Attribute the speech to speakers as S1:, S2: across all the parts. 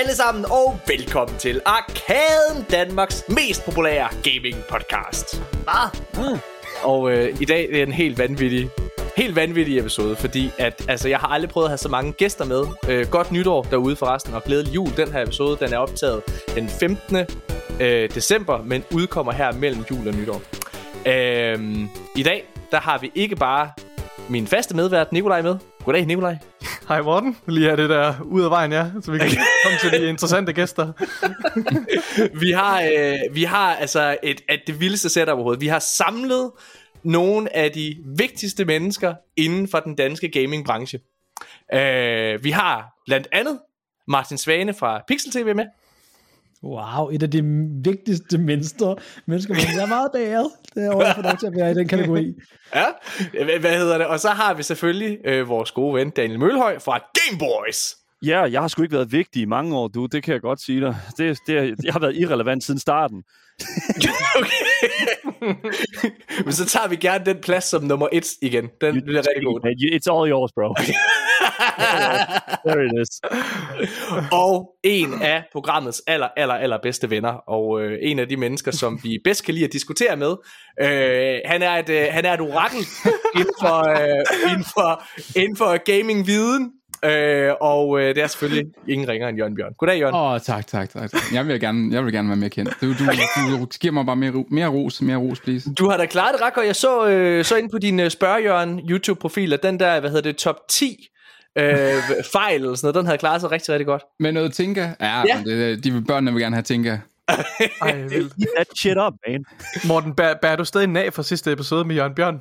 S1: alle sammen, og velkommen til Arkaden, Danmarks mest populære gaming podcast. Hvad? Mm. Og øh, i dag det er en helt vanvittig, helt vanvittig episode, fordi at, altså, jeg har aldrig prøvet at have så mange gæster med. Øh, godt nytår derude forresten, og glædelig jul. Den her episode, den er optaget den 15. Øh, december, men udkommer her mellem jul og nytår. Øh, I dag, der har vi ikke bare min faste medvært, Nikolaj, med. Goddag, Nikolaj.
S2: Hej Morten. Lige have det der ud af vejen, ja, så vi kan komme til de interessante gæster.
S1: vi har, øh, vi har altså et, et, det vildeste setup overhovedet. Vi har samlet nogle af de vigtigste mennesker inden for den danske gamingbranche. Øh, vi har blandt andet Martin Svane fra Pixel TV med.
S3: Wow, et af de vigtigste mennesker, mennesker men jeg er meget bæret. Det er også for lov til at være i den kategori.
S1: ja, hvad hedder det? Og så har vi selvfølgelig øh, vores gode ven Daniel Mølhøj fra Game Boys.
S4: Ja, jeg har sgu ikke været vigtig i mange år, du. Det kan jeg godt sige dig. Det, det, jeg har været irrelevant siden starten.
S1: okay. Men så tager vi gerne den plads som nummer et igen. Den you, bliver rigtig god.
S4: It's all yours, bro. There it is.
S1: og en af programmets aller, aller, aller bedste venner, og øh, en af de mennesker, som vi bedst kan lide at diskutere med. Øh, han, er et, øh, han er et orakel inden for, øh, inden for, inden for gaming-viden, Øh, og øh, det er selvfølgelig ingen ringer end Jørgen Bjørn. Goddag, Jørgen.
S5: Åh, oh, tak, tak, tak. Jeg vil gerne, jeg vil gerne være mere kendt. Du, du, du, du giver mig bare mere, mere ros, mere ros, please.
S1: Du har da klaret det godt. Jeg så, øh, så ind på din øh, spørgjørn YouTube-profil, at den der, hvad hedder det, top 10 øh, fejl eller sådan noget, den havde klaret sig rigtig, rigtig godt.
S5: Med noget Tinka? Ja, ja. Det, de børnene vil gerne have Tinka.
S4: Ej, vildt. that shit up, man.
S2: Morten, bærer, bærer du stadig nag fra sidste episode med Jørgen Bjørn?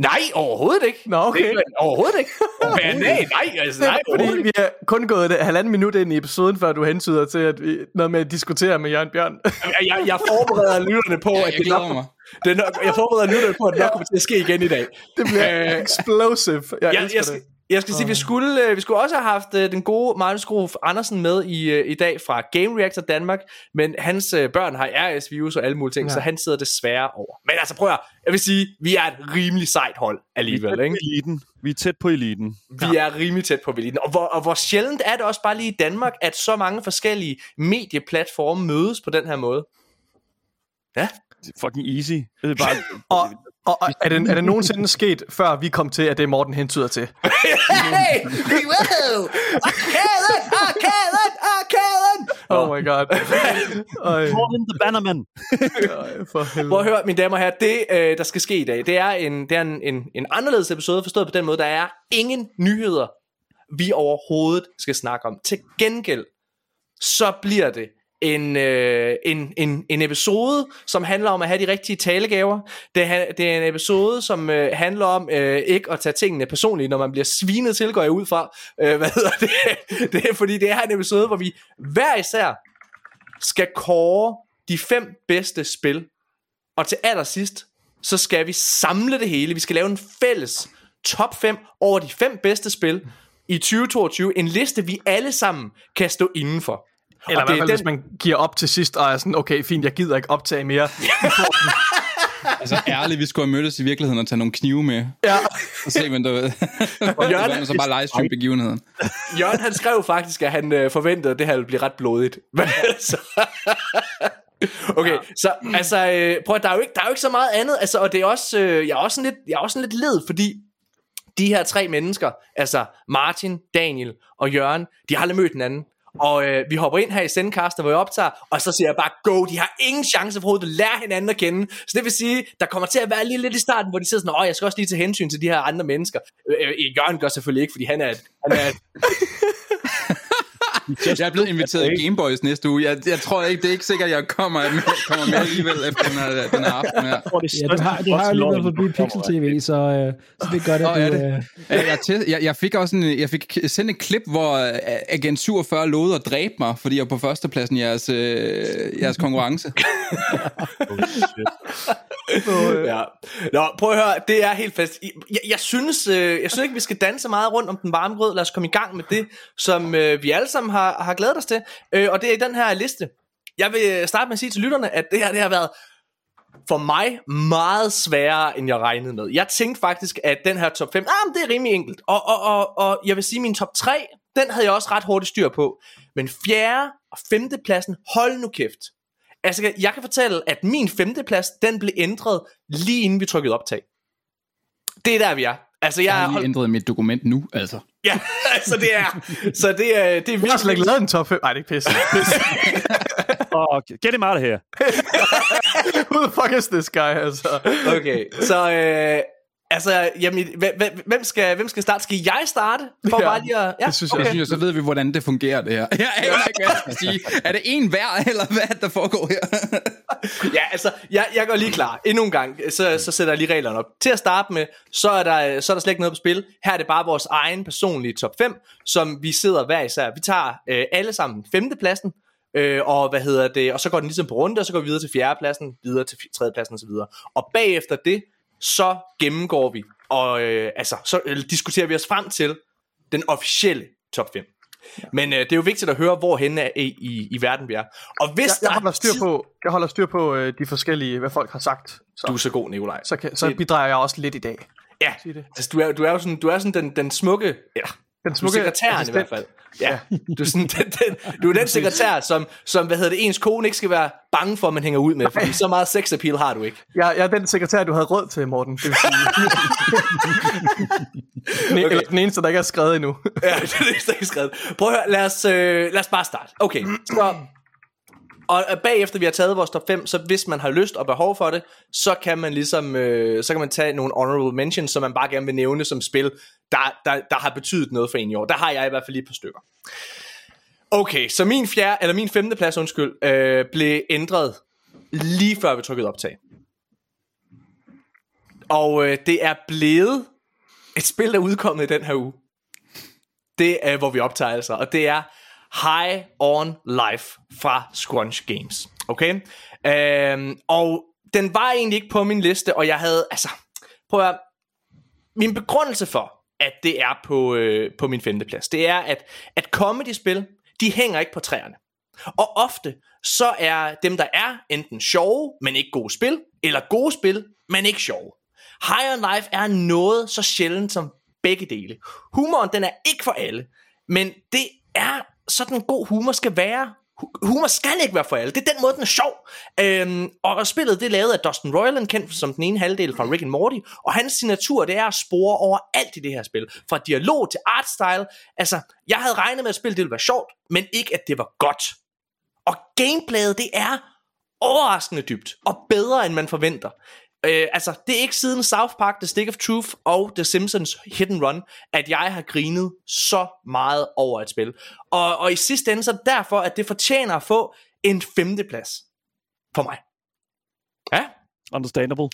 S1: Nej, overhovedet ikke.
S2: Nå, okay.
S1: Det, overhovedet ikke. nej, nej, altså, nej,
S2: Fordi vi har kun gået et halvanden minut ind i episoden, før du hensyder til at vi, noget med at diskutere med Jørgen Bjørn.
S1: jeg, jeg forbereder lytterne på,
S5: ja,
S1: at
S5: det nok, mig.
S1: Det nok, jeg forbereder lytterne på, at det nok kommer til at ske igen i dag.
S2: Det bliver uh, explosive. Jeg,
S1: jeg, jeg, skal, jeg skal sige, vi skulle, øh, vi skulle også have haft øh, den gode Martin Skruf Andersen med i, øh, i dag fra Game Reactor Danmark, men hans børn har RS-virus og alle mulige ting, ja. så han sidder desværre over. Men altså prøv at jeg vil sige, vi er et rimelig sejt hold alligevel.
S4: Vi er
S1: ikke?
S4: eliten. Vi er tæt på eliten.
S1: Vi ja. er rimelig tæt på eliten. Og hvor, og hvor sjældent er det også bare lige i Danmark, at så mange forskellige medieplatforme mødes på den her måde. Ja.
S4: Det er fucking easy. Det er bare...
S2: og, og, er, det, er det nogensinde sket, før vi kom til, at det er Morten hentyder til?
S1: hey! Wow! Arkaden! Arkaden! Arkaden!
S2: Oh my god.
S4: Morten the Bannerman.
S1: Prøv at høre, mine damer og herrer, det øh, der skal ske i dag, det er, en, det er en, en, en anderledes episode, forstået på den måde, der er ingen nyheder, vi overhovedet skal snakke om. Til gengæld, så bliver det en, øh, en, en, en episode, som handler om at have de rigtige talegaver. Det er, det er en episode, som øh, handler om øh, ikke at tage tingene personligt, når man bliver svinet til, går jeg ud fra. Øh, hvad hedder det? det er, fordi det er en episode, hvor vi hver især skal kåre de fem bedste spil. Og til allersidst, så skal vi samle det hele. Vi skal lave en fælles top 5 over de fem bedste spil i 2022. En liste, vi alle sammen kan stå indenfor.
S2: Eller i hvert fald, den... hvis man giver op til sidst, og er sådan, okay, fint, jeg gider ikke optage mere.
S5: altså ærligt, vi skulle have mødtes i virkeligheden og tage nogle knive med.
S2: Ja.
S5: Og se, men der og Jørgen, så bare livestream begivenheden.
S1: Jørgen, han skrev faktisk, at han øh, forventede, at det her ville blive ret blodigt. Okay, ja. så altså, øh, prøv at, der er, jo ikke, der er jo ikke så meget andet, altså, og det er også, øh, jeg er også sådan lidt, jeg er også sådan lidt led, fordi de her tre mennesker, altså Martin, Daniel og Jørgen, de har aldrig mødt hinanden. Og øh, vi hopper ind her i Sendcaster, hvor jeg optager, og så siger jeg bare, go, de har ingen chance for at lære hinanden at kende. Så det vil sige, der kommer til at være lige lidt i starten, hvor de sidder sådan, åh, jeg skal også lige tage hensyn til de her andre mennesker. Øh, øh, Jørgen gør selvfølgelig ikke, fordi han er, han er
S5: jeg er blevet inviteret i Gameboys næste uge. Jeg, jeg tror ikke, det er ikke sikkert, at jeg kommer med, kommer med alligevel efter den her, den her aften her.
S3: Ja, du har, du har jo lige været forbi Pixel TV, så, uh, så det gør det. Oh,
S5: ja, det. Ja, jeg, jeg, jeg, fik også en, jeg fik sendt et klip, hvor uh, Agent 47 lovede at dræbe mig, fordi jeg er på førstepladsen i jeres, uh, jeres konkurrence. oh,
S1: shit. ja. Nå, prøv at høre, det er helt fast. Jeg, jeg, synes, øh, jeg synes ikke, vi skal danse meget rundt om den varme grød. Lad os komme i gang med det, som øh, vi alle sammen har, har glædet os til. Øh, og det er i den her liste. Jeg vil øh, starte med at sige til lytterne, at det her det har været for mig meget sværere, end jeg regnede med. Jeg tænkte faktisk, at den her top 5, ah, det er rimelig enkelt. Og, og, og, og jeg vil sige, at min top 3, den havde jeg også ret hurtigt styr på. Men fjerde og femte pladsen, hold nu kæft. Altså, jeg kan fortælle, at min femte plads, den blev ændret lige inden vi trykkede optag. Det er der, vi er. Altså, jeg,
S5: Jeg har lige ændret mit dokument nu, altså.
S1: Ja, altså det er, så det er, det er
S2: Jeg har
S1: virkelig,
S2: slet ikke lavet en top 5. Nej, det er ikke pisse.
S4: Og get him out of here.
S2: Who the fuck is this guy, altså?
S1: okay, så øh, altså, jamen, hvem, skal, hvem skal starte? Skal jeg starte? For
S2: Ja,
S1: bare lige at, ja,
S2: det synes
S5: Okay.
S2: jeg.
S5: Synes, så ved vi, hvordan det fungerer, det her. Jeg aner ikke, hvad jeg skal sige. Er det en hver, eller hvad er der foregår her?
S1: Ja, altså, jeg, jeg går lige klar. Endnu en gang, så, så sætter jeg lige reglerne op. Til at starte med, så er, der, så er der slet ikke noget på spil. Her er det bare vores egen personlige top 5, som vi sidder hver især. Vi tager øh, alle sammen femtepladsen, øh, og hvad hedder det, og så går den ligesom på runde, og så går vi videre til fjerdepladsen, videre til tredjepladsen osv. Og bagefter det, så gennemgår vi, og øh, altså, så øh, diskuterer vi os frem til den officielle top 5. Men øh, det er jo vigtigt at høre, hvorhen er i, i, i verden vi er. Og hvis
S2: Jeg, jeg holder
S1: er
S2: styr på, jeg holder styr på øh, de forskellige, hvad folk har sagt. Så,
S1: Du er så god, Nikolaj.
S2: så, kan, så bidrager jeg også lidt i dag.
S1: Ja, altså, du er, du er jo sådan, du er sådan den, den smukke, ja,
S2: Den
S1: du er
S2: smukke
S1: sekretæren
S2: assistent.
S1: i hvert fald. Ja, du er, sådan, den, den, du er den sekretær, som, som, hvad hedder det, ens kone ikke skal være bange for, at man hænger ud med, fordi så meget sex appeal har du ikke.
S2: Jeg, jeg er den sekretær, du havde råd til, Morten. Det vil sige. den, okay. eller den eneste, der ikke er skrevet endnu.
S1: Ja, det er det, der er skrevet. Prøv at høre, lad os, øh, lad os bare starte. Okay, så... Og øh, bagefter vi har taget vores top 5, så hvis man har lyst og behov for det, så kan man ligesom, øh, så kan man tage nogle honorable mentions, som man bare gerne vil nævne som spil, der, der, der har betydet noget for en i år. Der har jeg i hvert fald lige et par stykker. Okay, så min fjerde, eller min femte plads, undskyld, øh, blev ændret lige før vi trykkede optag. Og øh, det er blevet et spil, der er udkommet i den her uge. Det er, hvor vi optager altså, og det er High on Life fra Scrunch Games. Okay? Øhm, og den var egentlig ikke på min liste, og jeg havde, altså, prøv at høre, min begrundelse for, at det er på, øh, på min femte plads, det er, at, at comedy-spil, de hænger ikke på træerne. Og ofte, så er dem, der er, enten sjove, men ikke gode spil, eller gode spil, men ikke sjove. Higher Life er noget så sjældent som begge dele. Humoren, den er ikke for alle, men det er sådan god humor skal være. Humor skal ikke være for alle. Det er den måde, den er sjov. Øhm, og spillet det er lavet af Dustin Roiland, kendt som den ene halvdel fra Rick and Morty. Og hans signatur, det er at spore over alt i det her spil. Fra dialog til artstyle. Altså, jeg havde regnet med, at spillet det ville være sjovt, men ikke at det var godt. Og gameplayet, det er overraskende dybt, og bedre end man forventer. Øh, altså, det er ikke siden South Park, The Stick of Truth og The Simpsons Hit and Run, at jeg har grinet så meget over et spil. Og, og i sidste ende så er derfor, at det fortjener at få en femteplads for mig. Ja,
S4: Understandable.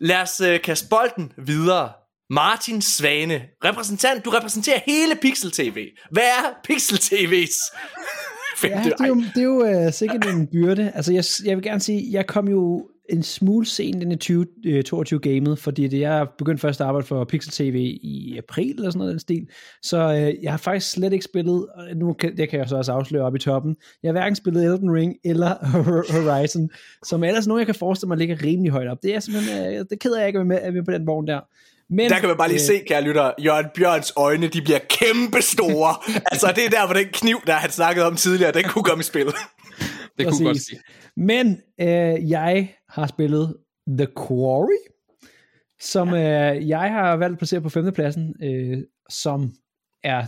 S1: lad os øh, kaste bolden videre. Martin Svane, repræsentant, du repræsenterer hele Pixel TV. Hvad er Pixel TV's
S3: Ja,
S1: femte?
S3: det er jo, det er jo uh, sikkert en byrde. Altså, jeg, jeg vil gerne sige, jeg kom jo en smule sent ind i 2022 gamet, fordi det, jeg begyndte først at arbejde for Pixel TV i april eller sådan noget den stil. Så uh, jeg har faktisk slet ikke spillet, og nu kan, det kan jeg så også afsløre op i toppen. Jeg har hverken spillet Elden Ring eller Horizon, som ellers nogen, jeg kan forestille mig ligger rimelig højt op. Det er simpelthen, uh, det keder jeg ikke at være med, på den vogn der. Men,
S1: Der kan man bare lige
S3: øh,
S1: se, kære lytter, Jørgen Bjørns øjne, de bliver kæmpe store. altså, det er der, hvor den kniv, der han snakkede om tidligere, den kunne komme i spil.
S5: Det kunne
S3: Præcis.
S5: godt sige.
S3: Men øh, jeg har spillet The Quarry, som øh, jeg har valgt at placere på femtepladsen, øh, som er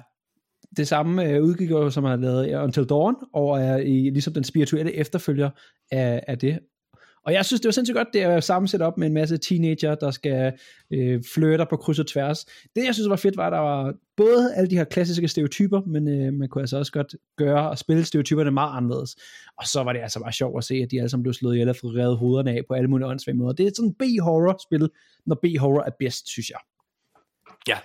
S3: det samme øh, udgiver, som har lavet Until Dawn, og er i, ligesom den spirituelle efterfølger af, af det. Og jeg synes, det var sindssygt godt, det at sammensætte op med en masse teenager, der skal øh, flirte på kryds og tværs. Det, jeg synes var fedt, var, at der var både alle de her klassiske stereotyper, men øh, man kunne altså også godt gøre og spille stereotyperne meget anderledes. Og så var det altså bare sjovt at se, at de alle sammen blev slået ihjel og fået revet hovederne af på alle mulige åndssvage måder. Det er sådan B-horror-spil, når B-horror er bedst, synes jeg.
S1: Ja.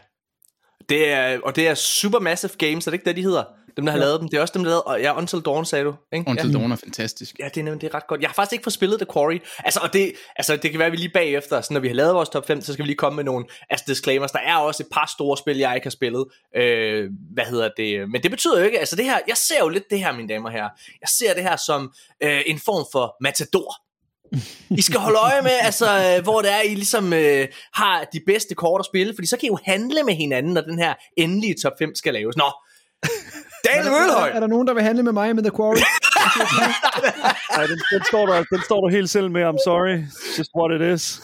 S1: Det er, og det er Supermassive Games, er det ikke det, de hedder? Dem, der har
S3: Ja.
S1: lavet dem. Det er også dem, der lavede, og ja, Until Dawn, sagde du. Ikke?
S5: Until
S1: ja.
S5: Dawn er fantastisk.
S1: Ja, det er, nemlig- det er ret godt. Jeg har faktisk ikke fået spillet The Quarry. Altså, og det, altså, det kan være, at vi lige bagefter, så når vi har lavet vores top 5, så skal vi lige komme med nogle altså, disclaimers. Der er også et par store spil, jeg ikke har spillet. Øh, hvad hedder det? Men det betyder jo ikke, altså det her, jeg ser jo lidt det her, mine damer og herrer. Jeg ser det her som øh, en form for matador. I skal holde øje med, altså, øh, hvor det er, I ligesom øh, har de bedste kort at spille, fordi så kan I jo handle med hinanden, når den her endelige top 5 skal laves. Nå, Daniel Mølhøj!
S3: Er der nogen, der vil handle med mig med The Quarry?
S4: Nej, den, den, står der, den står du helt selv med. I'm sorry. Just what it is.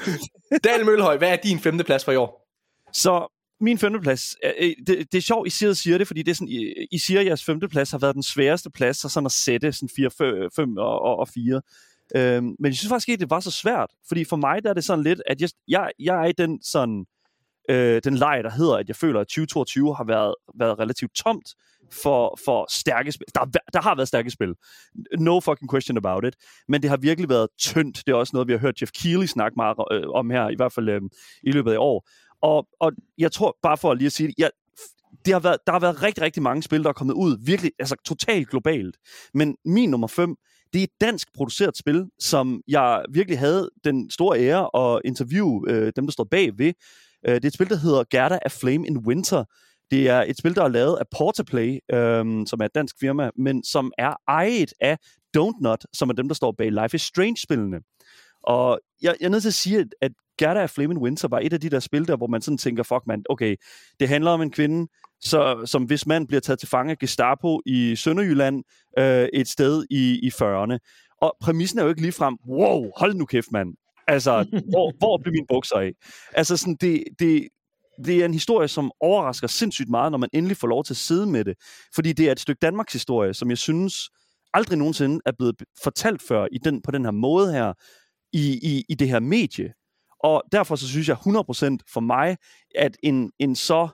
S1: Daniel Mølhøj, hvad er din femte plads for i år?
S4: Så min femteplads, øh, øh, det, det er sjovt, I siger, siger det, fordi det er sådan, I, I siger, at jeres femteplads har været den sværeste plads, så sådan at sætte sådan 4, 5 og, og, og 4. Øhm, men jeg synes faktisk ikke, det var så svært, fordi for mig der er det sådan lidt, at jeg, jeg, jeg er i den sådan, øh, den leg, der hedder, at jeg føler, at 2022 har været, været relativt tomt for, for stærke spil. Der, der har været stærke spil. No fucking question about it. Men det har virkelig været tyndt. Det er også noget, vi har hørt Jeff Keighley snakke meget øh, om her, i hvert fald øh, i løbet af år. Og, og jeg tror, bare for lige at sige det, jeg, det har været, der har været rigtig, rigtig mange spil, der er kommet ud, virkelig, altså totalt globalt. Men min nummer 5, det er et dansk produceret spil, som jeg virkelig havde den store ære at interviewe øh, dem, der står bagved. Øh, det er et spil, der hedder Gerda af Flame in Winter. Det er et spil, der er lavet af Portaplay, øh, som er et dansk firma, men som er ejet af Don't Not, som er dem, der står bag Life is Strange-spillene. Og jeg, jeg er nødt til at sige, at Gerda af Flaming Winter var et af de der spil der, hvor man sådan tænker, fuck man, okay, det handler om en kvinde, så, som hvis mand bliver taget til fange af Gestapo i Sønderjylland, øh, et sted i, i 40'erne. Og præmissen er jo ikke ligefrem, wow, hold nu kæft, mand. Altså, hvor, hvor bliver mine bukser af? Altså, sådan, det, det, det er en historie, som overrasker sindssygt meget, når man endelig får lov til at sidde med det. Fordi det er et stykke Danmarks historie, som jeg synes aldrig nogensinde er blevet fortalt før i den, på den her måde her, i, i, i det her medie. Og derfor så synes jeg 100% for mig, at en, en så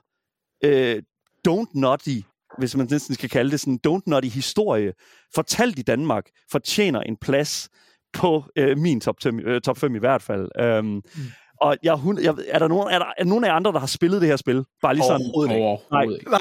S4: øh, don't nutty, hvis man næsten skal kalde det sådan, don't nutty historie, fortalt i Danmark, fortjener en plads på øh, min top 5, øh, top 5 i hvert fald. Um, mm. Og jeg, jeg, er, der nogen, er, der, er der nogen af andre, der har spillet det her spil? Bare lige sådan.
S5: Overhovedet ikke. Overhovedet
S3: ikke. Nej.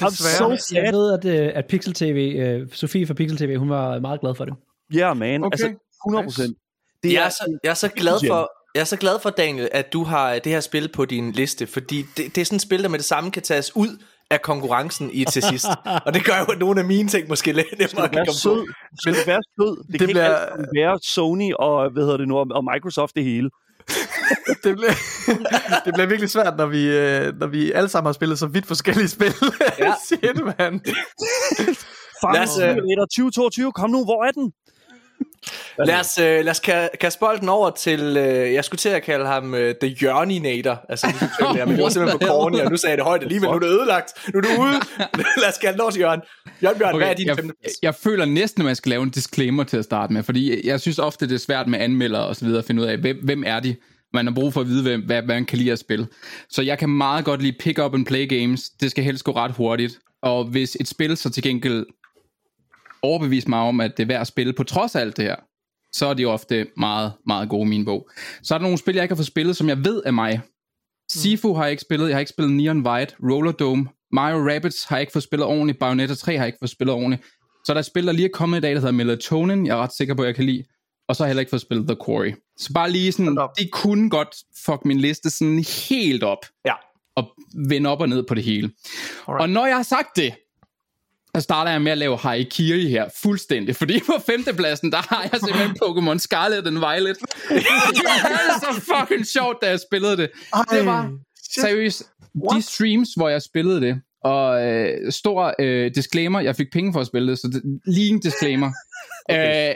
S3: Nej, desværre. So jeg ved, at, øh, at Pixel TV, uh, Sofie fra Pixel TV, hun var meget glad for det.
S4: Ja, yeah, man. Okay. Altså, 100 procent. Nice.
S1: Det jeg, er, så, jeg er så glad for, jeg er så glad for, Daniel, at du har det her spil på din liste, fordi det, det er sådan et spil, der med det samme kan tages ud af konkurrencen i til sidst. og det gør jo, at nogle af mine ting måske lidt nemmere
S4: kan komme sød. Skal det være sød? Det, det kan bliver... ikke være Sony og, hvad hedder det nu, og Microsoft det hele.
S2: det, bliver, det bliver virkelig svært, når vi, øh, når vi alle sammen har spillet så vidt forskellige spil. Ja. Shit, man.
S4: Lad os, uh... 2022, kom nu, hvor er den?
S1: Lad os, øh, lad os kaste bolden over til, øh, jeg skulle til at kalde ham øh, The Jørninator, altså det, men det var simpelthen for corny, og nu sagde jeg det højt alligevel, nu er det ødelagt, nu er du ude, lad os kalde den over til Jørgen. Jørgen Bjørn, okay, hvad er din
S5: jeg,
S1: femte
S5: plads? Jeg føler næsten, at man skal lave en disclaimer til at starte med, fordi jeg synes ofte, det er svært med anmeldere og så videre at finde ud af, hvem, hvem er de? Man har brug for at vide, hvad, hvad man kan lide at spille. Så jeg kan meget godt lide pick up and play games. Det skal helst gå ret hurtigt. Og hvis et spil så til gengæld overbevise mig om, at det er værd at spille på trods af alt det her, så er de ofte meget, meget gode i min bog. Så er der nogle spil, jeg ikke har fået spillet, som jeg ved er mig. Sifu har jeg ikke spillet, jeg har ikke spillet Neon White, Roller Dome, Mario Rabbids har jeg ikke fået spillet ordentligt, Bayonetta 3 har jeg ikke fået spillet ordentligt. Så der er spil, der lige er kommet i dag, der hedder Melatonin, jeg er ret sikker på, at jeg kan lide. Og så har jeg heller ikke fået spillet The Quarry. Så bare lige sådan, de kunne godt fuck min liste sådan helt op.
S1: Ja.
S5: Og vende op og ned på det hele. Alright. Og når jeg har sagt det, så starter jeg med at lave Haikiri her, fuldstændig. Fordi på femtepladsen, der har jeg simpelthen Pokémon Scarlet and Violet. det er så fucking sjovt, da jeg spillede det. Det var seriøst, de streams, hvor jeg spillede det, og øh, stor øh, disclaimer, jeg fik penge for at spille det, så det, lige en disclaimer. okay. øh,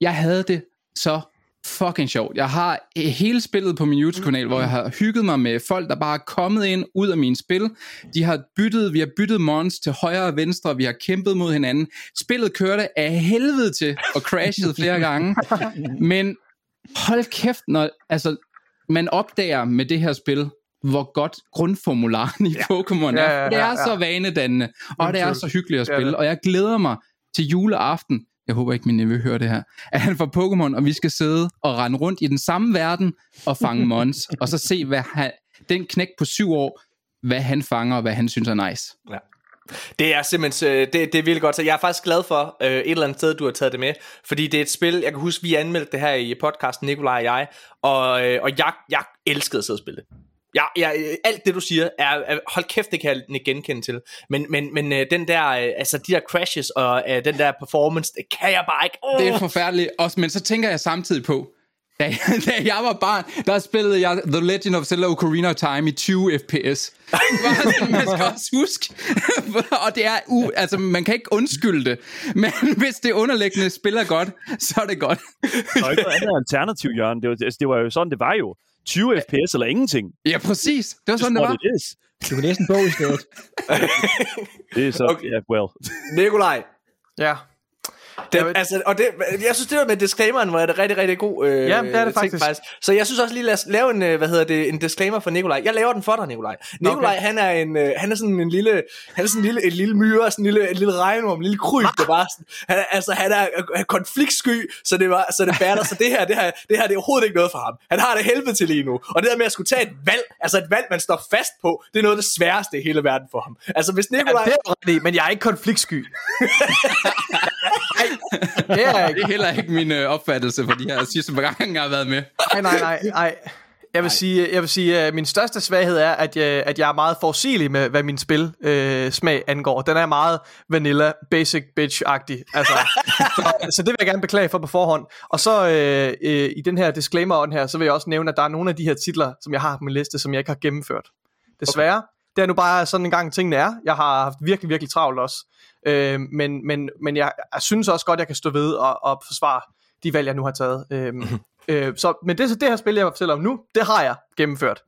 S5: jeg havde det så fucking sjovt. Jeg har hele spillet på min YouTube-kanal, hvor jeg har hygget mig med folk, der bare er kommet ind ud af mine spil. De har byttet, vi har byttet mons til højre og venstre, vi har kæmpet mod hinanden. Spillet kørte af helvede til og crashede flere gange. Men hold kæft, når altså, man opdager med det her spil, hvor godt grundformularen i Pokémon er. Ja, ja, ja, ja. Det er så vanedannende, og det er så hyggeligt at spille, og jeg glæder mig til juleaften, jeg håber ikke min nevø hører det her, at han får Pokémon, og vi skal sidde og rende rundt i den samme verden og fange Mons, og så se, hvad han, den knæk på syv år, hvad han fanger, og hvad han synes er nice.
S1: Ja. Det er simpelthen, øh, det, det er virkelig godt, så jeg er faktisk glad for øh, et eller andet sted, du har taget det med, fordi det er et spil, jeg kan huske, vi anmeldte det her i podcasten, Nikolaj og jeg, og, øh, og jeg, jeg elskede at sidde og spille det. Ja, ja, alt det du siger er, er hold kæft, det kan jeg genkende til. Men, men, men øh, den der, øh, altså de der crashes og uh, den der performance, det kan jeg bare ikke.
S5: Oh. Det er forfærdeligt. Også, men så tænker jeg samtidig på, Da, da jeg var barn, der spillede jeg The Legend of Zelda Ocarina of Time i 20 fps. man skal også huske. og det er u, altså, man kan ikke undskylde det. Men hvis det underliggende spiller godt, så er det godt.
S4: Der er ikke noget andet alternativ, Jørgen. Det var, altså, det var jo sådan, det var jo. 20 fps eller ingenting.
S5: Ja, præcis. Det var sådan, det, var.
S3: Du kan læse en bog i stedet.
S4: det er så, okay. yeah, well.
S1: Nikolaj.
S2: Ja.
S1: Det, ved... altså, og det, jeg synes, det var med disclaimeren, var det rigtig, rigtig god øh,
S2: ja, det er det
S1: ting, faktisk. faktisk. Så jeg synes også lige, lad os lave en, øh, hvad hedder det, en disclaimer for Nikolaj. Jeg laver den for dig, Nikolaj. Nikolaj, okay. han er en, øh, han er sådan en lille, han er sådan en lille, en lille myre, sådan en lille, en lille regnorm, en lille kryb, der bare sådan, han, er, altså, han er, er konfliktsky, så det var, så det batter, så det her, det her, det her, det er overhovedet ikke noget for ham. Han har det helvede til lige nu. Og det der med at skulle tage et valg, altså et valg, man står fast på, det er noget af det sværeste i hele verden for ham. Altså hvis Nikolaj... Ja,
S2: det er men jeg er ikke konfliktsky.
S5: det er, ikke. det er heller ikke min øh, opfattelse for de her sidste par gange, jeg har været med.
S2: Nej, nej, nej. nej. Jeg vil sige, jeg vil sige, at min største svaghed er, at jeg, at jeg er meget forudsigelig med, hvad min spil øh, smag angår. Den er meget vanilla, basic bitch-agtig. Altså, så, så det vil jeg gerne beklage for på forhånd. Og så øh, øh, i den her disclaimer her, så vil jeg også nævne, at der er nogle af de her titler, som jeg har på min liste, som jeg ikke har gennemført. Desværre. Okay. Det er nu bare sådan en gang tingene er. Jeg har haft virkelig, virkelig travlt også. Øh, men, men, men jeg, jeg synes også godt, jeg kan stå ved og, og forsvare de valg, jeg nu har taget. Øh, øh, så, men det, det her spil, jeg fortæller om nu, det har jeg gennemført.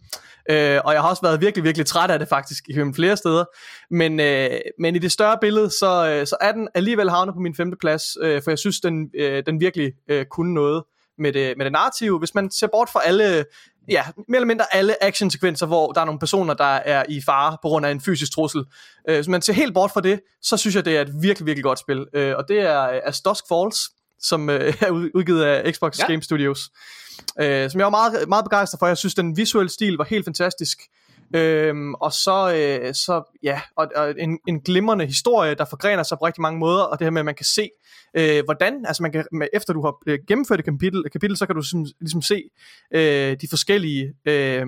S2: Øh, og jeg har også været virkelig, virkelig træt af det faktisk i flere steder. Men, øh, men i det større billede, så, øh, så er den alligevel havnet på min femte plads, øh, for jeg synes, den, øh, den virkelig øh, kunne noget med det, med det narrative. Hvis man ser bort fra alle ja, mere eller mindre alle actionsekvenser, hvor der er nogle personer, der er i fare på grund af en fysisk trussel. Øh, hvis man ser helt bort fra det, så synes jeg, det er et virkelig, virkelig godt spil. Øh, og det er As Dusk Falls, som øh, er udgivet af Xbox ja. Game Studios. Øh, som jeg var meget, meget begejstret for. Jeg synes, den visuelle stil var helt fantastisk. Øhm, og så, øh, så ja, og, og en, en glimrende historie, der forgrener sig på rigtig mange måder, og det her med, at man kan se, øh, hvordan, altså man kan, efter du har øh, gennemført et kapitel, kapitel så kan du ligesom, ligesom se øh, de forskellige øh,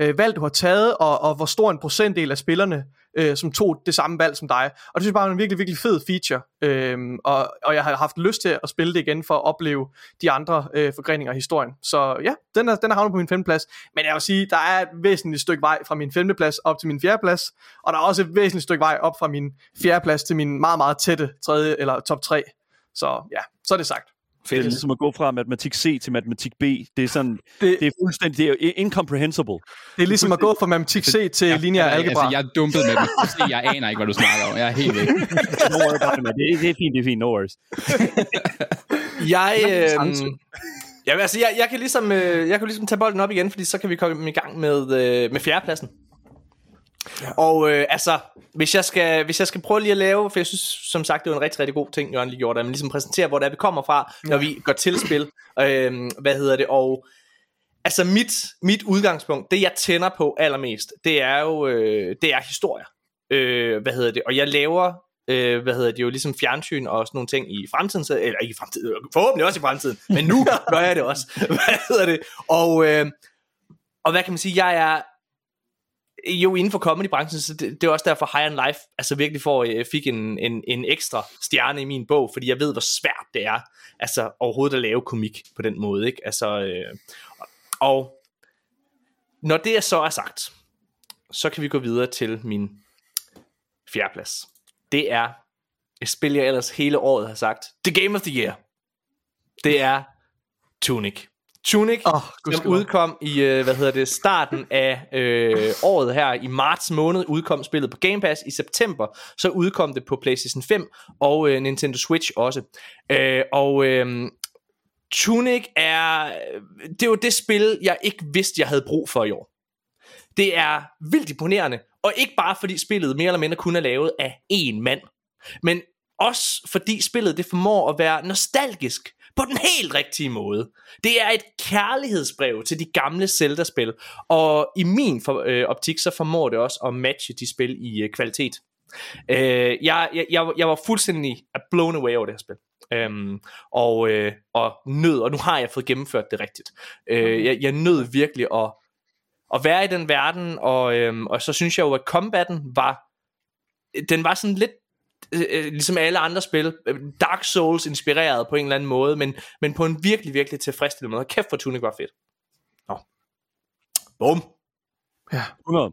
S2: øh, valg, du har taget, og, og hvor stor en procentdel af spillerne, øh, som tog det samme valg som dig. Og det synes jeg bare er en virkelig, virkelig fed feature. Øhm, og, og jeg har haft lyst til at spille det igen for at opleve de andre øh, forgreninger af historien. Så ja, den er, den er havnet på min femteplads. Men jeg vil sige, der er et væsentligt stykke vej fra min femteplads op til min fjerdeplads. Og der er også et væsentligt stykke vej op fra min fjerdeplads til min meget, meget tætte tredje eller top 3. Så ja, så er det sagt.
S4: Fedt. Det er ligesom at gå fra matematik C til matematik B. Det er sådan, det, det er fuldstændig, det er incomprehensible.
S2: Det er ligesom at gå fra matematik C til ja, lineær ja, algebra.
S5: Altså, jeg er dumpet med C, jeg aner ikke, hvad du snakker om. Jeg er helt væk.
S4: no worries, det, det er fint, det er fint, no worries.
S1: jeg, øh, Ja, altså, jeg, jeg, kan ligesom, øh, jeg kan ligesom tage bolden op igen, fordi så kan vi komme i gang med, øh, med fjerdepladsen. Ja. Og øh, altså, hvis jeg, skal, hvis jeg skal prøve lige at lave, for jeg synes som sagt, det var en rigtig, rigtig god ting, Jørgen lige gjorde, at man ligesom præsenterer, hvor det er, vi kommer fra, når ja. vi går til spil. Øh, hvad hedder det? Og altså mit, mit udgangspunkt, det jeg tænder på allermest, det er jo, øh, det er historier. Øh, hvad hedder det? Og jeg laver øh, hvad hedder det jo, ligesom fjernsyn og sådan nogle ting i fremtiden, så, eller ikke i fremtiden, forhåbentlig også i fremtiden, men nu gør jeg det også, hvad hedder det, og, øh, og hvad kan man sige, jeg er jo inden for comedybranchen, så det, det er også derfor High on Life altså virkelig får, jeg fik en, en, en ekstra stjerne i min bog, fordi jeg ved, hvor svært det er, altså overhovedet at lave komik på den måde, ikke? Altså, øh, og når det er så er sagt, så kan vi gå videre til min fjerdeplads. Det er et spil, jeg ellers hele året har sagt, The Game of the Year. Det er Tunic. Tunic, oh, som udkom i, øh, hvad hedder det, starten af øh, året her, i marts måned, udkom spillet på Game Pass. I september, så udkom det på PlayStation 5 og øh, Nintendo Switch også. Øh, og øh, Tunic er, det var det spil, jeg ikke vidste, jeg havde brug for i år. Det er vildt imponerende, og ikke bare fordi spillet mere eller mindre kun er lavet af én mand, men også fordi spillet det formår at være nostalgisk på den helt rigtige måde. Det er et kærlighedsbrev til de gamle Zelda-spil, og i min for, øh, optik så formår det også at matche de spil i øh, kvalitet. Øh, jeg, jeg, jeg, jeg var fuldstændig blown away over det her spil. Øhm, og, øh, og nød, og nu har jeg fået gennemført det rigtigt. Øh, jeg, jeg nød virkelig at, at være i den verden, og, øh, og så synes jeg jo, at combatten var, den var sådan lidt øh, øh, ligesom alle andre spil, øh, Dark Souls inspireret på en eller anden måde, men, men på en virkelig, virkelig tilfredsstillende måde. Kæft for Tunic var fedt. Nå. Bum.
S2: Ja.
S4: 100.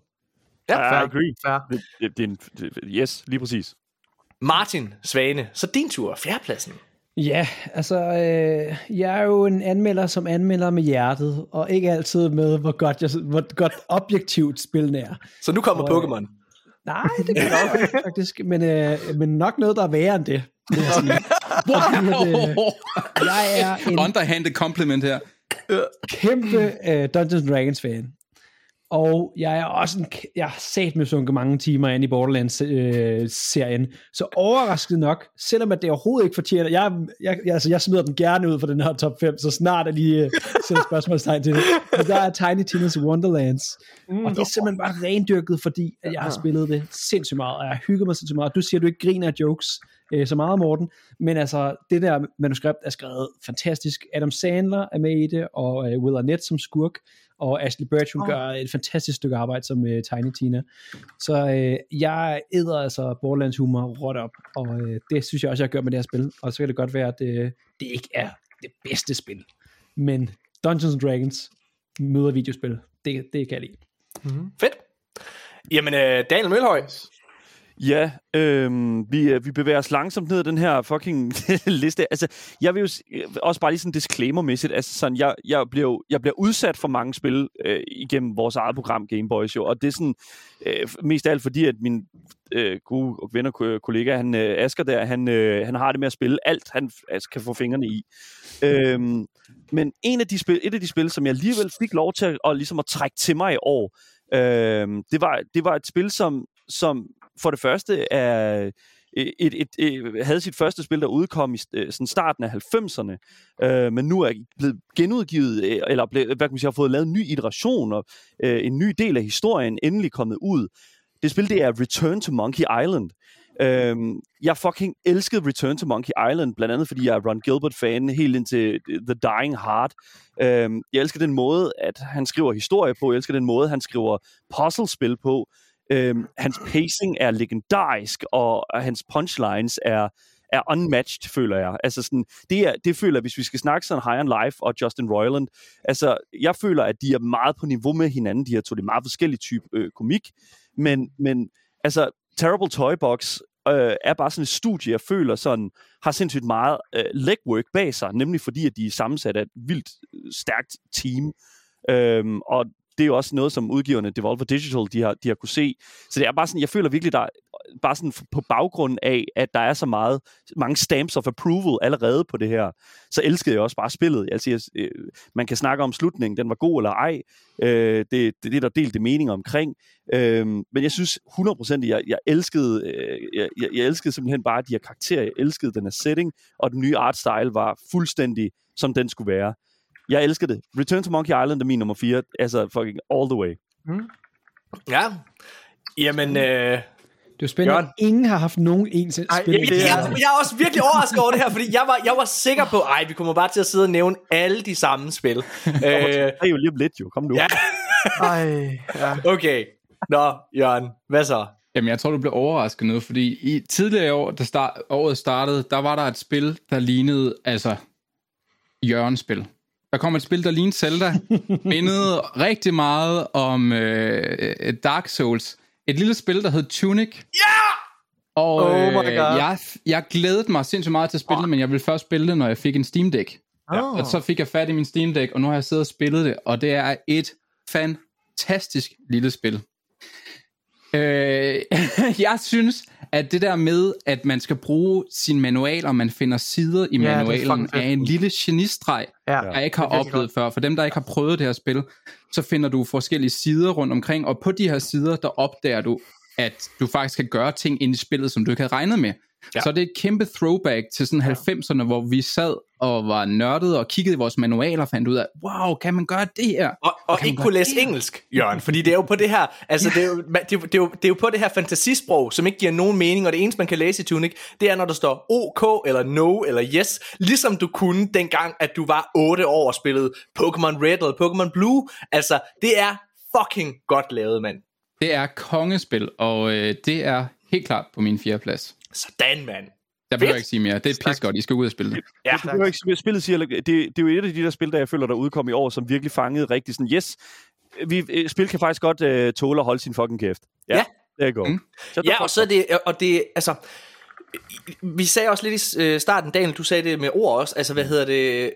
S1: Ja,
S4: I
S1: fair.
S4: agree.
S2: Fair.
S4: Det, det, det er en, det, yes, lige præcis.
S1: Martin Svane, så din tur, fjerdepladsen.
S3: Ja, altså, øh, jeg er jo en anmelder, som anmelder med hjertet, og ikke altid med, hvor godt, jeg, hvor godt objektivt spillene er.
S1: Så nu kommer
S3: Og,
S1: Pokémon.
S3: Nej, det kan jeg ikke, faktisk, men, øh, men nok noget, der er værre end det. vil jeg sige. Fordi at, øh, jeg er en
S5: Underhanded compliment her.
S3: kæmpe øh, Dungeons Dragons fan. Og jeg er også en, jeg har sat med sunket mange timer ind i Borderlands-serien. så overrasket nok, selvom at det overhovedet ikke fortjener, jeg, jeg, altså, jeg smider den gerne ud for den her top 5, så snart jeg lige øh, sætter spørgsmålstegn til det. Men der er Tiny Tina's Wonderlands. Mm, og det er simpelthen bare rendyrket, fordi at jeg har spillet det sindssygt meget, og jeg har hygget mig sindssygt meget. Du siger, at du ikke griner af jokes øh, så meget, Morten, men altså, det der manuskript er skrevet fantastisk. Adam Sandler er med i det, og øh, Will Arnett som skurk, og Ashley Burch, hun
S2: Åh.
S3: gør et fantastisk stykke arbejde som øh, Tiny Tina. Så øh, jeg æder altså Borderlands humor råt op, og øh, det synes jeg også, jeg gør med det her spil. Og så kan det godt være, at øh, det ikke er det bedste spil. Men Dungeons and Dragons møder videospil, det, det kan jeg lide.
S1: Fedt. Jamen, øh, Daniel Mølhøj.
S4: Ja, øhm, vi, øh, vi bevæger os langsomt ned ad den her fucking liste. Altså, jeg vil jo øh, også bare lige sådan disclaimer-mæssigt, altså sådan, jeg, jeg, bliver, jo- jeg bliver udsat for mange spil øh, igennem vores eget program Game Boys jo, og det er sådan øh, mest af alt fordi, at min øh, gode ven og kollega, han, øh, Asger der, han, øh, han har det med at spille alt, han altså, kan få fingrene i. Øhm, men en af de spil, et af de spil, som jeg alligevel fik lov til at, og ligesom at trække til mig i år, øh, det, var, det var et spil, som, som for det første er øh, et, et, et, øh, havde sit første spil, der udkom i øh, sådan starten af 90'erne, øh, men nu er blevet genudgivet, eller blevet, hvad kan man sige, har fået lavet en ny iteration, og øh, en ny del af historien endelig kommet ud. Det spil, det er Return to Monkey Island. Øhm, jeg fucking elskede Return to Monkey Island, blandt andet fordi jeg er Ron Gilbert-fan helt indtil The Dying Heart. Øhm, jeg elsker den måde, at han skriver historie på. Jeg elsker den måde, han skriver puzzlespil på. Øhm, hans pacing er legendarisk, og, og hans punchlines er er unmatched, føler jeg. Altså sådan, det, er, det føler jeg, hvis vi skal snakke sådan High on Life og Justin Roiland, altså jeg føler, at de er meget på niveau med hinanden, de har to. Det er meget forskellige type øh, komik, men, men altså Terrible Toy Box øh, er bare sådan et studie, jeg føler sådan, har sindssygt meget øh, legwork bag sig, nemlig fordi, at de er sammensat af et vildt øh, stærkt team. Øhm, og det er jo også noget, som udgiverne Devolver Digital, de har, de har kunne se. Så det er bare sådan, jeg føler virkelig, der er bare sådan på baggrund af, at der er så meget, mange stamps of approval allerede på det her, så elskede jeg også bare spillet. Altså, jeg, øh, man kan snakke om slutningen, den var god eller ej. Øh, det, det, det er der delte mening omkring. Øh, men jeg synes 100% jeg, jeg elskede øh, jeg, jeg, jeg elskede simpelthen bare de her karakterer. Jeg elskede den her setting, og den nye art style var fuldstændig, som den skulle være. Jeg elsker det. Return to Monkey Island er min nummer 4. Altså fucking all the way.
S1: Ja. Jamen, øh,
S3: Det er jo spændende,
S1: Jørgen?
S3: ingen har haft nogen en til
S2: Ej,
S3: spil.
S1: jeg,
S2: det er-
S1: jeg, jeg er også virkelig overrasket over det her, fordi jeg var, jeg var sikker på, ej, vi kommer bare til at sidde og nævne alle de samme spil. øh,
S4: Det er jo lige om lidt jo. Kom nu.
S1: ja,
S2: Ej, ja.
S1: okay. Nå, Jørgen, hvad så?
S5: Jamen, jeg tror, du blev overrasket nu, fordi i tidligere år, da start, året startede, der var der et spil, der lignede, altså, Jørgens-spil. Der kom et spil, der lignede Zelda, mindede rigtig meget om øh, Dark Souls. Et lille spil, der hed Tunic. Ja! Og
S2: Oh my
S5: øh,
S2: God.
S5: jeg, jeg glædede mig sindssygt meget til at spille det, men jeg ville først spille det, når jeg fik en Steam Deck.
S2: Oh.
S5: Og så fik jeg fat i min Steam Deck, og nu har jeg siddet og spillet det, og det er et fantastisk lille spil. Øh, jeg synes, at det der med, at man skal bruge sin manual, og man finder sider i
S2: Ja, er
S5: manualen,
S2: fedt.
S5: er en lille genistreg,
S2: Ja.
S5: jeg ikke har
S2: er
S5: oplevet før. For dem, der ikke har prøvet det her spil, så finder du forskellige sider rundt omkring, og på de her sider, der opdager du, at du faktisk kan gøre ting ind i spillet, som du ikke havde regnet med. Ja. Så det er et kæmpe throwback til sådan 90'erne, hvor vi sad og var nørdet og kiggede i vores manualer og fandt ud af, wow, kan man gøre det her?
S1: Og, og
S5: kan
S1: ikke kunne læse engelsk, Jørgen, fordi det er jo på det her, altså det er jo, det, er, det, er jo, det er jo på det her fantasisprog, som ikke giver nogen mening, og det eneste, man kan læse i Tunic, det er, når der står OK, eller No, eller Yes, ligesom du kunne dengang, at du var 8 år og spillede Pokémon Red eller Pokémon Blue. Altså, det er fucking godt lavet, mand.
S5: Det er kongespil, og øh, det er helt klart på min fjerde plads.
S1: Sådan, mand.
S5: Jeg behøver ikke sige mere. Det er pis godt. I skal ud og spille det.
S4: Ja, det, det, ikke, spillet siger, det, det er jo et af de der spil, der jeg føler, der udkom i år, som virkelig fangede rigtig sådan, yes, vi, øh, spil kan faktisk godt uh, tåle at holde sin fucking kæft. Ja, ja. det er godt. Mm.
S1: Så ja, og så er det, og det, altså, vi sagde også lidt i øh, starten, Daniel, du sagde det med ord også, altså hvad hedder det,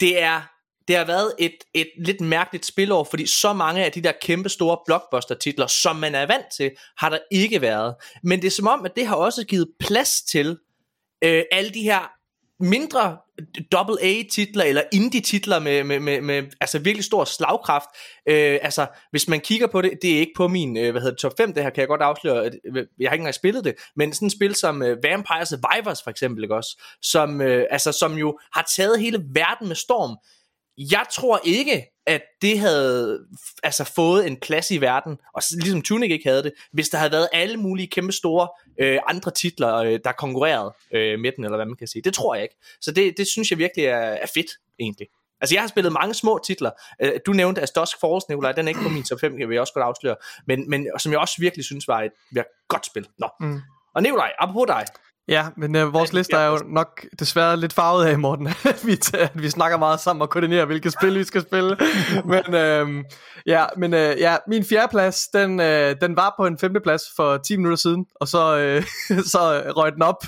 S1: det er, det har været et, et lidt mærkeligt spilår, fordi så mange af de der kæmpe store blockbuster titler, som man er vant til, har der ikke været. Men det er som om, at det har også givet plads til øh, alle de her mindre double A titler eller indie titler med, med, med, med altså virkelig stor slagkraft. Øh, altså hvis man kigger på det, det er ikke på min øh, hvad hedder det, top 5, det her kan jeg godt afsløre, at, øh, jeg har ikke engang spillet det, men sådan et spil som øh, Vampire Survivors for eksempel, ikke også, som, øh, altså, som jo har taget hele verden med storm. Jeg tror ikke, at det havde altså fået en plads i verden, og ligesom Tunic ikke havde det, hvis der havde været alle mulige kæmpe store øh, andre titler, øh, der konkurrerede øh, med den, eller hvad man kan sige. Det tror jeg ikke. Så det, det synes jeg virkelig er, er fedt, egentlig. Altså jeg har spillet mange små titler. Øh, du nævnte Dusk Falls, Nikolaj, den er ikke på min top 5, jeg vil også godt afsløre, men, men som jeg også virkelig synes var et, et godt spil. Nå. Mm. Og Nikolaj, apropos dig,
S2: Ja, men uh, vores liste er jo nok desværre lidt farvet af, Morten, at vi, at vi snakker meget sammen og koordinerer, hvilke spil vi skal spille. men uh, ja, men uh, ja, min fjerdeplads, den, uh, den var på en femteplads for 10 minutter siden, og så, uh, så røg den op.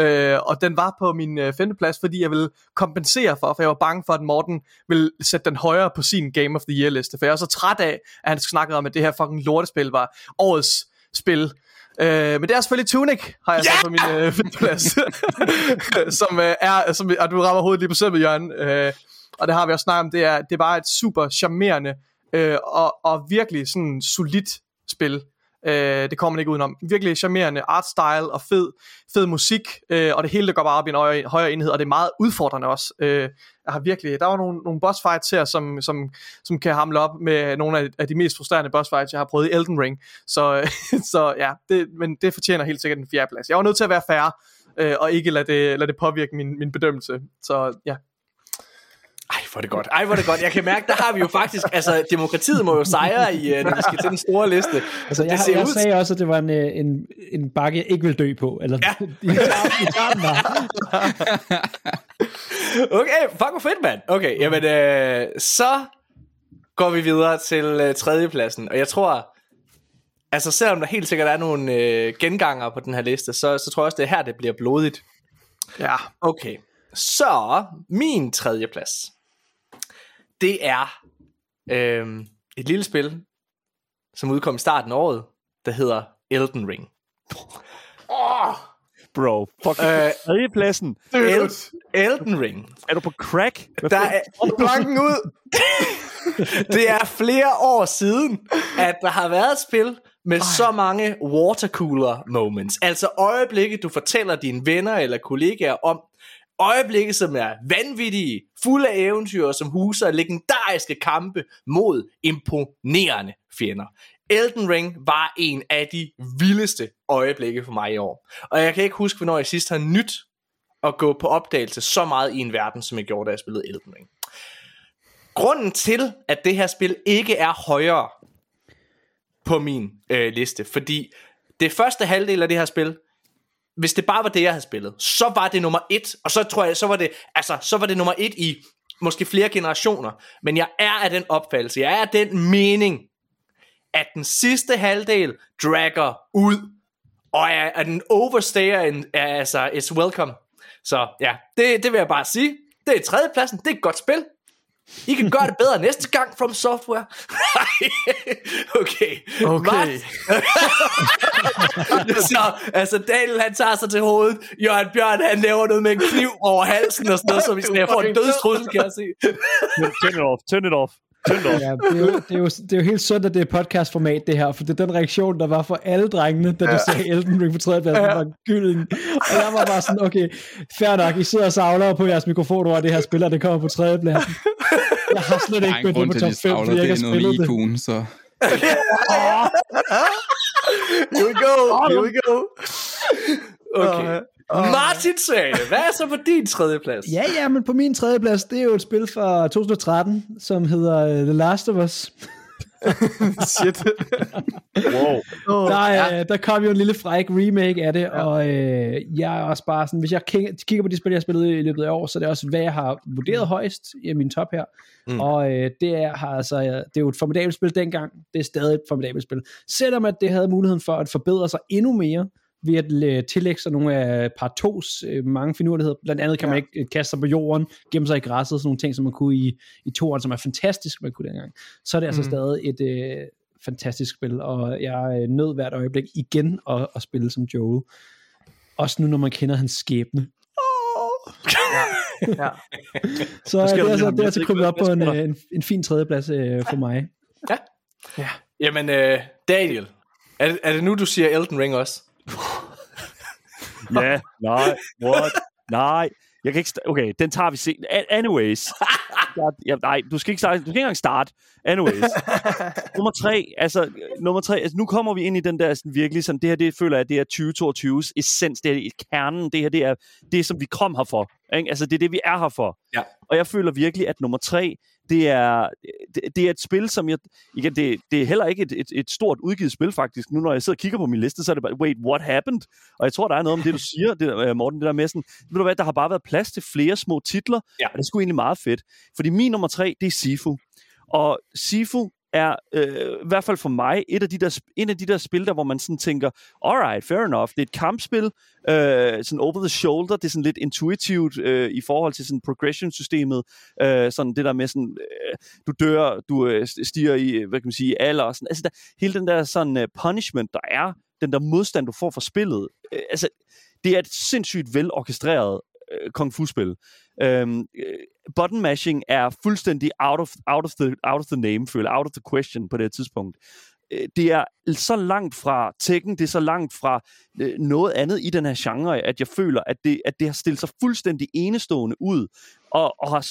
S2: Uh, og den var på min uh, femteplads, fordi jeg ville kompensere for, for jeg var bange for, at Morten ville sætte den højere på sin Game of the Year liste. For jeg er så træt af, at han snakkede om, at det her fucking lortespil var årets spil. Øh, men det er selvfølgelig Tunic, har jeg yeah! sat på min øh, plads. som øh, er, som, og du rammer hovedet lige på sømmet, Jørgen. Øh, og det har vi også snakket om, det er, det er bare et super charmerende øh, og, og virkelig sådan solidt spil. Øh, det kommer man ikke udenom. Virkelig charmerende art style og fed, fed musik, øh, og det hele det går bare op i en højere, højere enhed, og det er meget udfordrende også. Øh, har virkelig, der var nogle, nogle boss fights her, som, som, som kan hamle op med nogle af, af de mest frustrerende boss fights, jeg har prøvet i Elden Ring. Så, så ja, det, men det fortjener helt sikkert en fjerde plads. Jeg var nødt til at være færre, øh, og ikke lade det, lade det påvirke min, min bedømmelse. Så ja,
S1: hvor er det godt. Ej, hvor er det godt. Jeg kan mærke, der har vi jo faktisk, altså demokratiet må jo sejre, i, øh, når vi skal til den store liste.
S3: Altså, jeg, det jeg ud... sagde også, at det var en, øh, en, en bakke, jeg ikke vil dø på. Eller, ja. I tager, den
S1: okay, fuck hvor fedt, mand. Okay, jamen, øh, så går vi videre til øh, tredjepladsen, og jeg tror, altså selvom der helt sikkert er nogle øh, genganger på den her liste, så, så tror jeg også, det er her, det bliver blodigt.
S2: Ja.
S1: Okay, så min tredjeplads det er øh, et lille spil, som udkom i starten af året, der hedder Elden Ring.
S4: Oh, bro, fuck øh, pladsen.
S1: El- Elden Ring.
S4: Er du på crack?
S1: Hvad der er blanken ud. det er flere år siden, at der har været et spil med Ej. så mange watercooler moments. Altså øjeblikke, du fortæller dine venner eller kollegaer om, Øjeblikke, som er vanvittige, fulde af eventyr, som huser legendariske kampe mod imponerende fjender. Elden Ring var en af de vildeste øjeblikke for mig i år. Og jeg kan ikke huske, hvornår jeg sidst har nyt at gå på opdagelse så meget i en verden, som jeg gjorde, da jeg spillede Elden Ring. Grunden til, at det her spil ikke er højere på min øh, liste, fordi det første halvdel af det her spil, hvis det bare var det, jeg havde spillet, så var det nummer et, og så tror jeg, så var det, altså, så var det nummer et i måske flere generationer. Men jeg er af den opfattelse, jeg er af den mening, at den sidste halvdel dragger ud, og er, er den overstayer, en, er, altså, it's welcome. Så ja, det, det vil jeg bare sige. Det er tredjepladsen, det er et godt spil. I kan gøre det bedre næste gang from software. okay.
S2: Okay.
S1: så, altså Daniel han tager sig til hovedet. Jørgen Bjørn han laver noget med en kniv over halsen og sådan noget, så vi skal få en dødstrussel, kan jeg se.
S4: turn it off, turn it off. Ja,
S3: det, er jo, det, er jo, det er jo helt sundt, at det er podcastformat, det her, for det er den reaktion, der var for alle drengene, da du ja. sagde Elden Ring på tredje plads, ja. var gylden. Og jeg var bare sådan, okay, fair nok, I sidder og savler på jeres mikrofon over det her spiller, det kommer på tredje plads. Jeg har slet ikke gået det på top 5, fordi jeg ikke har spillet det. Så.
S1: Here we go, here we go. Okay. Martin sagde Hvad er så på din tredje plads?
S3: Ja, ja, men på min tredje plads, det er jo et spil fra 2013, som hedder uh, The Last of Us.
S2: Shit.
S4: Wow.
S3: Oh, der, ja. der kom jo en lille fræk remake af det, ja. og øh, jeg er også bare sådan, hvis jeg kigger på de spil, jeg har spillet i løbet af år, så er det også, hvad jeg har vurderet mm. højst i min top her. Mm. Og øh, det, er, har altså, det er jo et formidabelt spil dengang, det er stadig et formidabelt spil. Selvom at det havde muligheden for at forbedre sig endnu mere, ved at øh, tillægge sig nogle af part 2's øh, mange finurligheder. Blandt andet kan ja. man ikke øh, kaste sig på jorden, gemme sig i græsset, sådan nogle ting, som man kunne i, i toren, som er fantastisk, man kunne dengang. Så er det altså mm. stadig et øh, fantastisk spil, og jeg øh, nød hvert øjeblik igen at, at spille som Joel. Også nu, når man kender hans skæbne. Oh. ja. ja. Så det er, altså, det er altså krybet op på en, en, en fin tredjeplads øh, for mig.
S1: Ja. ja. Jamen, øh, Daniel, er det, er det nu, du siger Elden Ring også?
S4: ja, nej, what? Nej, jeg kan ikke... Okay, den tager vi se. Anyways. ja, nej, du skal, ikke starte, du skal ikke engang starte. Anyways. nummer tre, altså, nummer tre, altså, nu kommer vi ind i den der sådan, virkelig sådan, det her, det føler jeg, det er 2022's essens, det er kernen, det her, det er det, som vi kom her for. Ikke? Altså, det er det, vi er her for.
S1: Ja.
S4: Og jeg føler virkelig, at nummer tre, det er, det, det er et spil, som jeg... Igen, det, det er heller ikke et, et, et stort udgivet spil, faktisk. Nu når jeg sidder og kigger på min liste, så er det bare, wait, what happened? Og jeg tror, der er noget om det, du siger, det, Morten, det der med sådan... Ved du hvad, der har bare været plads til flere små titler, ja. og det er sgu egentlig meget fedt. Fordi min nummer tre, det er Sifu. Og Sifu er øh, i hvert fald for mig et af de der, en af de der spil, der hvor man sådan tænker, alright, fair enough, det er et kampspil, øh, sådan over the shoulder, det er sådan lidt intuitivt øh, i forhold til sådan progression-systemet, øh, sådan det der med sådan, øh, du dør, du øh, stiger i, øh, hvad kan man sige, alder, sådan, altså der, hele den der sådan øh, punishment, der er, den der modstand, du får fra spillet, øh, altså det er et sindssygt velorkestreret øh, kung fu-spil. Øhm, button mashing er fuldstændig out of, out, of the, out of the name, føler out of the question på det tidspunkt. Øh, det er så langt fra Tekken, det er så langt fra øh, noget andet i den her genre, at jeg føler, at det, at det har stillet sig fuldstændig enestående ud, og, og har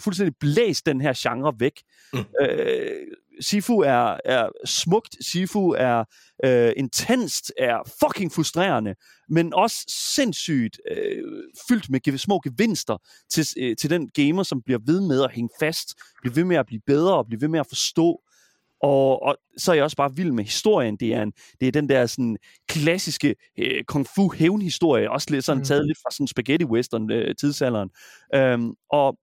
S4: fuldstændig blæst den her genre væk. Mm. Øh, Sifu er, er smukt, Sifu er øh, intenst, er fucking frustrerende, men også sindssygt øh, fyldt med små gevinster til, øh, til den gamer, som bliver ved med at hænge fast, bliver ved med at blive bedre og bliver ved med at forstå. Og, og så er jeg også bare vild med historien. Det er, en, det er den der sådan klassiske øh, kung fu hævnhistorie, også lidt sådan mm. taget lidt fra sådan spaghetti western øh, tidsalderen. Øhm, og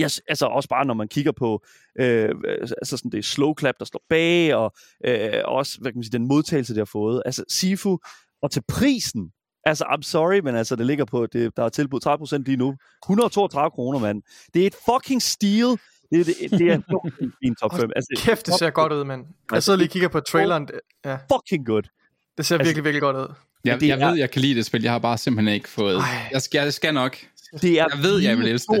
S4: yes, altså også bare når man kigger på øh, altså sådan det slow clap der står bag og øh, også hvad kan man sige den modtagelse det har fået. Altså Sifu og til prisen altså I'm sorry men altså det ligger på det, der er tilbudt 30% lige nu. 132 kroner mand. Det er et fucking steal. Det, det, det er en top 5
S2: altså, kæft det ser godt ud mand. Jeg sidder lige og kigger på traileren.
S4: ja. fucking good.
S2: Det ser altså, virkelig virkelig godt ud.
S5: Jeg, det jeg ved, jeg kan lide det spil. Jeg har bare simpelthen ikke fået... Jeg skal, jeg skal nok.
S4: Det er jeg ved, jeg vil elske det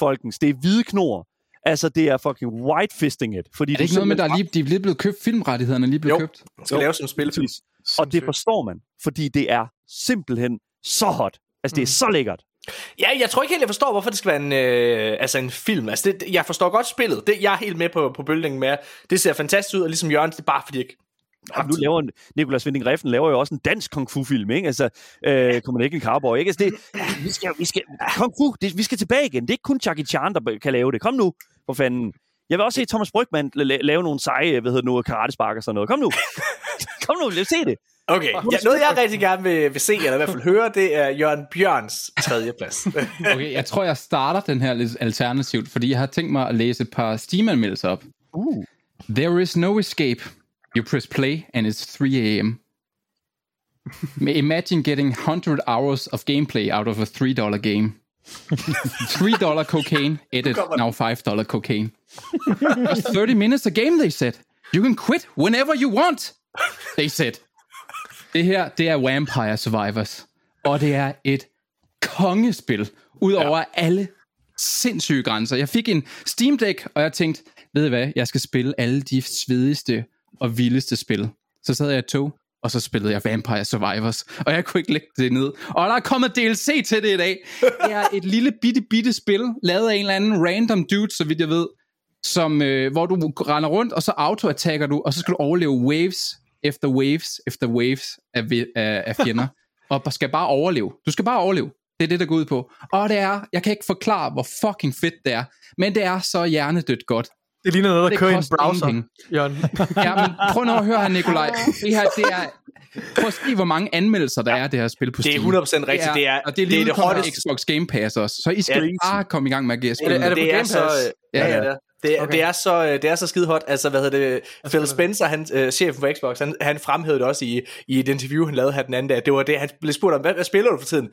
S4: folkens. Det er hvide knor. Altså, det er fucking white fisting it. Fordi
S5: er det ikke noget med, der er lige, de er lige blevet købt, filmrettighederne er lige blevet jo, købt?
S1: Jo, skal lave som spilfilm.
S4: Og det forstår man, fordi det er simpelthen så hot. Altså, det er mm. så lækkert.
S1: Ja, jeg tror ikke helt, jeg forstår, hvorfor det skal være en, øh, altså en film. Altså, det, jeg forstår godt spillet. Det, jeg er helt med på, på bølgen med. Det ser fantastisk ud, og ligesom Jørgen, det er bare fordi, jeg
S4: Ja, nu laver Nikolas Winding Refn laver jo også en dansk kung fu film, ikke? Altså, øh, kommer ikke en cowboy, ikke? Altså, det, vi skal, vi skal, kung fu, det, vi skal tilbage igen. Det er ikke kun Jackie Chan, der kan lave det. Kom nu, for fanden. Jeg vil også se Thomas Brygman lave nogle seje, hvad hedder nu, karatespark og sådan noget. Kom nu. Kom nu, lad os se det.
S1: Okay, ja, noget jeg rigtig gerne vil, vil se, eller i hvert fald høre, det er Jørgen Bjørns tredje plads.
S5: okay, jeg tror, jeg starter den her lidt alternativt, fordi jeg har tænkt mig at læse et par Steam-anmeldelser op. Uh. There is no escape You press play and it's 3 a.m. Imagine getting 100 hours of gameplay out of a $3 game. $3 cocaine, edit, now $5 cocaine. Just 30 minutes a game, they said. You can quit whenever you want, they said. Det her, det er Vampire Survivors. Og det er et kongespil, udover ja. alle sindssyge grænser. Jeg fik en Steam Deck, og jeg tænkte, ved I hvad, jeg skal spille alle de svedigste og vildeste spil. Så sad jeg i tog, og så spillede jeg Vampire Survivors, og jeg kunne ikke lægge det ned. Og der er kommet DLC til det i dag. Det er et lille bitte bitte spil, lavet af en eller anden random dude, så vidt jeg ved, som, øh, hvor du render rundt, og så auto-attacker du, og så skal du overleve waves efter waves efter waves af, af, af fjender. og skal bare overleve. Du skal bare overleve. Det er det, der går ud på. Og det er, jeg kan ikke forklare, hvor fucking fedt det er, men det er så hjernedødt godt.
S2: Det ligner noget, der
S5: Det
S2: kører i en browser,
S5: ingenting.
S2: Jørgen.
S5: Ja, men prøv nu at høre her, Nikolaj. Det her, det er... Prøv at se, hvor mange anmeldelser der er af det her spil på
S1: Det er
S5: Steam.
S1: 100% rigtigt. Det er,
S5: og det er
S1: det,
S5: lige
S1: er det
S5: udkommet
S1: hotteste.
S5: på Xbox Game Pass også. Så I skal
S1: Ja,
S5: bare komme i gang med at give
S2: Er det- er det på
S1: det er
S2: Game
S1: så,
S2: Pass?
S1: ja,
S5: Ja,
S1: ja,
S5: ja.
S1: Det, er- det,
S2: Okay.
S1: det er så det er så skide hot. Altså hvad hedder det? Phil Spencer, han øh, chefen for Xbox, han, han fremhævede det også i, i et interview han lavede her den anden dag. Det var det han blev spurgt om, hvad, hvad spiller du for tiden?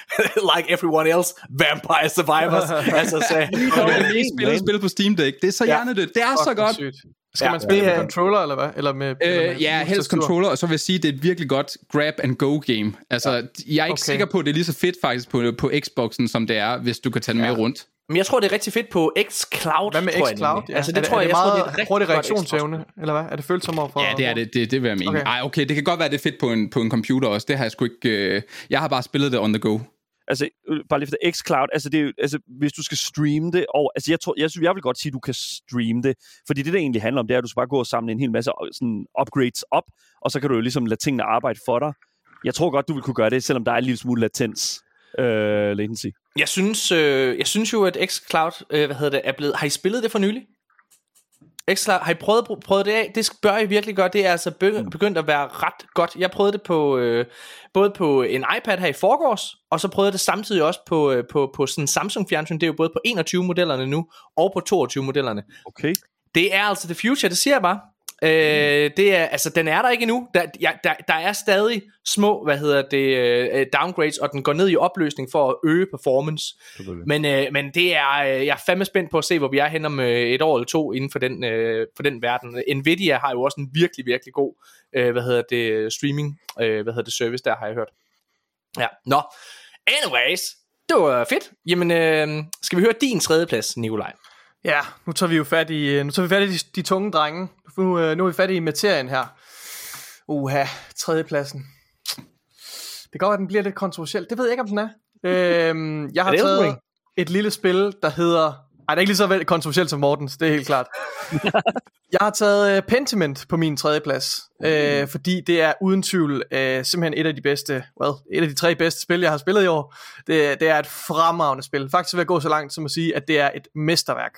S1: like everyone else, Vampire Survivors. altså
S5: Det er det mest spillede spil på Steam Deck. Det er så
S1: Ja.
S5: hjernedødt. Det er så
S2: Fuck, hvor
S5: godt.
S2: sygt. Skal
S1: Ja.
S2: man spille
S1: Det
S2: med
S1: er-
S2: controller, eller hvad? Eller med, eller med
S5: Øh, ja, helst controller, og så vil jeg sige, at det er et virkelig godt grab and go game. Altså, jeg er ikke
S2: Okay.
S5: sikker på, at det er lige så fedt faktisk på, på Xboxen, som det er, hvis du kan tage den med rundt.
S1: Men jeg tror, det er rigtig fedt på xCloud.
S2: Hvad med xCloud? Ja.
S1: Altså, det,
S2: er det,
S1: tror
S2: er
S1: jeg,
S2: det
S1: jeg tror,
S2: meget
S1: det er
S2: hurtig reaktionsevne, eller hvad? Er det følsomt over for?
S5: Ja, det er det. Det, det vil jeg mene.
S2: Okay.
S5: Okay. Ej, okay, det kan godt være, det er fedt på en, på en computer også. Det har jeg sgu ikke... Øh, jeg har bare spillet det on the go.
S4: Altså, øh, bare lige for det, xCloud, altså, det er, altså, hvis du skal streame det, og, altså, jeg, tror, jeg, synes, jeg vil godt sige, at du kan streame det, fordi det, det egentlig handler om, det er, at du skal bare gå og samle en hel masse øh, sådan, upgrades op, og så kan du jo ligesom lade tingene arbejde for dig. Jeg tror godt, du vil kunne gøre det, selvom der er en lille smule latens øh, latency.
S1: Jeg synes, øh, jeg synes jo, at xCloud, øh, hvad hedder det, er blevet... Har I spillet det for nylig? xCloud, har I prøvet, prøvet det af? Det bør I virkelig gøre. Det er altså begy- begyndt at være ret godt. Jeg prøvede det på øh, både på en iPad her i forgårs, og så prøvede jeg det samtidig også på, øh, på, på sådan en Samsung fjernsyn. Det er jo både på 21 modellerne nu, og på 22 modellerne.
S4: Okay.
S1: Det er altså the future, det siger jeg bare. Øh, det er, altså, den er der ikke endnu. Der, ja, der, der er stadig små, hvad hedder det, øh, downgrades, og den går ned i opløsning for at øge performance. Men, øh, men det er, jeg er fandme spændt på at se, hvor vi er hen om et år eller to inden for den, øh, for den verden. Nvidia har jo også en virkelig, virkelig god, øh, hvad hedder det, streaming, øh, hvad hedder det, service der, har jeg hørt. Ja, nå. Anyways, det var fedt. Jamen, øh, skal vi høre din tredje plads, Nikolaj?
S2: Ja, nu tager vi jo fat i, øh, nu tager vi fat i de, de tunge drenge. Nu, øh, nu er vi fat i materien her. Uha, tredjepladsen. Det kan godt at den bliver lidt kontroversiel. Det ved jeg ikke, om den er. Øhm, jeg har
S1: Er Elden
S2: taget et lille spil, der hedder... Ej, det er ikke lige så kontroversielt som Mortens, det er helt klart. jeg har taget uh, Pentiment på min tredje plads, øh, fordi det er uden tvivl øh, simpelthen et af de bedste, well, et af de tre bedste spil, jeg har spillet i år. Det, det er et fremragende spil. Faktisk vil jeg gå så langt som at sige, at det er et mesterværk.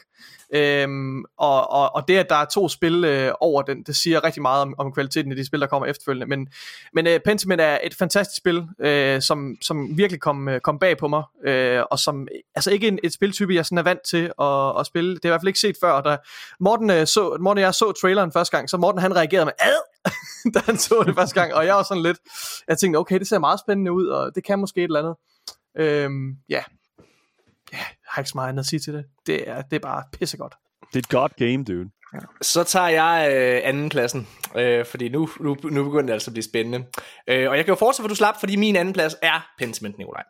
S2: Øhm, og, og, og det, at der er to spil øh, over den, det siger rigtig meget om, om kvaliteten af de spil, der kommer efterfølgende. Men, men øh, Pentiment er et fantastisk spil, øh, som, som virkelig kom, øh, kom bag på mig, øh, og som altså ikke en, et spiltype, jeg sådan er vant til at, at spille. Det er i hvert fald ikke set før. Da Morten, øh, så, Morten og jeg så traileren første gang, så Morten han reagerede med ad, da han så det første gang, og jeg var sådan lidt, jeg tænkte, okay, det ser meget spændende ud, og det kan måske et eller andet. Øhm, ja, ja, jeg har ikke så meget andet at sige til det. Det er, det er bare pissegodt.
S4: Det er et godt game, dude.
S1: Så tager jeg øh, anden pladsen, øh, fordi nu, nu, nu begynder det altså at blive spændende. Øh, og jeg kan jo fortsætte, for du slap, fordi min anden plads er Pentiment, Nikolaj.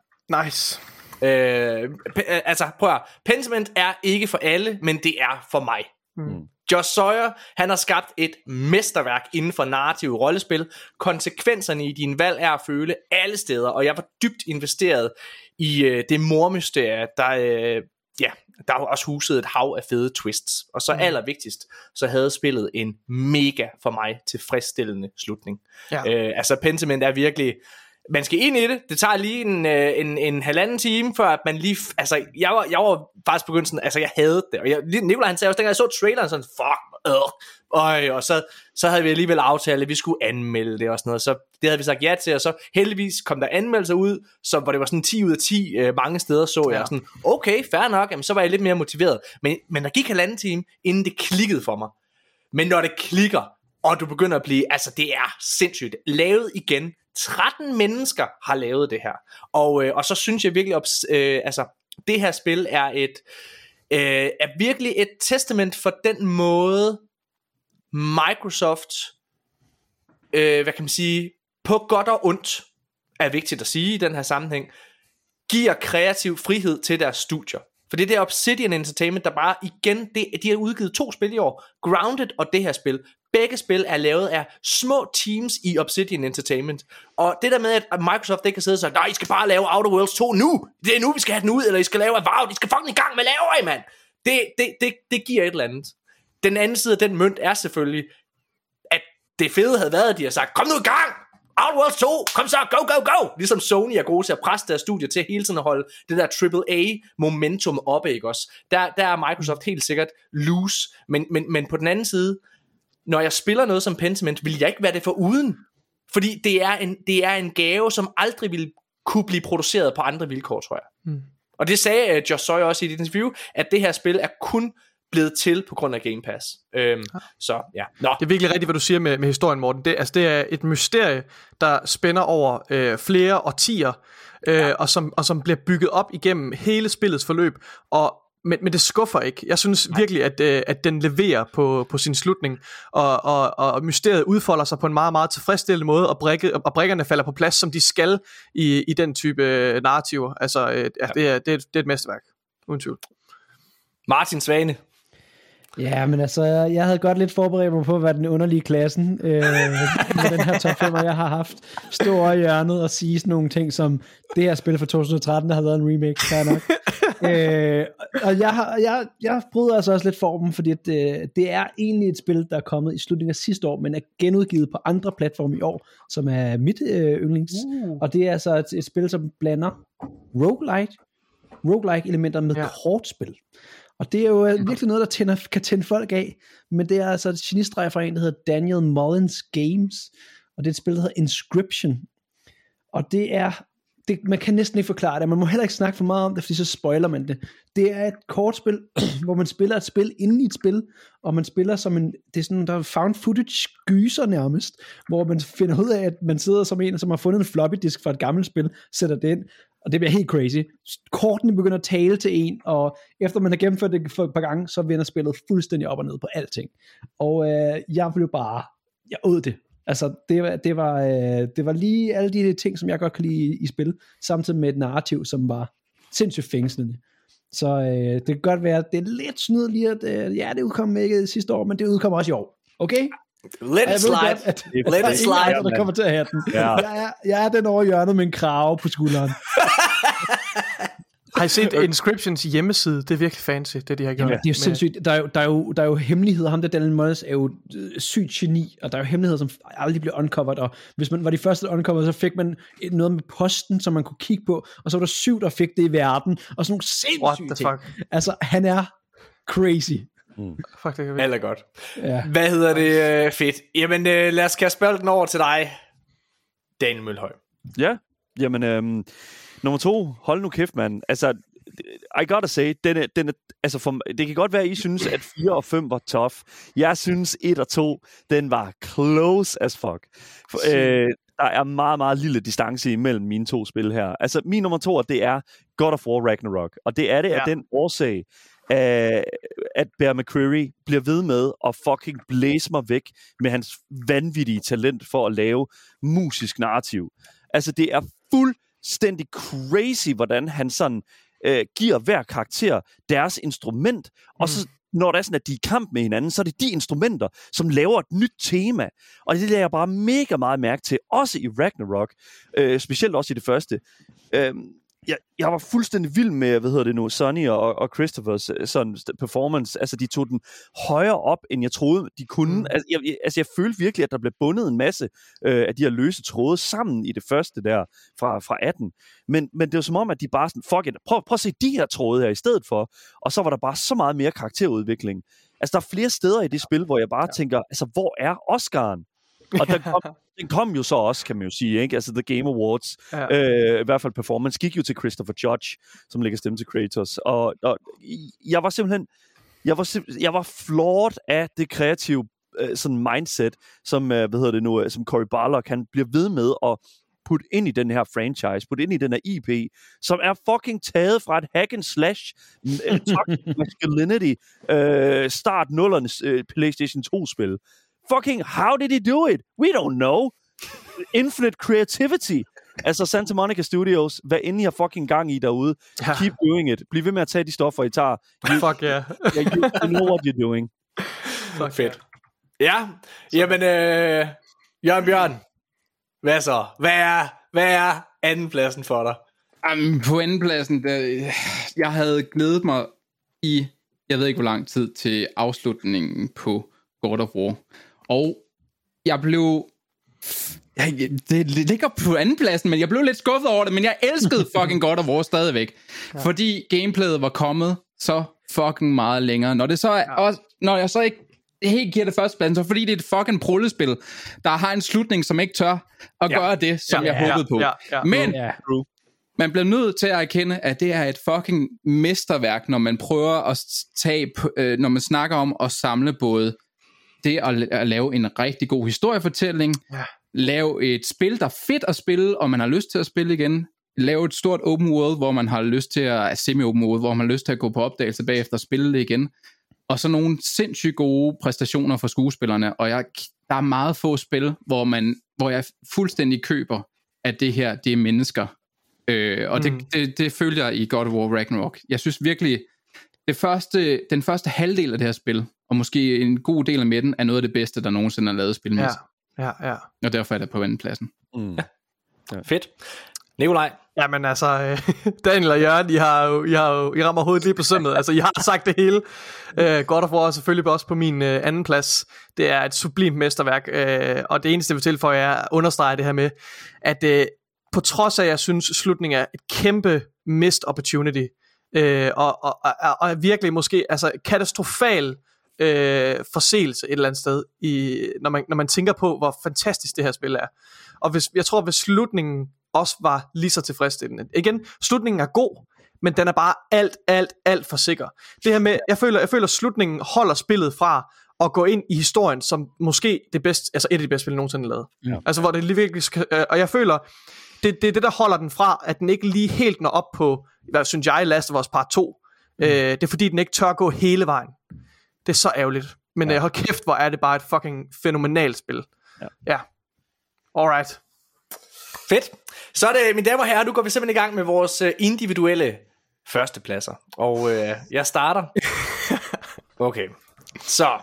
S2: Nice.
S1: Øh, pe- øh, altså, prøv at høre. Pentiment er ikke for alle, men det er for mig.
S2: Mm.
S1: Josh Sawyer, han har skabt et mesterværk inden for narrative rollespil. Konsekvenserne i din valg er at føle alle steder, og jeg var dybt investeret i øh, det mormysterie, der, øh, ja, der var også huset et hav af fede twists. Og så allervigtigst, så havde spillet en mega for mig tilfredsstillende slutning.
S2: Ja.
S1: Øh, altså Pentiment er virkelig man skal ind i det. Det tager lige en, øh, en, en halvanden time, før at man lige... Altså, jeg var, jeg var faktisk begyndt sådan... Altså, jeg havde det. Og jeg, Nicolaj, han sagde også, dengang jeg så traileren, sådan, fuck, øh, øj, og så, så havde vi alligevel aftalt, at vi skulle anmelde det og sådan noget. Så det havde vi sagt ja til, og så heldigvis kom der anmeldelser ud, så, hvor det var sådan 10 ud af 10 øh, mange steder, så jeg
S2: Ja.
S1: sådan, okay, fair nok, jamen, så var jeg lidt mere motiveret. Men, men der gik halvanden time, inden det klikkede for mig. Men når det klikker, og du begynder at blive, altså det er sindssygt, lavet igen. 13 mennesker har lavet det her. Og, øh, og så synes jeg virkelig, ops, øh, altså det her spil er et, øh, er virkelig et testament for den måde, Microsoft, øh, hvad kan man sige, på godt og ondt, er vigtigt at sige i den her sammenhæng, giver kreativ frihed til deres studier. For det er det Obsidian Entertainment, der bare igen, det, de har udgivet to spil i år, Grounded og det her spil. Begge spil er lavet af små teams i Obsidian Entertainment. Og det der med, at Microsoft ikke kan sidde og sige, nej, I skal bare lave Outer Worlds 2 nu. Det er nu, vi skal have den ud, eller I skal lave Avowed. I skal fucking i gang med laver I, mand. Det, det, det, det giver et eller andet. Den anden side af den mønt er selvfølgelig, at det fede havde været, at de har sagt, kom nu i gang! Outworld 2, kom så, go, go, go! Ligesom Sony er gode til at presse deres studier til hele tiden at holde det der AAA-momentum oppe, ikke også? Der, der er Microsoft helt sikkert loose, men, men, men på den anden side, når jeg spiller noget som Pentiment, vil jeg ikke være det for uden. Fordi det er en, det er en gave, som aldrig vil kunne blive produceret på andre vilkår, tror jeg. Mm. Og det sagde uh, Josh Sawyer også i dit interview, at det her spil er kun blevet til på grund af Game Pass. Øhm, ja. Så ja. Nå.
S2: Det er virkelig rigtigt, hvad du siger med, med historien, Morten. Det, altså, det er et mysterie, der spænder over øh, flere årtier, øh, ja. og, som, og som bliver bygget op igennem hele spillets forløb. Og men, men det skuffer ikke. Jeg synes Nej. virkelig, at, øh, at den leverer på, på sin slutning, og, og, og mysteriet udfolder sig på en meget, meget tilfredsstillende måde, og, brikke, og brikkerne falder på plads, som de skal i, i den type øh, narrativer. Altså, øh, ja, ja. Det, er, det, er, det er et mesterværk, uden tvivl.
S1: Martin Svane.
S3: Ja, men altså, jeg havde godt lidt forberedt mig på, hvad den underlige klassen øh, med den her top 5, jeg har haft. Stå over i hjørnet og sige sådan nogle ting som, det her spil fra 2013, der har været en remake, fair nok. Øh, og jeg, har, jeg, jeg bryder altså også lidt formen, fordi det, øh, det er egentlig et spil, der er kommet i slutningen af sidste år, men er genudgivet på andre platforme i år, som er mit øh, yndlings. Uh. Og det er altså et, et spil, som blander roguelite, roguelike elementer med ja. kortspil. Og det er jo øh, virkelig noget, der tænder, kan tænde folk af. Men det er altså et genistreg fra en, der hedder Daniel Mullins Games. Og det er et spil, der hedder Inscription. Og det er det, man kan næsten ikke forklare det, man må heller ikke snakke for meget om det, fordi så spoiler man det. Det er et kortspil, hvor man spiller et spil inden i et spil, og man spiller som en, det er sådan, der er found footage gyser nærmest, hvor man finder ud af, at man sidder som en, som har fundet en floppy disk fra et gammelt spil, sætter det ind, og det bliver helt crazy. Kortene begynder at tale til en, og efter man har gennemført det for et par gange, så vender spillet fuldstændig op og ned på alting. Og øh, jeg blev bare, jeg åd det. Altså, det var, det, var, øh, det var lige alle de ting, som jeg godt kan lide i, spil, samtidig med et narrativ, som var sindssygt fængslende. Så øh, det kan godt være, at det er lidt snyd lige, at øh, ja, det udkom ikke sidste år, men det udkommer også i år. Okay?
S1: Let it slide. Godt, at, Let it slide.
S3: Der kommer til at have den. Ja. Jeg, er, jeg er den over hjørnet med en krave på skulderen.
S2: Har I set Inscriptions hjemmeside? Det er virkelig fancy, det de har gjort.
S3: Ja, det er jo sindssygt. Der er jo, der er jo, der er jo hemmeligheder. Ham der Daniel Mullins er jo øh, sygt geni, og der er jo hemmeligheder, som aldrig bliver uncovered. Og hvis man var de første uncovered, så fik man noget med posten, som man kunne kigge på, og så var der syv, der fik det i verden, og sådan nogle sindssyge ting. Fuck? Altså, han er crazy.
S1: Mm. Fuck, det kan Alt er godt. Ja. Hvad hedder det? Uh, fedt. Jamen, uh, lad os kaste bolden over til dig, Daniel Mølhøj.
S4: Ja, jamen, øhm, nummer to, hold nu kæft, mand. Altså, I gotta say, den er, den er, altså for, det kan godt være, at I synes, at 4 og 5 var tough. Jeg synes, 1 og 2, den var close as fuck. For, øh, der er meget, meget lille distance imellem mine to spil her. Altså, min nummer to, det er God of War Ragnarok. Og det er det ja. af den årsag, at, at Bear McCreary bliver ved med at fucking blæse mig væk med hans vanvittige talent for at lave musisk narrativ. Altså, det er fuldstændig crazy, hvordan han sådan øh, giver hver karakter deres instrument, mm. og så mm. når det er sådan, at de er i kamp med hinanden, så er det de instrumenter, som laver et nyt tema. Og det lader jeg bare mega meget mærke til, også i Ragnarok, øh, specielt også i det første. Øh, jeg, jeg var fuldstændig vild med, hvad hedder det nu, Sonny og, og Christophers øh, sådan performance. Altså, de tog den højere op, end jeg troede, de kunne. Mm. Altså, jeg, altså, jeg følte virkelig, at der blev bundet en masse øh, af de her løse tråde sammen i det første der fra, fra 18. Men, men det var som om, at de bare sådan, fuck it, prøv, prøv at se de her tråde her i stedet for. Og så var der bare så meget mere karakterudvikling. Altså, der er flere steder i det spil, hvor jeg bare ja. tænker, altså, hvor er Oscaren? Og den kom, den kom jo så også, kan man jo sige, ikke? Altså The Game Awards, ja. øh, i hvert fald performance, gik jo til Christopher Judge, som lægger stemme til Kratos. Og, og jeg var simpelthen, jeg var, jeg var floored af det kreative øh, sådan mindset, som, øh, hvad hedder det nu, øh, som Cory Barlog, han bliver ved med at putte ind i den her franchise, putte ind i den her IP, som er fucking taget fra et hack and slash uh, masculinity uh, start nullernes uh, PlayStation 2-spil fucking, how did he do it? We don't know. Infinite creativity. Altså Santa Monica Studios, hvad end I har fucking gang i derude, ja. keep doing it. Bliv ved med at tage de stoffer, I tager.
S2: You, Fuck yeah.
S4: yeah you, you know what you're doing.
S1: Fuck fedt. Ja, jamen, øh, Jørgen Bjørn, hvad så? Hvad er, hvad er andenpladsen for dig?
S5: Um, på andenpladsen, der, jeg havde glædet mig i, jeg ved ikke hvor lang tid, til afslutningen på God of War. Og jeg blev Ja, det ligger på andenpladsen, men jeg blev lidt skuffet over det, men jeg elskede fucking God of War stadigvæk. Ja. Fordi gameplayet var kommet så fucking meget længere. Når det så er, ja. også, når jeg så ikke helt giver det første plan, så fordi det er et fucking prullespil, der har en slutning, som ikke tør at ja. gøre det, som ja, jeg ja, håbede på. Ja, ja, Men ja. man bliver nødt til at erkende, at det er et fucking mesterværk, når man prøver at tage, øh, når man snakker om at samle både det at, at lave en rigtig god historiefortælling, ja. lave et spil, der er fedt at spille, og man har lyst til at spille igen, lave et stort open world, hvor man har lyst til at, semi-open world, hvor man har lyst til at gå på opdagelse bagefter og spille det igen, og så nogle sindssygt gode præstationer for skuespillerne, og jeg, der er meget få spil, hvor, man, hvor jeg fuldstændig køber, at det her, det er mennesker. Øh, og mm. det, det, det følger jeg i God of War Ragnarok. Jeg synes virkelig, det første, den første halvdel af det her spil, og måske en god del af midten, er noget af det bedste, der nogensinde er lavet spilmæssigt.
S2: Ja, ja, ja.
S5: Og derfor er det på andenpladsen.
S1: Mm. Ja. ja. Fedt. Nikolaj?
S2: Jamen altså, øh, Daniel og Jørgen, I, har jo, I, har jo, I rammer hovedet lige på sømmet. Altså, I har sagt det hele. Uh, God of War er selvfølgelig også på min uh, anden plads. Det er et sublimt mesterværk, uh, og det eneste, jeg vil tilføje, er at understrege det her med, at uh, på trods af, at jeg synes, slutningen er et kæmpe missed opportunity, uh, og, og, og, og virkelig måske altså, katastrofal uh, forseelse et eller andet sted, i, når, man, når man tænker på, hvor fantastisk det her spil er. Og hvis, jeg tror, hvis slutningen også var lige så tilfredsstillende. Igen, slutningen er god, men den er bare alt, alt, alt for sikker. Det her med, jeg føler, jeg føler, slutningen holder spillet fra at gå ind i historien som måske det bedste, altså et af de bedste spil nogensinde lavet. Ja. Altså hvor det lige virkelig øh, og jeg føler, det, det er det, der holder den fra, at den ikke lige helt når op på, hvad synes jeg, Last of Us Part 2. Mm. Øh, det er fordi, den ikke tør gå hele vejen. Det er så ærgerligt. Men ja. øh, hold kæft, hvor er det bare et fucking fænomenalt spil. Ja. ja. Alright.
S1: Fedt. Så er det, mine damer og herrer, nu går vi simpelthen i gang med vores øh, individuelle førstepladser. Og øh, jeg starter. Okay. Så,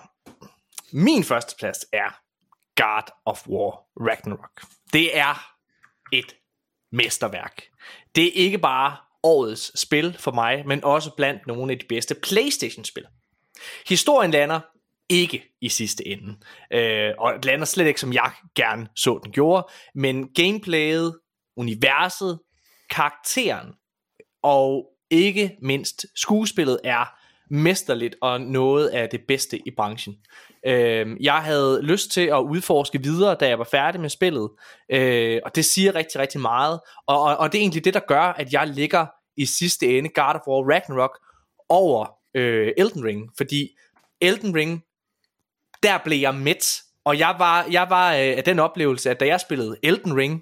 S1: min førsteplads er God of War Ragnarok. Det er et mesterværk. Det er ikke bare årets spil for mig, men også blandt nogle af de bedste PlayStation-spil. Historien lander ikke i sidste ende. Øh, og lander slet ikke, som jeg gerne så den gjorde. Men gameplayet, universet, karakteren og ikke mindst skuespillet er mesterligt og noget af det bedste i branchen. Øh, jeg havde lyst til at udforske videre, da jeg var færdig med spillet, øh, og det siger rigtig, rigtig meget, og, og, og det er egentlig det, der gør, at jeg ligger i sidste ende God of War Ragnarok over øh, Elden Ring, fordi Elden Ring der blev jeg mæt. Og jeg var, jeg var øh, af den oplevelse, at da jeg spillede Elden Ring,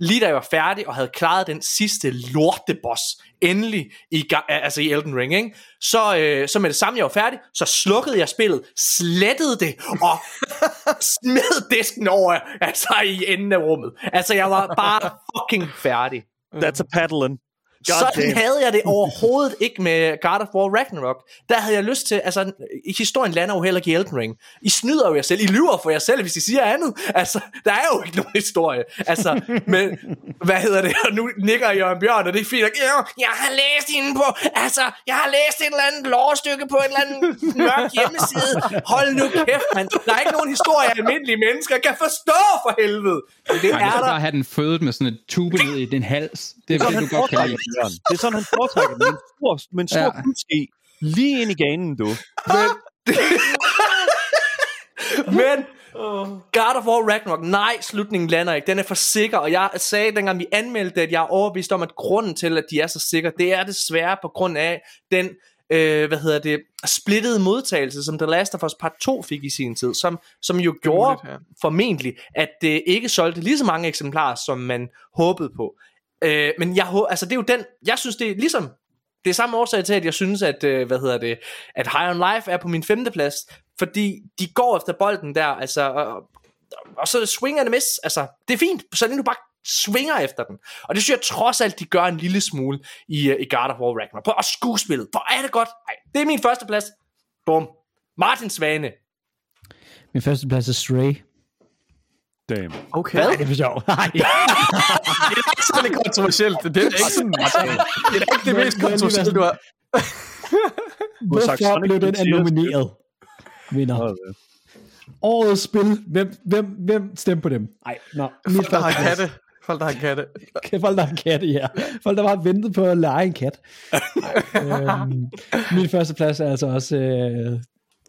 S1: lige da jeg var færdig og havde klaret den sidste lorteboss endelig i, altså i Elden Ring, ikke? Så, øh, så med det samme jeg var færdig, så slukkede jeg spillet, slettede det og smed disken over altså i enden af rummet. Altså jeg var bare fucking færdig.
S4: That's a paddling.
S1: God Sådan damn. havde jeg det overhovedet ikke med God of War Ragnarok. Der havde jeg lyst til, altså historien lander jo heller ikke i Elden Ring. I snyder jo jer selv, I lyver for jer selv, hvis I siger andet. Altså, der er jo ikke nogen historie. Altså, men, hvad hedder det? Og nu nikker Jørgen Bjørn, og det er fint. Ja, jeg har læst inde på, altså, jeg har læst et eller andet lovstykke på en eller anden mørk hjemmeside. Hold nu kæft, man. Der er ikke nogen historie, almindelige mennesker kan forstå for helvede.
S5: Det er der. bare have den fødet med sådan et tube ned i din hals. Det er det, du godt kan lide.
S4: Jørgen. Det er sådan, han foretrækker med en stor, med en stor ja. kuske lige ind i ganen, du.
S1: Men, men God of War Ragnarok, nej, slutningen lander ikke. Den er for sikker, og jeg sagde dengang vi anmeldte at jeg er overbevist om, at grunden til, at de er så sikre, det er desværre på grund af den øh, hvad hedder det, splittede modtagelse, som The Last of Us Part 2 fik i sin tid, som, som jo gjorde muligt, ja. formentlig, at det ikke solgte lige så mange eksemplarer, som man håbede på. Øh, men jeg, altså det er jo den, jeg synes det er ligesom, det er samme årsag til, at jeg synes, at, øh, hvad hedder det, at High on Life er på min femte plads, fordi de går efter bolden der, altså, og, og så swinger det miss, altså, det er fint, så længe du bare svinger efter den. Og det synes jeg trods alt, de gør en lille smule i, øh, i God of War Ragnarok. Og skuespillet, hvor er det godt. Ej, det er min første plads. Bum. Martin Svane.
S3: Min første plads er Stray.
S4: Damn.
S2: Okay. Hvad?
S3: Det er for sjov. Nej.
S2: det er ikke sådan kontroversielt. Det er ikke sådan, det er ikke det mest kontroversielle, du har.
S3: Hvorfor blev den er nomineret? Vinder. Årets spil. Hvem, hvem, hvem stemte på dem? Nej, nå.
S2: Folk, der har katte. Folk, der har katte.
S3: Folk, der har katte, ja. Folk, der bare ventet på at lege en kat. øhm, min første plads er altså også øh,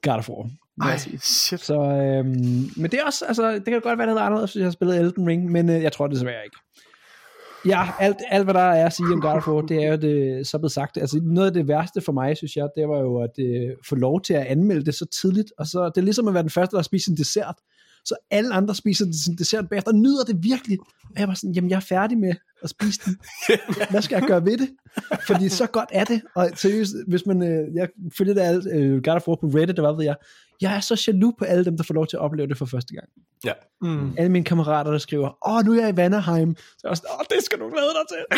S3: God of War.
S2: Ej, shit.
S3: Så, øhm, men det er også, altså, det kan godt være, det hedder anderledes, hvis jeg har spillet Elden Ring, men øh, jeg tror det desværre ikke. Ja, alt, alt hvad der er at sige om God of War, det er jo det, så blevet sagt. Altså noget af det værste for mig, synes jeg, det var jo at øh, få lov til at anmelde det så tidligt. Og så, det er ligesom at være den første, der spiser en dessert. Så alle andre spiser sin dessert bagefter, og nyder det virkelig. Og jeg var sådan, jamen jeg er færdig med at spise den. Hvad skal jeg gøre ved det? Fordi så godt er det. Og seriøst, hvis man, øh, jeg følger det alt, øh, God of War på Reddit, der hvad ved jeg, jeg er så jaloux på alle dem, der får lov til at opleve det for første gang.
S1: Ja.
S3: Mm. Alle mine kammerater, der skriver, åh, nu er jeg i Vanderheim. Så jeg er sådan, åh, det skal du glæde dig til.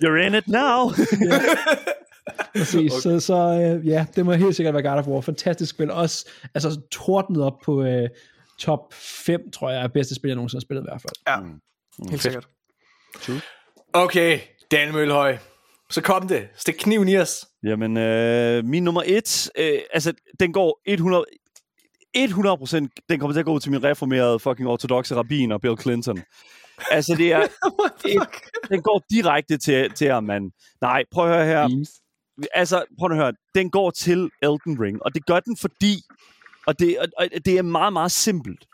S4: You're in it now.
S3: Præcis, okay. så, så øh, ja, det må helt sikkert være God of War. Fantastisk spil. Også altså, tordnet op på øh, top 5, tror jeg, er bedste spil, jeg nogensinde har spillet i hvert fald.
S2: Ja, helt sikkert.
S1: Okay, Daniel Mølhøj. Så kom det. Stik kniven i os.
S4: Jamen, øh, min nummer et, øh, altså, den går 100, 100 procent, den kommer til at gå ud til min reformerede fucking ortodoxe rabbin og Bill Clinton. Altså, det er, det, den går direkte til, til ham, mand. Nej, prøv at høre her. Altså, prøv at høre. Den går til Elden Ring, og det gør den, fordi, og det, og det er meget, meget simpelt.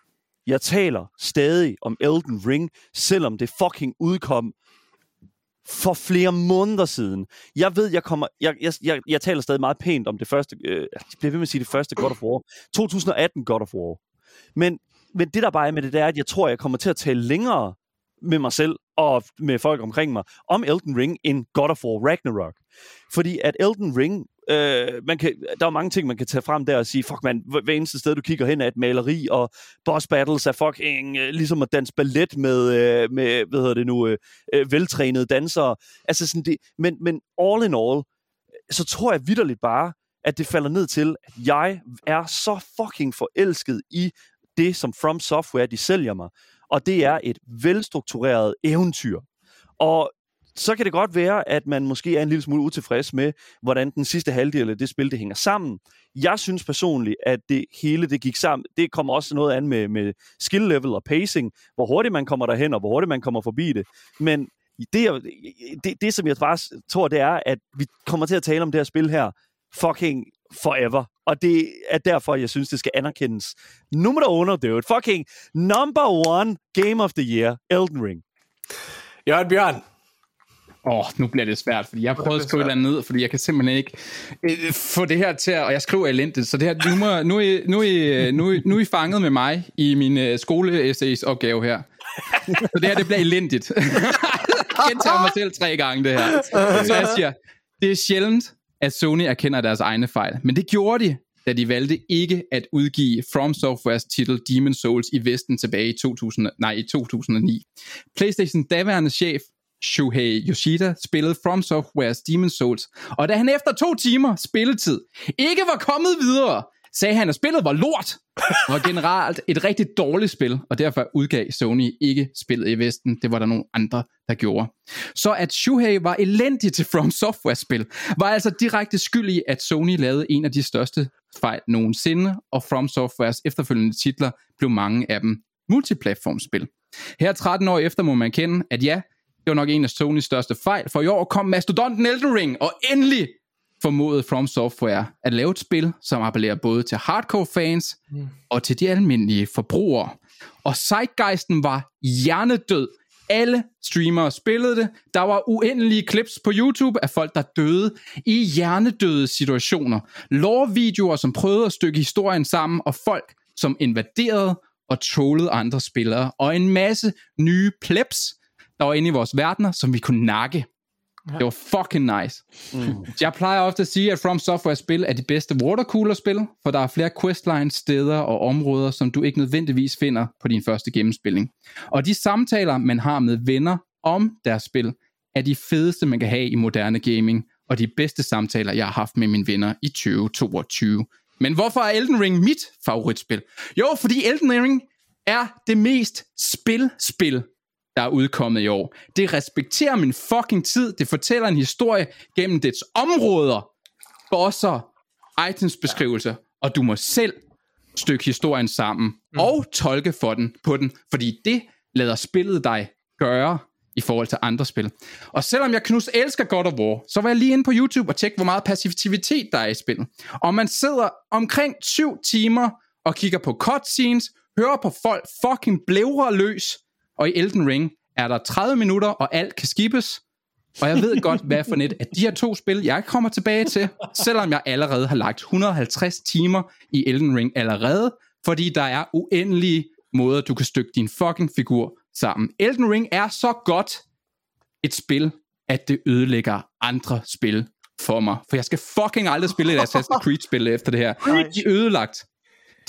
S4: Jeg taler stadig om Elden Ring, selvom det fucking udkom for flere måneder siden. Jeg ved, jeg kommer, jeg, jeg, jeg, jeg taler stadig meget pænt om det første, øh, jeg bliver ved med at sige det første God of War. 2018 God of War. Men, men det der bare er med det, det er, at jeg tror, jeg kommer til at tale længere med mig selv og med folk omkring mig om Elden Ring end God of War Ragnarok. Fordi at Elden Ring, øh, man kan, der er mange ting, man kan tage frem der og sige, fuck man, hver eneste sted, du kigger hen, er et maleri, og boss battles er fucking øh, ligesom at danse ballet med, øh, med hvad hedder det nu, øh, øh, veltrænede dansere. Altså sådan det, men, men all in all, så tror jeg vidderligt bare, at det falder ned til, at jeg er så fucking forelsket i det, som From Software, de sælger mig. Og det er et velstruktureret eventyr. Og så kan det godt være, at man måske er en lille smule utilfreds med, hvordan den sidste halvdel af det spil, det hænger sammen. Jeg synes personligt, at det hele det gik sammen. Det kommer også noget an med, med skill level og pacing, hvor hurtigt man kommer derhen, og hvor hurtigt man kommer forbi det. Men det, det, det som jeg bare tror, det er, at vi kommer til at tale om det her spil her fucking forever. Og det er derfor, jeg synes, det skal anerkendes. Nummer under, dude. Fucking number one game of the year, Elden Ring.
S1: Jørgen Bjørn.
S5: Åh, oh, nu bliver det svært, fordi jeg har prøvet at skrive det ned, fordi jeg kan simpelthen ikke øh, få det her til at, og jeg skriver elendigt, så det her, nu, må, nu, er, nu, er, nu, er, nu er I fanget med mig i min uh, skole opgave her. Så det her, det bliver elendigt. jeg gentager mig selv tre gange, det her. Så jeg siger, det er sjældent, at Sony erkender deres egne fejl, men det gjorde de, da de valgte ikke at udgive From Softwares titel Demon Souls i Vesten tilbage i, 2000, nej, i 2009. PlayStation daværende chef Shuhei Yoshida spillede From Softwares Demon Souls, og da han efter to timer spilletid ikke var kommet videre, sagde han, at spillet var lort, og generelt et rigtig dårligt spil, og derfor udgav Sony ikke spillet i Vesten. Det var der nogle andre, der gjorde. Så at Shuhei var elendig til From Software-spil, var altså direkte skyld i, at Sony lavede en af de største fejl nogensinde, og From Softwares efterfølgende titler blev mange af dem multiplatformspil. Her 13 år efter må man kende, at ja, det var nok en af Sonys største fejl, for i år kom Mastodonten Elden Ring, og endelig formåede From Software at lave et spil, som appellerer både til hardcore fans mm. og til de almindelige forbrugere. Og Zeitgeisten var hjernedød. Alle streamere spillede det. Der var uendelige clips på YouTube af folk, der døde i hjernedøde situationer. Lore-videoer, som prøvede at stykke historien sammen, og folk, som invaderede og trollede andre spillere. Og en masse nye plebs, der var inde i vores verdener, som vi kunne nakke. Ja. Det var fucking nice. Mm. Jeg plejer ofte at sige, at From Software spil er de bedste watercooler-spil, for der er flere questlines, steder og områder, som du ikke nødvendigvis finder på din første gennemspilling. Og de samtaler, man har med venner om deres spil, er de fedeste, man kan have i moderne gaming, og de bedste samtaler, jeg har haft med mine venner i 2022. Men hvorfor er Elden Ring mit favoritspil? Jo, fordi Elden Ring er det mest spil-spil, der er udkommet i år. Det respekterer min fucking tid. Det fortæller en historie gennem dets områder, bosser, items beskrivelser og du må selv stykke historien sammen mm. og tolke for den på den, fordi det lader spillet dig gøre i forhold til andre spil. Og selvom jeg knus elsker God of War, så var jeg lige inde på YouTube og tjekke, hvor meget passivitet der er i spillet. Og man sidder omkring 7 timer og kigger på cutscenes, hører på folk fucking blævre løs, og i Elden Ring er der 30 minutter, og alt kan skibes. Og jeg ved godt, hvad for net af de her to spil, jeg kommer tilbage til, selvom jeg allerede har lagt 150 timer i Elden Ring allerede, fordi der er uendelige måder, du kan stykke din fucking figur sammen. Elden Ring er så godt et spil, at det ødelægger andre spil for mig. For jeg skal fucking aldrig spille et Assassin's Creed-spil efter det her. De er ødelagt.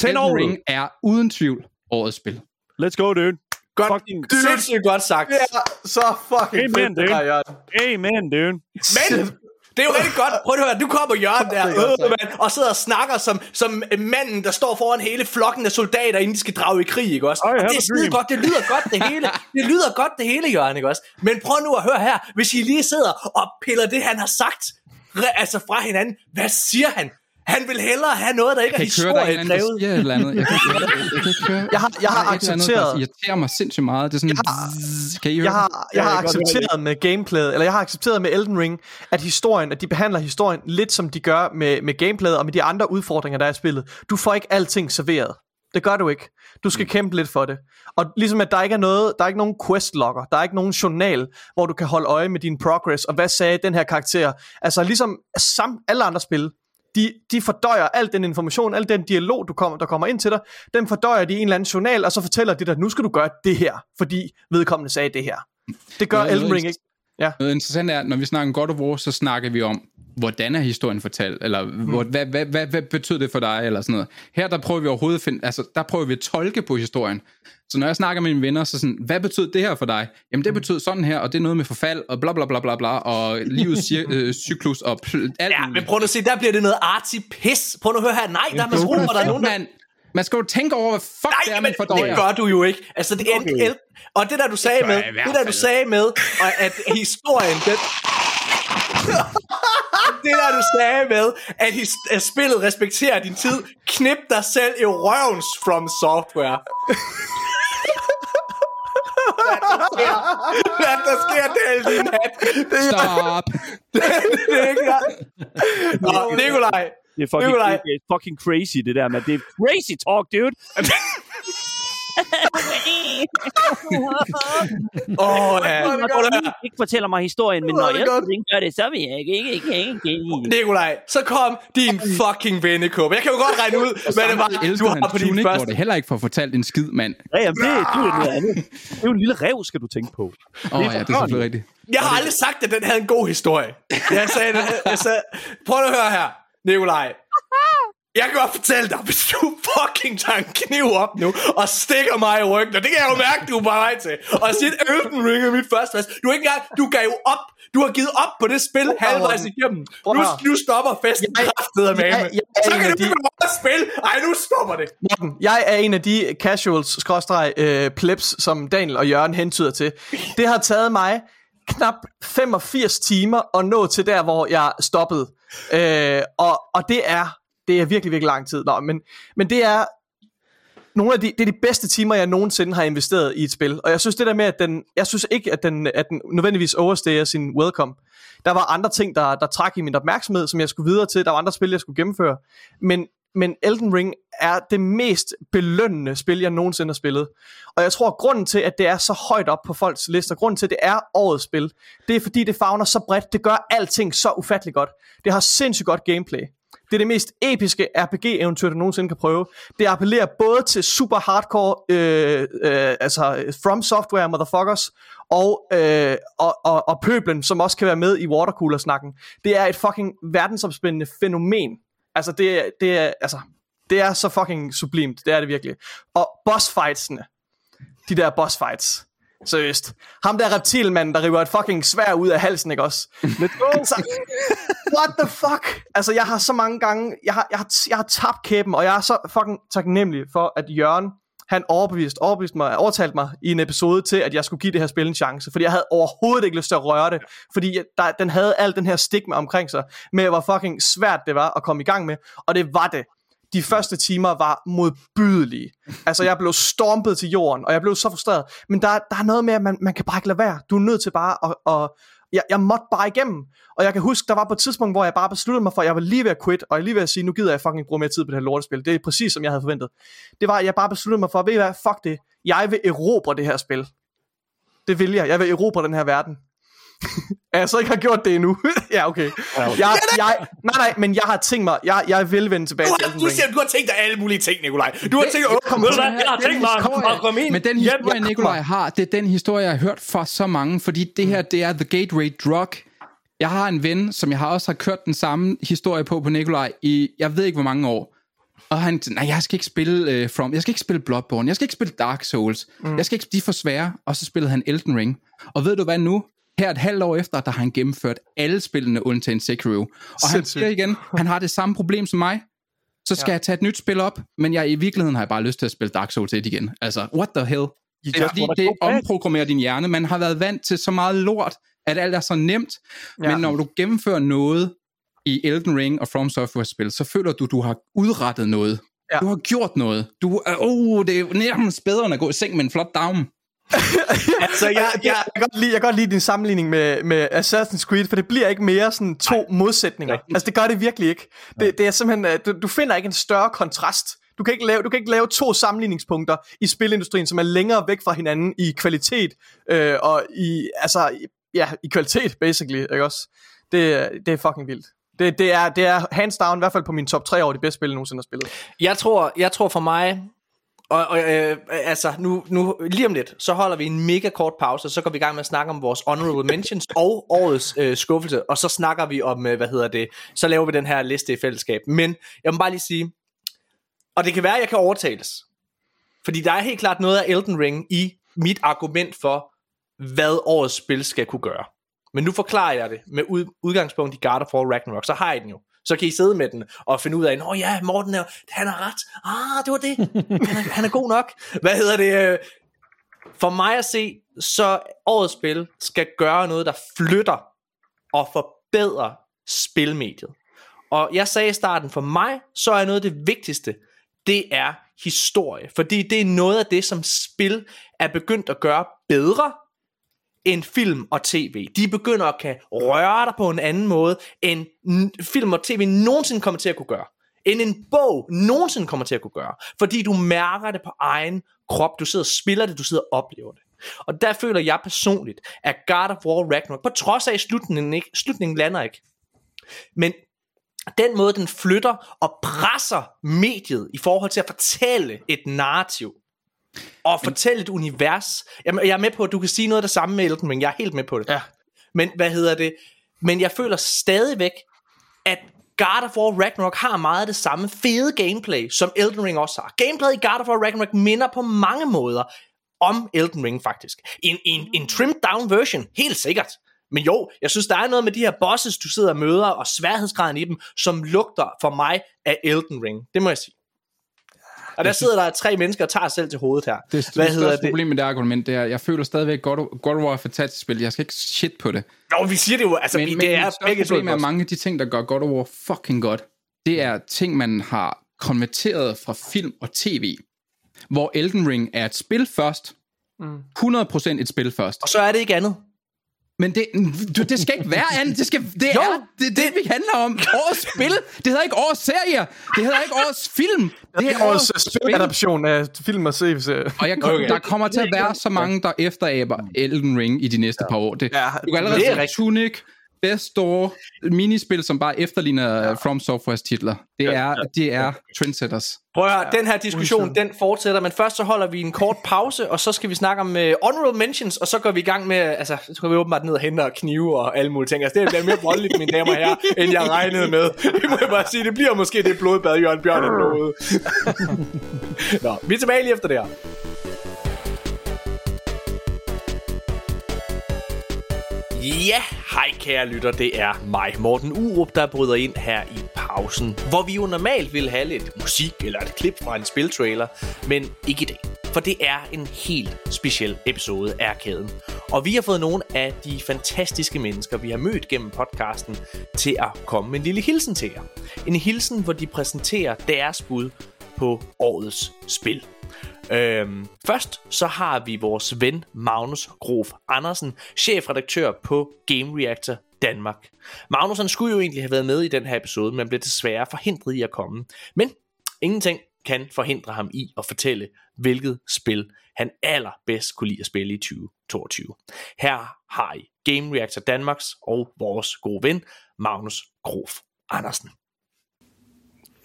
S5: Elden Ring er uden tvivl årets spil.
S4: Let's go, dude.
S1: Godt, fucking sindssygt godt sagt.
S2: Ja, så fucking
S4: Amen,
S2: fedt, det
S4: dude.
S2: her, Jørgen.
S4: Amen, dude.
S1: Men det er jo rigtig godt. Prøv at høre, du kommer Jørgen der,
S2: er
S1: øh, mand, og sidder og snakker som, som manden, der står foran hele flokken af soldater, inden de skal drage i krig, ikke også? Og det er skide godt, det lyder godt det hele. Det lyder godt det hele, Jørgen, ikke også? Men prøv nu at høre her, hvis I lige sidder og piller det, han har sagt, re- altså fra hinanden, hvad siger han? Han vil hellere have noget, der ikke er
S5: Jeg er
S1: historie drevet.
S5: et eller andet. Jeg kan, jeg, jeg, jeg kan ikke høre.
S2: Jeg har- jeg har
S5: er
S2: accepteret-
S5: Der irriterer mig sindssygt meget. Det er sådan... zzz, Kan I høre
S2: Jeg har,
S5: det?
S2: jeg har
S4: jeg
S2: accepteret med gameplayet, eller jeg har accepteret med Elden Ring, at historien, at de behandler historien lidt som de gør med, med gameplayet og med de andre udfordringer, der er i spillet. Du får ikke alting serveret. Det gør du ikke. Du skal kæmpe lidt for det. Og ligesom at der ikke er noget, der er ikke nogen quest logger, der er ikke nogen journal, hvor du kan holde øje med din progress, og hvad sagde den her karakter. Altså ligesom sam, alle andre spil, de, de fordøjer al den information, al den dialog, du kommer, der kommer ind til dig, den fordøjer de i en eller anden journal, og så fortæller de dig, nu skal du gøre det her, fordi vedkommende sagde det her. Det gør Elden Ring ikke.
S5: Noget interessant er, at når vi snakker om God of War, så snakker vi om, hvordan er historien fortalt, eller hvor, hvad, hvad, hvad, hvad betyder det for dig, eller sådan noget. Her der prøver vi overhovedet at finde, altså der prøver vi at tolke på historien. Så når jeg snakker med mine venner, så sådan, hvad betyder det her for dig? Jamen det betyder sådan her, og det er noget med forfald, og bla bla bla bla bla, og livets cir- øh, cyklus, og pl- alt
S1: Ja, men prøv at se, der bliver det noget artsy pis. Prøv nu at høre her. Nej, der er masser der er nogen, der...
S5: man, man skal jo tænke over, hvad fuck det
S1: Nej,
S5: er,
S1: men
S5: man fordøjer.
S1: det gør du jo ikke. Altså, det er
S4: Okay.
S1: Og det der, du sagde
S5: gør
S1: med, det der, du sagde med, og at historien, den, det der, du sagde med, at, his, at spillet respekterer din tid, knip dig selv i røvens from software. Hvad der sker, det er din hat. Det
S5: Stop!
S1: er ikke. Nå, Nikolaj.
S4: Det er fucking,
S1: Nikolaj.
S4: det er fucking crazy, det der, man. Det er crazy talk, dude.
S1: Åh, oh, ja. Høre.
S4: ikke fortæller mig historien, men når
S2: er det
S4: jeg ikke gør det, så vil jeg ikke, ikke, ikke, ikke, ikke.
S1: Nikolaj, så kom din fucking vennekåbe. Jeg kan jo godt regne ud, hvad det var, du
S5: elsker
S1: har på din første.
S5: det heller ikke får fortalt en skid, mand.
S4: Ja, jamen, det, det er jo noget andet. Det er jo en lille rev, skal du tænke på.
S5: Åh oh, ja, det er selvfølgelig rigtigt.
S1: Jeg har aldrig sagt, at den havde en god historie. Jeg sagde, det, jeg sagde prøv at høre her, Nikolaj. Jeg kan godt fortælle dig, hvis du fucking tager en kniv op nu, og stikker mig i ryggen, og det kan jeg jo mærke, du er på vej til, og siger, Elden Ring er mit første plads. Du er ikke engang, du gav jo op, du har givet op på det spil halvvejs igennem. Nu, nu stopper festen
S2: Jeg-
S1: kraftet med
S2: jeg-
S1: mig.
S2: jeg
S1: Så kan du
S2: de-
S1: ikke at spille. Ej, nu stopper det.
S2: Morten, jeg er en af de casuals, skråstreg, øh, plebs, som Daniel og Jørgen hentyder til. Det har taget mig knap 85 timer at nå til der, hvor jeg stoppede. Øh, og, og det er, det er virkelig, virkelig lang tid. Nå, men, men det er nogle af de, det er de bedste timer, jeg nogensinde har investeret i et spil. Og jeg synes det der med, at den, jeg synes ikke, at den, at den nødvendigvis overstiger sin welcome. Der var andre ting, der, der trak i min opmærksomhed, som jeg skulle videre til. Der var andre spil, jeg skulle gennemføre. Men, men Elden Ring er det mest belønnende spil, jeg nogensinde har spillet. Og jeg tror, at grunden til, at det er så højt op på folks lister, grunden til, at det er årets spil, det er fordi, det fagner så bredt. Det gør alting så ufattelig godt. Det har sindssygt godt gameplay. Det er det mest episke RPG-eventyr, du nogensinde kan prøve. Det appellerer både til super hardcore, øh, øh, altså From Software motherfuckers, og, øh, og, og, og pøblen, som også kan være med i watercooler-snakken. Det er et fucking verdensomspændende fænomen. Altså, det, det er, altså, det er så fucking sublimt. Det er det virkelig. Og bossfightsene. De der bossfights. Seriøst. Ham der reptilmanden, der river et fucking svær ud af halsen, ikke også? Let's go! Altså, what the fuck? Altså, jeg har så mange gange, jeg har, jeg har, jeg har tabt kæben, og jeg er så fucking taknemmelig for, at Jørgen, han overbevist, overbevist mig, overtalt mig i en episode til, at jeg skulle give det her spil en chance, fordi jeg havde overhovedet ikke lyst til at røre det, fordi der, den havde al den her stigma omkring sig, med hvor fucking svært det var at komme i gang med, og det var det de første timer var modbydelige. Altså, jeg blev stompet til jorden, og jeg blev så frustreret. Men der, der er noget med, at man, man kan bare ikke lade være. Du er nødt til bare at... at jeg, jeg måtte bare igennem. Og jeg kan huske, der var på et tidspunkt, hvor jeg bare besluttede mig for, at jeg var lige ved at quit, og jeg lige ved at sige, nu gider jeg fucking bruge mere tid på det her lortespil. Det er præcis, som jeg havde forventet. Det var, at jeg bare besluttede mig for, ved I hvad, fuck det. Jeg vil erobre det her spil. Det vil jeg. Jeg vil erobre den her verden. at jeg så ikke har gjort det endnu. ja, okay. Jeg, jeg, nej, nej, men jeg har tænkt mig, jeg, jeg vil vende tilbage
S1: til Elden Ring. Du siger, du har tænkt dig alle mulige ting, Nikolaj. Du har tænkt, åh, kom, jeg har tænkt mig at komme ind.
S5: Men den historie, Nikolaj har, det er den historie, jeg har hørt fra så mange, fordi det her, det er The Gateway Drug. Jeg har en ven, som jeg har også har kørt den samme historie på på Nikolaj i, jeg ved ikke hvor mange år. Og han, nej, jeg skal ikke spille uh, From, jeg skal ikke spille Bloodborne, jeg skal ikke spille Dark Souls, mm. jeg skal ikke, de er for svære. Og så spillede han Elden Ring. Og ved du hvad nu? Her et halvt år efter, der har han gennemført alle spillene undtagen Sekiro. Og han siger igen, han har det samme problem som mig. Så skal ja. jeg tage et nyt spil op, men jeg i virkeligheden har jeg bare lyst til at spille Dark Souls 1 igen. Altså, what the hell? Det er fordi, det omprogrammerer din hjerne. Man har været vant til så meget lort, at alt er så nemt. Ja. Men når du gennemfører noget i Elden Ring og From Software spil, så føler du, du har udrettet noget. Ja. Du har gjort noget. Du, oh, det er nærmest bedre end at gå i seng med en flot down.
S2: altså, jeg, jeg, jeg, kan godt lide, jeg kan godt lide din sammenligning med, med Assassin's Creed, for det bliver ikke mere sådan to Nej. modsætninger. Altså, det gør det virkelig ikke. Det, det er simpelthen, øh, du, du finder ikke en større kontrast. Du kan, ikke lave, du kan ikke lave to sammenligningspunkter i spilindustrien, som er længere væk fra hinanden i kvalitet, øh, og i, altså, ja, i kvalitet, basically, ikke også? Det, det er fucking vildt. Det, det, er, det er hands down, i hvert fald på min top 3 over de bedste spil, jeg nogensinde har spillet.
S1: Jeg tror, jeg tror for mig, og, og øh, altså, nu, nu, lige om lidt, så holder vi en mega kort pause, og så går vi i gang med at snakke om vores honorable mentions og årets øh, skuffelse, og så snakker vi om, øh, hvad hedder det, så laver vi den her liste i fællesskab. Men jeg må bare lige sige, og det kan være, at jeg kan overtales, fordi der er helt klart noget af Elden Ring i mit argument for, hvad årets spil skal kunne gøre. Men nu forklarer jeg det med ud, udgangspunkt i God of War Ragnarok, så har I den jo. Så kan I sidde med den og finde ud af, åh ja, Morten er, han har ret. Ah, det var det. Han er, han er god nok. Hvad hedder det? For mig at se, så årets spil skal gøre noget, der flytter og forbedrer spilmediet. Og jeg sagde i starten, for mig, så er noget af det vigtigste, det er historie. Fordi det er noget af det, som spil er begyndt at gøre bedre, end film og tv. De begynder at kan røre dig på en anden måde, end film og tv nogensinde kommer til at kunne gøre. End en bog nogensinde kommer til at kunne gøre. Fordi du mærker det på egen krop. Du sidder og spiller det, du sidder og oplever det. Og der føler jeg personligt, at God of War Ragnarok, på trods af at slutningen, ikke, slutningen lander ikke, men den måde, den flytter og presser mediet i forhold til at fortælle et narrativ, og fortælle et univers. Jeg, jeg er med på, at du kan sige noget af det samme med Elden Ring. Jeg er helt med på det.
S2: Ja.
S1: Men hvad hedder det? Men jeg føler stadigvæk, at God of War Ragnarok har meget af det samme fede gameplay, som Elden Ring også har. Gameplayet i God of War Ragnarok minder på mange måder om Elden Ring faktisk. En, en, en trimmed down version, helt sikkert. Men jo, jeg synes, der er noget med de her bosses, du sidder og møder, og sværhedsgraden i dem, som lugter for mig af Elden Ring. Det må jeg sige. Og der sidder der tre mennesker og tager selv til hovedet her.
S5: Det, det, Hvad det hedder det? problem med det argument, det er, jeg føler stadigvæk, God of, God of War er fantastisk spil. Jeg skal ikke shit på det.
S1: Jo, vi siger det jo, altså men,
S5: vi,
S1: men det er
S5: begge problem er mange af de ting, der gør God of War fucking godt. Det er ting, man har konverteret fra film og tv. Hvor Elden Ring er et spil først, 100% et spil først.
S1: Og så er det ikke andet.
S5: Men det, du, det skal ikke være andet. Det, skal, det jo, er det, det, vi handler om. Årets spil. Det hedder ikke årets serier. Det hedder ikke årets film.
S2: Det er årets spiladaption af film og
S5: serie. Og jeg, okay. der kommer til at være så mange, der efteraber Elden Ring i de næste ja. par år. Det, ja, du kan allerede se Tunic, Store minispil, som bare efterligner ja. From Softwares titler. Det er, ja, ja. de er trendsetters.
S1: Prøv at høre, ja. den her diskussion, den fortsætter, men først så holder vi en kort pause, og så skal vi snakke om uh, honorable mentions, og så går vi i gang med, altså, så går vi åbenbart ned og henter knive og alle mulige ting. Altså, det bliver mere voldeligt, mine damer og herrer, end jeg regnede med. Det må jeg bare sige, det bliver måske det blodbad, Jørgen Bjørn er blevet. Nå, vi er tilbage lige efter det her. Ja, hej kære lytter, det er mig, Morten Urup, der bryder ind her i pausen, hvor vi jo normalt vil have lidt musik eller et klip fra en spiltrailer, men ikke i dag, for det er en helt speciel episode af Arkaden. Og vi har fået nogle af de fantastiske mennesker, vi har mødt gennem podcasten, til at komme med en lille hilsen til jer. En hilsen, hvor de præsenterer deres bud på årets spil. Øhm, først så har vi vores ven Magnus Grof Andersen, chefredaktør på Game Reactor Danmark. Magnus han skulle jo egentlig have været med i den her episode, men blev desværre forhindret i at komme. Men ingenting kan forhindre ham i at fortælle, hvilket spil han allerbedst kunne lide at spille i 2022. Her har I Game Reactor Danmarks og vores gode ven, Magnus Grof Andersen.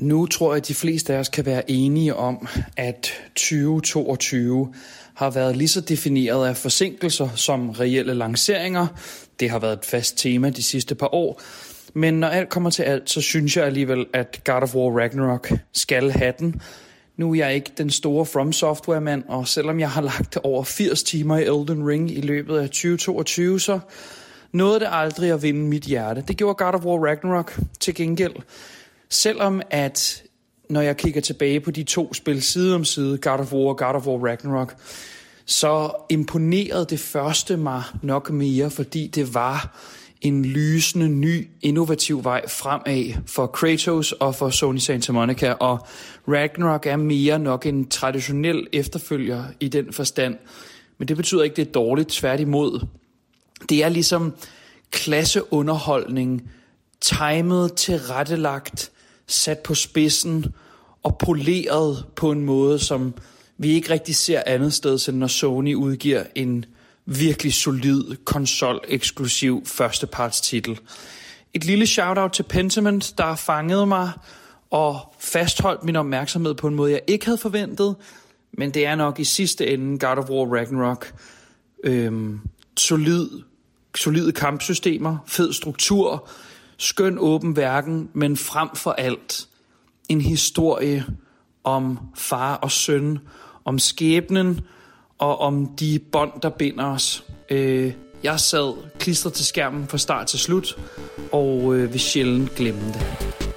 S6: Nu tror jeg, at de fleste af os kan være enige om, at 2022 har været lige så defineret af forsinkelser som reelle lanceringer. Det har været et fast tema de sidste par år. Men når alt kommer til alt, så synes jeg alligevel, at God of War Ragnarok skal have den. Nu er jeg ikke den store From Software-mand, og selvom jeg har lagt over 80 timer i Elden Ring i løbet af 2022, så nåede det aldrig at vinde mit hjerte. Det gjorde God of War Ragnarok til gengæld. Selvom at når jeg kigger tilbage på de to spil side om side, God of War og God of War Ragnarok, så imponerede det første mig nok mere, fordi det var en lysende, ny, innovativ vej fremad for Kratos og for Sony Santa Monica, og Ragnarok er mere nok en traditionel efterfølger i den forstand. Men det betyder ikke, det er dårligt, tværtimod. Det er ligesom klasseunderholdning, timet, tilrettelagt, sat på spidsen og poleret på en måde, som vi ikke rigtig ser andet sted, end når Sony udgiver en virkelig solid konsol-eksklusiv førstepartstitel. Et lille shout-out til Pentiment, der fangede mig og fastholdt min opmærksomhed på en måde, jeg ikke havde forventet, men det er nok i sidste ende God of War Ragnarok. Øhm, solid, solide kampsystemer, fed struktur, skøn åben verden, men frem for alt en historie om far og søn, om skæbnen og om de bånd, der binder os. Øh, jeg sad klistret til skærmen fra start til slut, og øh, vil sjældent glemme det.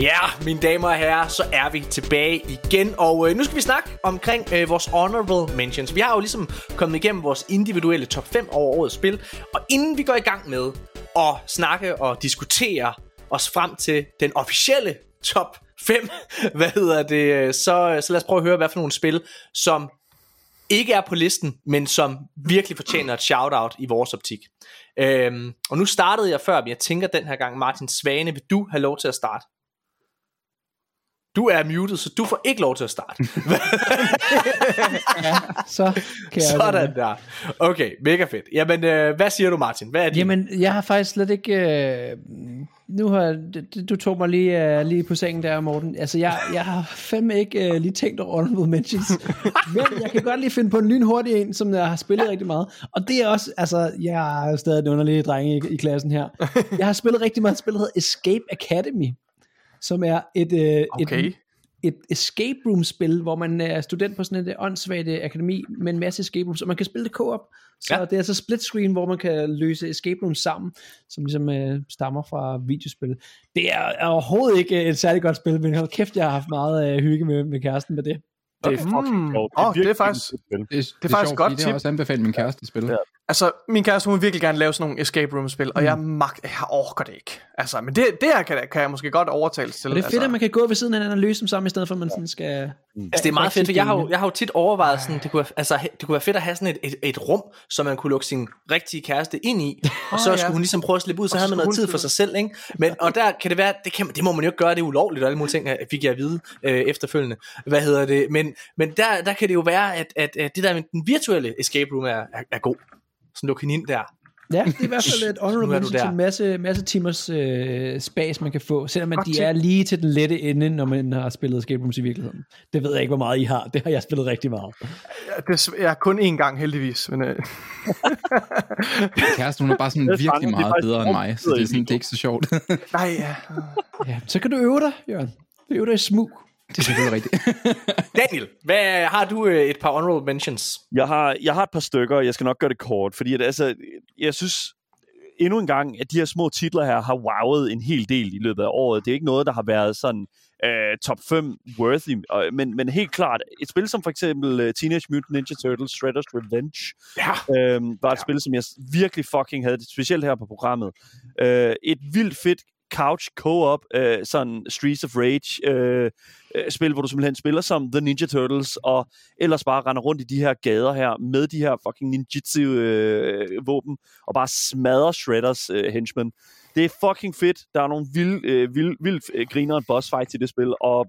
S1: Ja, mine damer og herrer, så er vi tilbage igen, og øh, nu skal vi snakke omkring øh, vores honorable mentions. Vi har jo ligesom kommet igennem vores individuelle top 5 over årets spil, og inden vi går i gang med at snakke og diskutere os frem til den officielle top 5, hvad hedder det, øh, så, øh, så lad os prøve at høre, hvad for nogle spil, som ikke er på listen, men som virkelig fortjener et shout-out i vores optik. Øhm, og nu startede jeg før, men jeg tænker den her gang, Martin Svane, vil du have lov til at starte? Du er muted, så du får ikke lov til at starte.
S3: ja, så kan jeg
S1: Sådan der. Okay, mega fedt. Jamen, øh, hvad siger du, Martin? Hvad er det?
S3: Jamen, jeg har faktisk slet ikke... Øh, nu har du tog mig lige, uh, lige på sengen der, Morten. Altså, jeg, jeg har fandme ikke uh, lige tænkt over honorable mentions. Men jeg kan godt lige finde på en lynhurtig en, som jeg har spillet rigtig meget. Og det er også, altså, jeg er stadig en underlig dreng i, i klassen her. Jeg har spillet rigtig meget spil, der hedder Escape Academy som er et, øh, okay. et, et escape room spil, hvor man er student på sådan et åndssvagt akademi med en masse escape rooms, og man kan spille det co-op. Så ja. det er altså split screen, hvor man kan løse escape rooms sammen, som ligesom øh, stammer fra videospil. Det er, er overhovedet ikke et særligt godt spil, men hold kæft, jeg har haft meget øh, hygge med, med kæresten med det.
S4: Det er fucking mm.
S2: Det er, oh, det er faktisk, det,
S5: det, det, det er faktisk sjovt, godt tip. Det har også anbefalet min kæreste at spille. Ja.
S2: Altså, min kæreste, hun vil virkelig gerne lave sådan nogle escape room spil, og mm. jeg, mag, jeg orker det ikke. Altså, men det, det her kan, kan jeg måske godt overtales til.
S3: Og det er fedt,
S2: altså.
S3: at man kan gå ved siden af hinanden og løse dem sammen, i stedet for at man sådan skal...
S1: Mm. Altså, det er meget fedt, for jeg har, jo, jeg har jo tit overvejet sådan, det kunne, altså, det kunne være fedt at have sådan et, et, et rum, som man kunne lukke sin rigtige kæreste ind i, og så oh, ja. skulle hun ligesom prøve at slippe ud, så og havde man noget tid for sig selv, ikke? Men, og der kan det være, det, kan, det må man jo ikke gøre, det er ulovligt, og alle mulige ting fik jeg at vide øh, efterfølgende. Hvad hedder det? Men, men der, der kan det jo være, at, at, at det der med den virtuelle escape room er, er, er god sådan lukke hende ind der.
S3: Ja, det er i hvert fald et honorable mention til en masse, masse timers øh, spas, man kan få, selvom at de er lige til den lette ende, når man har spillet escape rooms i virkeligheden. Det ved jeg ikke, hvor meget I har. Det har jeg spillet rigtig meget.
S2: Ja, det er kun én gang, heldigvis. Men, øh.
S5: Kæresten, hun er bare sådan virkelig meget bedre end mig, så det er, sådan, det er ikke så sjovt.
S2: Nej, ja.
S3: ja. Så kan du øve dig, Jørgen. Øve dig i smug.
S5: Det er selvfølgelig rigtigt.
S1: Daniel, hvad, har du øh, et par honorable mentions?
S4: Jeg har, jeg har et par stykker, og jeg skal nok gøre det kort, fordi at, altså, jeg synes, endnu en gang, at de her små titler her har wowet en hel del i løbet af året. Det er ikke noget, der har været sådan øh, top 5 worthy, og, men, men helt klart, et spil som for eksempel uh, Teenage Mutant Ninja Turtles Shredder's Revenge,
S1: Ja.
S4: øh, var et ja. spil, som jeg virkelig fucking havde, specielt her på programmet. Øh, et vildt fedt couch co-op, øh, sådan Streets of Rage øh, øh, spil, hvor du simpelthen spiller som The Ninja Turtles, og ellers bare render rundt i de her gader her, med de her fucking ninjitsu øh, våben, og bare smadrer Shredders øh, henchmen. Det er fucking fedt. Der er nogle vild, øh, vild, vild øh, griner boss fight i det spil, og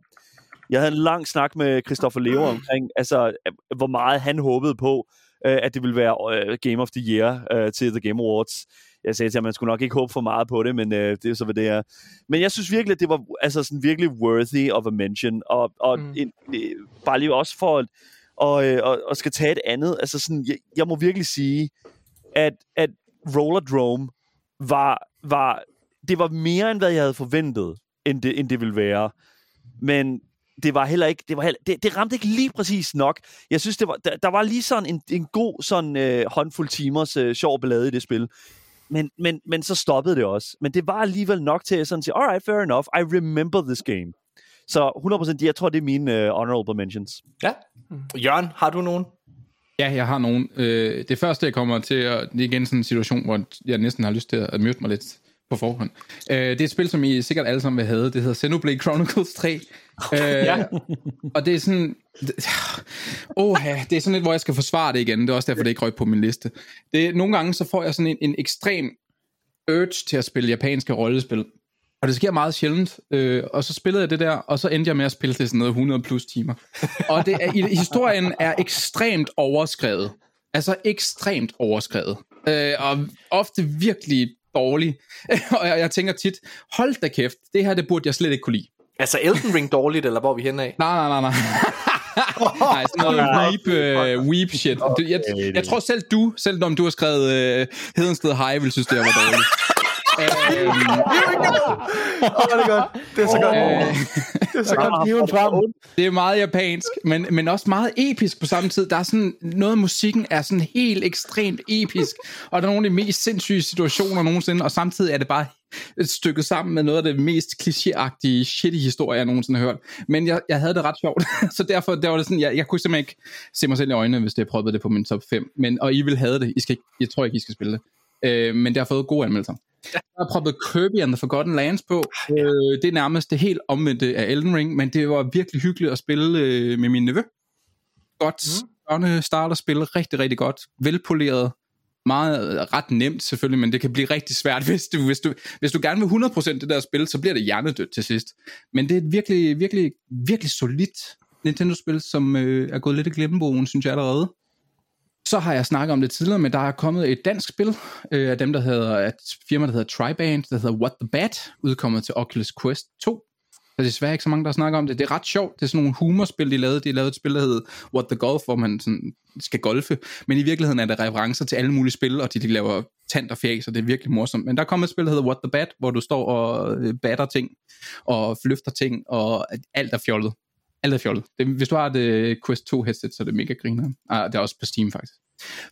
S4: jeg havde en lang snak med Christopher Leo omkring, altså, øh, hvor meget han håbede på, øh, at det ville være øh, Game of the Year øh, til The Game Awards. Jeg sagde til ham, at man skulle nok ikke håbe for meget på det, men øh, det er så, hvad det er. Men jeg synes virkelig, at det var altså, sådan virkelig worthy of a mention, og, og mm. en, øh, bare lige også for at og, øh, og, og skal tage et andet, altså sådan, jeg, jeg må virkelig sige, at, at Rollerdrome var, var, det var mere end hvad jeg havde forventet, end det, end det ville være. Men det var heller ikke, det, var heller, det, det ramte ikke lige præcis nok. Jeg synes, det var, der, der var lige sådan en, en god sådan øh, håndfuld timers øh, sjov ballade i det spil. Men, men, men så stoppede det også. Men det var alligevel nok til at sådan sige, alright, fair enough, I remember this game. Så 100%, jeg tror, det er mine uh, honorable mentions.
S1: Ja. Jørgen, har du nogen?
S5: Ja, jeg har nogen. Øh, det første, jeg kommer til, at, det er igen sådan en situation, hvor jeg næsten har lyst til at møde mig lidt på forhånd. Øh, det er et spil, som I sikkert alle sammen vil have. Det hedder Xenoblade Chronicles 3. Øh, ja. Og det er sådan... Åh, det er sådan lidt, hvor jeg skal forsvare det igen. Det er også derfor, det ikke røg på min liste. Det, nogle gange så får jeg sådan en, en ekstrem urge til at spille japanske rollespil. Og det sker meget sjældent. Øh, og så spillede jeg det der, og så endte jeg med at spille det sådan noget 100 plus timer. Og det er, historien er ekstremt overskrevet. Altså ekstremt overskrevet. Øh, og ofte virkelig dårlig. og jeg, jeg tænker tit, hold da kæft, det her det burde jeg slet ikke kunne lide.
S1: Altså Elden Ring dårligt, eller hvor er vi henne af?
S5: Nej, nej, nej, nej. Nej, sådan noget weep, uh, weep shit. Du, jeg, jeg tror selv du, selv om du har skrevet uh, Hedensted High, vil synes, det var dårligt.
S2: Åh, det er godt. Det er så godt.
S5: øh,
S2: Det er så godt.
S3: Frem.
S5: det er meget japansk, men, men også meget episk på samme tid. Der er sådan, noget af musikken er sådan helt ekstremt episk, og der er nogle af de mest sindssyge situationer nogensinde, og samtidig er det bare et stykke sammen med noget af det mest klichéagtige shitty historie, jeg nogensinde har hørt. Men jeg, jeg havde det ret sjovt, så derfor der var det sådan, jeg, jeg kunne simpelthen ikke se mig selv i øjnene, hvis det prøvede det på min top 5. Men, og I vil have det. I skal ikke, jeg tror ikke, I skal spille det. Øh, men det har fået gode anmeldelser. Jeg har proppet Kirby and the Forgotten Lands på. Øh, det er nærmest det helt omvendte af Elden Ring, men det var virkelig hyggeligt at spille øh, med min nevø. Godt mm. starterspil, rigtig, rigtig godt. Velpoleret. Meget øh, ret nemt selvfølgelig, men det kan blive rigtig svært, hvis du, hvis du, hvis du gerne vil 100% det der spil, så bliver det hjernedødt til sidst. Men det er et virkelig, virkelig, virkelig solidt Nintendo-spil, som øh, er gået lidt i glemmebogen, synes jeg allerede. Så har jeg snakket om det tidligere, men der er kommet et dansk spil øh, af dem, der hedder, et firma, der hedder Triband, der hedder What the Bat, udkommet til Oculus Quest 2. Der er desværre ikke så mange, der snakker om det. Det er ret sjovt. Det er sådan nogle humorspil, de lavede. De lavede et spil, der hedder What the Golf, hvor man sådan skal golfe. Men i virkeligheden er der referencer til alle mulige spil, og de, de laver tand og fjæs, og det er virkelig morsomt. Men der kommer et spil, der hedder What the Bat, hvor du står og øh, batter ting, og flyfter ting, og alt er fjollet. Alt er fjollet. Det, hvis du har det uh, Quest 2 headset, så er det mega griner. Ah, det er også på Steam, faktisk.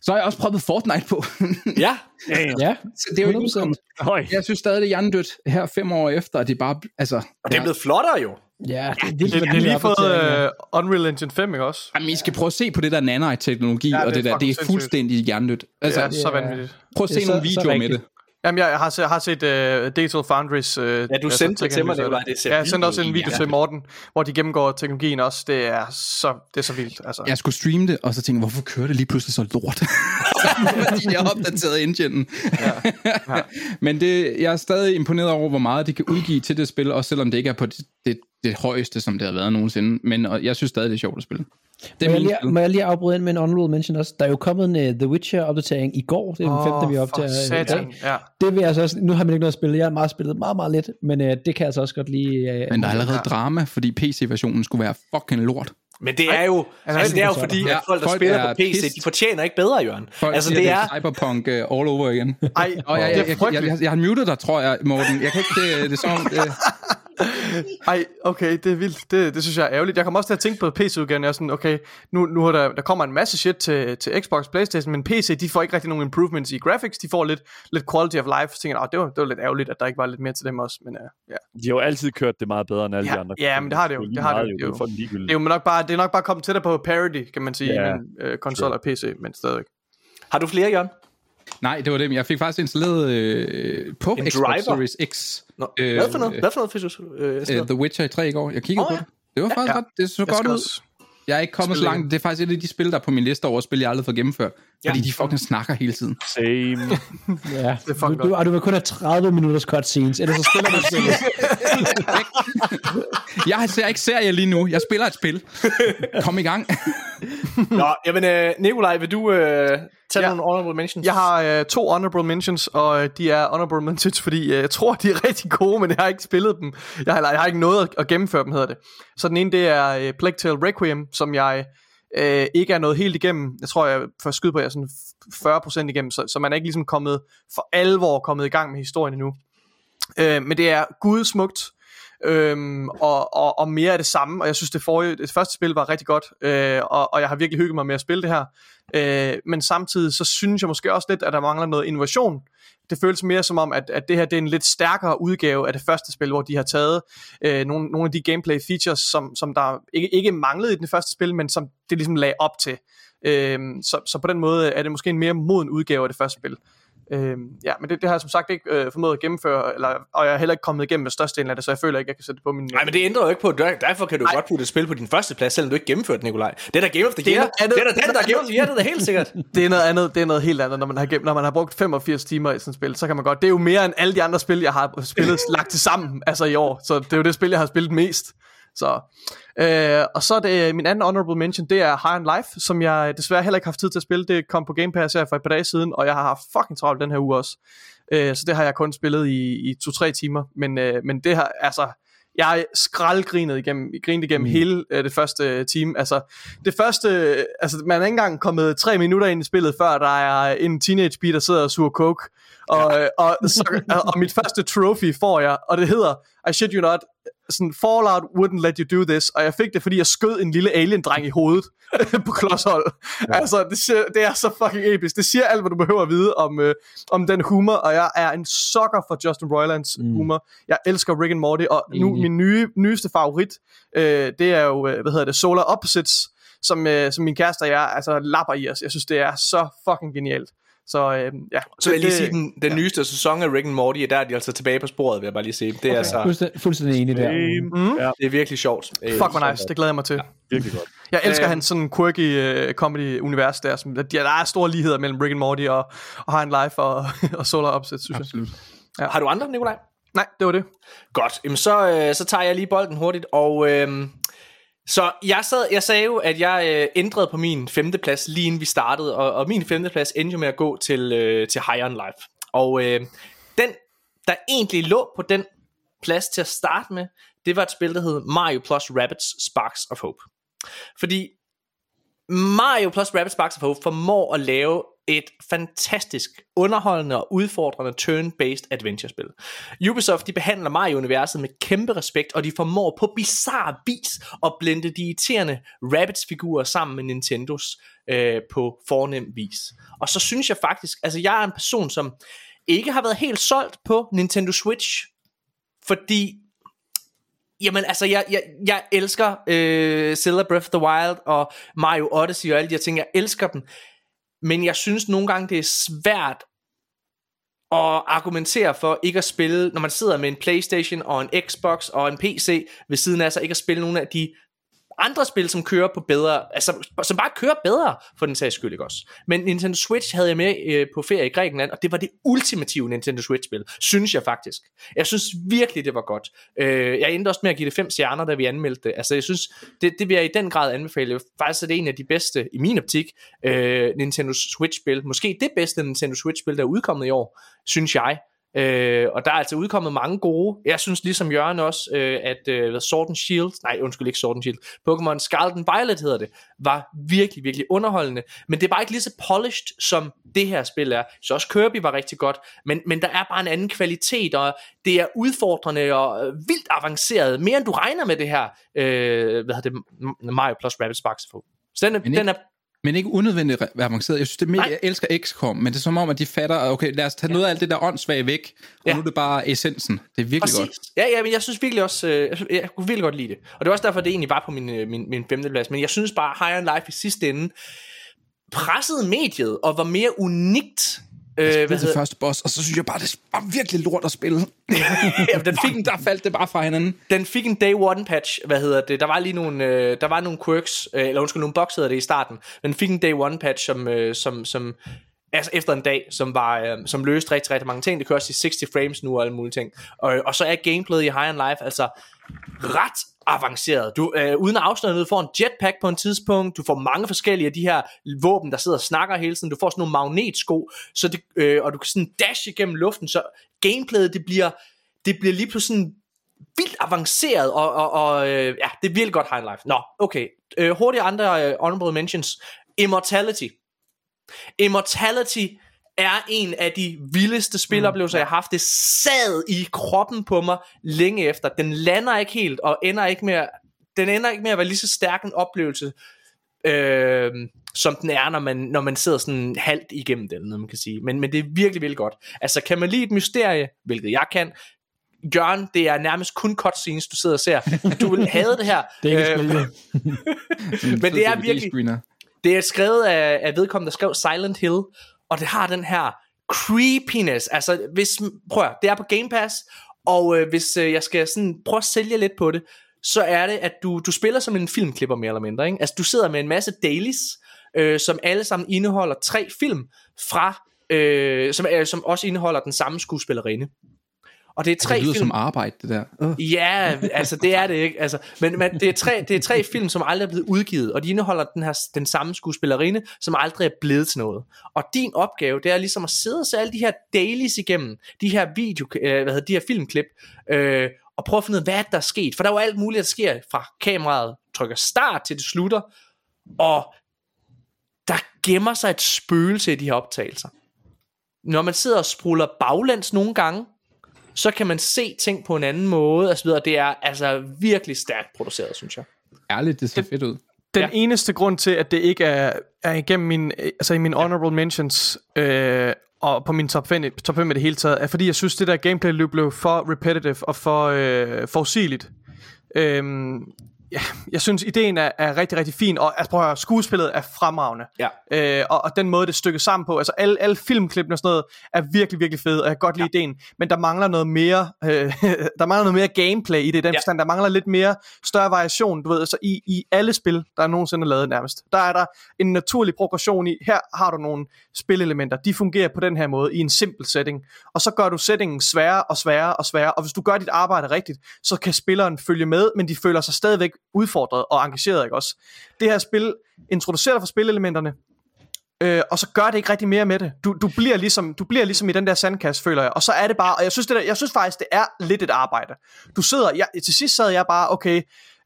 S5: Så har jeg også prøvet Fortnite på.
S1: Ja.
S4: Ja, ja.
S3: Ja,
S5: Så det er jo ikke
S3: 100%.
S5: udkommet.
S4: Høj.
S5: Jeg synes stadig, det er hjernedødt her fem år efter, at det bare, altså...
S1: Og det er blevet flottere jo.
S3: ja, det er
S2: Det,
S3: vildt,
S2: det
S3: hvor
S2: er lige fået uh, Unreal Engine 5, ikke også?
S5: Jamen, I skal prøve at se på det der nanite-teknologi,
S2: Ja,
S5: ja,
S2: det
S5: og det
S2: er
S5: der, det er fuldstændig hjernedødt. Altså,
S2: det er så
S3: ja.
S2: vanvittigt.
S5: prøv at
S3: det
S5: se nogle videoer med det.
S2: Jamen, jeg har, set- har set uh, Digital Foundries... Uh, ja,
S1: du sendte det til mig, det var- det ser
S2: Ja, jeg sendte også en video
S1: Ja.
S2: til Morten, hvor de gennemgår teknologien også. Det er så, det er så vildt. Altså.
S5: Jeg skulle streame det, og så tænkte jeg, hvorfor kører det lige pludselig så lort? Fordi jeg har opdateret enginen. Ja. Ja. Men det, jeg er stadig imponeret over, hvor meget de kan udgive til det spil, også selvom det ikke er på det, det, det højeste, som det har været nogensinde. Men og jeg synes stadig, det er sjovt at spille. Det
S3: Må jeg, lige, må jeg lige afbryde ind med en honorable mention også? Der er jo kommet en uh, The Witcher-opdatering i går. Det er den femte, vi
S2: for
S3: optager i dag.
S2: Ja.
S3: Det vil jeg altså også, nu har man ikke noget at spille. Jeg har meget spillet meget, meget lidt, men uh, det kan jeg altså også godt lige... Uh,
S5: Men der er allerede drama, fordi PC-versionen skulle være fucking lort.
S1: Men det er jo, altså, det er jo fordi,
S5: Ja,
S1: at folk, der
S5: folk
S1: spiller
S5: er
S1: på PC,
S5: pissed.
S1: de fortjener ikke bedre, Jørgen.
S5: Folk
S1: altså,
S5: siger,
S1: det er...
S5: Cyberpunk uh, all over igen.
S2: Ej,
S5: Og jeg, jeg,
S2: det
S5: jeg, jeg,
S2: frygteligt.
S5: jeg, jeg har muted dig, tror jeg, Morten. Jeg kan ikke, det, det er som om, øh,
S2: Ej, okay, det er vildt. Det, det synes jeg er ærgerligt. Jeg kommer også til at tænke på PC-udgaven. Jeg er sådan, okay, nu, nu er der, der kommer en masse shit til, til Xbox, Playstation, men PC, de får ikke rigtig nogen improvements i graphics. De får lidt, lidt quality of life. Så tænker jeg, det, var, det var lidt ærgerligt, at der ikke var lidt mere til dem også. Men uh, ja.
S4: De har jo altid kørt det meget bedre end alle
S2: Ja,
S4: de andre.
S2: ja, men det har det jo.
S4: er
S2: Det har det jo.
S4: for den
S2: Det
S4: ligegyldigt.
S2: er jo nok bare, det er nok bare kommet tættere på parity, kan man sige,
S4: Ja,
S2: i min øh, konsol og PC, men stadig.
S1: Har du flere, Jørgen?
S5: Nej, det var det. Jeg fik faktisk installeret øh, på
S1: En
S5: Xbox
S1: driver?
S5: Series X.
S1: Nå,
S5: Øh,
S1: hvad for noget? Hvad for noget fik du? Øh,
S5: Uh,
S1: øh,
S5: The Witcher 3 i går. Jeg kiggede oh, på det. Det var faktisk
S2: Ja.
S5: ret. Det så
S2: Jeg
S5: godt ud.
S2: også-
S5: Jeg er ikke kommet så
S2: spille
S5: langt. Det er faktisk et af de spil, der er på min liste over spil, jeg aldrig har fået gennemført. Fordi
S1: Ja.
S5: de fucking snakker hele tiden.
S4: Same.
S3: Ja,
S2: Det er
S3: du, du, og du vil kun have 30 minutters cutscenes, ellers så spiller du spillet.
S5: Jeg ser ikke serie lige nu. Jeg spiller et spil. Kom i gang.
S1: Nå, jamen, øh, Nikolaj, vil du øh, tage
S2: Ja.
S1: nogle honorable mentions?
S2: Jeg har øh, to honorable mentions, og øh, de er honorable mentions, fordi øh, jeg tror, de er rigtig gode, men jeg har ikke spillet dem. Jeg har, jeg har ikke nået at, at gennemføre dem, hedder det. Så den ene, det er øh, Plague Tale Requiem, som jeg øh, ikke er nået helt igennem. Jeg tror, jeg får skyde på, at jeg er sådan 40% igennem, så, så man er ikke ligesom kommet for alvor kommet i gang med historien endnu. Øh, men det er gudsmukt, øhm, og, og, og mere af det samme, og jeg synes det, forrige, det første spil var rigtig godt, øh, og, og jeg har virkelig hygget mig med at spille det her, øh, men samtidig så synes jeg måske også lidt, at der mangler noget innovation. Det føles mere som om, at, at det her det er en lidt stærkere udgave af det første spil, hvor de har taget øh, nogle, nogle af de gameplay features, som, som der ikke, ikke manglede i den første spil, men som det ligesom lagde op til. Øh, så, så på den måde er det måske en mere moden udgave af det første spil. Øh, ja, men det, det har jeg som sagt ikke øh, formået at gennemføre, eller, og jeg er heller ikke kommet igennem med størstedelen af det, så jeg føler ikke, jeg kan sætte det på min...
S1: Nej, men det ændrer jo ikke på, der- derfor kan du godt putte et spil på din første plads, selvom du ikke gennemførte det, Nikolaj. Det er da Game of the
S2: Det er
S1: Year.
S2: noget andet.
S1: Det er da den, der er Game of the Year, det er helt sikkert.
S2: det er noget andet, det er noget helt andet, når man har, gennem, når man har brugt 85 timer i sådan et spil, så kan man godt, det er jo mere end alle de andre spil, jeg har spillet lagt til sammen, altså i år, så det er jo det spil, jeg har spillet mest. Så, øh, og så er det min anden honorable mention, det er High on Life, som jeg desværre heller ikke har haft tid til at spille. Det kom på Game Pass her for et par dage siden, og jeg har haft fucking travlt den her uge også. Øh, så det har jeg kun spillet i, i to-tre timer, men, øh, men det har, altså, jeg skraldgrinet igennem, grinet igennem mm. hele øh, det første øh, time. Altså, det første, øh, altså, man er ikke engang kommet tre minutter ind i spillet, før der er en teenage pige, der sidder og suger coke. Og, ja. og, så, og mit første trophy får jeg, og det hedder, I shit you not, sådan, Fallout wouldn't let you do this, og jeg fik det, fordi jeg skød en lille alien-dreng i hovedet på klodshold. Ja. Altså, det, siger, det er så fucking episk. Det siger alt, hvad du behøver at vide om, øh, om den humor, og jeg er en sucker for Justin Roilands mm. humor. Jeg elsker Rick and Morty, og nu
S3: Enig.
S2: min nye, nyeste favorit, øh, det er jo, øh, hvad hedder det, Solar Opposites, som, øh, som min kæreste og jeg altså lapper i os. Jeg synes, det er så fucking genialt. Så øh, ja.
S1: Så vil jeg lige sige, den, den nyeste sæson af Rick and Morty, der er de altså tilbage på sporet, vil jeg bare lige sige. Det er, okay. altså,
S3: Fuldstændig, fuldstændig enig der.
S2: Mm.
S4: Ja,
S1: det er virkelig sjovt. Øh,
S2: Fuck, hvor nice. Det glæder jeg mig til.
S4: virkelig godt.
S2: Jeg elsker
S1: Øhm.
S2: hans sådan quirky uh, comedy-univers der. Som, der, der er store ligheder mellem Rick and Morty og, og High Life og, og Solar Opposites, synes jeg.
S5: Absolut.
S1: Har du andre, Nikolaj?
S2: Nej, det var det.
S1: Godt, Jamen, så, øh, så tager jeg lige bolden hurtigt, og øh, så jeg, sad, jeg sagde jo, at jeg øh, ændrede på min femteplads, lige inden vi startede, og, og min femteplads endte jo med at gå til, øh, til Higher on Life. Og øh, den, der egentlig lå på den plads til at starte med, det var et spil, der hed Mario plus Rabbids Sparks of Hope. Fordi Mario plus Rabbids Sparks of Hope formår at lave et fantastisk underholdende og udfordrende turn-based adventure-spil. Ubisoft de behandler Mario-universet med kæmpe respekt, og de formår på bizarre vis at blende de irriterende Rabbids-figurer sammen med Nintendos øh, på fornem vis. Og så synes jeg faktisk, altså jeg er en person, som ikke har været helt solgt på Nintendo Switch, fordi Jamen altså, jeg, jeg, jeg elsker øh, Zelda Breath of the Wild og Mario Odyssey og alle de her ting. Jeg elsker dem. Men jeg synes nogle gange, det er svært at argumentere for ikke at spille, når man sidder med en Playstation og en Xbox og en PC ved siden af sig, ikke at spille nogle af de andre spil, som kører på bedre, altså som bare kører bedre for den sags skyld, ikke også? Men Nintendo Switch havde jeg med øh, på ferie i Grækenland, og det var det ultimative Nintendo Switch-spil, synes jeg faktisk. Jeg synes virkelig, det var godt. Øh, jeg endte også med at give det fem stjerner, da vi anmeldte det. Altså, jeg synes, det, det vil jeg i den grad anbefale. Faktisk er det en af de bedste, i min optik, øh, Nintendo Switch-spil. Måske det bedste Nintendo Switch-spil, der er udkommet i år, synes jeg. Øh, og der er altså udkommet mange gode. Jeg synes ligesom Jørgen også, øh, at øh, Sword and Shield, nej undskyld ikke Sword and Shield, Pokémon Scarlet and Violet hedder det, var virkelig, virkelig underholdende. Men det er bare ikke lige så polished, som det her spil er. Så også Kirby var rigtig godt, men, men der er bare en anden kvalitet, og det er udfordrende og øh, vildt avanceret. Mere end du regner med det her, øh, hvad hedder det, Mario plus Rabbids Sparks Så den, den er
S5: men ikke unødvendigt avanceret. Jeg synes, det er mere, jeg elsker XCOM, men det er som om, at de fatter, okay, lad os tage ja. noget af alt det der åndssvage væk, og ja. nu er det bare essensen. Det er virkelig Præcis. godt.
S1: Ja, ja, men jeg synes virkelig også, øh, jeg, jeg kunne virkelig godt lide det. Og det var også derfor, det egentlig var på min, øh, min, min femte plads. Men jeg synes bare, High on Life i sidste ende pressede mediet og var mere unikt
S5: jeg øh, det første boss, og så synes jeg bare, det var virkelig lort at spille.
S1: ja, den fik en,
S5: der faldt det bare fra hinanden.
S1: Den fik en day one patch, hvad hedder det? Der var lige nogle, øh, der var nogle quirks, øh, eller undskyld, nogle bugs hedder det i starten. Men den fik en day one patch, som, øh, som, som altså efter en dag, som, var, øh, som løste rigtig, rigtig mange ting. Det kører også i 60 frames nu og alle mulige ting. Og, og så er gameplayet i High on Life altså ret avanceret. Du, øh, uden at afsløre noget, du får en jetpack på en tidspunkt, du får mange forskellige af de her våben, der sidder og snakker hele tiden, du får sådan nogle magnetsko, så det, øh, og du kan sådan dash igennem luften, så gameplayet, det bliver, det bliver lige pludselig sådan vildt avanceret, og, og, og øh, ja, det er virkelig godt high life. Nå, okay. Øh, hurtigt andre øh, honorable mentions. Immortality. Immortality er en af de vildeste spiloplevelser, mm. jeg har haft. Det sad i kroppen på mig længe efter. Den lander ikke helt, og ender ikke med, den ender ikke med at være lige så stærk en oplevelse, øh, som den er, når man, når man sidder sådan halvt igennem den, når man kan sige. Men, men det er virkelig, virkelig godt. Altså, kan man lide et mysterie, hvilket jeg kan, Jørgen, det er nærmest kun cutscenes, du sidder og ser. Du vil have det her.
S3: det er ikke øh,
S1: Men det er virkelig... Det er skrevet af, af vedkommende, der skrev Silent Hill, og det har den her creepiness. Altså, hvis, prøv at, det er på Game Pass, og øh, hvis øh, jeg skal sådan prøve at sælge lidt på det, så er det, at du, du spiller som en filmklipper mere eller mindre. Ikke? Altså, du sidder med en masse dailies, øh, som alle sammen indeholder tre film fra, øh, som, øh, som også indeholder den samme skuespillerinde.
S5: Og det er tre det lyder film. som arbejde, det der.
S1: Uh. Ja, altså det er det ikke. Altså, men, men det, er tre, det er tre film, som aldrig er blevet udgivet, og de indeholder den, her, den samme skuespillerinde, som aldrig er blevet til noget. Og din opgave, det er ligesom at sidde og se alle de her dailies igennem, de her video, øh, hvad hedder de her filmklip, øh, og prøve at finde ud af, hvad der er sket. For der er jo alt muligt, der sker fra kameraet trykker start til det slutter, og der gemmer sig et spøgelse i de her optagelser. Når man sidder og spruller baglæns nogle gange, så kan man se ting på en anden måde, og så videre. Det er altså virkelig stærkt produceret, synes jeg.
S5: Ærligt, det ser fedt ud.
S2: Den ja. eneste grund til, at det ikke er, er igennem min, altså i min honorable mentions, øh, og på min top 5, top 5 i det hele taget, er fordi jeg synes, det der gameplay løb blev for repetitive og for øh, forudsigeligt. Øhm, ja, jeg synes, ideen er, er rigtig, rigtig fin, og altså, prøv at høre, skuespillet er fremragende.
S1: Ja.
S2: Øh, og, og den måde, det stykker sammen på, altså alle, alle filmklippene og sådan noget, er virkelig, virkelig fede, og jeg kan godt lide ja. ideen, men der mangler noget mere, øh, der mangler noget mere gameplay i det, i den ja. forstand, der mangler lidt mere større variation, du ved, altså i, i alle spil, der er nogensinde lavet nærmest. Der er der en naturlig progression i, her har du nogle spillelementer, de fungerer på den her måde, i en simpel setting, og så gør du settingen sværere og sværere og sværere, og hvis du gør dit arbejde rigtigt, så kan spilleren følge med, men de føler sig stadigvæk udfordret og engageret, ikke også? Det her spil introducerer dig for spilelementerne, øh, og så gør det ikke rigtig mere med det. Du, du, bliver ligesom, du bliver ligesom i den der sandkasse, føler jeg. Og så er det bare, og jeg synes, det der, jeg synes faktisk, det er lidt et arbejde. Du sidder, jeg, til sidst sad jeg bare, okay,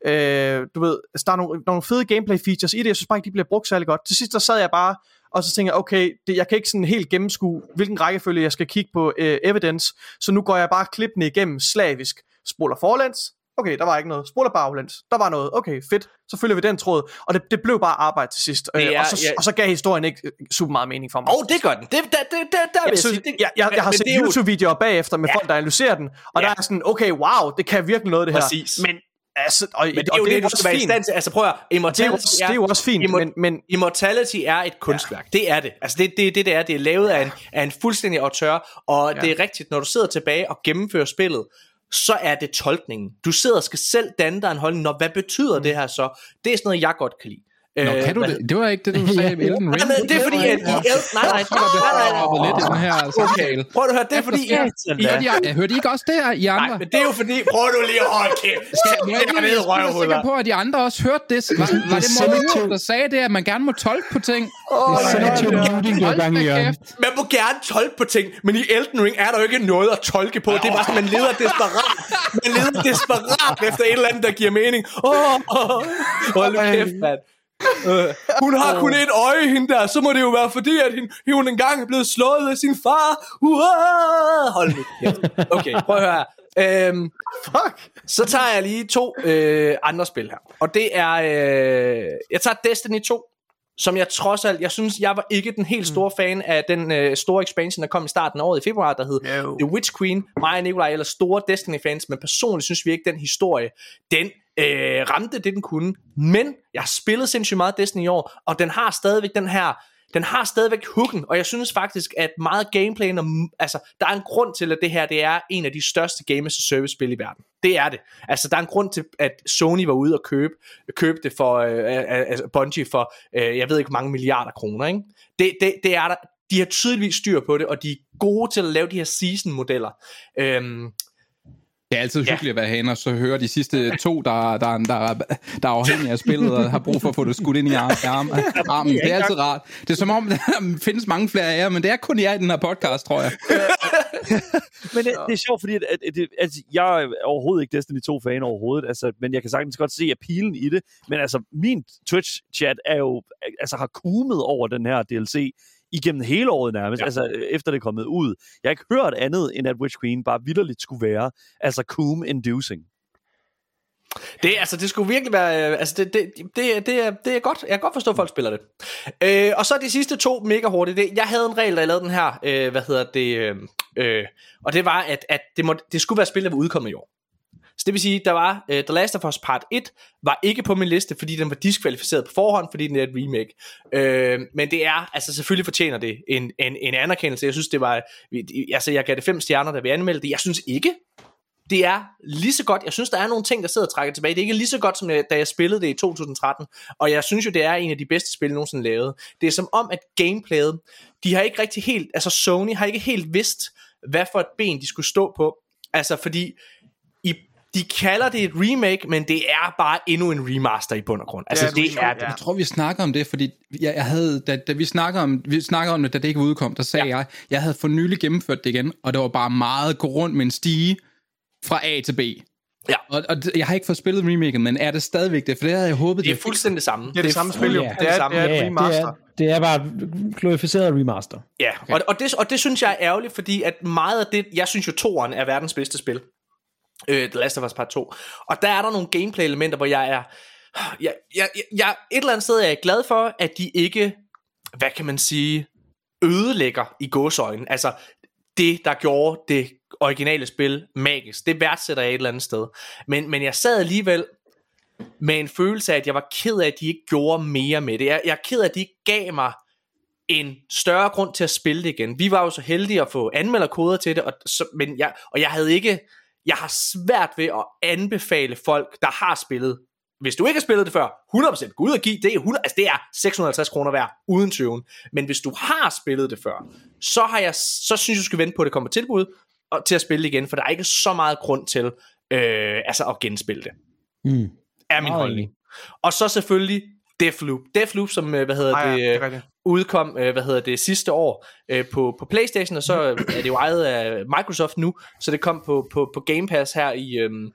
S2: øh, du ved, der er nogle, nogle fede gameplay features i det, jeg synes bare ikke, de bliver brugt særlig godt. Til sidst, der sad jeg bare, og så tænker jeg, okay, det, jeg kan ikke sådan helt gennemskue, hvilken rækkefølge jeg skal kigge på øh, evidence, så nu går jeg bare klippene igennem slavisk. Spoler forlæns, Okay, der var ikke noget. Spoler baglæns. Der var noget. Okay, fedt. Så følger vi den tråd. Og det, det blev bare arbejde til sidst. Øh, er, og, så, ja. og så gav historien ikke øh, super meget mening for mig.
S1: Åh, oh, det gør den. Det, det, det, det, der
S2: jeg, synes, jeg, jeg, jeg, jeg har set YouTube-videoer bagefter med ja. folk, der analyserer den. Og ja. der er sådan, okay, wow, det kan virkelig noget det her.
S1: Præcis.
S2: Men
S1: Altså, og, men det er jo det, det, du skal være i stand til. Altså prøv at
S2: Immortality det er, er, det er jo også fint,
S1: men, men... Immortality er et kunstværk. Ja. Det er det. Altså det, det, det, det er. Det er lavet af en, af en fuldstændig auteur, og ja. det er rigtigt, når du sidder tilbage og gennemfører spillet, så er det tolkningen. Du sidder og skal selv danne dig en holdning, når hvad betyder mm. det her så? Det er sådan noget, jeg godt kan lide.
S5: Nå,
S1: Øh,
S5: kan du det? Det var ikke det, du sagde med Elden Ring.
S1: Nej, det er fordi, at i El... Nej, nej, nej, nej,
S5: lidt i den her samtale.
S1: Okay, prøv at høre, det er fordi... I,
S5: Hørte I, jeg hørte I ikke også det, I andre?
S1: nej, men det er jo fordi... Prøv nu lige at holde kæft.
S5: Skal, jeg
S1: er
S5: lige
S1: nede i
S5: jeg er
S1: røvhuller.
S5: sikker på, at de andre også hørte det. Var, var det Morten, der sagde det, at man gerne må tolke på ting?
S3: Selektiv muting, du har gang i, Jørgen.
S1: Man må gerne tolke på ting, men i Elden Ring er der jo ikke noget at tolke på. Det er bare sådan, man leder desperat. Man leder desperat efter et eller andet, der giver mening. Åh, oh, oh, hold nu kæft, mand. Øh, hun har kun et øje, hende der. Så må det jo være fordi, at hende, hun engang er blevet slået af sin far. Uah! Hold nu kæft. Okay, prøv at høre her. Øhm,
S2: Fuck.
S1: så tager jeg lige to øh, andre spil her. Og det er... Øh, jeg tager Destiny 2, som jeg trods alt... Jeg synes, jeg var ikke den helt store fan af den øh, store expansion, der kom i starten af året i februar, der hed
S2: No.
S1: The Witch Queen. Mig og Nikolaj er ellers store Destiny-fans, men personligt synes vi ikke, den historie, den øh, ramte det, den kunne. Men jeg har spillet sindssygt meget Destiny i år, og den har stadigvæk den her den har stadigvæk hooken, og jeg synes faktisk, at meget gameplay, altså, der er en grund til, at det her det er en af de største games as a service spil i verden. Det er det. Altså, der er en grund til, at Sony var ude og købe, købe det for, øh, øh, øh altså Bungie for, øh, jeg ved ikke, mange milliarder kroner, ikke? Det, det, det er der, de har tydeligvis styr på det, og de er gode til at lave de her season-modeller. Øhm,
S5: det er altid hyggeligt at være herinde og så høre de sidste to, der, der, der, der er afhængige af spillet og har brug for at få det skudt ind i arm, arm, armen. Det er altid rart. Det er som om, der findes mange flere af jer, men det er kun jer i den her podcast, tror jeg.
S4: Men det, det er sjovt, fordi at, at, at, at jeg er overhovedet ikke Destiny 2-fan overhovedet, altså, men jeg kan sagtens godt se appealen i det. Men altså, min Twitch-chat er jo, altså, har kumet over den her DLC igennem hele året nærmest, ja. altså efter det er kommet ud. Jeg har ikke hørt andet, end at Witch Queen bare vidderligt skulle være, altså coom-inducing.
S1: Det, altså, det skulle virkelig være... Øh, altså, det, det, det, det, er, det er godt. Jeg kan godt forstå, at folk spiller det. Øh, og så de sidste to mega hurtigt. Det, jeg havde en regel, da jeg lavede den her. Øh, hvad hedder det? Øh, øh, og det var, at, at det, må, det skulle være spil, der var udkommet i år. Så det vil sige, der var uh, The Last of Us Part 1 var ikke på min liste, fordi den var diskvalificeret på forhånd, fordi den er et remake. Uh, men det er, altså selvfølgelig fortjener det en, en, en anerkendelse. Jeg synes, det var, altså jeg gav det fem stjerner, da vi anmeldte det. Jeg synes ikke, det er lige så godt. Jeg synes, der er nogle ting, der sidder og trækker tilbage. Det er ikke lige så godt, som da jeg spillede det i 2013. Og jeg synes jo, det er en af de bedste spil, nogensinde lavet. Det er som om, at gameplayet, de har ikke rigtig helt, altså Sony har ikke helt vidst, hvad for et ben de skulle stå på. Altså fordi, i, de kalder det et remake, men det er bare endnu en remaster i bund og grund. Altså
S2: Ja,
S1: det er det.
S5: Jeg tror, vi snakker om det, fordi jeg, jeg havde, da, da vi snakkede om, vi snakkede om det, da det ikke udkom, der sagde ja. jeg, jeg havde for nylig gennemført det igen, og det var bare meget gå rundt med en stige fra A til B.
S1: Ja.
S5: Og, og jeg har ikke fået spillet remaken, men er det stadigvæk det? For det havde jeg håbet,
S1: Det er fuldstændig det samme.
S2: Det er det samme spil jo.
S3: Ja.
S2: Det er,
S1: samme.
S2: det er et
S3: ja,
S2: remaster.
S3: det, er, det er bare glorificeret remaster.
S1: Ja, okay. og, og, det, og det synes jeg er ærgerligt, fordi at meget af det, jeg synes jo, toeren er verdens bedste spil. Øh, The Last of Us Part 2. Og der er der nogle gameplay-elementer, hvor jeg er... Jeg, jeg, jeg, et eller andet sted er jeg glad for, at de ikke, hvad kan man sige, ødelægger i gåsøjne. Altså, det, der gjorde det originale spil magisk, det værdsætter jeg et eller andet sted. Men, men jeg sad alligevel med en følelse af, at jeg var ked af, at de ikke gjorde mere med det. Jeg, jeg er ked af, at de ikke gav mig en større grund til at spille det igen. Vi var jo så heldige at få anmelderkoder til det, og, så, men jeg, og jeg havde ikke, jeg har svært ved at anbefale folk, der har spillet, hvis du ikke har spillet det før, 100% gå ud og give, det er, 100, altså det er 650 kroner værd, uden tøven. Men hvis du har spillet det før, så, har jeg, så synes jeg, du skal vente på, at det kommer tilbud, og til at spille igen, for der er ikke så meget grund til øh, altså at genspille det.
S3: Mm.
S1: Er min holdning. Og så selvfølgelig Deathloop. Deathloop, som, øh, hvad hedder
S2: Ah, ja,
S1: det,
S2: det.
S1: Udkom, øh, hvad hedder det, sidste år øh, på, på Playstation, og så er det jo ejet af Microsoft nu, så det kom på, på, på Game Pass her i, øhm,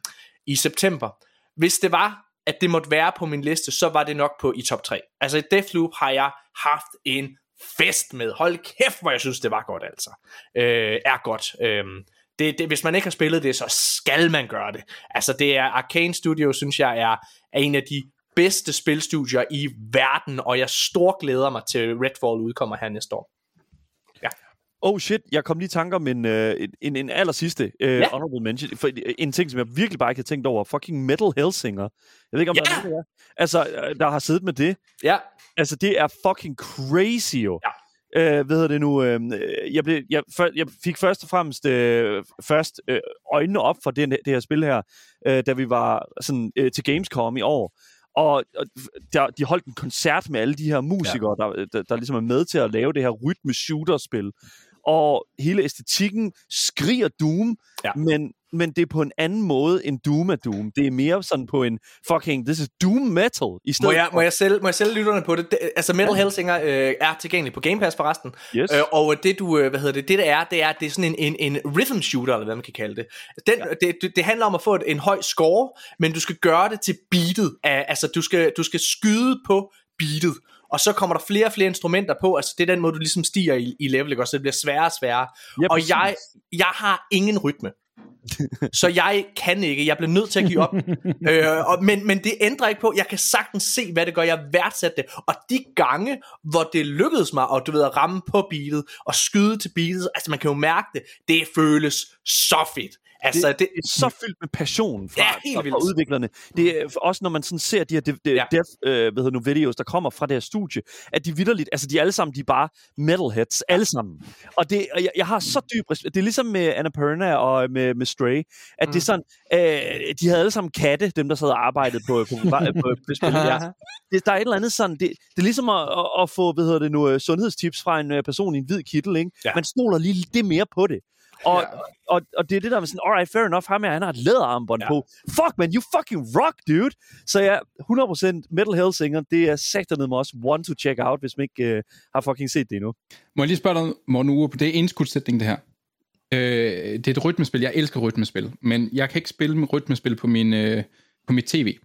S1: i september. Hvis det var, at det måtte være på min liste, så var det nok på i top 3. Altså i Deathloop har jeg haft en fest med. Hold kæft, hvor jeg synes, det var godt altså. Øh, er godt. Øhm, det, det, hvis man ikke har spillet det, så skal man gøre det. Altså det er Arcane Studio, synes jeg er, er en af de bedste spilstudier i verden, og jeg stor glæder mig til Redfall udkommer her næste år.
S4: Oh shit, jeg kom lige i tanke om en, øh, en, en aller sidste øh,
S1: Ja.
S4: ja. honorable mention. For, en ting, som jeg virkelig bare ikke har tænkt over. Fucking Metal Hellsinger. Jeg ved ikke, om
S1: Ja.
S4: der er nogen, der, er. Altså, øh, der har siddet med det.
S1: Ja,
S4: Altså, det er fucking crazy jo.
S1: Ja.
S4: Øh, hvad hedder det nu? Øh, jeg, blev, jeg, før, jeg fik først og fremmest øh, først øh, øjnene op for det, det her spil her, øh, da vi var sådan, øh, til Gamescom i år. Og, og der, de holdt en koncert med alle de her musikere, ja. der, der, der ligesom er med til at lave det her rytme-shooter-spil. Og hele æstetikken skriger Doom, ja. men men det er på en anden måde end Doom er Doom. Det er mere sådan på en fucking, this is Doom Metal. I stedet
S1: må, jeg, må, jeg sælge, må jeg sælge lytterne på det? det altså Metal. Hellsinger øh, er tilgængelig på Game Pass forresten. Yes. Øh, og det du, øh, hvad hedder det, det der er, det er, det er sådan en, en, en rhythm shooter, eller hvad man kan kalde det. Den, ja. det, det. Det handler om at få et, en høj score, men du skal gøre det til beatet. Af, altså du skal, du skal skyde på beatet og så kommer der flere og flere instrumenter på, altså det er den måde, du ligesom stiger i, i level, ikke? så det bliver sværere og sværere. Ja, og jeg, jeg har ingen rytme. så jeg kan ikke, jeg bliver nødt til at give op. øh, og, men, men det ændrer ikke på, jeg kan sagtens se, hvad det gør, jeg værdsætter det. Og de gange, hvor det lykkedes mig, og du ved, at ramme på beatet, og skyde til beatet, altså man kan jo mærke det, det føles så fedt.
S4: Altså, det, det er så fyldt med passion fra, ja, helt fra, udviklerne. Det er også når man sådan ser de her de, de, ja. dev, øh, hvad hedder nu, videos, der kommer fra det her studie, at de vidderligt, altså de alle sammen, de er bare metalheads, alle sammen. Og, det, og jeg, jeg har så dyb respekt. Det er ligesom med Annapurna og med, med Stray, at mm. det er sådan, øh, de havde alle sammen katte, dem der sad og arbejdede på, på, på, på, spillet der. Det, der er et eller andet sådan, det, det er ligesom at, at, at få, hvad hedder det nu, øh, sundhedstips fra en øh, person i en hvid kittel, ikke? Ja. Man stoler lige det mere på det. Og, ja. og, og det er det der med sådan, alright, fair enough, ham her, han har et læderarmbånd ja. på. Fuck, man, you fucking rock, dude! Så ja, 100% Metal Hellsinger, det er sagtanede mig også one to check out, hvis man ikke uh, har fucking set det endnu.
S5: Må jeg lige spørge dig, Morten på det er indskudsætning, det her. Øh, det er et rytmespil, jeg elsker rytmespil, men jeg kan ikke spille med rytmespil på min... Øh, på mit tv. Nej.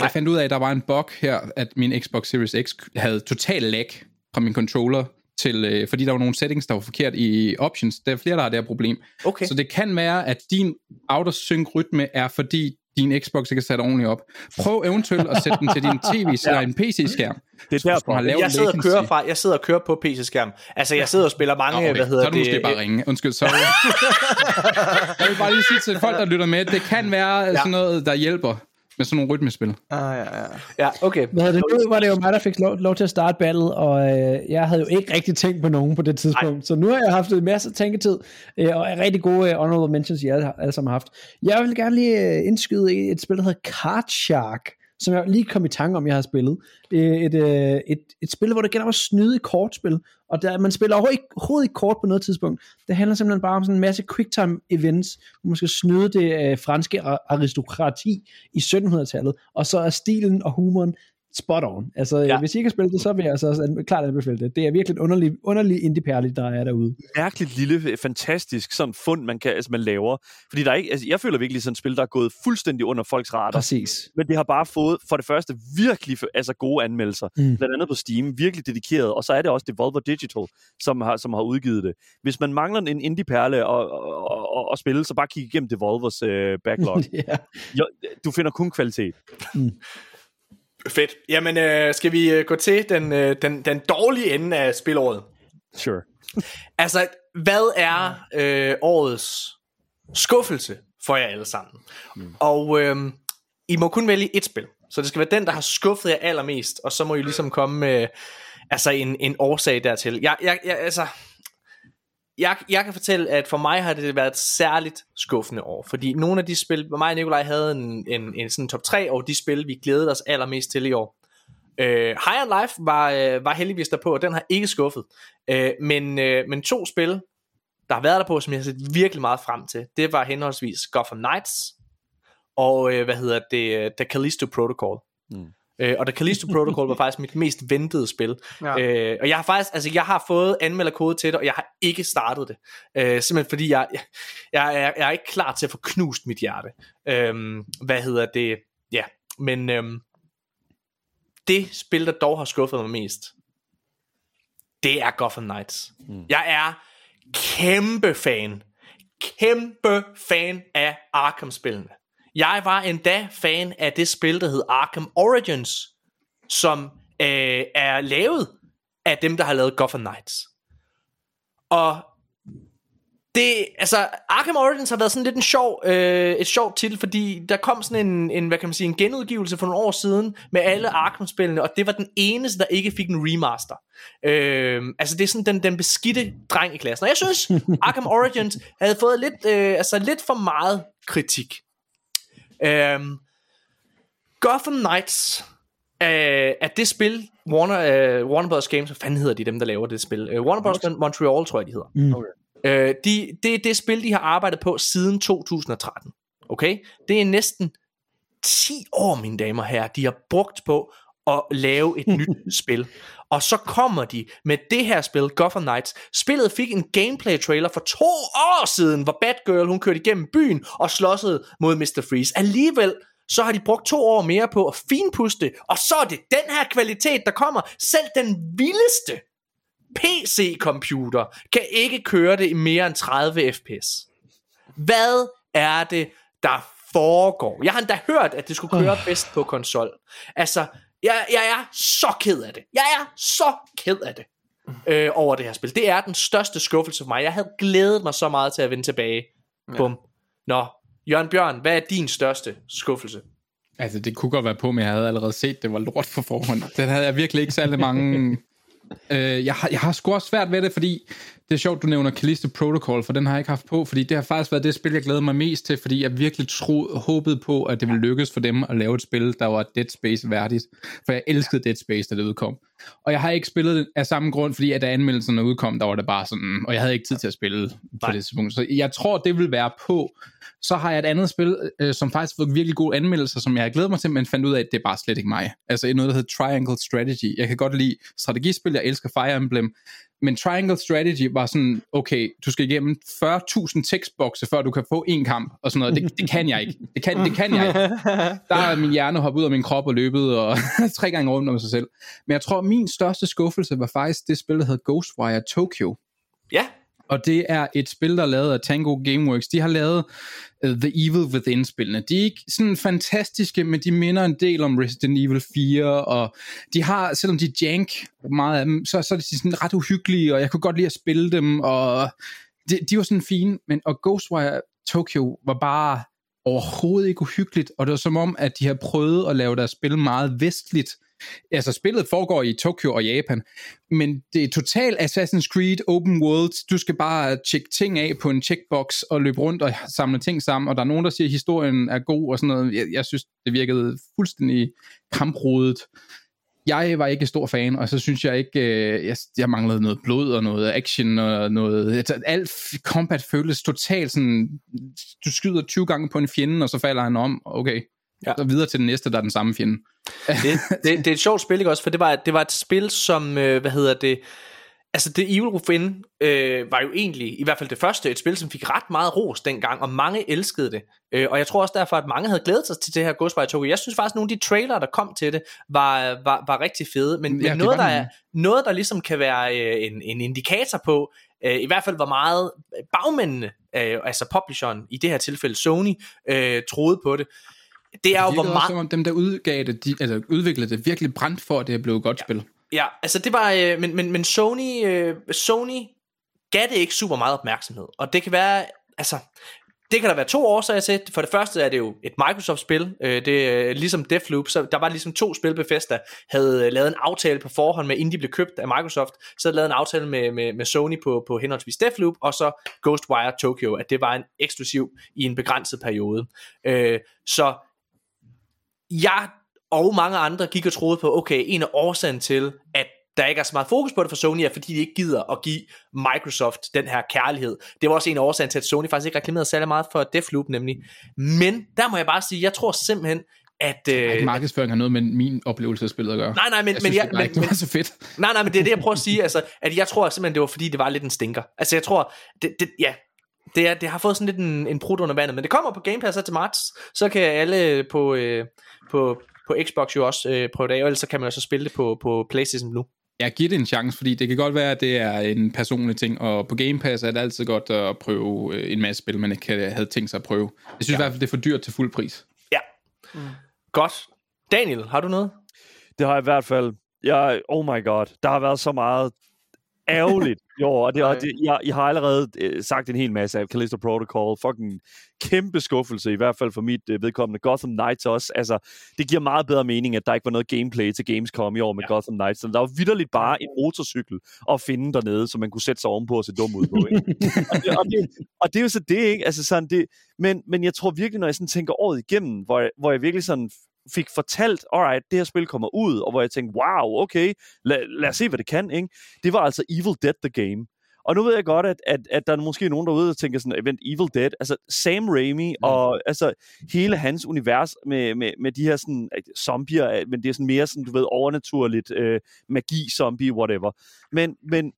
S5: Jeg fandt ud af, at der var en bug her, at min Xbox Series X havde total lag fra min controller til, øh, fordi der var nogle settings, der var forkert i options. Der er flere, der har det her problem. Okay. Så det kan være, at din autosync rytme er, fordi din Xbox ikke er sat ordentligt op. Prøv eventuelt at sætte den til din tv ja. en PC-skærm.
S1: Det er derfor. Har jeg sidder, og kører fra, jeg sidder og kører på PC-skærm. Altså, jeg sidder og spiller mange, okay. hvad hedder
S5: det? Så er du måske bare ringe. Undskyld, sorry. jeg vil bare lige sige til folk, der lytter med, det kan være ja. sådan noget, der hjælper med sådan nogle rytmespil.
S3: Ah, ja, ja. Ja, okay. Hvad det, nu var det jo mig, der fik lov, lov til at starte battle, og øh, jeg havde jo ikke rigtig tænkt på nogen på det tidspunkt. Nej. Så nu har jeg haft en masse tænketid, øh, og rigtig gode øh, honorable mentions, I alle, alle sammen har haft. Jeg vil gerne lige øh, indskyde et spil, der hedder Card Shark som jeg lige kom i tanke om, jeg har spillet. Et, et, øh, et, et spil, hvor det gælder at snyde i kortspil, og der, man spiller overhovedet ikke, overhovedet ikke kort på noget tidspunkt. Det handler simpelthen bare om sådan en masse quicktime events, hvor man skal snyde det øh, franske aristokrati i 1700-tallet, og så er stilen og humoren spot on. Altså, ja. hvis I ikke har spillet det, så vil jeg altså klart anbefale det. Det er virkelig en underlig, underlig indie der er derude.
S4: Mærkeligt lille, fantastisk sådan fund, man, kan, altså, man laver. Fordi der er ikke, altså, jeg føler virkelig sådan et spil, der er gået fuldstændig under folks radar.
S3: Præcis.
S4: Men det har bare fået, for det første, virkelig altså, gode anmeldelser. Mm. Blandt andet på Steam, virkelig dedikeret. Og så er det også Devolver Digital, som har, som har udgivet det. Hvis man mangler en indie-perle og, og, og, og spille, så bare kig igennem Devolvers øh, backlog. yeah. jo, du finder kun kvalitet. Mm.
S1: Fedt. Jamen, øh, skal vi øh, gå til den, øh, den, den dårlige ende af spilåret?
S4: Sure.
S1: altså, hvad er øh, årets skuffelse for jer alle sammen? Mm. Og øh, I må kun vælge et spil. Så det skal være den, der har skuffet jer allermest, og så må I ligesom komme med altså en, en årsag dertil. Jeg, jeg, jeg, altså, jeg, jeg kan fortælle, at for mig har det været et særligt skuffende år, fordi nogle af de spil, hvor mig og Nikolaj havde en, en, en sådan top 3 over de spil, vi glædede os allermest til i år. Uh, High on Life var, uh, var heldigvis derpå, og den har ikke skuffet. Uh, men, uh, men to spil, der har været der på, som jeg har set virkelig meget frem til, det var henholdsvis Gotham Knights, og uh, hvad hedder det, The Callisto Protocol. Mm. Øh, og The Callisto Protocol var faktisk mit mest ventede spil. Ja. Øh, og jeg har faktisk, altså jeg har fået anmelderkode til det, og jeg har ikke startet det. Øh, simpelthen fordi jeg, jeg, jeg, er, jeg er ikke klar til at få knust mit hjerte. Øh, hvad hedder det? Ja, men øh, det spil, der dog har skuffet mig mest, det er Gotham Knights. Mm. Jeg er kæmpe fan, kæmpe fan af Arkham-spillene. Jeg var endda fan af det spil, der hed Arkham Origins, som øh, er lavet af dem, der har lavet Gotham Knights. Og det, altså, Arkham Origins har været sådan lidt en sjov, øh, et sjovt titel, fordi der kom sådan en, en, hvad kan man sige, en genudgivelse for nogle år siden med alle Arkham-spillene, og det var den eneste, der ikke fik en remaster. Øh, altså, det er sådan den, den beskidte dreng i klassen. Og jeg synes, Arkham Origins havde fået lidt, øh, altså lidt for meget kritik. Øhm, Gotham Knights øh, at det spil, Warner, øh, Warner Bros. Games, hvad fanden hedder de dem, der laver det spil? Øh, Warner Bros. Montreal, tror jeg, de hedder.
S3: Mm.
S4: Okay.
S1: Øh, de, det er det spil, de har arbejdet på siden 2013. Okay? Det er næsten 10 år, mine damer og herrer, de har brugt på at lave et nyt spil. Og så kommer de med det her spil, Gotham Knights. Spillet fik en gameplay trailer for to år siden, hvor Batgirl hun kørte igennem byen og slåssede mod Mr. Freeze. Alligevel så har de brugt to år mere på at finpuste, og så er det den her kvalitet, der kommer. Selv den vildeste PC-computer kan ikke køre det i mere end 30 fps. Hvad er det, der foregår? Jeg har endda hørt, at det skulle køre bedst på konsol. Altså, jeg, jeg er så ked af det. Jeg er så ked af det øh, over det her spil. Det er den største skuffelse for mig. Jeg havde glædet mig så meget til at vende tilbage. Ja. Bum. Nå, Jørgen Bjørn, hvad er din største skuffelse?
S5: Altså, det kunne godt være på, men jeg havde allerede set, det var lort på forhånd. Den havde jeg virkelig ikke særlig mange... øh, jeg, har, jeg har sgu også svært ved det, fordi det er sjovt, du nævner Callisto Protocol, for den har jeg ikke haft på, fordi det har faktisk været det spil, jeg glæder mig mest til, fordi jeg virkelig tro, håbede på, at det ville lykkes for dem at lave et spil, der var Dead Space værdigt. For jeg elskede Dead Space, da det udkom. Og jeg har ikke spillet det af samme grund, fordi at da anmeldelserne udkom, der var det bare sådan, og jeg havde ikke tid til at spille på
S1: Nej.
S5: det tidspunkt. Så jeg tror, det vil være på. Så har jeg et andet spil, øh, som faktisk har fået virkelig gode anmeldelser, som jeg har glædet mig til, men fandt ud af, at det er bare slet ikke mig. Altså noget, der hedder Triangle Strategy. Jeg kan godt lide strategispil, jeg elsker Fire Emblem, men Triangle Strategy var sådan, okay, du skal igennem 40.000 tekstbokse, før du kan få en kamp, og sådan noget. Det, det kan jeg ikke. Det kan, det kan jeg ikke. Der er min hjerne hoppet ud af min krop og løbet og tre gange rundt om sig selv. Men jeg tror, min største skuffelse var faktisk det spil, der hedder Ghostwire Tokyo.
S1: Ja,
S5: og det er et spil, der er lavet af Tango Gameworks. De har lavet uh, The Evil Within-spillene. De er ikke sådan fantastiske, men de minder en del om Resident Evil 4, og de har, selvom de er jank, meget af dem, så, så er de sådan ret uhyggelige, og jeg kunne godt lide at spille dem, og de, de var sådan fine, men og Ghostwire Tokyo var bare overhovedet ikke uhyggeligt, og det var som om, at de har prøvet at lave deres spil meget vestligt. Altså, spillet foregår i Tokyo og Japan, men det er totalt Assassin's Creed Open World. Du skal bare tjekke ting af på en checkbox og løbe rundt og samle ting sammen, og der er nogen, der siger, at historien er god og sådan noget. Jeg, jeg synes, det virkede fuldstændig kamprodet. Jeg var ikke stor fan, og så synes jeg ikke, øh, jeg, jeg manglede noget blod og noget action og noget... Altså, alt combat føles totalt sådan... Du skyder 20 gange på en fjende, og så falder han om. Okay,
S1: Ja.
S5: så videre til den næste, der er den samme fjende.
S1: det, det, det er et sjovt spil, ikke også? For det var, det var et spil, som, øh, hvad hedder det, altså det Evil Within øh, var jo egentlig, i hvert fald det første, et spil, som fik ret meget ros dengang, og mange elskede det. Øh, og jeg tror også derfor, at mange havde glædet sig til det her Ghostwire Tokyo. Jeg synes faktisk, at nogle af de trailere, der kom til det, var, var, var rigtig fede. Men,
S5: Ja,
S1: men noget,
S5: var
S1: der
S5: de.
S1: er, noget, der ligesom kan være øh, en, en indikator på, øh, i hvert fald hvor meget bagmændene, øh, altså publisheren, i det her tilfælde Sony, øh, troede på det. Det er jo, hvor meget...
S5: som om dem, der udgav det, de, altså udviklede det, virkelig brændt for, at det blev et godt ja. spil.
S1: Ja, altså det var, øh, men, men, men Sony, øh, Sony gav det ikke super meget opmærksomhed, og det kan være, altså, det kan der være to årsager til. For det første er det jo et Microsoft-spil, øh, det er ligesom Deathloop, så der var ligesom to spil, Bethesda havde øh, lavet en aftale på forhånd med, inden de blev købt af Microsoft, så havde de lavet en aftale med, med, med Sony på, på henholdsvis Deathloop, og så Ghostwire Tokyo, at det var en eksklusiv i en begrænset periode. Øh, så jeg og mange andre gik og troede på, okay, en af årsagen til, at der ikke er så meget fokus på det for Sony, er fordi de ikke gider at give Microsoft den her kærlighed. Det var også en af årsagen til, at Sony faktisk ikke reklamerede særlig meget for Deathloop nemlig. Men der må jeg bare sige, jeg tror simpelthen, at... Øh,
S5: Ej, markedsføring har noget med min oplevelse af spillet at gøre.
S1: Nej, nej, men,
S5: jeg
S1: men,
S5: synes,
S1: jeg,
S5: det,
S1: men,
S5: det var så fedt.
S1: nej, nej, men det er det, jeg prøver at sige, altså, at jeg tror simpelthen, det var fordi, det var lidt en stinker. Altså, jeg tror, det, det, ja, det, er, det har fået sådan lidt en, en prut under vandet, men det kommer på Game Pass her til marts, så kan alle på, øh, på, på Xbox jo også øh, prøve det af, og ellers så kan man jo så spille det på, på Playstation nu.
S5: Jeg giver det en chance, fordi det kan godt være, at det er en personlig ting, og på Game Pass er det altid godt at prøve øh, en masse spil, man ikke kan- havde tænkt sig at prøve. Jeg synes ja. i hvert fald, det er for dyrt til fuld pris.
S1: Ja, mm. godt. Daniel, har du noget?
S4: Det har jeg i hvert fald. Jeg, oh my god, der har været så meget ærgerligt år, og, det, og det, jeg, jeg har allerede øh, sagt en hel masse af Callisto Protocol. Fucking kæmpe skuffelse, i hvert fald for mit øh, vedkommende. Gotham Knights også. Altså, det giver meget bedre mening, at der ikke var noget gameplay til Gamescom i år med ja. Gotham Knights. Der var vidderligt bare en motorcykel at finde dernede, som man kunne sætte sig ovenpå og se dum ud på. Ikke? og, det, og, det, og det er jo så det, ikke? Altså sådan, det, men, men jeg tror virkelig, når jeg sådan tænker året igennem, hvor jeg, hvor jeg virkelig sådan fik fortalt, alright, det her spil kommer ud, og hvor jeg tænkte, wow, okay, lad, lad os se, hvad det kan, ikke? Det var altså Evil Dead The Game. Og nu ved jeg godt, at, at, at der er måske nogen derude, der tænker sådan, event Evil Dead, altså Sam Raimi, mm. og altså hele hans univers med, med, med de her sådan zombier, men det er sådan mere sådan, du ved, overnaturligt, øh, magi, zombie, whatever. Men, men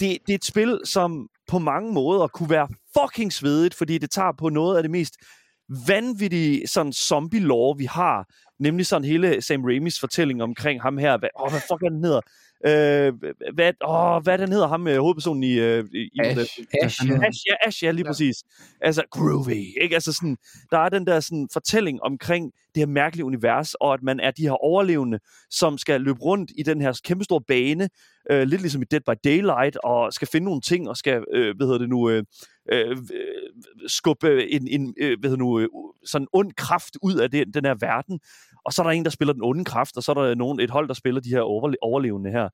S4: det, det er et spil, som på mange måder kunne være fucking svedigt, fordi det tager på noget af det mest vanvittige sådan zombie-lore, vi har. Nemlig sådan hele Sam Raimis fortælling omkring ham her. Hvad, åh, hvad fuck er den hedder? Øh, hvad, åh, hvad den hedder ham, med hovedpersonen i... Øh, i
S5: Ash.
S4: Ash. Ash, ja, Ash, ja, Ash, ja, lige ja. præcis. Altså, groovy, ikke? Altså sådan, der er den der sådan fortælling omkring det her mærkelige univers, og at man er de her overlevende, som skal løbe rundt i den her kæmpestore bane, øh, lidt ligesom i Dead by Daylight, og skal finde nogle ting, og skal, øh, hvad hedder det nu, øh, Øh, øh, skubbe en, en øh, hvad nu, øh, sådan ond kraft ud af den, den her verden. Og så er der en, der spiller den onde kraft, og så er der nogen, et hold, der spiller de her overle- overlevende her.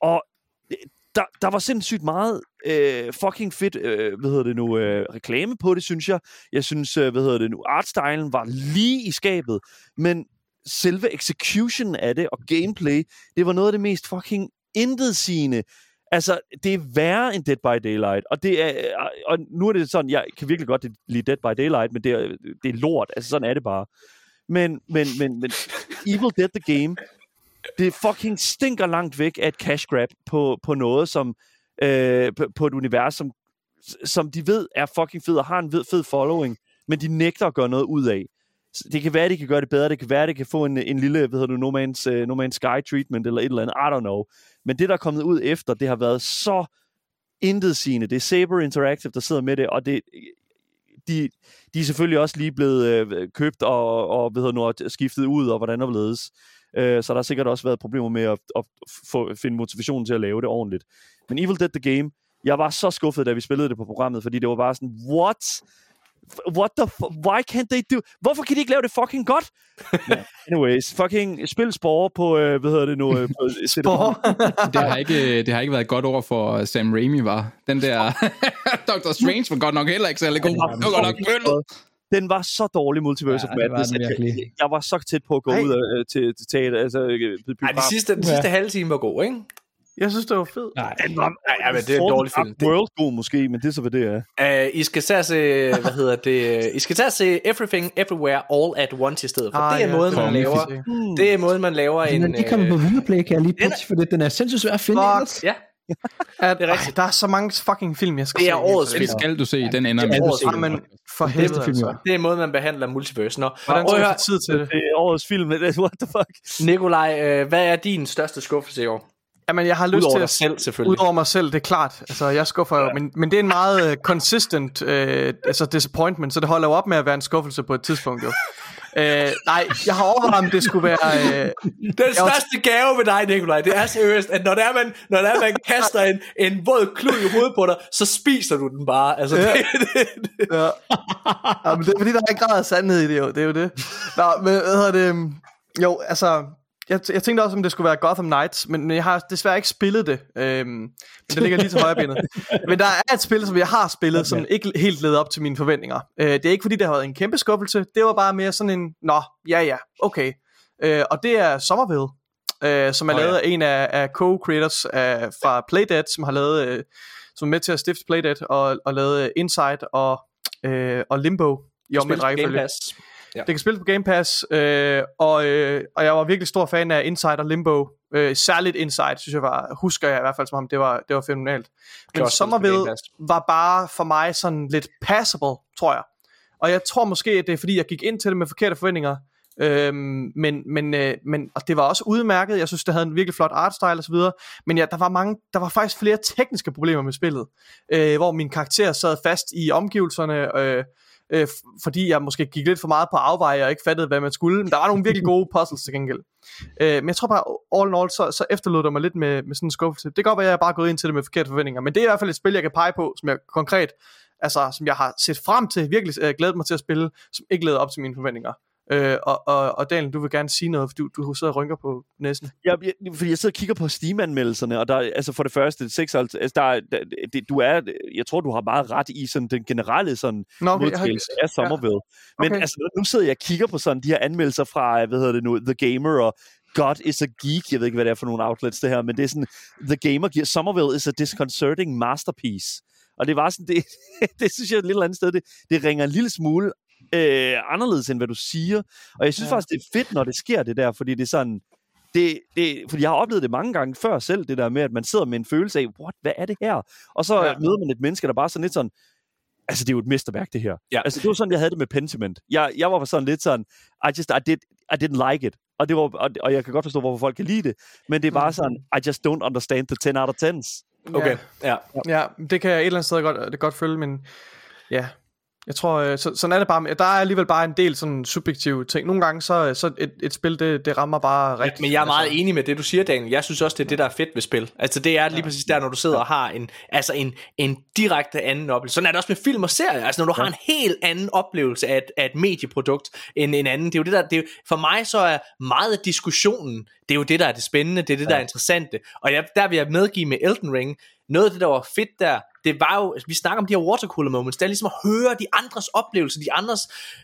S4: Og øh, der, der var sindssygt meget øh, fucking fedt, øh, hvad hedder det nu, øh, reklame på det, synes jeg. Jeg synes, øh, hvad hedder det nu, artstylen var lige i skabet, men selve execution af det og gameplay, det var noget af det mest fucking intetsigende. Altså, det er værre end Dead by Daylight, og det er, øh, og nu er det sådan, jeg kan virkelig godt lide Dead by Daylight, men det er, det er lort, altså sådan er det bare. Men, men, men, men Evil Dead the Game, det fucking stinker langt væk af et cash grab på, på noget, som øh, på, på et univers, som, som de ved er fucking fed og har en fed following, men de nægter at gøre noget ud af. Det kan være, at de kan gøre det bedre, det kan være, at de kan få en, en lille, hvad hedder du, no man's, uh, no man's Sky treatment, eller et eller andet, I don't know. Men det, der er kommet ud efter, det har været så intetsigende. Det er Saber Interactive, der sidder med det, og det, de, de er selvfølgelig også lige blevet øh, købt og, og ved nu, skiftet ud, og hvordan og hvorledes. Øh, så der har sikkert også været problemer med at, at få, finde motivation til at lave det ordentligt. Men Evil Dead The Game, jeg var så skuffet, da vi spillede det på programmet, fordi det var bare sådan, what? What the Why can't they do... Hvorfor kan de ikke lave det fucking godt? yeah. Anyways, fucking spil spore på, øh, hvad hedder det nu? Øh, på,
S2: spore?
S5: det, har ikke, det har ikke været et godt ord for Sam Raimi, var. Den der Doctor Strange var godt nok heller ikke særlig god. Det var godt nok bøllet.
S4: Den var så dårlig Multiverse ja, of Madness, at jeg, jeg var så tæt på at gå Ej. ud af, til, til teater. Altså,
S1: Ej, de sidste, den sidste ja. halve time var god, ikke?
S2: Jeg synes, det var fedt.
S4: Nej, den var, ja, men det er en dårlig film. World god måske, men det er så, hvad det
S1: er. Uh, I skal tage se, hvad hedder det, I skal tage se Everything Everywhere All at Once i stedet for. Ah, det er ja, måden, man laver, hmm. det er måden, man laver en...
S3: Men de kommer på Viaplay, kan jeg lige pitch, for det, den er sindssygt svær at finde.
S1: Ja,
S2: at, det er rigtigt. der er så mange fucking film, jeg skal
S1: se. Det er årets
S5: film. skal du se, den ender med.
S2: Film. Men for helvede, altså.
S1: Det er måden, man behandler multiverse. Nå.
S2: Hvordan skal du tid til det?
S4: Det er årets film. What the fuck?
S1: Nikolaj, øh, hvad er din største skuffelse i år?
S2: Jamen, jeg har lyst
S1: udover
S2: til at...
S1: selv, selvfølgelig.
S2: Udover mig selv, det er klart. Altså, jeg skuffer ja. jo, men, men det er en meget uh, consistent uh, altså disappointment, så det holder jo op med at være en skuffelse på et tidspunkt, jo. uh, nej, jeg har overvejet, om det skulle være... Uh,
S1: Den største gave ved dig, Nikolaj, det er seriøst, at når det er, man, når det er, man kaster en, en våd klud i hovedet på dig, så spiser du den bare. Altså, ja. det, det, det.
S2: Ja. ja. men det er fordi, der er en grad af sandhed i det, jo. Det er jo det. Nå, men hvad hedder det... Jo, altså, jeg, jeg tænkte også, om det skulle være Gotham Knights, men jeg har desværre ikke spillet det. Øhm, men det ligger lige til højre benet. Men der er et spil, som jeg har spillet, som ikke helt leder op til mine forventninger. Øh, det er ikke fordi, det har været en kæmpe skuffelse. Det var bare mere sådan en, nå, ja ja, okay. Øh, og det er Somerville, øh, som er oh, lavet ja. af en af, af co-creators af, fra Playdead, som har lavet, øh, som er med til at stifte Playdead, og, og lavet Inside og, øh, og Limbo i omvendt rækkefølge. Ja. Det kan spilles på Game Pass, øh, og, øh, og jeg var virkelig stor fan af Inside og Limbo. Øh, særligt Inside, synes jeg var, husker jeg i hvert fald som ham, det var, det var fenomenalt. Men Somerville var bare for mig sådan lidt passable, tror jeg. Og jeg tror måske, at det er fordi, jeg gik ind til det med forkerte forventninger. Øhm, men, men, øh, men og det var også udmærket. Jeg synes, det havde en virkelig flot artstyle og så videre. Men ja, der var mange, der var faktisk flere tekniske problemer med spillet, øh, hvor min karakter sad fast i omgivelserne. Øh, øh, fordi jeg måske gik lidt for meget på afveje og ikke fattede, hvad man skulle. Men der var nogle virkelig gode puzzles til gengæld. Øh, men jeg tror bare, all in all, så, så efterlod det mig lidt med, med sådan en skuffelse. Det kan godt være, at jeg bare gået ind til det med forkerte forventninger, men det er i hvert fald et spil, jeg kan pege på, som jeg konkret, altså som jeg har set frem til, virkelig øh, glædet mig til at spille, som ikke leder op til mine forventninger. Øh, og, og, og Daniel, du vil gerne sige noget, for du, du sidder og rynker på næsen.
S4: Ja, jeg, fordi jeg sidder og kigger på Steam-anmeldelserne, og der, altså for det første, 56, altså der, der, det, du er, jeg tror, du har meget ret i sådan den generelle sådan
S2: Nå, okay,
S4: modtagelse af Somerville.
S2: Ja.
S4: Men
S2: Okay.
S4: altså, nu sidder jeg og kigger på sådan de her anmeldelser fra, hvad hedder det nu, The Gamer og God is a geek. Jeg ved ikke, hvad det er for nogle outlets, det her, men det er sådan, The Gamer giver, Somerville is a disconcerting masterpiece. Og det var sådan, det, det synes jeg et lille andet sted, det, det ringer en lille smule øh, anderledes, end hvad du siger. Og jeg synes ja. faktisk, det er fedt, når det sker det der, fordi det er sådan, det, det, fordi jeg har oplevet det mange gange før selv, det der med, at man sidder med en følelse af, what, hvad er det her? Og så
S2: Ja.
S4: ja. møder man et menneske, der bare sådan lidt sådan, altså det er jo et mesterværk, det her.
S1: Ja.
S4: Altså det var sådan, jeg havde det med Pentiment. Jeg, jeg var sådan lidt sådan, I just, I, did, I didn't like it. Og, det var, og, og jeg kan godt forstå, hvorfor folk kan lide det, men det er bare sådan, I just don't understand the 10 out of 10s.
S1: Okay, ja.
S2: Ja, det kan jeg et eller andet sted godt, det godt følge, men ja, jeg tror, øh, så, sådan er det bare. Der er alligevel bare en del sådan subjektive ting. Nogle gange, så, så et, et spil, det, det rammer bare rigtigt.
S1: Men jeg er meget
S2: altså.
S1: enig med det, du siger, Daniel. Jeg synes også, det er det, der er fedt ved spil. Altså, det er lige præcis der, når du sidder og har en, altså en, en direkte anden oplevelse. Sådan er det også med film og serier. Altså, når du har en helt anden oplevelse af et, af et medieprodukt end en anden. Det er jo det der, det er, for mig så er meget af diskussionen, det er jo det, der er det spændende, det er det, der er interessante. Og jeg, der vil jeg medgive med Elden Ring, noget af det, der var fedt der, det var jo, altså, vi snakker om de her watercooler moments, det er ligesom at høre de andres oplevelser, de andres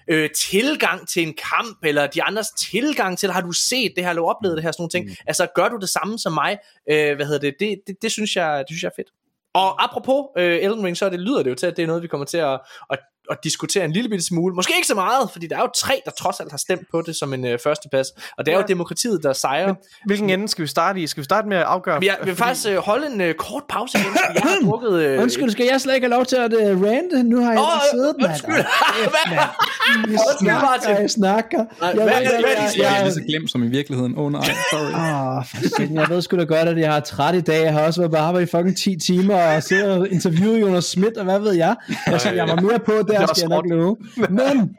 S1: øh, tilgang til en kamp, eller de andres tilgang til, har du set det her, eller oplevet det her, sådan nogle ting. Mm. Altså, gør du det samme som mig? Øh, hvad hedder det? Det, det, det, synes jeg, det synes jeg er fedt. Og apropos øh, Elden Ring, så det lyder det jo til, at det er noget, vi kommer til at, at, at diskutere en lille bitte smule. Måske ikke så meget, fordi der er jo tre, der trods alt har stemt på det som en øh, førsteplads. Og det er jo
S2: Ja.
S1: demokratiet, der sejrer.
S2: Hvilken ende skal vi starte i? Skal vi starte med at afgøre?
S1: Men jeg vil faktisk øh, holde en øh, kort pause igen, fordi jeg har drukket... Øh,
S3: Undskyld, skal jeg slet ikke have lov til at uh, rante? Nu har jeg oh, siddet, mand.
S1: undskyld.
S3: Jeg
S1: Undskyld,
S3: snakker,
S1: Martin.
S3: jeg snakker.
S1: Nej,
S3: Jeg
S1: hvad-
S3: jeg-
S1: er
S3: jeg-?
S5: Jeg er
S3: jeg-
S5: lige så glemt som i virkeligheden. Åh oh, nej, sorry.
S3: Åh, satan, jeg ved sgu da godt, at jeg har træt i dag. Jeg har også været på arbejde i fucking 10 timer og siddet og interviewet Jonas Schmidt, og hvad ved jeg. Altså, jeg var mere på der,
S2: også
S3: skal jeg nok love. Men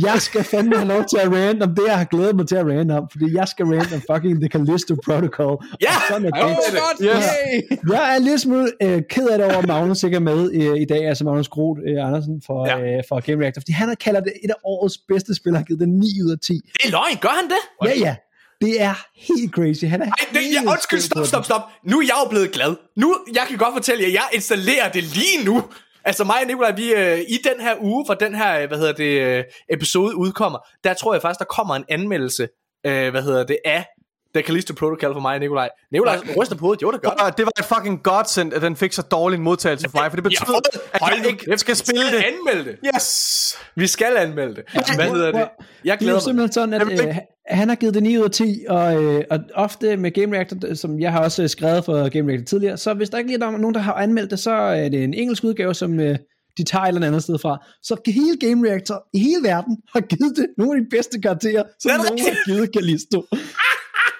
S3: jeg skal fandme have lov til at rant om det, jeg har glædet mig til at rant om, fordi jeg skal rant om fucking The Callisto Protocol.
S1: Ja!
S3: Og sådan er det.
S5: godt!
S2: Yes.
S5: Yay!
S3: Jeg er en lille smule øh, ked af det over, at Magnus ikke er med øh, i dag, altså Magnus Groth øh, Andersen for,
S1: Ja.
S3: øh, for Game Reactor, fordi han har kaldt det et af årets bedste spil, har givet det 9 ud af 10.
S1: Det er løgn, gør han det?
S3: Ja, ja. Det er helt crazy. Han er
S1: Ej, det,
S3: helt
S1: jeg, undskyld, stop, stop, stop. Nu er jeg jo blevet glad. Nu, jeg kan godt fortælle jer, jeg installerer det lige nu. Altså mig og Nicolaj, vi øh, i den her uge, hvor den her, øh, hvad hedder det, øh, episode udkommer, der tror jeg faktisk, der kommer en anmeldelse, øh, hvad hedder det, af The Callisto Protocol for mig og Nicolaj. Nicolaj ryster på hovedet, jo, det gør
S2: Og det var et fucking godsend, at den fik så dårlig en modtagelse for mig, for det betyder,
S1: fået-
S2: at jeg ikke skal
S1: vi
S2: spille det.
S1: anmelde det.
S2: Yes!
S1: Vi skal anmelde det. Hvad hedder det? Jeg
S3: Det er jo
S1: glæder
S3: simpelthen sådan, at øh, han har givet det 9 ud af 10, og, øh, og ofte med Game Reactor, som jeg har også øh, skrevet for Game Reactor tidligere, så hvis der ikke lige er nogen, der har anmeldt det, så er det en engelsk udgave, som øh, de tager et eller andet sted fra. Så hele Game Reactor i hele verden har givet det nogle af de bedste karakterer, som
S1: det
S3: nogen har givet Callisto.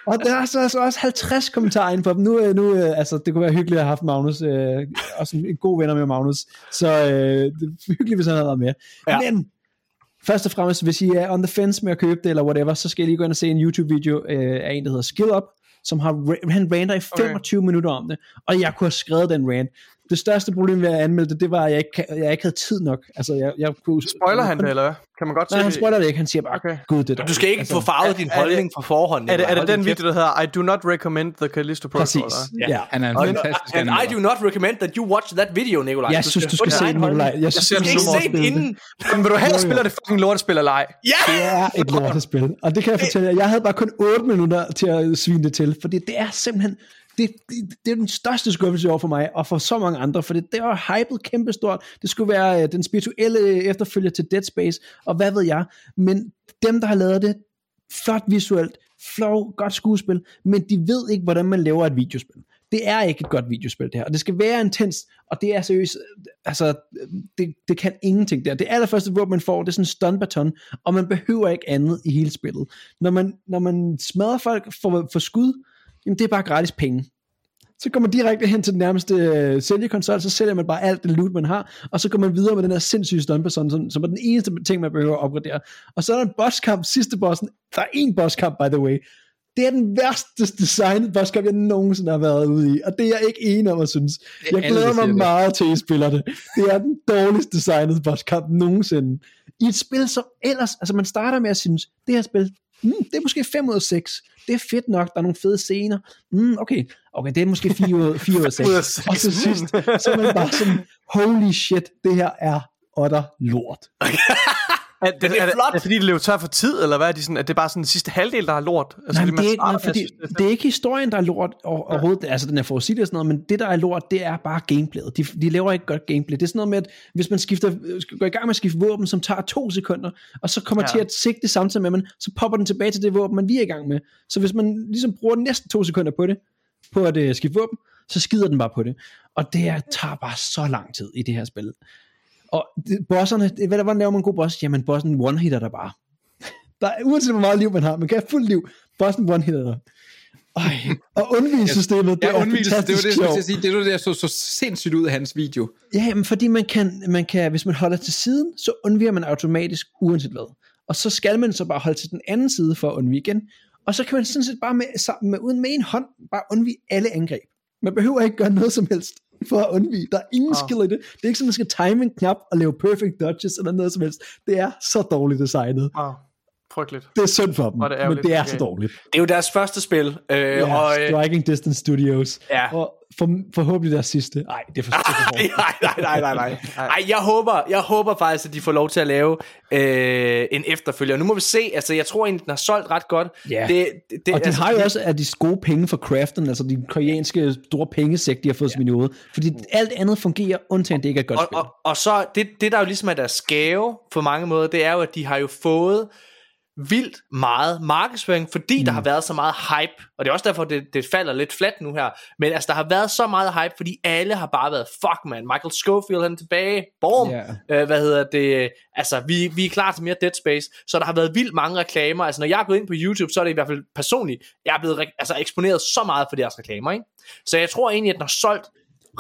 S3: Og der er så altså også 50 kommentarer inde på dem. Nu, øh, nu øh, altså, det kunne være hyggeligt at have haft Magnus, øh, også en, god venner med Magnus. Så øh, det er hyggeligt, hvis han havde været med.
S1: Ja.
S3: Men først og fremmest, hvis I er on the fence med at købe det, eller whatever, så skal I lige gå ind og se en YouTube-video øh, af en, der hedder Skill Up, som har, han ranter i 25 okay. minutter om det, og jeg kunne have skrevet den rant. Det største problem ved at anmelde det, det var, at jeg ikke, jeg ikke havde tid nok. Altså, jeg, jeg kunne,
S2: Spoiler han det, eller hvad? Kan man godt
S3: Nej, han spoiler det ikke. Han siger bare,
S2: Okay.
S3: gud, det der.
S1: Du skal ikke få farvet din
S2: er
S1: holdning på forhånd.
S2: Er det, er det den video, der hedder I do not recommend the Callisto Protocol?
S3: Præcis.
S2: eller?
S3: Ja. ja.
S5: Han er en fantastisk
S1: and I do not recommend that you watch that video, Nikolaj.
S3: Jeg synes, du skal se den, Nikolaj. Jeg synes, du
S1: skal se den
S3: den.
S1: inden.
S2: Men vil du hellere spille det fucking lortespil eller ej?
S1: Ja!
S3: Det er et lortespil. Og det kan jeg fortælle jer. Jeg havde bare kun 8 minutter til at svine det til. Fordi det er simpelthen... Det, det, det er den største skuffelse over for mig, og for så mange andre, for det, det var hypet kæmpestort. Det skulle være øh, den spirituelle øh, efterfølger til Dead Space, og hvad ved jeg. Men dem, der har lavet det, flot visuelt, flot, godt skuespil, men de ved ikke, hvordan man laver et videospil. Det er ikke et godt videospil, det her. Og det skal være intens, og det er seriøst, øh, altså, øh, det, det kan ingenting der. Det allerførste våben, man får, det er sådan en stunbaton, og man behøver ikke andet i hele spillet. Når man, når man smadrer folk for, for skud, jamen det er bare gratis penge. Så går man direkte hen til den nærmeste øh, sælgekonsol, så sælger man bare alt det loot, man har, og så går man videre med den her sindssyge stunperson, som, som er den eneste ting, man behøver at opgradere. Og så er der en bosskamp, sidste bossen, der er en bosskamp, by the way. Det er den værste designede bosskamp, jeg nogensinde har været ude i, og det er jeg ikke enig om at synes. Jeg glæder mig
S5: det.
S3: meget til, at I spiller det. Det er den dårligst designede bosskamp nogensinde. I et spil, som ellers, altså man starter med at synes, det her spil, mm, det er måske 5 ud af 6. Det er fedt nok, der er nogle fede scener. Mm, okay, okay, det er måske 4 ud, 4 ud af 6. Og til sidst, så er man bare sådan, holy shit, det her er otter lort.
S2: Er det, det er, er, flot. er, det fordi, det lever tør for tid, eller hvad er de sådan, at det er bare sådan den sidste halvdel, der er lort?
S3: Altså, nej, det, er, nej, fordi, det er ikke historien, der er lort overhovedet. Ja. Altså, den er forudsigeligt og sådan noget, men det, der er lort, det er bare gameplayet. De, de laver ikke godt gameplay. Det er sådan noget med, at hvis man skifter, går i gang med at skifte våben, som tager to sekunder, og så kommer ja. til at sigte samtidig med, man, så popper den tilbage til det våben, man lige er i gang med. Så hvis man ligesom bruger næsten to sekunder på det, på at uh, skifte våben, så skider den bare på det. Og det er, tager bare så lang tid i det her spil. Og det, bosserne, hvordan laver man en god boss? Jamen, bossen one-hitter der bare. Der er, uanset hvor meget liv man har, man kan have fuld liv, bossen one-hitter der. Ej, og undvigelsessystemet, det ja, er fantastisk det,
S5: det, det, det, sige, det er det, der så, så sindssygt ud af hans video.
S3: Ja, men fordi man kan, man kan, hvis man holder til siden, så undviger man automatisk uanset hvad. Og så skal man så bare holde til den anden side for at undvige igen. Og så kan man sådan set bare med, sammen med, uden med en hånd, bare undvige alle angreb. Man behøver ikke gøre noget som helst for at undvige. Der er ingen oh. skill i det. Det er ikke sådan, man skal time en knap og lave perfect dodges eller noget som helst. Det er så dårligt designet.
S2: Oh. Frygteligt.
S3: Det er synd for dem, og det er men det er okay. så dårligt.
S1: Det er jo deres første spil.
S3: Øh, ja, og, øh, Striking Distance Studios. Ja. Og for, forhåbentlig deres sidste. Nej, det er for,
S1: det er for nej, nej, nej, nej, nej. Ej, jeg håber, jeg håber faktisk, at de får lov til at lave øh, en efterfølger. Nu må vi se. Altså, jeg tror egentlig, den har solgt ret godt.
S3: Ja. Det, det, og de altså, har jo også af de gode penge for craften, altså de koreanske store pengesæk, de har fået ja. smidt ud. Fordi alt andet fungerer, undtagen det ikke er godt
S1: og,
S3: spil.
S1: Og, og så, det, det der jo ligesom er deres gave på mange måder, det er jo, at de har jo fået vildt meget markedsføring, fordi mm. der har været så meget hype, og det er også derfor, det, det falder lidt fladt nu her, men altså, der har været så meget hype, fordi alle har bare været, fuck man, Michael Schofield han er tilbage, boom, yeah. øh, hvad hedder det, altså, vi, vi er klar til mere Dead Space, så der har været vildt mange reklamer, altså, når jeg er gået ind på YouTube, så er det i hvert fald personligt, jeg er blevet altså, eksponeret så meget for deres reklamer, ikke? Så jeg tror egentlig, at den har solgt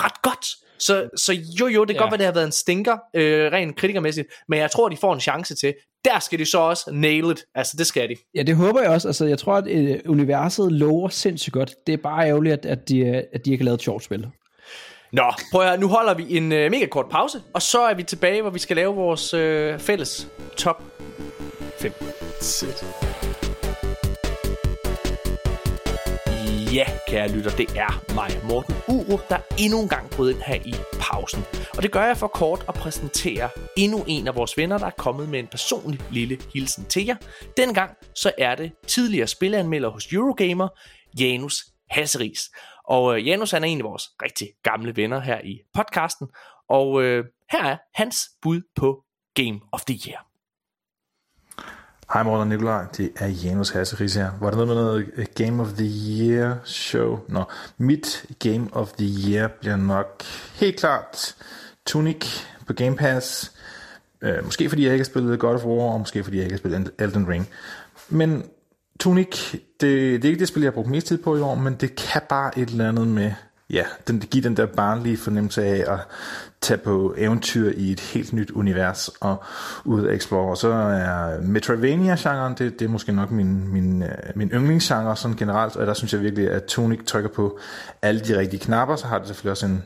S1: ret godt, så, så jo jo, det kan ja. godt være, det har været en stinker, øh, rent kritikermæssigt, men jeg tror, de får en chance til. Der skal de så også nail it. Altså, det skal de.
S3: Ja, det håber jeg også. Altså, jeg tror, at øh, universet lover sindssygt godt. Det er bare ærgerligt, at, at, de, øh, at de ikke har lavet et sjovt spil.
S1: Nå, prøv at høre, nu holder vi en øh, mega kort pause, og så er vi tilbage, hvor vi skal lave vores øh, fælles top 5. Shit. Ja, kære lytter, det er mig, Morten Urup, der endnu en gang brød ind her i pausen. Og det gør jeg for kort at præsentere endnu en af vores venner, der er kommet med en personlig lille hilsen til jer. Den gang så er det tidligere spilanmelder hos Eurogamer, Janus Hasseris. Og øh, Janus han er en af vores rigtig gamle venner her i podcasten, og øh, her er hans bud på Game of the Year.
S7: Hej Morten og Nikolaj, det er Janus Hasseris her. Var der noget med noget eh, Game of the Year show? Nå, mit Game of the Year bliver nok helt klart Tunic på Game Pass. Øh, måske fordi jeg ikke har spillet God of War, og måske fordi jeg ikke har spillet Elden Ring. Men Tunic, det, det er ikke det spil, jeg har brugt mest tid på i år, men det kan bare et eller andet med ja, den, det giver den der barnlige fornemmelse af at tage på eventyr i et helt nyt univers og ud at explore. Så er Metroidvania-genren, det, det er måske nok min, min, øh, min yndlingsgenre sådan generelt, og der synes jeg virkelig, at Tonic trykker på alle de rigtige knapper, så har det selvfølgelig også en,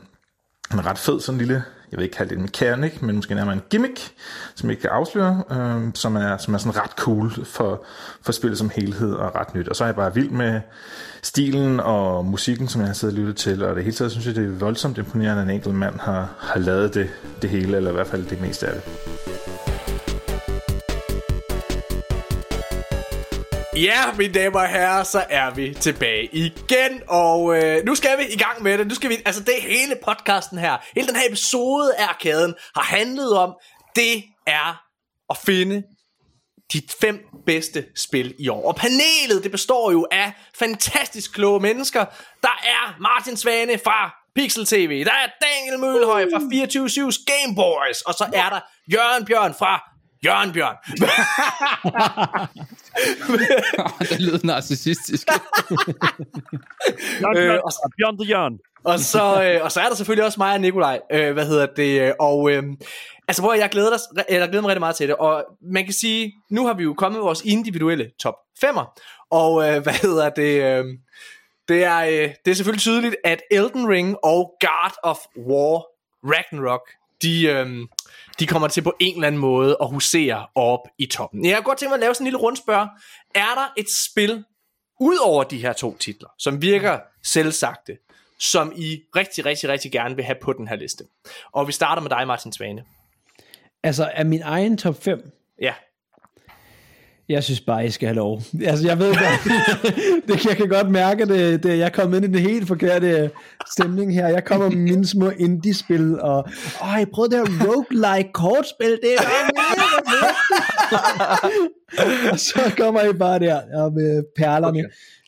S7: en ret fed sådan lille jeg vil ikke kalde det en mechanic, men måske nærmere en gimmick, som jeg ikke kan afsløre, øh, som, er, som er sådan ret cool for, for spillet som helhed og ret nyt. Og så er jeg bare vild med stilen og musikken, som jeg har siddet og lyttet til, og det hele taget synes jeg, det er voldsomt imponerende, at en enkelt mand har, har lavet det, det hele, eller i hvert fald det meste af det.
S1: Ja, mine damer og herrer, så er vi tilbage igen, og øh, nu skal vi i gang med det. Nu skal vi, altså det hele podcasten her, hele den her episode af Arkaden har handlet om, det er at finde de fem bedste spil i år. Og panelet, det består jo af fantastisk kloge mennesker. Der er Martin Svane fra Pixel TV, der er Daniel Mølhøj fra 24-7's Game Boys, og så er der Jørgen Bjørn fra Jørgen Bjørn.
S5: det lyder narcissistisk.
S4: Jørgen Bjørn, øh, og, Bjørn the Jørgen.
S1: og, så, øh, og så er der selvfølgelig også mig og Nikolaj, øh, hvad hedder det, og øh, altså hvor jeg glæder, dig, jeg glæder mig rigtig meget til det, og man kan sige, nu har vi jo kommet med vores individuelle top 5'er, og øh, hvad hedder det, øh, det er, øh, det er selvfølgelig tydeligt, at Elden Ring og God of War Ragnarok de, øhm, de kommer til på en eller anden måde at husere op i toppen. Jeg kunne godt tænke mig at lave sådan en lille rundspørg. Er der et spil, ud over de her to titler, som virker selvsagte, som I rigtig, rigtig, rigtig gerne vil have på den her liste? Og vi starter med dig, Martin Svane.
S3: Altså, er min egen top 5?
S1: Ja.
S3: Jeg synes bare, I skal have lov. Altså, jeg ved godt, det, jeg kan godt mærke, det, det, jeg er kommet ind i den helt forkerte stemning her. Jeg kommer med mine små indie-spil, og åh, jeg prøvede det her roguelike kortspil, det er mega Og så kommer I bare der og med perlerne. Okay.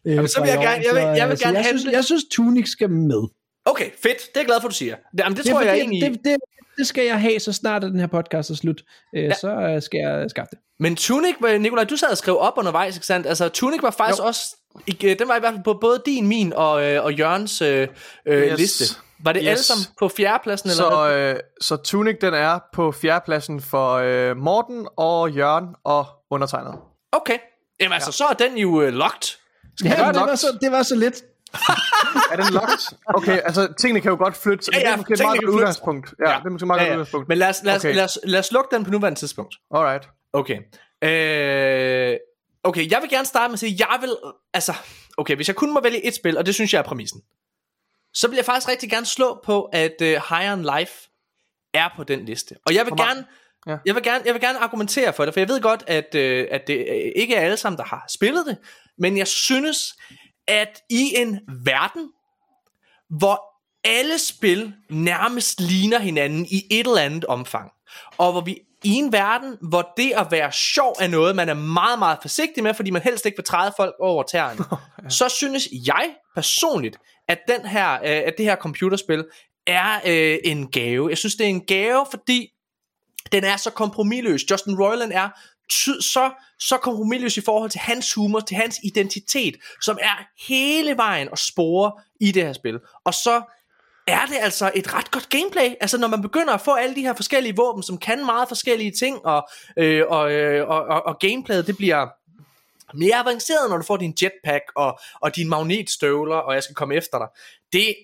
S1: Øh, Jamen, så vil jeg gerne, jeg vil, jeg vil gerne
S3: jeg synes, jeg synes, Tunic skal med.
S1: Okay, fedt. Det er jeg glad for, du siger. Jamen, det, det tror jeg, jeg egentlig...
S3: Det, det, det skal jeg have, så snart den her podcast er slut. Øh, ja. Så øh, skal jeg skaffe det.
S1: Men Tunic, Nikolaj, du sad og skrev op undervejs, ikke sandt? Altså, Tunic var faktisk jo. også... Ikke, den var i hvert fald på både din, min og, øh, og Jørgens øh, yes. liste. Var det yes. alle sammen på fjerdepladsen? Eller
S2: så, øh, så Tunic, den er på fjerdepladsen for øh, Morten og Jørgen og undertegnet.
S1: Okay. Jamen altså, ja. så er den jo øh, locked.
S3: Skal ja, det, var så, det var så lidt
S2: er den locked? Okay, altså tingene kan jo godt flytte, ja, ja, det er måske et meget godt udgangspunkt. Ja, ja, det er måske meget ja, ja. udgangspunkt.
S1: Men lad os, lad, os, okay. lad, os, lad os lukke den på nuværende tidspunkt.
S2: Alright.
S1: Okay. Øh, okay, jeg vil gerne starte med at sige, jeg vil, altså, okay, hvis jeg kun må vælge et spil, og det synes jeg er præmissen, så vil jeg faktisk rigtig gerne slå på, at uh, High on Life er på den liste. Og jeg vil gerne, Ja. Jeg, vil gerne, jeg vil gerne argumentere for det, for jeg ved godt, at, øh, at det ikke er alle sammen, der har spillet det, men jeg synes, at i en verden, hvor alle spil nærmest ligner hinanden i et eller andet omfang, og hvor vi i en verden, hvor det at være sjov er noget, man er meget, meget forsigtig med, fordi man helst ikke vil træde folk over tæerne, ja. så synes jeg personligt, at, den her, øh, at det her computerspil er øh, en gave. Jeg synes, det er en gave, fordi den er så kompromilløs. Justin Roiland er ty- så, så kompromisløs i forhold til hans humor, til hans identitet, som er hele vejen og spore i det her spil. Og så er det altså et ret godt gameplay. Altså når man begynder at få alle de her forskellige våben, som kan meget forskellige ting, og, øh, og, øh, og, og, og gameplayet det bliver mere avanceret, når du får din jetpack og, og dine magnetstøvler, og jeg skal komme efter dig. Det,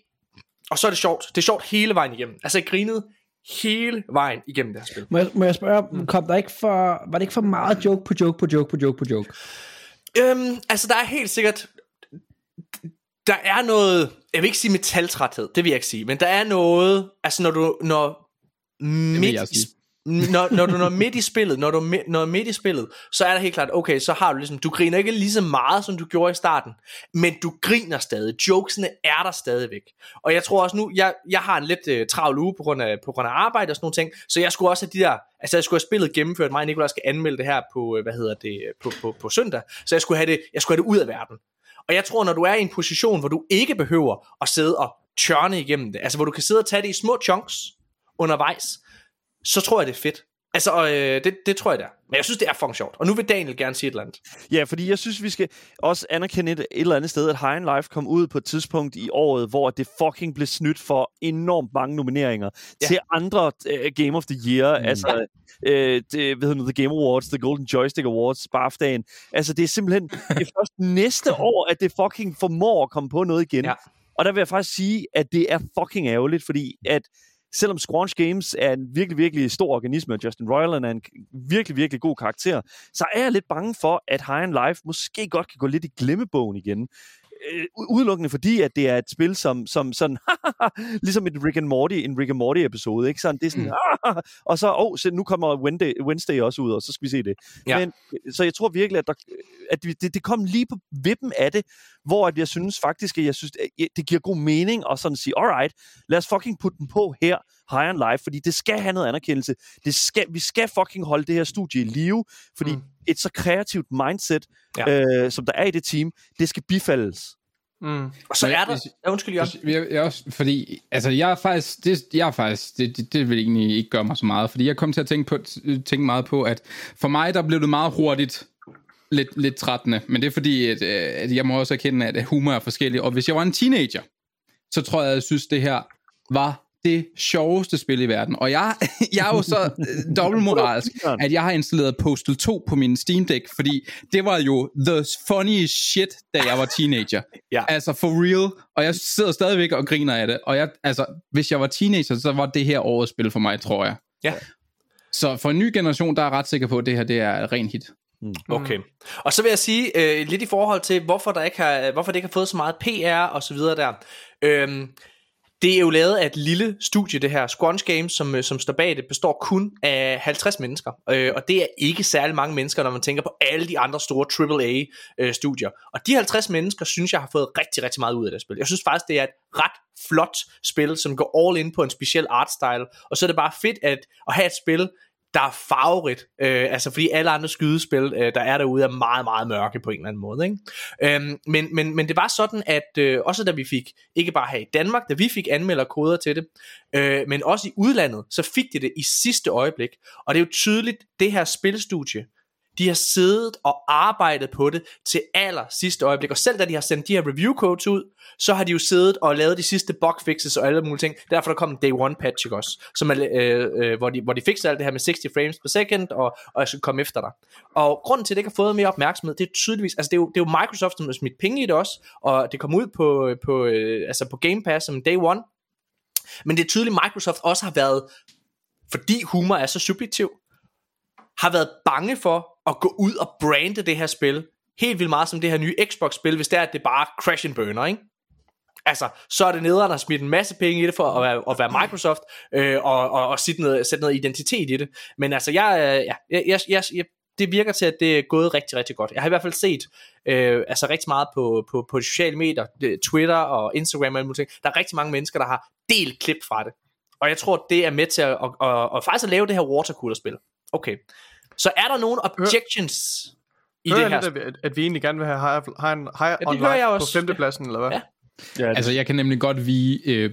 S1: og så er det sjovt. Det er sjovt hele vejen igennem. Altså jeg grinede hele vejen igennem det her spil.
S3: Må jeg, må jeg spørge, kom der ikke for, var det ikke for meget joke på joke på joke på joke på joke?
S1: Øhm, altså der er helt sikkert, der er noget, jeg vil ikke sige metaltræthed, det vil jeg ikke sige, men der er noget, altså når du, når midt i, når, når du når midt i spillet, når du når midt i spillet, så er det helt klart, okay, så har du ligesom, du griner ikke lige så meget, som du gjorde i starten, men du griner stadig. Jokesene er der stadigvæk. Og jeg tror også nu, jeg, jeg har en lidt øh, travl uge på grund, af, på grund af arbejde og sådan nogle ting, så jeg skulle også have de der, altså jeg skulle have spillet gennemført, mig og Nicolai skal anmelde det her på, øh, hvad hedder det, øh, på, på, på søndag, så jeg skulle have det, jeg skulle have det ud af verden. Og jeg tror, når du er i en position, hvor du ikke behøver at sidde og tørne igennem det, altså hvor du kan sidde og tage det i små chunks undervejs, så tror jeg, det er fedt. Altså, øh, det, det tror jeg, det er. Men jeg synes, det er fucking sjovt. Og nu vil Daniel gerne sige et eller andet.
S4: Ja, fordi jeg synes, vi skal også anerkende et, et eller andet sted, at High Life kom ud på et tidspunkt i året, hvor det fucking blev snydt for enormt mange nomineringer ja. til andre uh, Game of the Year. Mm. Altså, uh, det, hedder det, The Game Awards, The Golden Joystick Awards, BAFTA'en. Altså, det er simpelthen det er først næste år, at det fucking formår at komme på noget igen. Ja. Og der vil jeg faktisk sige, at det er fucking ærgerligt, fordi at selvom Squanch Games er en virkelig, virkelig stor organisme, og Justin Roiland er en virkelig, virkelig god karakter, så er jeg lidt bange for, at High and Life måske godt kan gå lidt i glemmebogen igen øh, udelukkende fordi, at det er et spil, som, som sådan, ligesom et Rick and Morty, en Rick and Morty episode, ikke? Sådan, det er sådan, mm. og så, oh, så nu kommer Wednesday, Wednesday også ud, og så skal vi se det. Ja. Men, så jeg tror virkelig, at, der, at det, det kom lige på vippen af det, hvor at jeg synes faktisk, at jeg synes, at det giver god mening at sådan sige, alright, lad os fucking putte den på her, High on Life, fordi det skal have noget anerkendelse. Det skal, vi skal fucking holde det her studie i live, fordi mm. Et så kreativt mindset, ja. øh, som der er i det team, det skal bifaldes.
S1: Mm. Og så er der... Ja, undskyld, jeg.
S5: Jeg, jeg også, fordi, altså, jeg er faktisk, det, jeg er faktisk, det, det, det vil egentlig ikke gøre mig så meget, fordi jeg kom til at tænke, på, tænke meget på, at for mig, der blev det meget hurtigt lidt, lidt trættende, men det er fordi, at, øh, at jeg må også erkende, at humor er forskellig, og hvis jeg var en teenager, så tror jeg, at jeg synes, det her var det sjoveste spil i verden. Og jeg, jeg er jo så øh, dobbeltmoralsk, at jeg har installeret Postal 2 på min Steam Deck, fordi det var jo the funniest shit, da jeg var teenager.
S1: Ja.
S5: Altså for real. Og jeg sidder stadigvæk og griner af det. Og jeg, altså, hvis jeg var teenager, så var det her årets spil for mig, tror jeg.
S1: Ja.
S5: Så for en ny generation, der er jeg ret sikker på, at det her det er et ren hit.
S1: Okay. Og så vil jeg sige, øh, lidt i forhold til, hvorfor, der ikke har, hvorfor det ikke har fået så meget PR og så videre der. Øhm, det er jo lavet af et lille studie, det her. Squanch Games, som, øh, som står bag det, består kun af 50 mennesker. Øh, og det er ikke særlig mange mennesker, når man tænker på alle de andre store AAA-studier. Øh, og de 50 mennesker, synes jeg har fået rigtig, rigtig meget ud af det spil. Jeg synes faktisk, det er et ret flot spil, som går all in på en speciel artstyle. Og så er det bare fedt at, at have et spil, der er farverigt, øh, altså fordi alle andre skydespil, øh, der er derude, er meget, meget mørke på en eller anden måde. Ikke? Øhm, men, men, men det var sådan, at øh, også da vi fik, ikke bare her i Danmark, da vi fik anmelderkoder til det, øh, men også i udlandet, så fik de det i sidste øjeblik. Og det er jo tydeligt, det her spilstudie, de har siddet og arbejdet på det til aller sidste øjeblik, og selv da de har sendt de her review codes ud, så har de jo siddet og lavet de sidste bug fixes og alle mulige ting. Derfor der kom en day one patch ikke også, som er, øh, øh, hvor, de, hvor de fikser alt det her med 60 frames per second, og, og jeg skal komme efter dig. Og grunden til, at det ikke har fået mere opmærksomhed, det er tydeligvis, altså det er jo, det er jo Microsoft, som har smidt penge i det også, og det kom ud på, på, øh, altså på Game Pass som day one, men det er tydeligt, at Microsoft også har været, fordi humor er så subjektiv, har været bange for at gå ud og brande det her spil helt vildt meget som det her nye Xbox-spil, hvis det er, at det bare crash and burner, ikke? Altså, så er det nederen at smidt en masse penge i det for at være, at være Microsoft, øh, og, og, og sætte, noget, sætte noget identitet i det. Men altså, jeg, øh, ja, jeg, jeg, jeg, jeg, det virker til, at det er gået rigtig, rigtig godt. Jeg har i hvert fald set øh, altså rigtig meget på, på, på sociale medier, Twitter og Instagram og ting. Der er rigtig mange mennesker, der har delt klip fra det. Og jeg tror, det er med til at, at, at, at faktisk at lave det her watercooler-spil. Okay. Så er der nogle objections i
S2: Hører
S5: det
S2: her? Lidt, at, at vi egentlig gerne vil have High, high, high
S1: det
S2: on
S1: hører jeg
S2: Life
S1: også.
S2: på femtepladsen, eller hvad?
S1: Ja.
S4: Ja,
S5: Altså, jeg kan nemlig godt vige øh,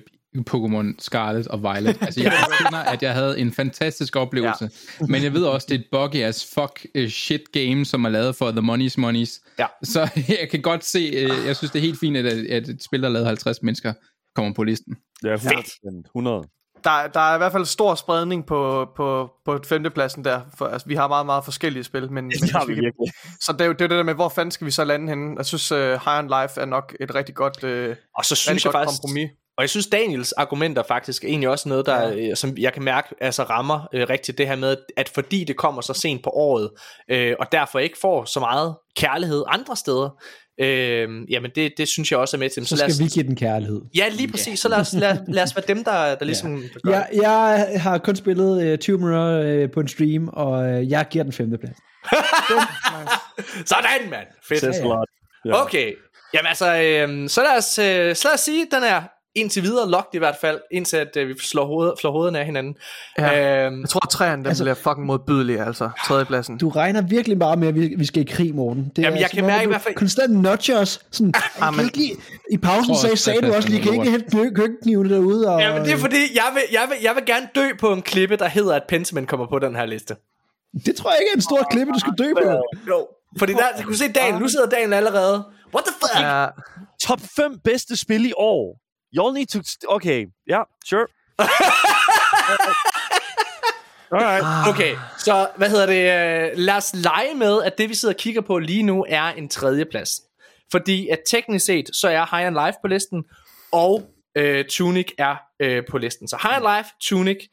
S5: Pokémon Scarlet og Violet. Altså, jeg finder, at jeg havde en fantastisk oplevelse. Ja. Men jeg ved også, det er et buggy as fuck uh, shit game, som er lavet for The Money's Monies.
S1: Ja.
S5: Så jeg kan godt se, øh, jeg synes, det er helt fint, at, at et spil, der er lavet 50 mennesker, kommer på listen.
S4: ja, 100%. 100.
S2: Der, der er i hvert fald stor spredning på, på, på femtepladsen der. For, altså, vi har meget, meget forskellige spil, men,
S4: Det har vi
S2: kan,
S4: virkelig.
S2: så det er jo det, er det der med, hvor fanden skal vi så lande henne? Jeg synes, uh, High on Life er nok et rigtig godt, uh,
S1: Og så synes jeg
S2: godt
S1: faktisk,
S2: kompromis.
S1: Og jeg synes Daniels argumenter faktisk er egentlig også noget der ja. som jeg kan mærke altså rammer øh, rigtigt det her med at fordi det kommer så sent på året øh, og derfor ikke får så meget kærlighed andre steder. Øh, jamen det, det synes jeg også er med til.
S3: Så
S1: lad
S3: skal
S1: os,
S3: vi give den kærlighed.
S1: Ja, lige præcis. Så lad os, lad, lad os være dem der der ligesom der gør
S3: Jeg, jeg har kun spillet uh, 20 minutter uh, på en stream, og uh, jeg giver den femte plads.
S1: det. Sådan mand. Fedt.
S4: Says a lot.
S1: Okay. Jamen altså, øh, så, lad os, øh, så lad os sige, at den er indtil videre locked i hvert fald, indtil at øh, vi slår, hoved, slår hovederne af hinanden.
S2: Ja.
S1: Øhm,
S2: Jeg tror, at træerne den
S3: Altså-
S2: bliver fucking modbydelig, altså. Tredjepladsen.
S3: Du regner virkelig bare med, at vi, vi skal i krig, Morten. Det
S1: Jamen, jeg
S3: som
S1: kan mærke i
S3: du
S1: hvert fald-
S3: Konstant nudger os. Sådan, I, kan ikke lige, I pausen sagde,
S5: også,
S3: sagde
S5: at
S3: du
S5: det
S3: også,
S5: er
S3: lige kan ikke hente kø- køkkenknivene derude. Og,
S1: Ja, men det er fordi, jeg vil, jeg, vil, jeg vil gerne dø på en klippe, der hedder, at Pentiment kommer på den her liste.
S3: det tror jeg ikke er en stor klippe, du skal dø på.
S1: Jo. Fordi der, du kunne se Daniel, nu sidder Daniel allerede. What the fuck?
S2: Ja,
S4: Top 5 bedste spil i år. Y'all need to... Okay, ja, yeah, sure. Alright.
S1: Okay, så hvad hedder det? øh, Lad os lege med, at det vi sidder og kigger på lige nu er en tredje plads. Fordi at teknisk set, så er High on Life på listen, og øh, Tunic er øh, på listen. Så High on Life, Tunic.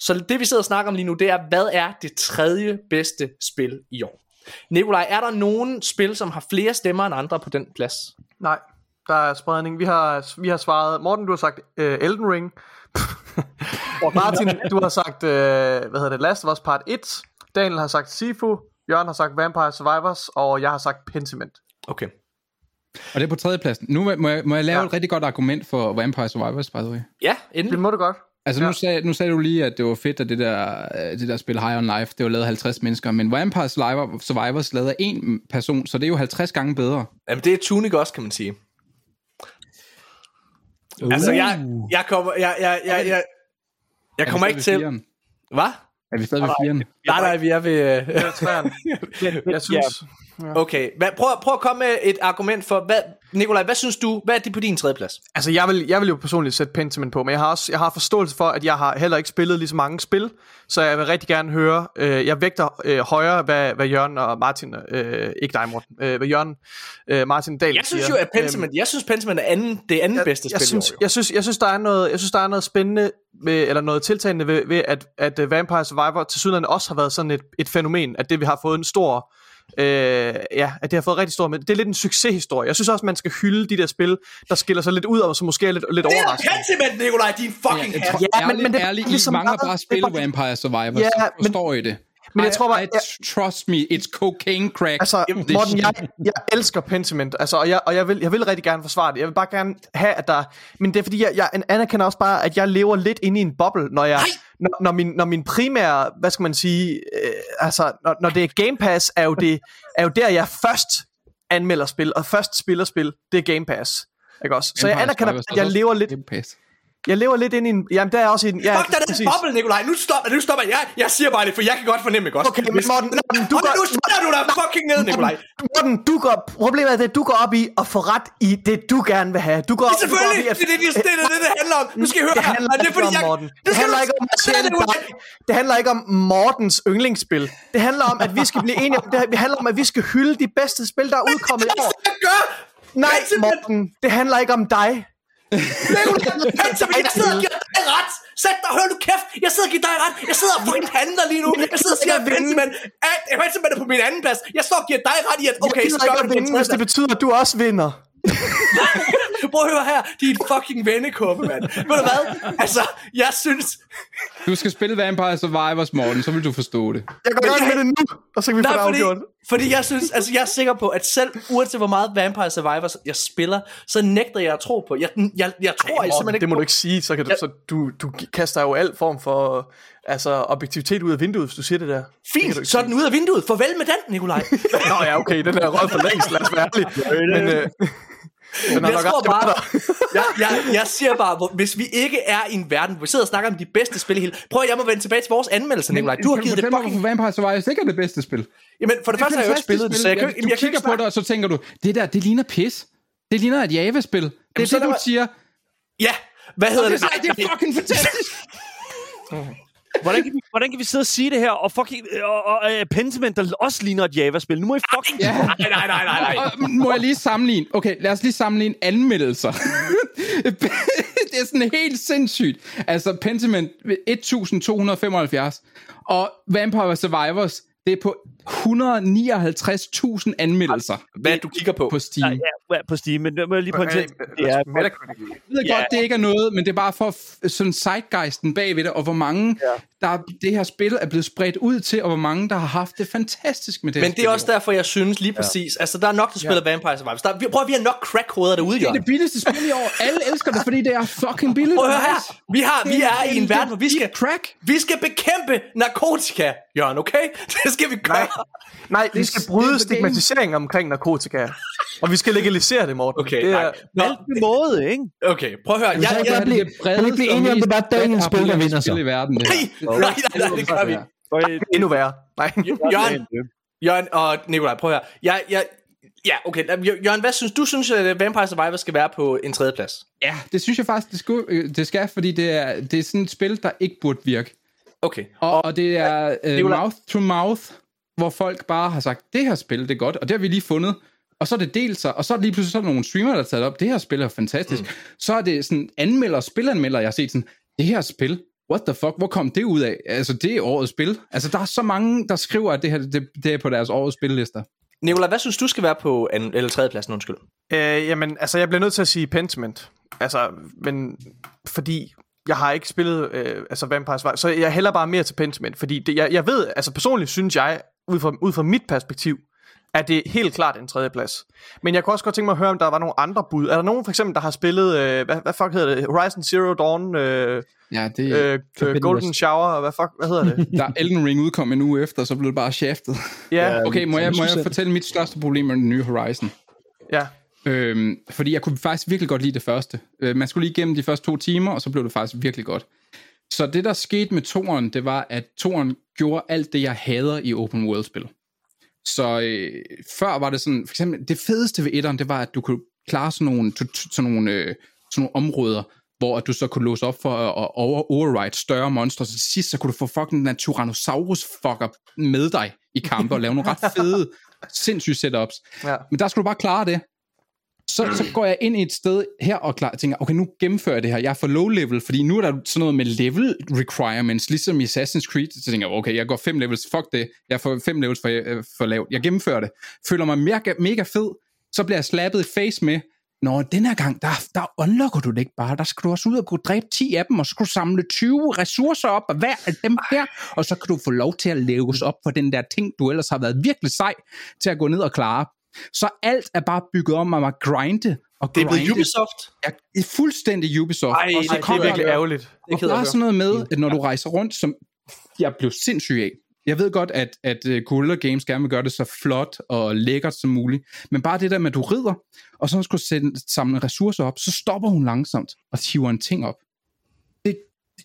S1: Så det vi sidder og snakker om lige nu, det er, hvad er det tredje bedste spil i år? Nikolaj, er der nogen spil, som har flere stemmer end andre på den plads?
S2: nej. Der er spredning. Vi har, vi har svaret... Morten, du har sagt uh, Elden Ring. Martin, du har sagt, uh, hvad hedder det, Last of Us Part 1. Daniel har sagt Sifu. Jørgen har sagt Vampire Survivors. Og jeg har sagt Pentiment.
S1: Okay.
S5: Og det er på tredjepladsen. Nu må jeg, må jeg lave
S2: Ja.
S5: et rigtig godt argument for Vampire Survivors, by the way.
S1: Ja,
S2: Det
S1: endelig.
S2: må du godt.
S5: Altså
S2: Ja.
S5: nu, sagde, nu sagde du lige, at det var fedt, at det der, øh, det der spil High on Life, det var lavet af 50 mennesker, men Vampire Survivor- Survivors lavet af en person, så det er jo 50 gange bedre.
S1: Jamen, det er Tunic også, kan man sige. Uh. Altså, jeg, jeg kommer, jeg, jeg, jeg, jeg, jeg kommer
S5: Er
S1: ikke til... Hvad?
S5: Er vi stadig ved fireren?
S1: Nej, nej, vi er ved... øh,
S2: er træerne. Jeg synes...
S1: Okay, hvad, prøv, prøv at komme med et argument for, hvad, Nikolaj, hvad synes du, hvad er det på din tredje plads?
S2: Altså, jeg vil, jeg vil jo personligt sætte Pentiment på, men jeg har også jeg har forståelse for, at jeg har heller ikke spillet lige så mange spil, så jeg vil rigtig gerne høre, øh, jeg vægter øh, højere, hvad, hvad Jørgen og Martin, øh, ikke dig Morten, øh, hvad Jørgen, øh, Martin Dahl
S1: Jeg synes
S2: siger.
S1: jo, at Pentiment, jeg synes Pentiment er anden, det anden bedste
S2: jeg
S1: spil.
S2: synes, jeg, synes, jeg, synes, der er noget, jeg synes, der er noget spændende, ved, eller noget tiltagende ved, ved at, at uh, Vampire Survivor til også har været sådan et, et fænomen, at det vi har fået en stor, øh, ja, at det har fået rigtig stor, men det er lidt en succeshistorie. Jeg synes også, man skal hylde de der spil, der skiller sig lidt ud, og som måske er lidt, lidt
S1: Det er
S2: overraskende.
S1: Pentiment, Nikolaj, din fucking
S5: jeg
S1: hat.
S2: Ja,
S5: ja,
S2: men- men det er
S5: ærligt,
S2: ligesom
S5: I mangler
S2: meget-
S5: bare
S2: er bare-
S5: Vampire Survivor,
S2: Ja, men-
S5: forstår I det.
S2: Men jeg
S5: I-
S2: tror bare-
S5: I, trust me, it's cocaine crack.
S2: Altså, Morten, jeg, jeg elsker Pentiment, altså, og, jeg, og jeg, vil, jeg vil rigtig gerne forsvare det. Jeg vil bare gerne have, at der... Men det er fordi, jeg, jeg anerkender også bare, at jeg lever lidt inde i en boble, når jeg... Når, når, min, når min primære, hvad skal man sige, øh, altså, når, når det er Game Pass, er jo, det, er jo der, jeg først anmelder spil, og først spiller spil, det er Game Pass. Ikke også? Så jeg anerkender, at jeg lever lidt,
S5: Game Pass.
S2: Jeg lever lidt ind i en... Jamen, der er også i en... Ja,
S1: Fuck dig, den
S2: præcis.
S1: boble, Nikolaj. Nu stopper, nu stopper jeg. Jeg siger bare det, for jeg kan godt fornemme, ikke også?
S2: Okay, men Morten, Morten, du
S1: du
S2: går-
S1: nu spiller du dig fucking ned, Nikolaj.
S2: Morten, du går, problemet er det, du går op i at få ret i det, du gerne vil have. Du går, du går
S1: Selvfølgelig,
S2: op i at,
S1: det er det, det, det, det, det handler om. Nu skal I høre
S2: det
S1: her.
S2: handler
S1: Og det er
S2: ikke
S1: fordi,
S2: om
S1: jeg...
S2: Morten. Det handler
S1: du-
S2: ikke om at tjene
S1: dig.
S2: Det handler ikke om Mortens yndlingsspil. Det handler om, at vi skal blive enige om det. Det handler om, at vi skal hylde de bedste spil, der er udkommet i år. Nej, Morten, det handler ikke om dig.
S1: Nikolaj, Pentiment, jeg sidder og giver dig ret. Sæt dig, hør nu kæft. Jeg sidder og giver dig ret. Jeg sidder og fucking handler lige nu. Jeg sidder og siger, at Pentiment, at Pentiment er på min anden plads. Jeg står og giver dig ret i, at okay, så gør
S2: ikke vinde, hvis det betyder, at du også vinder.
S1: Prøv at høre her. De er en fucking vennekuppe, mand. Ved du hvad? Altså, jeg synes...
S5: Du skal spille Vampire Survivors, Morten, så vil du forstå det.
S2: Jeg går
S1: jeg-
S2: med det nu, og så kan vi få det
S1: Nej, fordi,
S2: afgjort.
S1: Fordi jeg synes, altså jeg er sikker på, at selv uanset hvor meget Vampire Survivors jeg spiller, så nægter jeg at tro på. Jeg, jeg, jeg tror Ej,
S2: Morten,
S1: simpelthen ikke
S2: det må
S1: på.
S2: du ikke sige, så, kan du,
S1: Ja.
S2: så du, du kaster jo al form for altså, objektivitet ud af vinduet, hvis du siger det der. Det
S1: Fint,
S2: ikke
S1: så er den ud af vinduet. Farvel med den, Nikolaj.
S2: Nå ja, okay, den er rød for længst, lad os være ærlige. Men, øh, den
S1: jeg
S2: nok
S1: tror bare, jeg, jeg, jeg siger bare, hvis vi ikke er i en verden, hvor vi sidder og snakker om de bedste spil i hele... Prøv at jeg må vende tilbage til vores anmeldelse, Nikolaj. Du har givet det
S5: mig,
S1: fucking...
S5: hvorfor Vampire Survivors ikke er det bedste spil.
S1: Jamen, for det første har jeg jo ikke spillet det, så jeg kan,
S5: du
S1: jeg
S5: kigger på det, og så tænker du, det der, det ligner pis. Det ligner et Java-spil. Det er
S1: så
S5: det, du
S1: mig-
S5: siger.
S1: Ja, hvad hedder
S5: Det
S1: det?
S5: er, det er fucking fantastisk.
S4: Hvordan kan, vi, hvordan kan vi sidde og sige det her, og fucking og, og, uh, Pentiment, der også ligner et Java-spil? Nu må I fucking...
S5: Ja.
S1: Nej, nej, nej, nej, nej.
S5: Og må jeg lige sammenligne? Okay, lad os lige sammenligne anmeldelser. det er sådan helt sindssygt. Altså, Pentiment 1275, og Vampire Survivors, det er på 159.000 anmeldelser
S1: Hvad du kigger på.
S5: på Steam.
S4: Ja, ja, på Steam, men det må jeg lige pointere. Det er.
S5: Jeg ved
S4: Ja.
S5: godt, det ikke er noget, men det er bare for sådan zeitgeisten bagved det, og hvor mange ja. der det her spil er blevet spredt ud til, og hvor mange der har haft det fantastisk med det
S1: Men det er også derfor, jeg synes lige præcis, altså der er nok, der spiller Vampire Survivors. Der, vi, prøv at vi har nok crackhoveder derude,
S5: Det er
S1: Jørgen.
S5: det billigste spil i år. Alle elsker det, fordi det er fucking billigt.
S1: Prøv at høre her. Vi, har, vi er i en verden, hvor vi skal,
S5: Crack.
S1: vi skal bekæmpe narkotika, Jørgen, okay? Det skal vi gøre.
S2: Nej, vi
S5: Det-
S2: skal bryde
S5: er the
S2: stigmatisering omkring narkotika. Og vi skal legalisere det, Morten.
S1: Okay,
S2: det
S1: nej.
S2: er,
S1: Nå,
S4: en måde, ikke?
S1: okay, prøv at høre. Jeg, jeg, jeg,
S3: jeg blive- kan vi blive enige om, det bare er dagens spil, der vinder så?
S5: i verden,
S1: nej, nej, nej, nej, det gør vi. ikke.
S2: endnu værre. Nej.
S1: Jørgen, Jørgen og Nikolaj, prøv at høre. Jeg, jeg, ja, okay. Jørgen, hvad synes du? synes, at Vampire Survivors skal være på en tredje plads?
S5: Ja, det synes jeg faktisk, det, skulle, øh, det skal, fordi det er, det er sådan et spil, der ikke burde virke.
S1: Okay.
S5: Og, og det er uh,
S1: Nikolaj-
S5: mouth to mouth, hvor folk bare har sagt, det her spil, det er godt, og det har vi lige fundet. Og så er det delt sig, og så er det lige pludselig så er der nogle streamere, der har taget op, det her spil er fantastisk. Mm. Så er det sådan anmelder, spilanmelder, jeg har set sådan, det her spil, what the fuck, hvor kom det ud af? Altså, det er årets spil. Altså, der er så mange, der skriver, at det her det, det er på deres årets spillister.
S1: Nikolaj, hvad synes du skal være på en, eller tredje pladsen, undskyld?
S2: Øh, jamen, altså, jeg bliver nødt til at sige Pentiment. Altså, men fordi jeg har ikke spillet øh, altså Vampire Survivor, så jeg hælder bare mere til Pentiment, fordi det, jeg, jeg ved, altså personligt synes jeg, ud fra, ud fra mit perspektiv, at det er helt klart en tredje plads. Men jeg kunne også godt tænke mig at høre, om der var nogle andre bud. Er der nogen for eksempel, der har spillet, øh, hvad, hvad fuck hedder det, Horizon Zero Dawn, øh,
S5: Ja, det,
S2: øh, øh,
S3: Forbidden
S2: Golden
S3: West.
S2: Shower, og hvad fuck, hvad hedder det?
S5: der Elden Ring udkom en uge efter, så blev det bare shaftet.
S2: Ja,
S5: Okay, må jeg, må jeg- fortælle mit største problem med den nye Horizon?
S2: ja.
S5: Øhm, fordi jeg kunne faktisk virkelig godt lide det første. Øh, man skulle lige igennem de første to timer, og så blev det faktisk virkelig godt. Så det, der skete med toren, det var, at toren gjorde alt det, jeg hader i open world-spil. Så øh, før var det sådan, for eksempel, det fedeste ved etteren, det var, at du kunne klare sådan nogle, sådan nogle, øh, sådan nogle områder, hvor du så kunne låse op for at over override større monstre, så til sidst så kunne du få fucking den Tyrannosaurus fucker med dig i kampe og lave nogle ret fede, sindssyge setups. Ja. Men der skulle du bare klare det. Så, så går jeg ind i et sted her og klar, tænker, okay, nu gennemfører jeg det her. Jeg er for low level, fordi nu er der sådan noget med level requirements, ligesom i Assassin's Creed. Så tænker jeg, okay, jeg går fem levels, fuck det. Jeg får fem levels for, øh, for lavt. Jeg gennemfører det. Føler mig mega, mega fed. Så bliver jeg slappet i face med, Nå, den her gang, der, der unlocker du det ikke bare. Der skal du også ud og kunne dræbe 10 af dem, og så skal du samle 20 ressourcer op af hver af dem her, og så kan du få lov til at leves op for den der ting, du ellers har været virkelig sej til at gå ned og klare. Så alt er bare bygget om at grinde og
S1: Det er blevet Ubisoft?
S5: Ja, er fuldstændig Ubisoft.
S2: Ej, og så det er virkelig ærgerligt.
S5: Det er sådan noget med, at når du rejser rundt, som jeg blev sindssyg af, jeg ved godt, at, at uh, Guerrilla Games gerne vil gøre det så flot og lækkert som muligt, men bare det der med, at du rider, og så skal du samle ressourcer op, så stopper hun langsomt og hiver en ting op.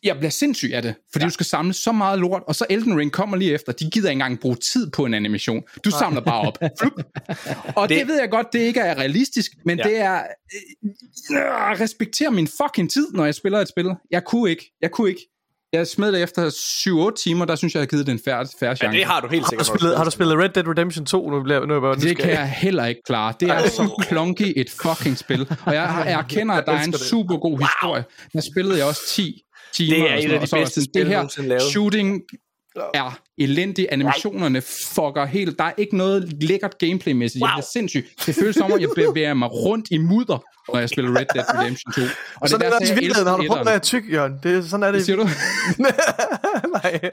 S5: Jeg bliver sindssyg af det, fordi ja. du skal samle så meget lort, og så Elden Ring kommer lige efter. De gider ikke engang bruge tid på en animation. Du samler bare op. og det, det ved jeg godt, det ikke er realistisk, men ja. det er... Øh, respekter min fucking tid, når jeg spiller et spil. Jeg kunne ikke. Jeg kunne ikke. Jeg smed det efter 7-8 timer, der synes jeg, jeg har givet det en færre, færre chance.
S1: Ja, det har du helt sikkert.
S2: Har du spillet, har du spillet Red Dead Redemption 2? Nu bliver, nu er jeg
S5: det kan jeg heller ikke klare. Det er så klonky et fucking spil. Og jeg, jeg erkender, at der er en super god historie. Der spillede jeg også 10 timer.
S1: Det er et af de bedste spil,
S5: det her shooting er elendig. Animationerne fucker helt. Der er ikke noget lækkert gameplay-mæssigt. Wow. Jeg er sindssygt. Det føles som om, jeg bevæger mig rundt i mudder, når jeg spiller Red Dead Redemption 2.
S2: Og sådan det er det også i virkeligheden. Har du prøvet at være tyk, Jørgen? Det, er, sådan er det.
S5: Hvad siger du?
S1: Nej.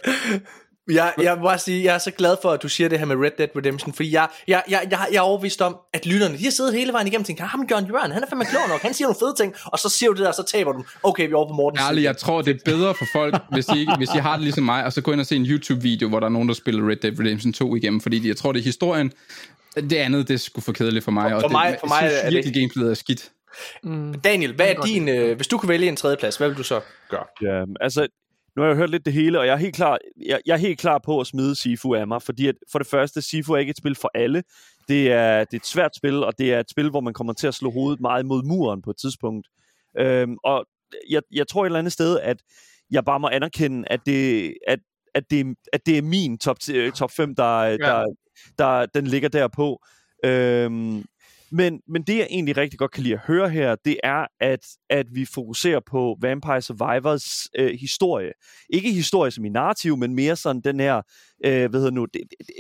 S1: Jeg, jeg må bare sige, jeg er så glad for, at du siger det her med Red Dead Redemption, fordi jeg, jeg, jeg, jeg, jeg er overvist om, at lytterne, de har siddet hele vejen igennem og tænkt, ham John Jørgen, han er fandme klog nok, han siger nogle fede ting, og så siger du det der, og så taber du Okay, vi er over på Morten.
S5: Ærligt, jeg tror, det er bedre for folk, hvis de, ikke, hvis de har det ligesom mig, og så gå ind og se en YouTube-video, hvor der er nogen, der spiller Red Dead Redemption 2 igennem, fordi jeg tror, det er historien. Det andet, det er sgu for kedeligt for mig, for,
S1: og
S5: mig,
S1: det, for mig
S5: jeg synes virkelig, gameplayet er skidt.
S1: Mm. Daniel, hvad er din, øh, hvis du kunne vælge en tredjeplads, hvad vil du så gøre?
S4: Ja, altså, nu har jeg hørt lidt det hele, og jeg er helt klar, jeg, jeg er helt klar på at smide Sifu af mig, fordi at for det første, Sifu er ikke et spil for alle. Det er, det er et svært spil, og det er et spil, hvor man kommer til at slå hovedet meget mod muren på et tidspunkt. Øhm, og jeg, jeg tror et eller andet sted, at jeg bare må anerkende, at det, at, at det, at det er min top, top 5, der, ja. der, der, den ligger der på. Øhm, men, men det, jeg egentlig rigtig godt kan lide at høre her, det er, at, at vi fokuserer på Vampire Survivors øh, historie. Ikke historie som i narrativ, men mere sådan den her, øh, hvad hedder nu,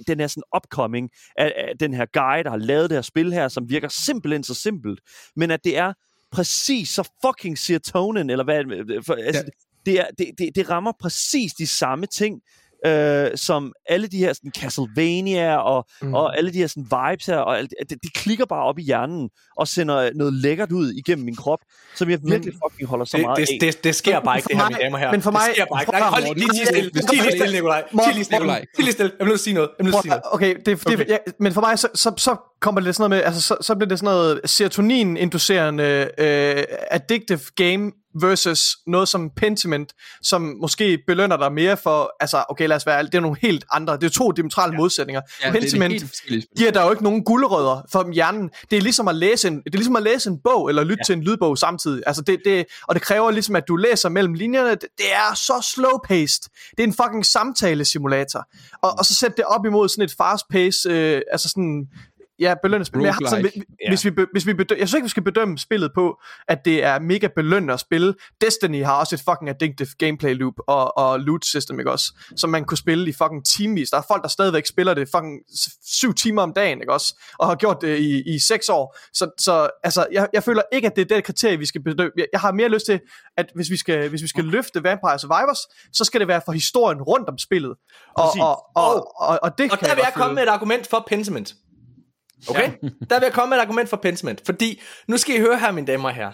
S4: den her sådan upcoming af, af den her guy, der har lavet det her spil her, som virker simpelthen så simpelt, men at det er præcis så fucking serotonin, eller hvad, for, altså, ja. det, er, det, det, det rammer præcis de samme ting, øh, som alle de her sådan Castlevania og, mm. og alle de her sådan vibes her, og alt, det, de klikker bare op i hjernen og sender noget lækkert ud igennem min krop, som jeg virkelig fucking holder så
S1: det,
S4: meget
S1: det,
S4: af.
S1: Det, det sker bare ikke, det her, mine damer her.
S2: Men for mig...
S1: Det sker bare ikke. Nej, hold lige, lige stille. Lige lige stille, Nikolaj. Lige stille. Lige stille. Jeg vil nødt sige noget. Jeg vil nødt sige noget.
S2: Okay, det, det, okay. Ja, men for mig, så, så, så kommer det sådan noget med, altså så, så bliver det sådan noget serotonin-inducerende uh, addictive game versus noget som Pentiment, som måske belønner dig mere for, altså okay lad os være det er nogle helt andre, det er to diametrale ja. modsætninger. Ja, Pentiment giver der jo ikke nogen guldrødder for hjernen. Det er ligesom at læse en, det er ligesom at læse en bog, eller lytte ja. til en lydbog samtidig. Altså det, det, og det kræver ligesom, at du læser mellem linjerne. Det, det er så slow-paced. Det er en fucking samtale-simulator. Og, og så sæt det op imod sådan et fast-paced, øh, altså sådan Ja, belønningsspil. Men altså, hvis, yeah. hvis vi, hvis vi bedøm, jeg synes ikke, vi skal bedømme spillet på, at det er mega belønnende at spille. Destiny har også et fucking addictive gameplay loop og, og loot system, ikke også? Som man kunne spille i fucking timevis. Der er folk, der stadigvæk spiller det fucking syv timer om dagen, ikke også? Og har gjort det i, i seks år. Så, så altså, jeg, jeg føler ikke, at det er det kriterie, vi skal bedømme. Jeg, jeg har mere lyst til, at hvis vi skal, hvis vi skal løfte Vampire Survivors, så skal det være for historien rundt om spillet. Og, og, og, og, og, og det
S1: og
S2: kan
S1: der vil jeg komme med et argument for Pentiment. Okay? Ja. Der vil jeg komme med et argument for Pentiment. Fordi, nu skal I høre her, mine damer og herrer.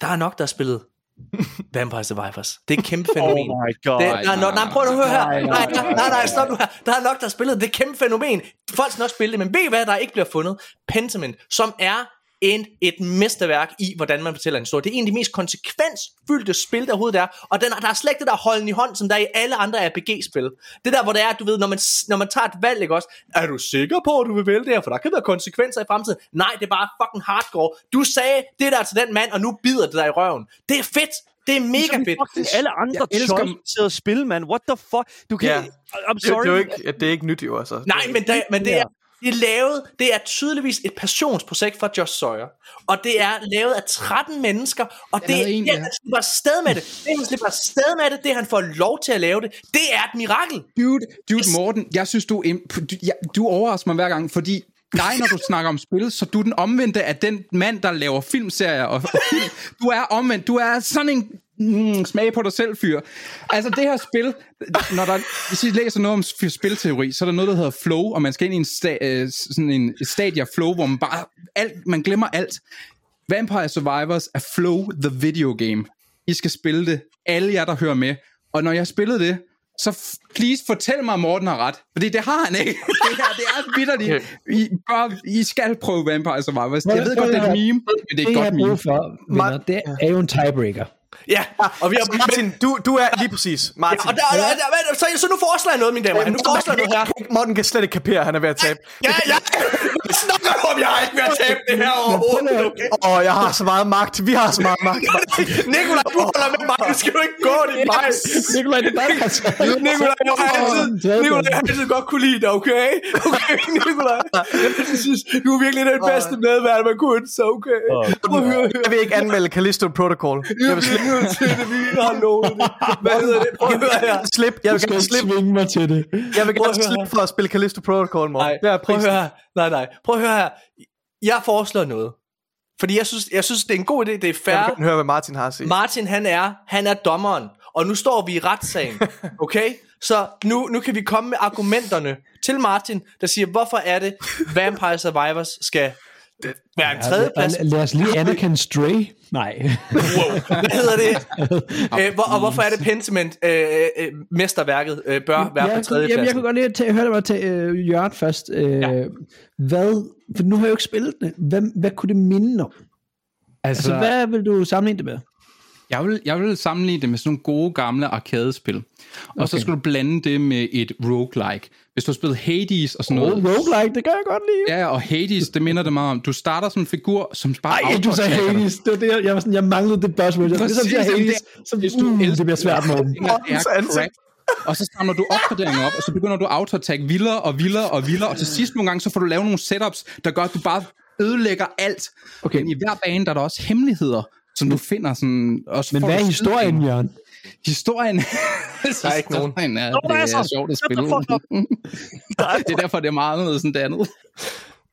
S1: Der er nok, der har spillet Vampire Survivors. Det er et kæmpe fænomen.
S4: Oh my god.
S1: Det, der er nok, nej, prøv at høre her. Nej, nej, nej, nej, stop nu her. Der er nok, der har spillet. Det er et kæmpe fænomen. Folk skal nok spille det, men ved hvad, der ikke bliver fundet? Pentiment, som er en, et mesterværk i, hvordan man fortæller en historie. Det er en af de mest konsekvensfyldte spil, der overhovedet er, og den, der er slet ikke det der holden i hånd, som der er i alle andre RPG-spil. Det der, hvor det er, du ved, når man, når man tager et valg, ikke også, er du sikker på, at du vil vælge det her, for der kan være konsekvenser i fremtiden. Nej, det er bare fucking hardcore. Du sagde det der til den mand, og nu bider det dig i røven. Det er fedt. Det er mega
S4: Som
S1: fedt.
S4: fucking alle andre
S5: Jeg elsker-
S4: choice at spille, man. What the fuck? Du kan...
S2: Ja.
S4: I'm
S2: Det,
S4: sorry.
S2: det, er jo ikke, det er ikke nyt jo, altså.
S1: Nej, men, der, men det er det er lavet, det er tydeligvis et passionsprojekt fra Josh Sawyer. Og det er lavet af 13 mennesker, og det, det
S5: en,
S1: er,
S5: ja.
S1: han slipper afsted med det. Det, han slipper afsted med det, det han får lov til at lave det, det er et mirakel.
S5: Dude, dude Morten, jeg synes, du, er ja, du overrasker mig hver gang, fordi dig, når du snakker om spil, så du er den omvendte af den mand, der laver filmserier og, og film. Du er omvendt. Du er sådan en mm, smag på dig selv fyr. Altså det her spil, når der, hvis I læser noget om sp- spilteori, så er der noget, der hedder flow, og man skal ind i en, sta- øh, sådan en stadie af flow, hvor man bare alt, man glemmer alt. Vampire Survivors er flow the video game. I skal spille det, alle jer, der hører med. Og når jeg har spillet det, så please fortæl mig, at Morten har ret. Fordi det har han ikke. Det, her, det er vidderligt. I, bare, I skal prøve Vampire Survivors. Jeg ved godt, det er et meme, men det er
S3: Det,
S5: et
S3: jeg har
S5: godt meme.
S3: brug for, venner, det er jo en tiebreaker.
S1: Ja, og vi har...
S2: Altså, Martin, du, du er lige præcis. Martin.
S1: Ja, og der, der, der, der, så, så nu foreslår jeg noget, mine damer. Nu foreslår jeg noget her.
S2: Morten kan slet ikke kapere, at han er ved at tabe.
S1: Ja, ja. Hvad snakker du om? Jeg har ikke været tabt det her overhovedet. Okay.
S2: Åh, jeg har så meget magt. Vi har så meget magt.
S1: Nikolaj, du holder med mig. Nu skal du ikke gå din vej.
S3: Nikolaj, det er dig, taget.
S1: Nikolaj, jeg har altid, Nikolaj, jeg altid godt kunne lide dig, okay? Okay, Nikolaj. Jeg synes, du er virkelig den bedste medvært, man kunne sig, okay? At.
S2: Jeg vil ikke anmelde Callisto Protocol. Jeg vil
S1: nødt til det, vi har lovet det. Hvad hedder det? Prøv at høre her.
S2: Slip. Jeg vil
S3: skal
S2: gerne slippe.
S3: svinge mig til det.
S2: Jeg vil gerne slippe for at spille Callisto Protocol, Morten.
S1: Nej, prøv at høre her. Nej, nej. Prøv at høre her. Jeg foreslår noget. Fordi jeg synes, jeg synes det er en god idé. Det er
S2: Jeg
S1: fair.
S2: gerne høre, hvad Martin har at sige.
S1: Martin, han er, han er dommeren. Og nu står vi i retssagen. Okay? Så nu, nu kan vi komme med argumenterne til Martin, der siger, hvorfor er det, Vampire Survivors skal være en tredjeplads.
S3: Og lad os lige anerkende Stray. Nej.
S1: Wow. Hvad hedder det? Æ, hvor, og hvorfor er det Pentiment, øh, øh, mesterværket, øh, bør være på
S3: jeg, jeg,
S1: tredjepladsen?
S3: jeg kunne godt lige tage, høre dig bare til øh, Jørgen først. Øh, ja. Hvad, for nu har jeg jo ikke spillet det. Hvad, hvad kunne det minde om? Altså, altså hvad vil du sammenligne det med?
S5: Jeg vil, jeg vil sammenligne det med sådan nogle gode gamle arkadespil. Og okay. så skal du blande det med et roguelike. Hvis du har spillet Hades og sådan
S3: Oh,
S5: noget.
S3: roguelike, det kan jeg godt lide.
S5: Ja, og Hades, det minder det meget om. Du starter som en figur, som bare
S3: Ej, du sagde. Hades. Det var det, jeg, jeg, var sådan, jeg manglede det buzzword. Jeg,
S5: Præcis,
S3: ligesom
S5: jamen,
S3: Hades,
S5: det-
S3: så
S5: hvis du
S3: uh,
S5: elsker
S3: det bliver svært, Morten.
S5: Det. Og så samler du opgraderinger op, og så begynder du at auto-attack vildere og vildere og vildere, og til sidst nogle gange, så får du lavet nogle setups, der gør, at du bare ødelægger alt.
S3: Okay.
S5: Men i hver bane, der er der også hemmeligheder, som du finder sådan... Også
S3: Men hvad er historien. Jørgen?
S5: Historien...
S1: Der er ikke nogen.
S5: Historien er,
S4: Nå, er
S5: det er
S4: så.
S5: sjovt at spille.
S4: up.
S5: det er derfor, det er meget anderledes end det andet.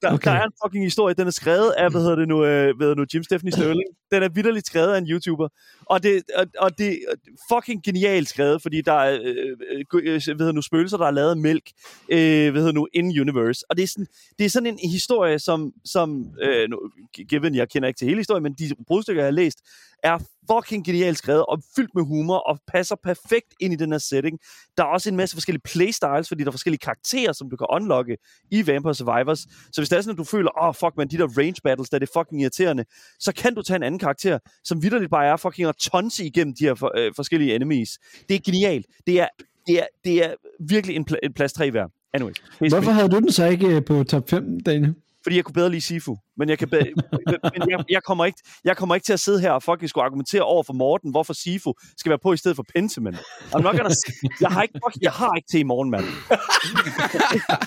S4: Der,
S3: Okay.
S4: okay. der er en fucking historie, den er skrevet af, hvad hedder det nu, øh, hvad hedder det nu Jim Stephanie Sterling. Den er vidderligt skrevet af en YouTuber. Og det, og, og det er fucking genialt skrevet, fordi der er, øh, øh, øh, hvad hedder nu, spøgelser, der har lavet mælk, øh, hvad hedder nu, in universe. Og det er sådan, det er sådan en historie, som, som øh, nu, given, jeg kender ikke til hele historien, men de brudstykker, jeg har læst, er fucking genialt skrevet og fyldt med humor og passer perfekt ind i den her setting. Der er også en masse forskellige playstyles, fordi der er forskellige karakterer, som du kan unlocke i Vampire Survivors. Så hvis det er sådan, at du føler, åh oh, fuck man, de der range battles, der er det fucking irriterende, så kan du tage en anden karakter, som vidderligt bare er fucking at tonse igennem de her for, øh, forskellige enemies. Det er genialt. Det er, det er, det er virkelig en, pla- en plads 3 værd. Anyway.
S3: Hvorfor havde du den så ikke øh, på top 5, Dane?
S4: Fordi jeg kunne bedre lide Sifu. Men jeg, kan be- men jeg, jeg, kommer ikke, jeg kommer ikke til at sidde her og fucking skulle argumentere over for Morten, hvorfor Sifu skal være på i stedet for Pentiment. I'm not gonna, jeg, har ikke, fuck- jeg har ikke til i morgen, mand.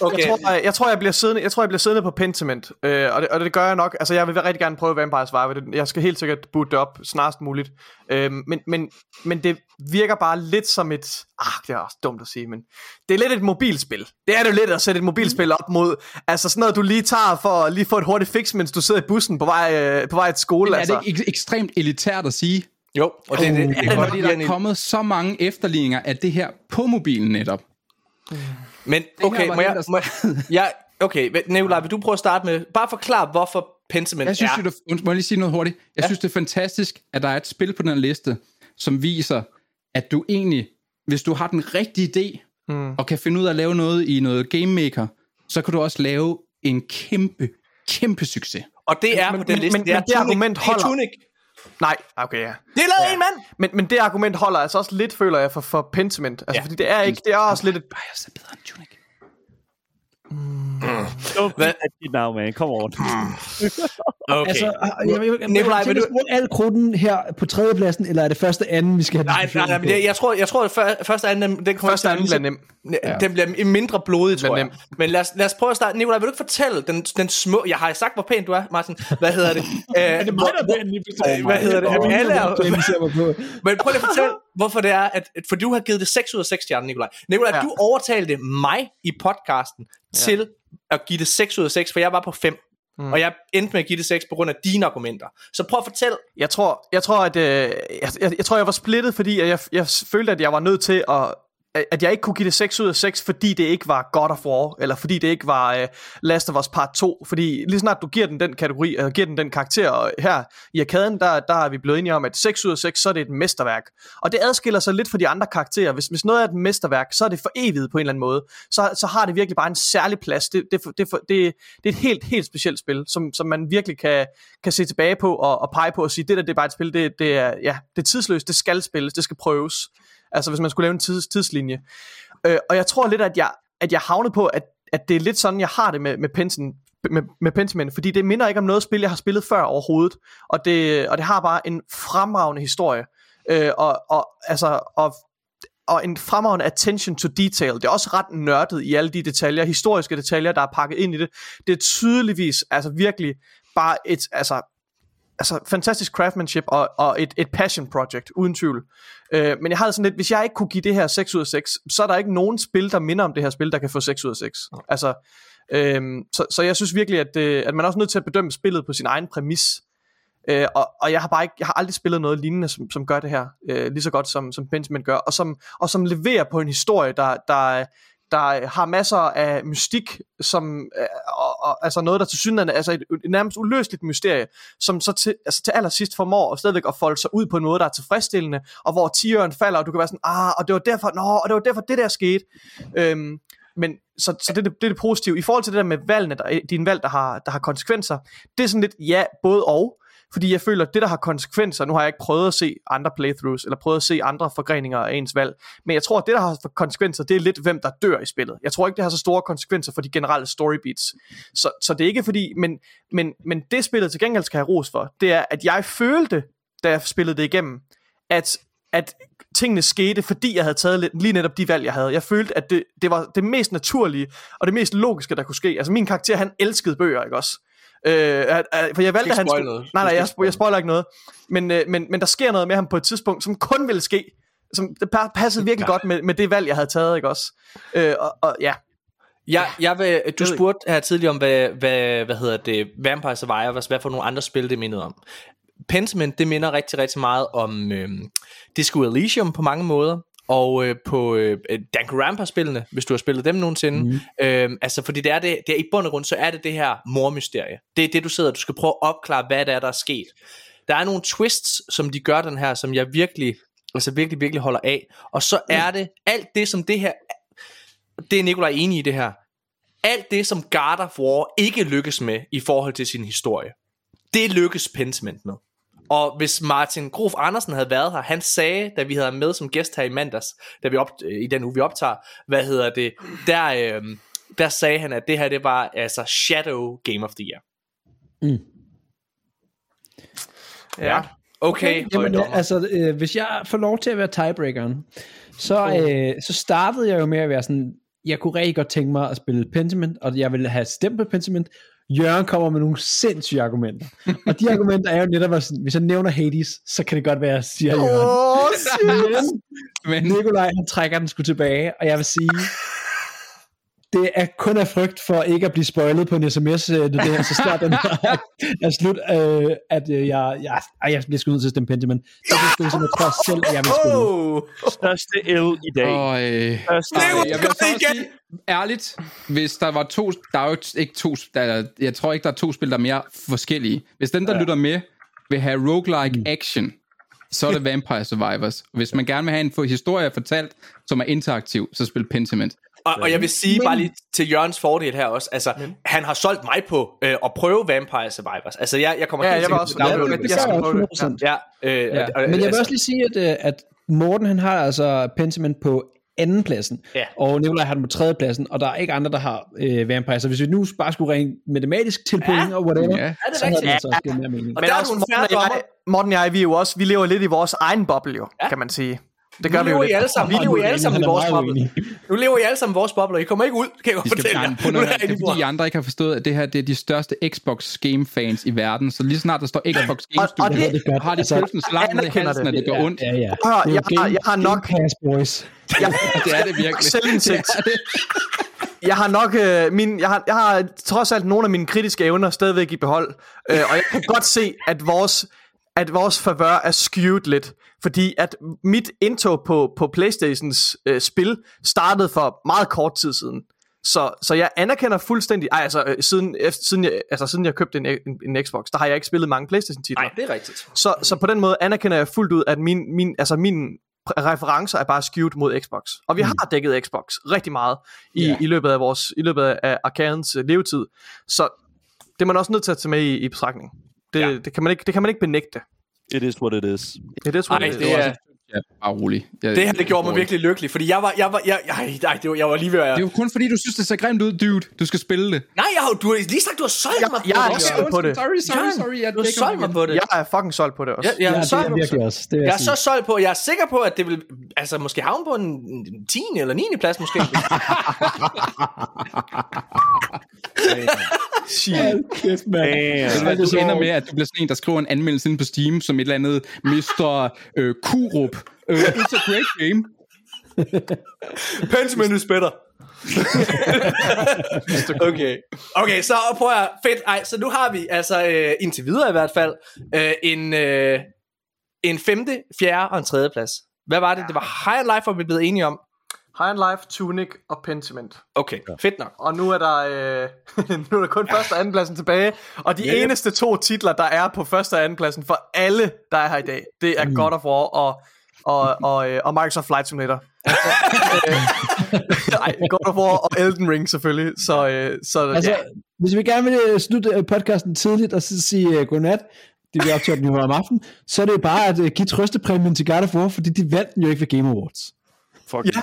S1: Okay.
S2: Jeg tror, jeg, jeg, tror, jeg bliver siddende, jeg tror, jeg bliver siddende på Pentiment, øh, og, det, og det gør jeg nok. Altså, jeg vil rigtig gerne prøve Vampire Survivor. Jeg skal helt sikkert boote det op snarest muligt. Øh, men, men, men det virker bare lidt som et... Ah, det er også dumt at sige, men... Det er lidt et mobilspil. Det er det jo lidt at sætte et mobilspil op mod... Altså sådan noget, du lige tager for at lige få et hurtigt fix, mens du sidder i bussen på vej, øh, på vej til skole.
S5: Men er
S2: altså.
S5: det ikke ek- ekstremt elitært at sige?
S1: Jo, og det, det, det,
S5: Det
S1: det
S5: er
S1: er
S5: fordi, der er kommet så mange efterligninger af det her på mobilen netop.
S1: Men okay, må
S5: det,
S1: jeg, må, ja, okay, Nicolaj, vil du prøve at starte med, bare forklare, hvorfor Pentiment
S5: Jeg synes,
S1: er...
S5: det, må jeg lige sige noget hurtigt? Jeg ja. synes, det er fantastisk, at der er et spil på den her liste, som viser, at du egentlig, hvis du har den rigtige idé, mm. og kan finde ud af at lave noget i noget Game Maker, så kan du også lave en kæmpe, kæmpe succes.
S1: Og det er
S2: Men-
S1: på den
S2: men-
S1: liste.
S2: men- men det argument holder.
S1: Tunic.
S2: Nej, okay, ja.
S1: Det er lavet ja. en mand.
S2: Men, men det argument holder altså også lidt, føler jeg, for, for Pentiment. Altså,
S1: Ja.
S2: fordi det er ikke, det er også lidt et...
S5: Bios er bedre end Tunic.
S4: Don't Hvad? It now, man. Come on.
S1: Okay.
S3: Altså, jeg, jeg, jeg,
S1: Nikolaj, vil du-
S3: al krudten her på tredjepladsen, eller er det første anden, vi skal have
S1: Nej, nej, nej, men jeg, jeg tror, jeg tror at før, første anden, den, kommer
S2: Første anden
S1: blive
S2: bliver nem.
S1: Ja. Den bliver mindre blodig, tror jeg.
S2: nem.
S1: Men lad os, lad os prøve at starte. Nikolaj, vil du ikke fortælle den, den små... Jeg har sagt, hvor pæn du er, Martin. Hvad hedder det? Æh, er det mig, der Hvad hedder det? Alle er. Men prøv lige at fortælle, hvorfor det er, at, for du har givet det 6 ud af 6 stjerner, Nikolaj. Nikolaj. Ja. du overtalte mig i podcasten til at give det 6 ud af 6, for jeg var på 5. Mm. Og jeg endte med at give det 6 på grund af dine argumenter. Så prøv at fortælle.
S2: Jeg tror, jeg tror, at øh, jeg, jeg, jeg tror, jeg var splittet, fordi at jeg, jeg følte, at jeg var nødt til at at jeg ikke kunne give det 6 ud af 6, fordi det ikke var God of War, eller fordi det ikke var uh, Last of Us Part 2, fordi lige snart du giver den den kategori, eller giver den den karakter, og her i arkaden, der, der er vi blevet enige om, at 6 ud af 6, så er det et mesterværk. Og det adskiller sig lidt fra de andre karakterer. Hvis, hvis noget er et mesterværk, så er det for evigt på en eller anden måde. Så, så har det virkelig bare en særlig plads. Det, det, det, det, det, det er et helt, helt specielt spil, som, som man virkelig kan, kan se tilbage på og, og pege på og sige, det der det er bare et spil, det, det, er, ja, det er tidsløst, det skal spilles, det skal prøves. Altså hvis man skulle lave en tids, tidslinje. Øh, og jeg tror lidt, at jeg, at jeg havnede på, at, at det er lidt sådan, jeg har det med, med Pensen, med, med Pentiment, fordi det minder ikke om noget spil, jeg har spillet før overhovedet, og det, og det har bare en fremragende historie, øh, og, og, altså, og, og en fremragende attention to detail. Det er også ret nørdet i alle de detaljer, historiske detaljer, der er pakket ind i det. Det er tydeligvis, altså virkelig, bare et, altså, altså fantastisk craftsmanship og, og et, et passion project, uden tvivl. Øh, men jeg havde sådan lidt, hvis jeg ikke kunne give det her 6 ud af 6, så er der ikke nogen spil, der minder om det her spil, der kan få 6 ud af 6. Altså, øhm, så, så jeg synes virkelig, at, øh, at man er også nødt til at bedømme spillet på sin egen præmis. Øh, og, og jeg har bare ikke, jeg har aldrig spillet noget lignende, som, som gør det her, øh, lige så godt som, som Pentiment gør, og som, og som leverer på en historie, der, der, der øh, har masser af mystik, som, øh, og, og, altså noget, der til synligheden altså et, et nærmest uløseligt mysterie, som så til, altså til allersidst formår at stadigvæk at folde sig ud på en måde, der er tilfredsstillende, og hvor tiøren falder, og du kan være sådan, ah, og det var derfor, nå, og det var derfor, det der skete. Øhm, men så, så det, det, det er det positive. I forhold til det der med valgene, der, dine valg, der har, der har konsekvenser, det er sådan lidt, ja, både og. Fordi jeg føler, at det, der har konsekvenser, nu har jeg ikke prøvet at se andre playthroughs, eller prøvet at se andre forgreninger af ens valg, men jeg tror, at det, der har konsekvenser, det er lidt, hvem der dør i spillet. Jeg tror ikke, det har så store konsekvenser for de generelle story beats. Så, så det er ikke fordi, men, men, men det spillet til gengæld skal have ros for, det er, at jeg følte, da jeg spillede det igennem, at, at tingene skete, fordi jeg havde taget lige netop de valg, jeg havde. Jeg følte, at det, det var det mest naturlige, og det mest logiske, der kunne ske. Altså min karakter, han elskede bøger, ikke også? Øh, at, at, for jeg valgte, at han skulle...
S1: noget.
S2: Nej, nej, jeg, jeg spoiler ikke noget. Men, øh, men, men der sker noget med ham på et tidspunkt, som kun ville ske. Som, det pa- passede virkelig ja. godt med, med det valg, jeg havde taget, ikke også? Øh, og, og ja,
S1: Jeg, jeg vil, du spurgte her tidligere om, hvad, hvad, hvad hedder det, Vampire Survivors, hvad for nogle andre spil det mindede om. Pentiment, det minder rigtig, rigtig meget om øh, Disco Elysium på mange måder, og øh, på øh, Danganronpa-spillene, hvis du har spillet dem nogensinde. Mm. Øh, altså, fordi det er det, det er, i bund og grund, så er det det her mormysterie. Det er det, du sidder, du skal prøve at opklare, hvad det er, der er sket. Der er nogle twists, som de gør den her, som jeg virkelig, altså virkelig, virkelig holder af. Og så er det alt det, som det her, det er Nikolaj enig i det her, alt det, som God of War ikke lykkes med i forhold til sin historie, det lykkes Pentiment med. Og hvis Martin Grof Andersen havde været her, han sagde, da vi havde med som gæst her i mandags, da vi op, i den uge vi optager, hvad hedder det, der, øh, der sagde han, at det her, det var altså Shadow Game of the Year.
S3: Mm.
S1: Ja. Okay,
S3: Jamen,
S1: højdommer.
S3: altså, øh, hvis jeg får lov til at være tiebreakeren, så, øh, så startede jeg jo med at være sådan, jeg kunne rigtig godt tænke mig at spille Pentiment, og jeg ville have stemt på Pentiment. Jørgen kommer med nogle sindssyge argumenter. Og de argumenter er jo netop, at sådan, hvis jeg nævner Hades, så kan det godt være, siger Jørgen.
S2: Åh,
S3: Men
S5: Men
S3: Nikolaj, han trækker den sgu tilbage, og jeg vil sige, det er kun af frygt for ikke at blive spoilet på en sms, øh, det her, så snart den er, er slut, øh, at øh, jeg, jeg, ej, jeg bliver sgu nødt til stemme Pentiment. Det er det som jeg tror selv, at jeg vil spille.
S1: Oh,
S4: Største L i dag.
S5: og, øh,
S4: Største
S5: øh,
S4: L.
S5: jeg vil så også sige, ærligt, hvis der var to, der er jo ikke to, der, er- jeg tror ikke, der er to spil, der er mere forskellige. Hvis den, der ja. lytter med, vil have roguelike mm. action, så er det Vampire Survivors. Hvis man gerne vil have en historie fortalt, som er interaktiv, så spil Pentiment.
S1: Og, og jeg vil sige men, bare lige til Jørgens fordel her også, altså, men. han har solgt mig på øh, at prøve Vampire Survivors. Altså, jeg, jeg kommer
S2: ja,
S1: helt
S2: jeg
S1: sikkert
S2: også,
S1: til at downloade
S3: det.
S1: det.
S3: Jeg skal også 100%.
S1: Ja, øh,
S3: Ja.
S1: og- og-
S3: Men jeg vil
S1: altså,
S3: også lige sige, at, øh, at Morten han har altså Pentiment på anden pladsen,
S1: Ja.
S3: og Nikolaj har den på tredje pladsen, og der er ikke andre, der har øh, Vampire. Så hvis vi nu bare skulle rent matematisk til point og whatever,
S5: Ja.
S1: er det
S3: så havde det altså også givet mere mening.
S1: Og
S2: Men
S1: der er
S2: også Morten og, jeg. Morten og jeg, vi er jo også, vi lever lidt i vores egen boble jo,
S1: Ja.
S2: ja. kan man sige. Det
S1: Nu
S2: gør vi jo
S1: lever I
S2: lidt.
S1: alle sammen, vi lever I alle sammen i vores boble. Nu lever I alle sammen i vores boble, og I kommer ikke ud, kan jeg godt fortælle jer. Nu er
S5: det er fordi, I andre ikke har forstået, at det her det er de største Xbox game fans i verden. Så lige snart der står Xbox Game
S2: og
S5: Studio,
S2: det-
S3: det godt.
S5: har de
S3: Altså,
S5: pølsen så langt ned i halsen, at
S2: det.
S5: det gør ondt.
S3: Ja, ja.
S2: Hør,
S3: Det jo
S2: jeg har- jeg har nok-
S3: Game Pass, boys.
S2: Jeg,
S5: Det er det virkelig.
S2: Selvindsigt.
S5: Det er det.
S2: jeg har nok øh, min, jeg har, jeg har trods alt nogle af mine kritiske evner stadigvæk i behold, øh, og jeg kan godt se, at vores at vores favør er skewed lidt, fordi at mit indtog på, på Playstations øh, spil startede for meget kort tid siden. Så, så jeg anerkender fuldstændig, ej, altså, øh, siden, efter, siden, jeg, altså siden jeg købte en, en, en Xbox, der har jeg ikke spillet mange Playstation titler.
S1: Nej, det er rigtigt.
S2: Så, så på den måde anerkender jeg fuldt ud, at min, min, altså mine præ- referencer er bare skewed mod Xbox. Og vi mm. har dækket Xbox rigtig meget i, yeah. i løbet af vores i løbet af arkadens øh, levetid. Så det er man også nødt til at tage med i, i betragtning. Det,
S1: Ja.
S2: det, kan man ikke, det kan man ikke benægte.
S4: It is what it is.
S2: Det er det,
S1: Ej, det er,
S5: Ja, bare rolig. Jeg,
S1: det her det gjorde mig virkelig lykkelig, fordi jeg var, jeg var, jeg, jeg, nej, det var, jeg var lige ved at...
S5: Det er jo kun fordi, du synes, det ser grimt ud, dude. Du skal spille det.
S1: Nej, jeg har, du har lige sagt, du har solgt
S2: Jeg-
S1: mig
S2: jeg er
S1: det.
S2: solgt på det.
S5: Sorry, sorry, sorry. Jeg
S1: Du har solgt mig på det.
S2: Jeg er fucking solgt på det også.
S1: Jeg, jeg,
S3: Ja,
S1: er
S3: det
S1: så,
S3: er virkelig også. Det vil
S1: jeg er så solgt på, jeg er sikker på, at det vil altså, måske havne på en 10. eller 9. plads måske.
S3: Mand.
S5: Det er, at du ender med, at du bliver sådan en, der skriver en anmeldelse inde på Steam, som et eller andet Mr. Øh, Kurup. Øh, it's a great game.
S1: Pentiment is better. okay. Okay, så prøv at fedt. Ej, så nu har vi altså øh, indtil videre i hvert fald øh, en øh, en femte, fjerde og en tredje plads. Hvad var det? Det var High and Life, hvor vi blev enige om.
S2: High and Life, Tunic og Pentiment.
S1: Okay, ja. fedt nok.
S2: Og nu er der, øh, nu er der kun første og anden pladsen tilbage. Og de
S1: Ja.
S2: eneste to titler, der er på første og anden pladsen for alle, der er her i dag, det er
S1: Mm.
S2: God of War og, og, og, øh, og Microsoft Flight Simulator. Nej, God of War og Elden Ring selvfølgelig. Så, øh, så
S3: Altså,
S2: ja.
S3: hvis vi gerne vil øh, slutte øh, podcasten tidligt og så sige uh, godnat, det optager den jo om aftenen, så er det jo bare at uh, give trøstepræmien til God of War, fordi de vandt den jo ikke ved Game Awards.
S4: Fuck
S2: ja,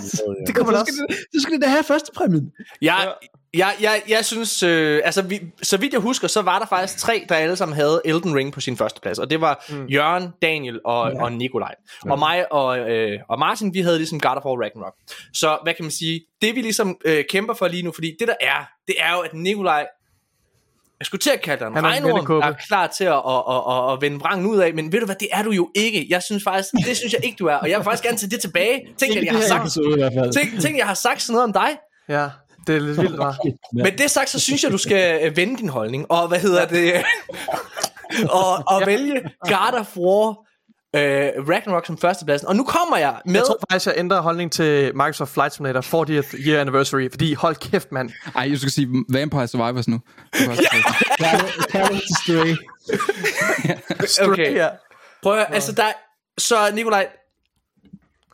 S2: det kommer
S3: Så
S2: også.
S3: skal, det, så skal det da have førstepræmien.
S1: Jeg, jeg, jeg, jeg synes, øh, altså vi, så vidt jeg husker, så var der faktisk tre, der alle sammen havde Elden Ring på sin første plads. Og det var mm. Jørgen, Daniel og, ja. og Nikolaj. Ja. Og mig og, øh, og Martin, vi havde ligesom God of War Ragnarok. Så hvad kan man sige, det vi ligesom øh, kæmper for lige nu, fordi det der er, det er jo, at Nikolaj, jeg skulle til at kalde dig en
S2: Han er
S1: regnorm, der er klar til at, at, at, at, at vende vrangen ud af, men ved du hvad, det er du jo ikke. Jeg synes faktisk, det synes jeg ikke, du er, og jeg vil faktisk gerne tage det tilbage. Tænk, at jeg har sagt,
S3: episode i hvert fald.
S1: tænk, tænk, jeg har sagt sådan noget om dig,
S2: Ja, det er lidt vildt, var.
S1: men det sagt, så synes jeg, du skal øh, vende din holdning, og hvad hedder det, og, og vælge God of War øh, Ragnarok som førstepladsen. Og nu kommer jeg med...
S2: Jeg tror faktisk, jeg ændrer holdning til Microsoft Flight Simulator 40th year anniversary, fordi hold kæft, mand.
S5: Ej, jeg skal sige Vampire Survivors nu.
S3: Stray.
S1: Okay.
S2: Ja.
S1: Prøv at, altså der, så Nikolaj,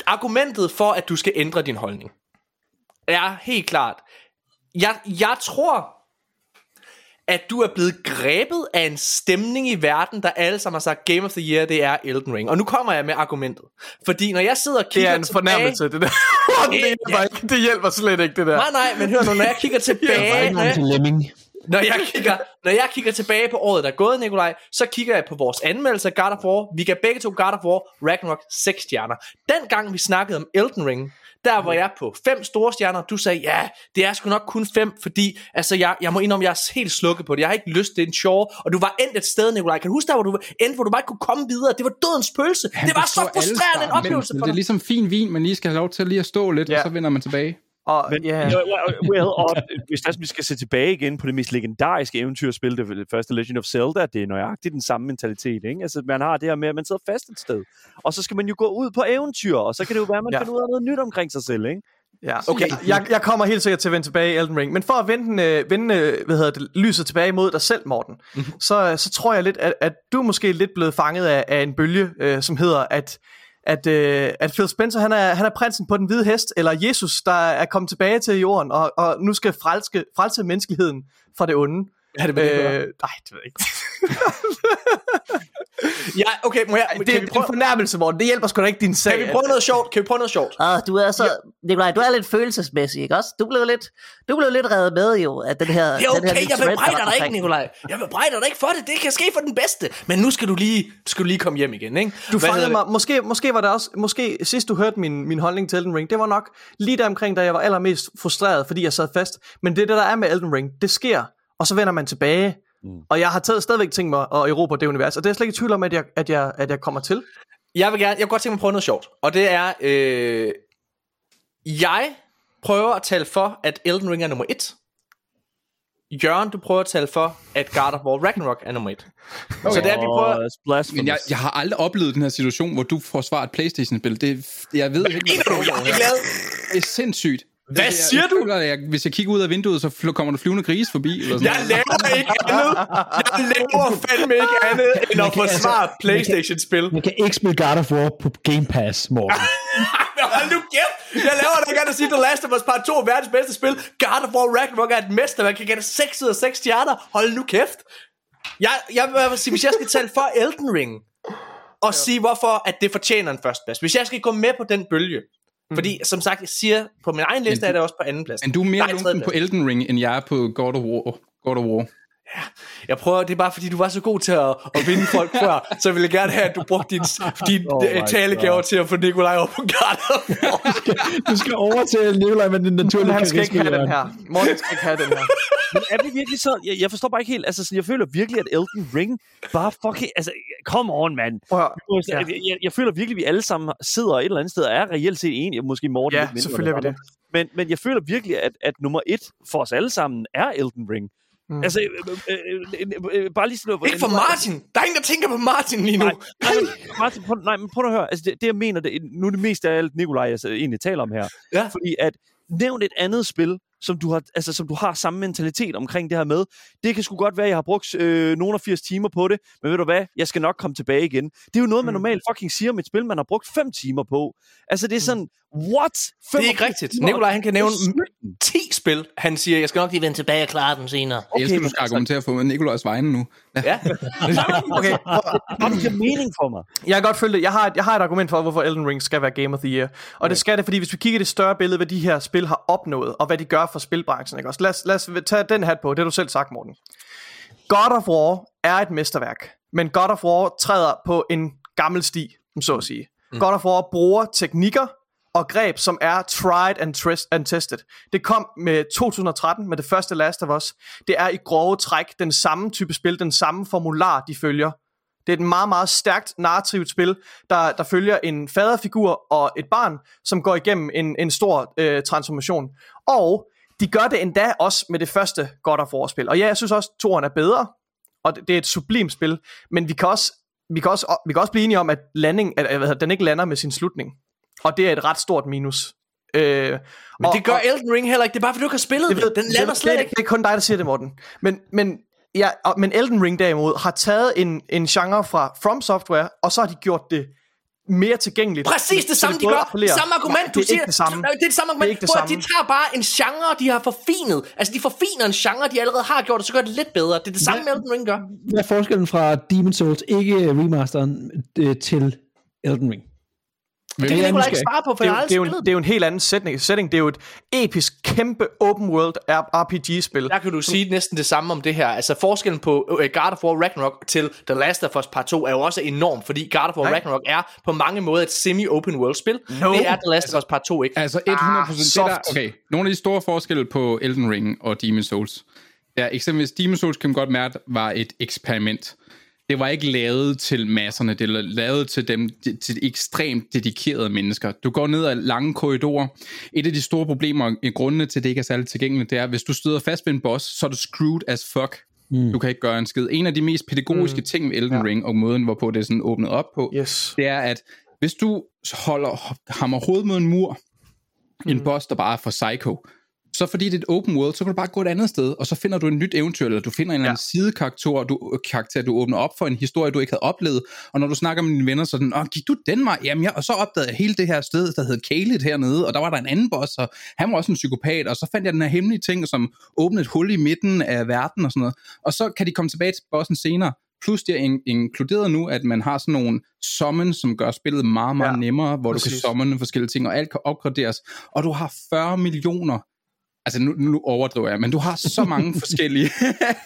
S1: argumentet for, at du skal ændre din holdning, er helt klart, jeg, jeg tror, at du er blevet grebet af en stemning i verden, der alle sammen har sagt, Game of the Year, det er Elden Ring. Og nu kommer jeg med argumentet. Fordi når jeg sidder og
S2: Det
S1: kigger
S2: er en
S1: tilbage...
S2: fornærmelse, det der. det, hjælper ikke. det hjælper slet ikke, det der.
S1: Nej, nej, men hør nu, når jeg kigger tilbage, når jeg, når jeg, kigger, når jeg kigger tilbage på året, der er gået, Nikolaj, så kigger jeg på vores anmeldelse af God of War. Vi gav begge to God of War Ragnarok 6 stjerner. Dengang vi snakkede om Elden Ring, der var jeg på 5 store stjerner. Du sagde, ja, det er sgu nok kun 5, fordi altså, jeg, jeg må indrømme, jeg er helt slukket på det. Jeg har ikke lyst til en sjov. Og du var endt et sted, Nikolaj. Kan du huske der, hvor du endte, hvor du bare ikke kunne komme videre? Det var dødens pølse. det var så frustrerende en oplevelse
S5: Men
S1: for
S5: det er
S1: dig.
S5: ligesom fin vin, man lige skal have lov til lige at stå lidt,
S2: Ja.
S5: og så vender man tilbage.
S2: Og,
S4: Men,
S2: ja,
S4: ja, well, og hvis altså, vi skal se tilbage igen på det mest legendariske eventyrspil, det, det første Legend of Zelda, det er nøjagtigt den samme mentalitet. Ikke? Altså, man har det her med, at man sidder fast et sted. Og så skal man jo gå ud på eventyr, og så kan det jo være, at man
S2: Ja.
S4: finder ud af noget nyt omkring sig selv. Ikke?
S2: Ja,
S1: Okay.
S2: okay. Jeg, jeg kommer helt sikkert til at vende tilbage i Elden Ring. Men for at vende, øh, vende øh, hvad hedder det, lyset tilbage mod dig selv, Morten, mm-hmm. så, så tror jeg lidt, at, at du er måske lidt blevet fanget af, af en bølge, øh, som hedder, at, at, øh, at Phil Spencer han er, han er prinsen på den hvide hest, eller Jesus, der er kommet tilbage til jorden, og, og nu skal frelske, frelse menneskeheden fra det onde.
S1: Ja, det, det
S2: Øh, nej, det ved jeg ikke.
S1: ja, okay, må jeg,
S2: Det,
S1: kan,
S2: er
S1: vi
S2: en
S1: prøve,
S2: fornærmelse, Morten. Det hjælper sgu da ikke din sag.
S1: kan vi prøve noget sjovt? Kan vi prøve noget sjovt?
S8: Ah, du er så, Nikolaj, du er lidt følelsesmæssig, ikke også? Du blev lidt, du blev lidt reddet med jo, at den her...
S1: Det er
S8: den her
S1: okay, jeg bebrejder dig ikke. Nikolaj. Jeg bebrejder dig ikke for det. Det kan ske for den bedste. Men nu skal du lige, skal du lige komme hjem igen, ikke?
S2: Du
S1: Hvad
S2: fangede mig, måske, måske var det også, måske sidst du hørte min, min holdning til Elden Ring, det var nok lige der omkring, da jeg var allermest frustreret, fordi jeg sad fast. Men det er det, der er med Elden Ring. Det sker, og så vender man tilbage. Mm. Og jeg har taget, stadigvæk tænkt mig at erobre det univers, og det er jeg slet ikke i tvivl om, at jeg, at jeg, at jeg kommer til.
S1: Jeg vil gerne, jeg kunne godt tænke mig at prøve noget sjovt. Og det er, øh, jeg prøver at tale for, at Elden Ring er nummer et. Jørgen, du prøver at tale for, at God of War Ragnarok er nummer et. Okay. Så det er, vi prøver...
S4: Blasphemous.
S5: Men jeg, jeg har aldrig oplevet den her situation, hvor du forsvarer et Playstation-spil. Det, jeg ved ikke,
S1: Mener du, jeg er glad?
S5: Det er sindssygt.
S1: Hvad
S5: Jeg-
S1: siger
S5: jeg,
S1: du?
S5: Jeg, hvis jeg kigger ud af vinduet, så kommer der flyvende grise forbi. Eller sådan
S1: Jeg laver ikke andet. Jeg laver fandme ikke andet, end at forsvare
S3: altså-
S1: Playstation-spil.
S3: Man kan ikke spille God of War på Game Pass, Morten.
S1: Hold nu kæft! Jeg laver det gerne at sige, The Last of Us Part 2 er verdens bedste spil. God of War Ragnarok er et mester. Man kan gætte 6 ud af 6 stjerner. Hold nu kæft. Jeg, jeg vil sige, hvis jeg skal tale for Elden Ring, og sige, hvorfor at det fortjener en førsteplads. Hvis jeg skal gå med på den bølge, fordi som sagt, jeg siger, på min egen liste er det også på anden plads.
S5: Men du er mere lunken på Elden Ring, end jeg er på God of War. God of War.
S1: Jeg prøver, det er bare fordi, du var så god til at, at vinde folk før, så jeg ville gerne have, at du brugte din, din
S3: Oh
S1: talegaver til at få Nikolaj op på War.
S3: Du skal over til Nikolaj med din naturlige
S2: Han skal ikke have den her. Morten skal ikke have den her.
S4: Men er det virkelig så? Jeg, jeg forstår bare ikke helt. Altså, sådan, jeg føler virkelig, at Elden Ring bare fucking... Altså, come on, mand.
S2: At høre.
S4: Jeg, jeg, jeg føler virkelig, at vi alle sammen sidder et eller andet sted og er reelt set enige. Måske Morten
S2: Ja,
S4: lidt mindre
S2: selvfølgelig er vi
S4: andre. Men, men jeg føler virkelig, at, at nummer et for os alle sammen er Elden Ring. Mm. Altså, øh, øh, øh, øh, bare lige sådan...
S1: Ikke for Martin. Der er ingen, der tænker på Martin lige nu.
S4: Nej, nej, men, Martin, prøv, nej, men prøv at høre. Altså, det, det, jeg mener, det, nu er det mest af alt Nikolaj, jeg så egentlig taler om her.
S1: Ja.
S4: Fordi at nævn et andet spil, som du, har, altså, som du har samme mentalitet omkring det her med. Det kan sgu godt være, at jeg har brugt øh, nogle af 80 timer på det, men ved du hvad, jeg skal nok komme tilbage igen. Det er jo noget, man
S2: Mm.
S4: normalt fucking siger om et spil, man har brugt 5 timer på. Altså, det er sådan, what?
S1: Det er ikke rigtigt. Nikolaj, han kan nævne 10 spil. Han siger, jeg skal nok lige vende tilbage og klare den senere.
S5: Okay, jeg elsker, du skal
S4: altså-
S5: argumentere for Nikolajs vegne nu.
S1: Ja.
S2: Okay,
S4: Det giver mening for mig.
S2: Jeg kan godt følge det. Jeg har, et, jeg har et argument for, hvorfor Elden Ring skal være Game of the Year. Og det skal det, fordi hvis vi kigger i det større billede, hvad de her spil har opnået, og hvad de gør for spilbranchen, ikke også? Lad, os, lad os tage den hat på, det har du selv sagt, Morten. God of War er et mesterværk, men God of War træder på en gammel sti, så at sige. Mm. God of War bruger teknikker og greb, som er tried and, trist and tested. Det kom med 2013 med det første Last of Us. Det er i grove træk den samme type spil, den samme formular, de følger. Det er et meget, meget stærkt narrativt spil, der, der følger en faderfigur og et barn, som går igennem en, en stor øh, transformation. Og de gør det endda også med det første God of War-spil. Og ja, jeg synes også, at toren er bedre, og det, det er et sublimt spil, men vi kan også, vi kan også, vi kan også blive enige om, at, landing, at, hvad det, den ikke lander med sin slutning. Og det er et ret stort minus. Øh,
S1: Men
S2: og,
S1: det gør
S2: og,
S1: Elden Ring heller ikke. Det er bare, fordi du ikke har spillet det. Den lander
S2: det,
S1: slet
S2: det,
S1: ikke.
S2: Det er kun dig, der siger det, Morten. Men, men, ja, og- men Elden Ring derimod har taget en, en genre fra From Software, og så har de gjort det mere tilgængeligt.
S1: Præcis det samme, de gør.
S2: appellerer-
S1: Samme argument,
S2: Nej,
S1: du
S2: er
S1: siger.
S2: det samme.
S1: Det er det samme
S2: Det er
S1: argument.
S2: ikke det
S1: Prøv at de
S2: samme.
S1: tager bare en genre, de har forfinet. Altså, de forfiner en genre, de allerede har gjort, og så gør det lidt bedre. Det er det samme, Elden Ring gør.
S3: Hvad er forskellen fra Demon Souls, ikke remasteren, øh, til Elden Ring?
S1: Det kan
S3: er
S1: Nicolaj ikke svare på, for
S2: det,
S1: jeg har
S2: jo, det, er jo det er jo en helt anden setting. setting. Det er jo et episk, kæmpe open world RPG-spil.
S1: Der kan du sige næsten det samme om det her. Altså forskellen på uh, God of War Ragnarok til The Last of Us Part 2 er jo også enorm, fordi God of War
S2: Nej.
S1: Ragnarok er på mange måder et semi-open world spil.
S2: No.
S1: Det er The Last of Us Part 2 ikke.
S5: Altså 100% ah, det
S2: soft.
S5: der, okay, nogle af de store forskelle på Elden Ring og Demon Souls. Ja, eksempelvis Demon Souls kan man godt mærke var et eksperiment. Det var ikke lavet til masserne, det var lavet til dem, til ekstremt dedikerede mennesker. Du går ned ad lange korridorer. Et af de store problemer, i grundene til, at det ikke er særlig tilgængeligt, det er, at hvis du støder fast ved en boss, så er du screwed as fuck. Mm. Du kan ikke gøre en skid. En af de mest pædagogiske mm. ting ved Elden ja. Ring, og måden, hvorpå det er sådan åbnet op på,
S2: Yes.
S5: det er, at hvis du holder, hammer hovedet mod en mur, en boss, der bare er for psycho, så fordi det er et open world, så kan du bare gå et andet sted, og så finder du et nyt eventyr, eller du finder en eller anden sidekarakter, du, karakter, du åbner op for en historie, du ikke havde oplevet, og når du snakker med dine venner, så er den, åh, gik du den vej? Jamen, jeg, og så opdagede jeg hele det her sted, der hed Kalit hernede, og der var der en anden boss, og han var også en psykopat, og så fandt jeg den her hemmelige ting, som åbnede et hul i midten af verden og sådan noget, og så kan de komme tilbage til bossen senere, Plus det er in- inkluderet nu, at man har sådan nogle summons, som gør spillet meget, meget ja, nemmere, hvor præcis. du kan summon forskellige ting, og alt kan opgraderes. Og du har 40 millioner altså nu, nu overdriver jeg, men du har så mange forskellige,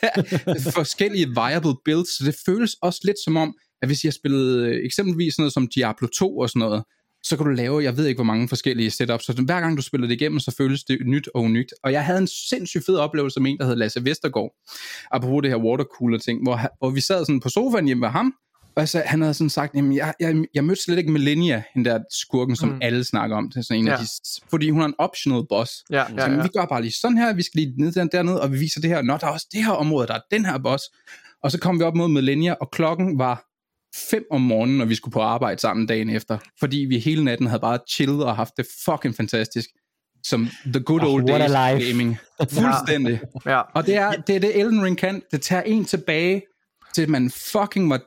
S5: forskellige viable builds, så det føles også lidt som om, at hvis jeg spillede øh, eksempelvis sådan noget som Diablo 2 og sådan noget, så kan du lave, jeg ved ikke hvor mange forskellige setups, så hver gang du spiller det igennem, så føles det nyt og nyt. Og jeg havde en sindssygt fed oplevelse med en, der hed Lasse Vestergaard, apropos det her watercooler ting, hvor, hvor vi sad sådan på sofaen hjemme med ham, og altså, han havde sådan sagt, jamen, jeg, jeg, jeg mødte slet ikke Melania, den der skurken, som mm. alle snakker om. Det er sådan en ja. af de, fordi hun er en optional boss.
S2: Ja, ja,
S5: så,
S2: ja.
S5: vi gør bare lige sådan her, vi skal lige ned der, dernede, og vi viser det her. Nå, der er også det her område, der er den her boss. Og så kom vi op mod Melania, og klokken var 5 om morgenen, når vi skulle på arbejde sammen dagen efter. Fordi vi hele natten havde bare chillet og haft det fucking fantastisk. Som the good old
S3: oh,
S5: days gaming. Fuldstændig.
S2: Ja.
S5: Og det er, det er det Elden Ring kan. Det tager en tilbage til man fucking var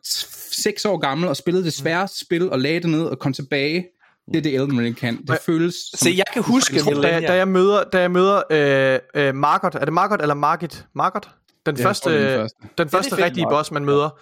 S5: 6 år gammel og spillede det sværeste spil og lagde det ned og kom tilbage. Det er det Elden Ring kan. Det føles
S1: Se, jeg kan huske,
S2: da, da jeg møder, da jeg møder øh, øh, Margot, er det Margot eller Margit? Margot? Den
S5: Ja,
S2: første,
S5: det den første.
S2: den første
S1: fedt,
S2: rigtige boss, man møder.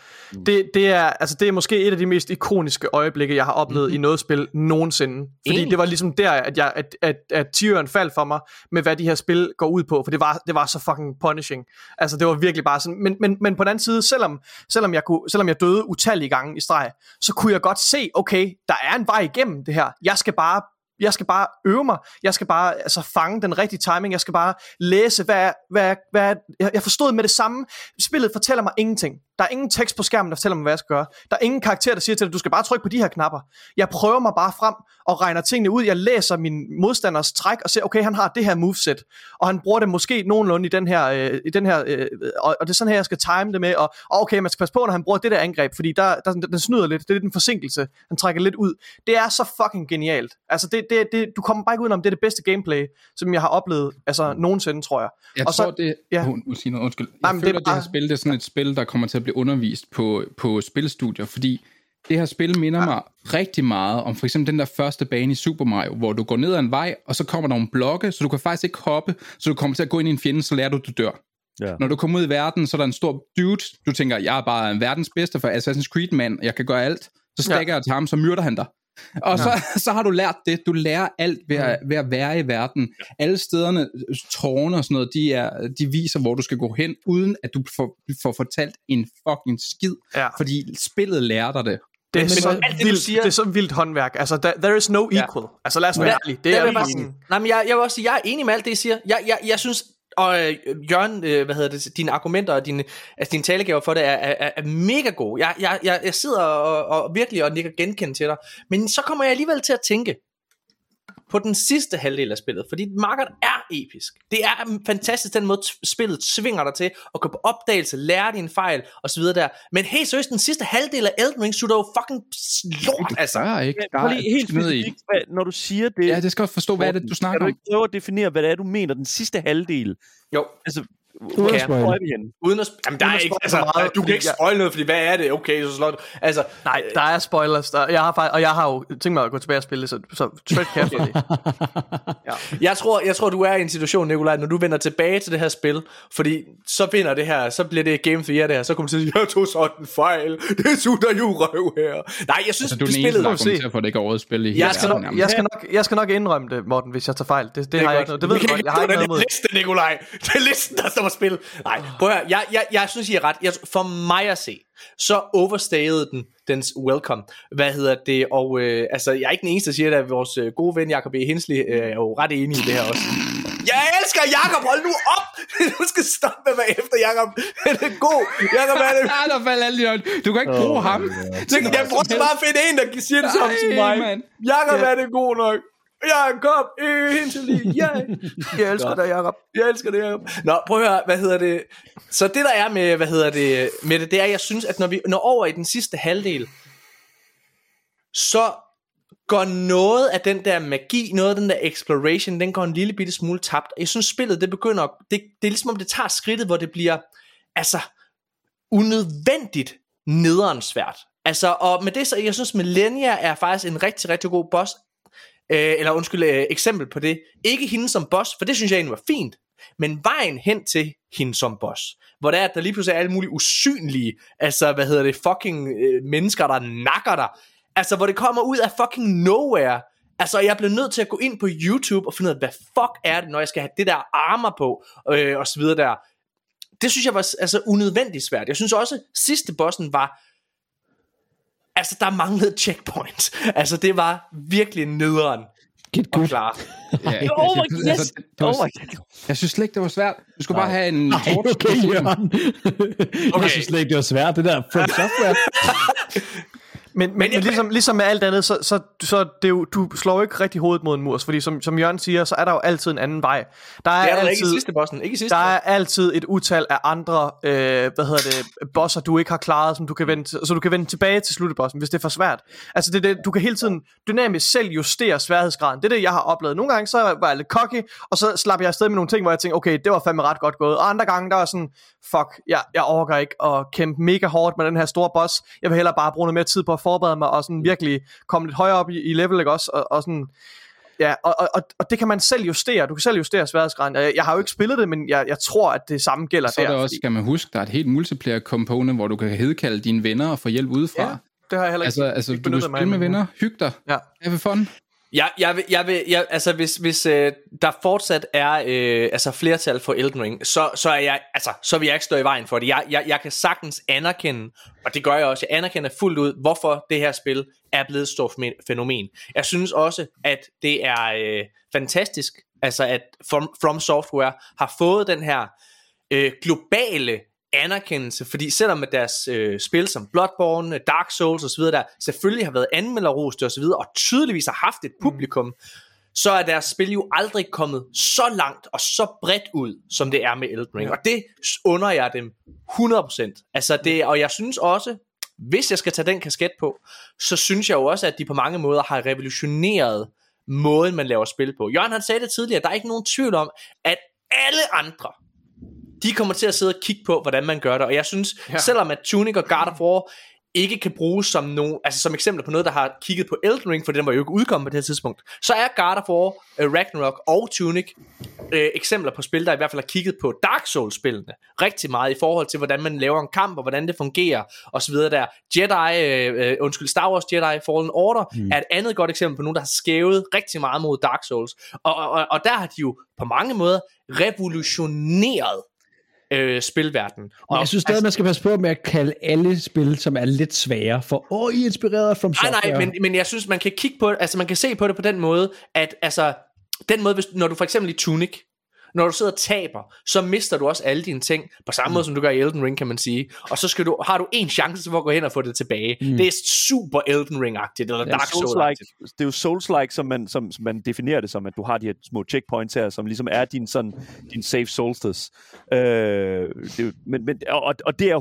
S2: Det, det, er, altså, det er måske et af de mest ikoniske øjeblikke, jeg har oplevet mm-hmm. i noget spil nogensinde. Fordi
S1: Enig.
S2: det var ligesom der, at, jeg, at, at, at tieren faldt for mig med, hvad de her spil går ud på. For det var, det var så fucking punishing. Altså, det var virkelig bare sådan. Men, men, men på den anden side, selvom, selvom, jeg kunne, selvom jeg døde utallige gange i streg, så kunne jeg godt se, okay, der er en vej igennem det her. Jeg skal bare jeg skal bare øve mig, jeg skal bare altså, fange den rigtige timing, jeg skal bare læse, hvad, hvad, hvad jeg, jeg forstod med det samme, spillet fortæller mig ingenting, der er ingen tekst på skærmen, der fortæller mig, hvad jeg skal gøre, der er ingen karakter, der siger til dig, du skal bare trykke på de her knapper, jeg prøver mig bare frem og regner tingene ud, jeg læser min modstanders træk og ser, okay, han har det her moveset, og han bruger det måske nogenlunde i den her, øh, i den her øh, og, og det er sådan her, jeg skal time det med, og, og okay, man skal passe på, når han bruger det der angreb, fordi der, der, den snyder lidt, det er lidt en forsinkelse, han trækker lidt ud, det er så fucking genialt, altså det, det, det, du kommer bare ikke udenom, det er det bedste gameplay, som jeg har oplevet, altså nogensinde, tror jeg.
S5: Jeg
S2: Og
S5: tror,
S2: så-
S5: det...
S2: ja.
S5: Siger noget, undskyld. Jeg
S2: Nej, men det
S5: føler,
S2: er
S5: det, her
S2: bare-
S5: spil, det er sådan et spil, der kommer til at blive undervist på, på spilstudier, fordi det her spil minder mig rigtig meget om for eksempel den der første bane i Super Mario, hvor du går ned ad en vej, og så kommer der nogle blokke, så du kan faktisk ikke hoppe, så du kommer til at gå ind i en fjende, så lærer du, at du dør.
S4: Ja.
S5: Når du kommer ud i verden, så er der en stor dude, du tænker, jeg er bare en verdens bedste for Assassin's Creed, mand, jeg kan gøre alt. Så stikker jeg til ham, så myrder han dig. Og så, så har du lært det. Du lærer alt ved at, ved at være i verden. Alle stederne, tårne og sådan noget, de, er, de viser, hvor du skal gå hen, uden at du får, får fortalt en fucking skid.
S2: Ja.
S5: Fordi spillet lærer dig det.
S2: Det er,
S1: Men
S2: så
S1: alt det,
S2: vildt,
S1: siger-
S2: det er så vildt håndværk. Altså, der, there is no equal. Altså, lad os være
S1: Ja,
S2: ærlige. Det
S1: der
S2: er
S1: jeg bare Nej, men jeg, jeg vil også sige, jeg er enig med alt det, I siger. Jeg, jeg, jeg synes, og øh, Jørgen, øh, hvad hedder det, dine argumenter og dine, altså dine talegaver for det er, er, er, er mega gode. Jeg, jeg, jeg, jeg sidder og, og virkelig og nikker genkendt til dig. Men så kommer jeg alligevel til at tænke på den sidste halvdel af spillet, fordi markeren er episk. Det er fantastisk den måde, spillet svinger dig til at gå på opdagelse, lære dine fejl osv. der. Men helt seriøst, den sidste halvdel af Elden Ring sutter jo fucking lort, altså.
S5: Der er ikke. Der er
S4: lige helt
S5: noget i.
S4: hvad- når du siger det,
S5: Ja, det skal også forstå, hvad er det, du snakker
S4: kan du
S5: om?
S4: ikke prøve at definere, hvad det er, du mener, den sidste halvdel?
S1: Jo,
S4: Altså,
S3: Uden at
S4: er henne?
S1: uden at... Jamen, der
S2: Uden
S1: er ikke... Altså,
S2: meget,
S1: du kan ikke
S2: jeg-
S1: spoil noget, fordi hvad er det? Okay, så slår du... Altså,
S2: Nej, der er spoilers. Der, jeg har faktisk, og jeg har jo tænkt mig at gå tilbage og spille det, så, så tread carefully.
S1: Jeg tror, jeg tror, du er i en situation, Nikolaj, når du vender tilbage til det her spil, fordi så vinder det her, så bliver det Game of the Year det her, så kommer du til at sige, jeg tog sådan en fejl, det sutter jo røv her. Nej, jeg synes,
S5: Altså, du er
S1: det
S5: den eneste,
S1: spillet...
S5: der argumenterer for, at det ikke er årets spil i
S1: Jeg skal nok-
S2: jeg, skal nok, jeg skal nok indrømme det, Morten, hvis jeg tager fejl. Det, det, det har jeg ikke noget. Det ved du godt. Jeg har ikke
S1: den
S2: noget mod.
S1: liste, Nikolaj. Det er listen, der står på spil. Nej, prøv at høre. Jeg, jeg, jeg synes, I er ret. Jeg, for mig at se, så overstayede den dens welcome. Hvad hedder det? Og øh, altså, jeg er ikke den eneste, der siger det, at vores øh, gode ven Jacob E. Hensley øh, er jo ret enig i det her også. Jeg elsker Jacob, hold nu op! Du skal stoppe med at være efter Jacob. Det er god. Jacob er det.
S5: Ja, der faldt alle de. Du kan ikke bruge ham.
S1: Så jeg prøver bare at finde en, der siger det samme som mig.
S5: mand.
S1: Jacob er det god nok. Jacob E. Hensley, ja.
S2: Jeg elsker dig, Jacob.
S1: Jeg elsker det, Jacob. Nå, prøv at høre, hvad hedder det? Så det der er med, hvad hedder det, med det, det er, jeg synes, at når vi når over i den sidste halvdel, så går noget af den der magi, noget af den der exploration, den går en lille bitte smule tabt. Jeg synes spillet, det begynder, det, det er ligesom om det tager skridtet, hvor det bliver, altså, unødvendigt nederen svært. Altså, og med det så, jeg synes Millennia er faktisk en rigtig, rigtig god boss, øh, eller undskyld, øh, eksempel på det. Ikke hende som boss, for det synes jeg egentlig var fint, men vejen hen til hende som boss, hvor der er, at der lige pludselig er alle mulige usynlige, altså, hvad hedder det, fucking øh, mennesker, der nakker dig, altså, hvor det kommer ud af fucking nowhere, Altså, jeg blev nødt til at gå ind på YouTube og finde ud af, hvad fuck er det, når jeg skal have det der armer på, øh, og så videre der. Det synes jeg var altså unødvendigt svært. Jeg synes også, sidste bossen var, altså, der manglede checkpoint. Altså, det var virkelig nederen.
S3: Get good.
S1: Klar.
S5: Ja,
S4: Oh my,
S5: jeg synes-
S4: yes.
S5: altså, det var-
S4: Oh my God.
S5: Jeg synes slet ikke, det var svært. Du skulle bare have en torch.
S3: okay.
S1: Okay.
S3: Jeg synes slet ikke, det var svært, det der From Software.
S2: Men, men, men
S1: jeg-
S2: ligesom, ligesom med alt andet, så, så, så det er jo, du slår ikke rigtig hovedet mod en mur, fordi som, som Jørgen siger, så er der jo altid en anden vej. Der er,
S1: Det er
S2: altid,
S1: ikke i sidste bossen. Ikke i sidste
S2: der er
S1: bossen.
S2: altid et utal af andre, øh, hvad hedder det, bosser, du ikke har klaret, som du kan vende, så du kan vende tilbage til sluttebossen, hvis det er for svært. Altså, det, er det, du kan hele tiden dynamisk selv justere sværhedsgraden. Det er det, jeg har oplevet. Nogle gange, så var jeg lidt cocky, og så slap jeg afsted med nogle ting, hvor jeg tænkte, okay, det var fandme ret godt gået. Og andre gange, der var sådan, fuck, jeg, jeg overgår ikke at kæmpe mega hårdt med den her store boss. Jeg vil hellere bare bruge noget mere tid på at forberede mig, og sådan virkelig komme lidt højere op i, i level, ikke også? Og, og sådan, Ja, og, og, og, det kan man selv justere. Du kan selv justere sværhedsgraden. Jeg, jeg har jo ikke spillet det, men jeg, jeg tror, at det samme gælder
S5: Så er
S2: der.
S5: der også, skal man huske, der er et helt multiplayer component, hvor du kan hedkalde dine venner og få hjælp udefra.
S2: Ja, det har jeg heller ikke
S5: Altså, altså
S2: ikke
S5: du kan spille med venner, hygge dig,
S2: Ja.
S5: have fun.
S1: Jeg, jeg vil, jeg vil, jeg, altså hvis, hvis øh, der fortsat er øh, altså flertal for Elden Ring, så, så er jeg, altså, så vil jeg ikke stå i vejen for det. Jeg, jeg, jeg kan sagtens anerkende, og det gør jeg også, jeg anerkender fuldt ud, hvorfor det her spil er blevet et stort fænomen- Jeg synes også, at det er øh, fantastisk, altså at From, From Software har fået den her øh, globale anerkendelse, fordi selvom at deres øh, spil som Bloodborne, Dark Souls osv., der selvfølgelig har været anmelderrost og så videre, og tydeligvis har haft et publikum, mm. så er deres spil jo aldrig kommet så langt og så bredt ud, som det er med Elden Ring. Og det under jeg dem 100%. Altså det, og jeg synes også, hvis jeg skal tage den kasket på, så synes jeg jo også, at de på mange måder har revolutioneret måden, man laver spil på. Jørgen han sagde det tidligere, der er ikke nogen tvivl om, at alle andre, de kommer til at sidde og kigge på, hvordan man gør det. Og jeg synes, ja. selvom at Tunic og God of War ikke kan bruges som, nogen, altså som eksempler på noget, der har kigget på Elden Ring, for den var jo ikke udkommet på det her tidspunkt, så er God of War, uh, Ragnarok og Tunic uh, eksempler på spil, der i hvert fald har kigget på Dark Souls-spillene rigtig meget i forhold til, hvordan man laver en kamp, og hvordan det fungerer, og så videre der. Jedi, uh, undskyld, Star Wars Jedi Fallen Order mm. er et andet godt eksempel på nogen, der har skævet rigtig meget mod Dark Souls. Og, og, og, og der har de jo på mange måder revolutioneret øh, spilverdenen.
S3: Og jeg synes stadig, man skal passe på med at kalde alle spil, som er lidt svære, for åh, I er inspireret From
S1: Nej,
S3: Software.
S1: nej, men, men jeg synes, man kan kigge på det, altså man kan se på det på den måde, at altså, den måde, hvis, når du for eksempel i Tunic, når du sidder og taber, så mister du også alle dine ting, på samme mm. måde som du gør i Elden Ring, kan man sige. Og så skal du, har du en chance for at gå hen og få det tilbage. Mm. Det er super Elden Ring-agtigt, eller Dark Souls-agtigt.
S4: Souls-like, det er jo Souls-like, som man, som, som man definerer det som, at du har de her små checkpoints her, som ligesom er din, sådan, din safe solstice. Øh, det er, men, men, og, og det er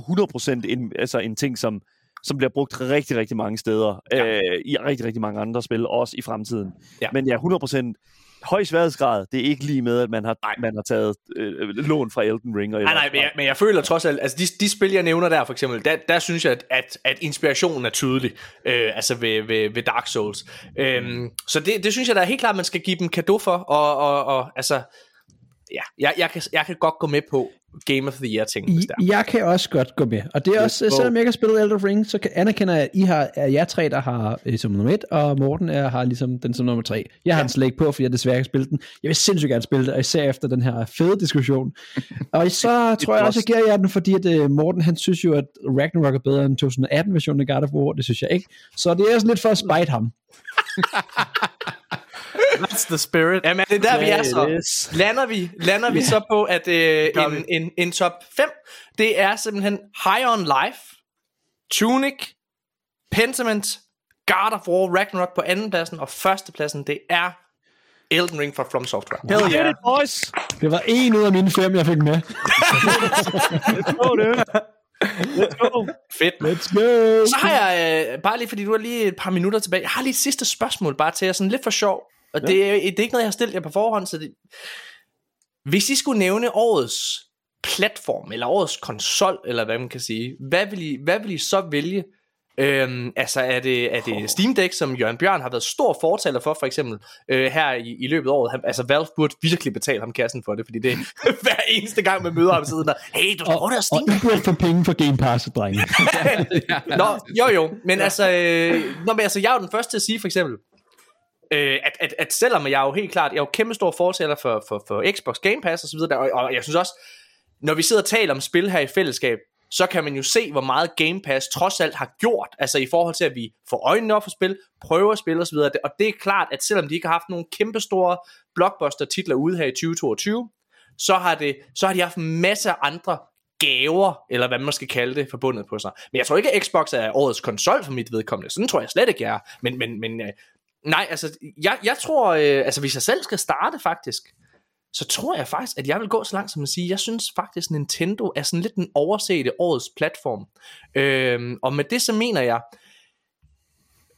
S4: 100% en, altså en ting, som, som bliver brugt rigtig, rigtig mange steder, ja. øh, i rigtig, rigtig mange andre spil, også i fremtiden.
S1: Ja.
S4: Men ja, 100% høj sværhedsgrad, det er ikke lige med, at man har, man har taget øh, lån fra Elden Ring. Og
S1: Nej, nej, men jeg, men jeg føler trods alt, altså de, de spil, jeg nævner der for eksempel, der, der synes jeg, at, at, at inspirationen er tydelig, øh, altså ved, ved, ved Dark Souls. Øhm, så det, det synes jeg da helt klart, man skal give dem kado for, og, og, og altså, ja, jeg, jeg, kan, jeg kan godt gå med på Game of the Year ting, hvis
S3: jeg kan også godt gå med. Og det er også,
S4: go.
S3: selvom jeg ikke har spillet Elder Ring, så kan, anerkender jeg, at I har, er jer tre, der har øh, som nummer et, og Morten er, har ligesom den som nummer tre. Jeg har den slet ikke på, fordi jeg desværre ikke har spillet den. Jeg vil sindssygt gerne spille det, og især efter den her fede diskussion. og så tror jeg også, jeg giver jer den, fordi at, uh, Morten han synes jo, at Ragnarok er bedre end 2018-versionen af God of War. Det synes jeg ikke. Så det er også lidt for at spite ham.
S2: That's the spirit.
S1: Jamen, det er der, vi er så. Lander vi, lander vi så på, at øh, en, en, en top 5, det er simpelthen High on Life, Tunic, Pentiment, God of War, Ragnarok på andenpladsen, og førstepladsen, det er Elden Ring fra From Software.
S2: Hell yeah.
S4: it, boys!
S3: Det var en ud af mine fem, jeg fik med.
S4: Let's go, dude! Let's go.
S1: Fedt.
S3: Let's go!
S1: Så har jeg, øh, bare lige fordi du har lige et par minutter tilbage, jeg har lige et sidste spørgsmål bare til jer, sådan lidt for sjov. Og ja. det, er, det er ikke noget, jeg har stillet jer på forhånd, så det... Hvis I skulle nævne årets platform, eller årets konsol, eller hvad man kan sige, hvad vil I, hvad vil I så vælge? Øhm, altså er det, er det Steam Deck, som Jørgen Bjørn har været stor fortaler for, for eksempel øh, her i, i løbet af året. Han, altså Valve burde virkelig betale ham kassen for det, fordi det er hver eneste gang, man møder ham siden der, hey, du skal prøve det
S3: Og
S1: Steam
S3: I burde få penge for Game Pass, drenge.
S1: Nå, jo jo, men altså, øh, nå, men altså, jeg er jo den første til at sige for eksempel, øh, at, at, at selvom jeg er jo helt klart, jeg er jo kæmpe stor fortæller for, for, for Xbox Game Pass og så videre, og, og jeg synes også, når vi sidder og taler om spil her i fællesskab, så kan man jo se, hvor meget Game Pass trods alt har gjort, altså i forhold til, at vi får øjnene op for spil, prøver at spille osv., og det er klart, at selvom de ikke har haft nogle kæmpe store blockbuster-titler ude her i 2022, så har, det, så har de haft masser af andre gaver, eller hvad man skal kalde det, forbundet på sig. Men jeg tror ikke, at Xbox er årets konsol for mit vedkommende. Sådan tror jeg slet ikke, jeg er. Men, men, men øh, nej, altså, jeg, jeg tror, øh, altså hvis jeg selv skal starte faktisk, så tror jeg faktisk, at jeg vil gå så langt som at sige, jeg synes faktisk, Nintendo er sådan lidt den oversete årets platform. Øhm, og med det så mener jeg, Øh,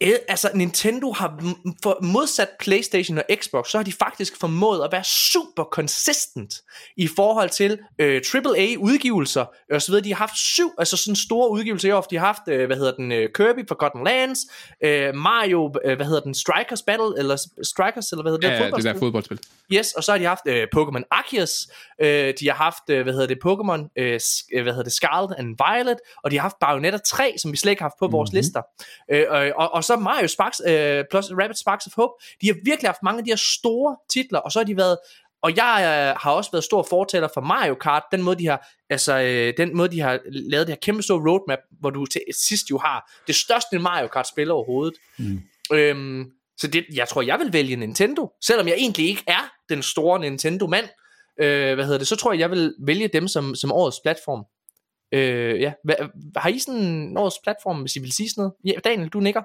S1: altså Nintendo har for modsat PlayStation og Xbox, så har de faktisk formået at være super consistent i forhold til øh, AAA udgivelser og så videre. De har haft syv, altså sådan store udgivelser i år. De har haft, øh, hvad hedder den, øh, Kirby Forgotten Lands, øh, Mario, øh, hvad hedder den, Strikers Battle, eller Strikers, eller hvad hedder det?
S5: Ja, det der fodboldspil.
S1: Yes, og så har de haft øh, Pokémon Arceus, øh, de har haft, øh, hvad hedder det, Pokémon, øh, øh, hvad hedder det, Scarlet and Violet, og de har haft Bayonetta 3, som vi slet ikke har haft på vores lister. Øh, og, og, og så Mario Sparks, øh, plus Rapid Sparks of Hope. De har virkelig haft mange af de her store titler, og så har de været og jeg øh, har også været stor fortaler for Mario Kart, den måde de har, altså øh, den måde de har lavet det her kæmpe store roadmap, hvor du til sidst jo har det største Mario Kart spil overhovedet. Mm. Øhm, så det, jeg tror, jeg vil vælge Nintendo, selvom jeg egentlig ikke er den store Nintendo-mand. Øh, hvad hedder det? Så tror jeg, jeg vil vælge dem som, som årets platform. Øh, ja. Hva, har I sådan en årets platform, hvis I vil sige sådan noget? Ja, Daniel, du nikker.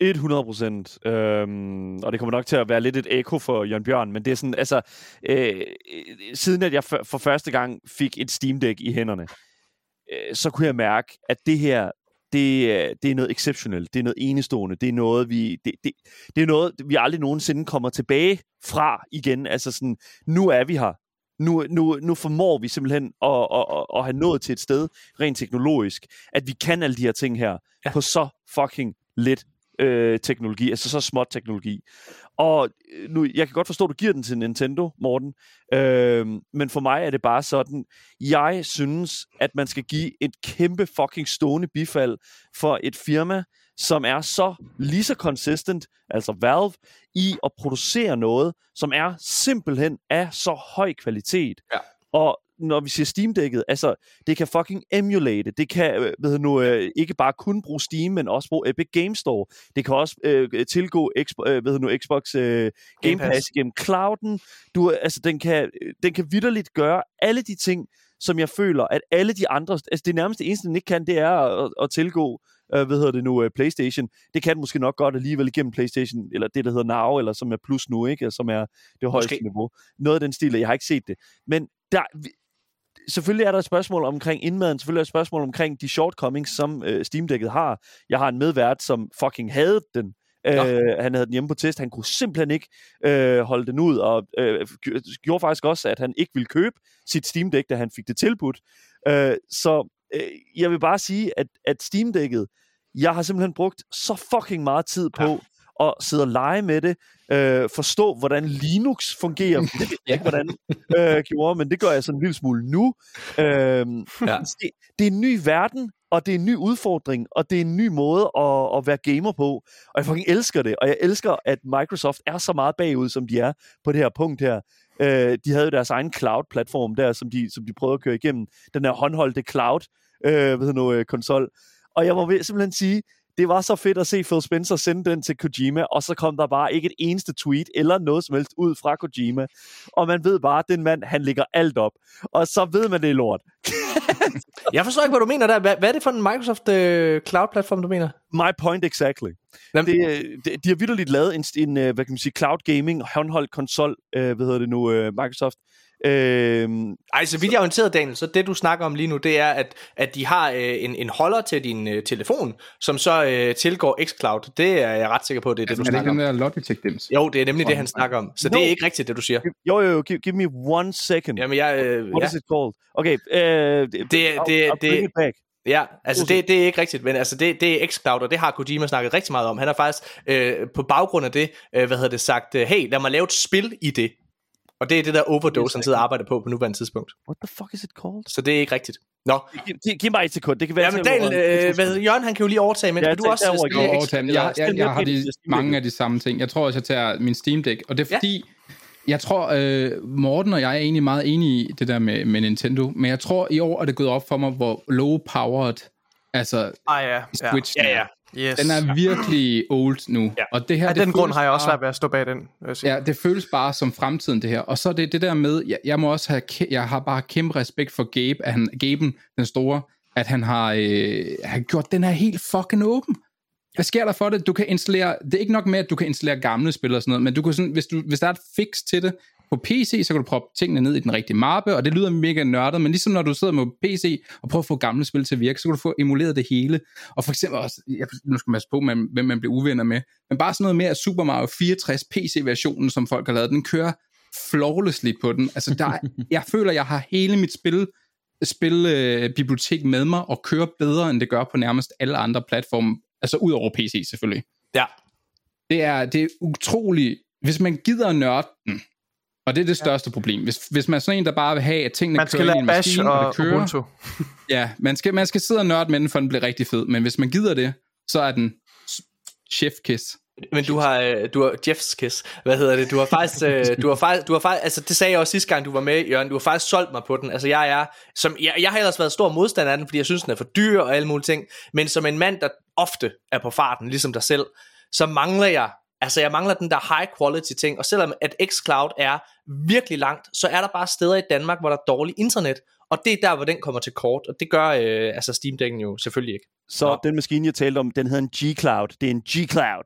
S4: 100 procent. Øhm, og det kommer nok til at være lidt et eko for Jørgen Bjørn, men det er sådan, altså, øh, siden at jeg for, for første gang fik et Steam Deck i hænderne, øh, så kunne jeg mærke, at det her, det, er- det er noget exceptionelt, det er noget enestående, det er noget, vi, det, det, det er noget, vi aldrig nogensinde kommer tilbage fra igen. Altså sådan, nu er vi her. Nu, nu, nu formår vi simpelthen at, at, at, at have nået til et sted, rent teknologisk, at vi kan alle de her ting her, ja. på så fucking lidt øh, teknologi, altså så småt teknologi. Og øh, nu, jeg kan godt forstå, at du giver den til Nintendo, Morten, øh, men for mig er det bare sådan, jeg synes, at man skal give et kæmpe fucking stående bifald for et firma, som er så lige så consistent, altså Valve, i at producere noget, som er simpelthen af så høj kvalitet.
S1: Ja.
S4: Og når vi siger Steam-dækket, altså, det kan fucking emulate, det kan, øh, ved nu, øh, ikke bare kun bruge Steam, men også bruge Epic Game Store. Det kan også øh, tilgå Xbox, øh, ved nu, Xbox øh, Game,
S1: Game
S4: Pass.
S1: Pass.
S4: gennem clouden. Du, altså, den kan, den kan vidderligt gøre alle de ting, som jeg føler, at alle de andre, altså det nærmeste eneste, den ikke kan, det er at, at tilgå, øh, hvad hedder det nu, øh, Playstation. Det kan den måske nok godt alligevel igennem Playstation, eller det, der hedder Now, eller som er Plus nu, ikke? Som er det højeste
S1: Måske.
S4: niveau. Noget af den stil, jeg har ikke set det. Men der, selvfølgelig er der et spørgsmål omkring indmaden, selvfølgelig er der et spørgsmål omkring de shortcomings, som øh, Steam-dækket har. Jeg har en medvært, som fucking havde den.
S1: Nå.
S4: Øh, han havde den hjemme på test. Han kunne simpelthen ikke øh, holde den ud, og øh, gj- gjorde faktisk også, at han ikke ville købe sit Steam Deck, da han fik det tilbudt. Øh, så øh, jeg vil bare sige, at, at Steam Deck'et, jeg har simpelthen brugt så fucking meget tid på ja. At sidde og lege med det, øh, forstå, hvordan Linux fungerer. Det ved jeg ikke, hvordan øh, gjorde, men det gør jeg sådan en lille smule nu. Øh, ja. det, det er en ny verden, og det er en ny udfordring, og det er en ny måde at, at være gamer på. Og jeg fucking elsker det, og jeg elsker, at Microsoft er så meget bagud, som de er på det her punkt her. Øh, de havde jo deres egen cloud-platform der, som de, som de prøvede at køre igennem. Den her håndholdte cloud, øh, hvad nu, øh, konsol. Og jeg må simpelthen sige, det var så fedt at se Phil Spencer sende den til Kojima, og så kom der bare ikke et eneste tweet eller noget som helst ud fra Kojima. Og man ved bare, at den mand, han lægger alt op. Og så ved man, det er lort.
S1: Jeg forstår ikke, hvad du mener der. Hvad, hvad er det for en Microsoft øh, Cloud-platform, du mener?
S4: My point exactly.
S1: Jamen-
S4: Det, øh, det, de har vidderligt lavet en, en øh, hvad kan man sige, cloud gaming håndholdt konsol, øh, hvad hedder det nu, øh, Microsoft, Øh,
S1: Ej, så vidt jeg er orienteret, Daniel, så det du snakker om lige nu, det er, at, at de har øh, en, en holder til din øh, telefon, som så øh, tilgår xCloud. Det er jeg ret sikker på, det er det,
S5: Altså,
S1: du
S5: er det ikke
S1: snakker
S5: den
S1: om.
S5: der Logitech?
S1: Jo, det er nemlig det, han snakker om. Så det er
S4: No.
S1: ikke rigtigt, det du siger.
S4: jo, jo, jo, give, give me one second.
S1: Jamen, jeg... Øh,
S4: What
S1: ja.
S4: is it called? Okay, øh, det,
S1: det-
S4: I'll,
S1: det-
S4: I'll bring
S1: det-
S4: it back.
S1: Ja, altså det, det er ikke rigtigt, men altså det, det er xCloud, og det har Kojima snakket rigtig meget om. Han har faktisk øh, på baggrund af det, øh, hvad hedder det, sagt, øh, hey, lad mig lave et spil i det. Og det er det der overdose, han sidder og arbejder på på nuværende tidspunkt.
S4: What the fuck is it called?
S1: Så det er ikke rigtigt. Nå,
S4: Giv, giv, giv mig et sekund, det kan være...
S1: ja, men
S4: at-
S1: Daniel, øh, hvad Jørgen, han kan jo lige overtage, men
S4: Ja,
S1: ja, du også
S4: Jørgen.
S1: X-
S5: overtage. Jeg, jeg, jeg har de, mange af de samme ting. Jeg tror også, jeg tager min Steam Deck. Og det er
S1: Ja.
S5: fordi, jeg tror, øh, Morten og jeg er egentlig meget enige i det der med, med Nintendo. Men jeg tror, i år er det gået op for mig, hvor low-powered altså
S2: Ah ja, ja.
S5: Switch
S1: Ja, ja.
S2: Yes.
S5: Den er virkelig old nu.
S1: Ja.
S5: Og det her,
S2: Af
S5: det
S2: den grund har jeg også svært ved at stå bag den.
S5: Ja, det føles bare som fremtiden, det her. Og så er det det der med, jeg, jeg må også have, jeg har bare kæmpe respekt for Gabe, at han, Gaben, den store, at han har, øh, har gjort den her helt fucking åben. Hvad sker der for det? Du kan installere, det er ikke nok med, at du kan installere gamle spil og sådan noget, men du kan sådan, hvis, du, hvis der er et fix til det på PC, så kan du proppe tingene ned i den rigtige mappe, og det lyder mega nørdet, men ligesom når du sidder med PC og prøver at få gamle spil til at virke, så kan du få emuleret det hele. Og for eksempel også, jeg, nu skal man passe på, med, hvem man bliver uvenner med, men bare sådan noget med, at Super Mario 64 PC-versionen, som folk har lavet, den kører flawlessly på den. Altså, der, er- jeg føler, jeg har hele mit spil spilbibliotek med mig og kører bedre, end det gør på nærmest alle andre platforme. Altså ud over PC selvfølgelig.
S1: Ja.
S5: Det er, det er utroligt, hvis man gider nørde den, og det er det største problem. Hvis, hvis man er sådan en, der bare vil have, at tingene
S2: Man skal
S5: kører i en maskine,
S2: og
S5: og det kører,
S2: Ubuntu.
S5: Ja, man skal, man skal sidde og nørde med den, for den bliver rigtig fed. Men hvis man gider det, så er den chef kiss.
S1: Men du har, øh, du har Jeffs kiss. Hvad hedder det? Du har faktisk, øh, du har faktisk, du har faktisk, altså det sagde jeg også sidste gang, du var med, Jørgen. Du har faktisk solgt mig på den. Altså jeg er, som, jeg, jeg har ellers været stor modstander af den, fordi jeg synes, den er for dyr og alle mulige ting. Men som en mand, der ofte er på farten, ligesom dig selv, så mangler jeg, altså jeg mangler den der high quality ting. Og selvom at xCloud er virkelig langt, så er der bare steder i Danmark, hvor der er dårligt internet. Og det er der, hvor den kommer til kort. Og det gør øh, altså Steam Deck'en jo selvfølgelig ikke.
S4: Så
S1: Nå.
S4: den maskine, jeg talte om, den hedder en G-Cloud. Det er en G-Cloud.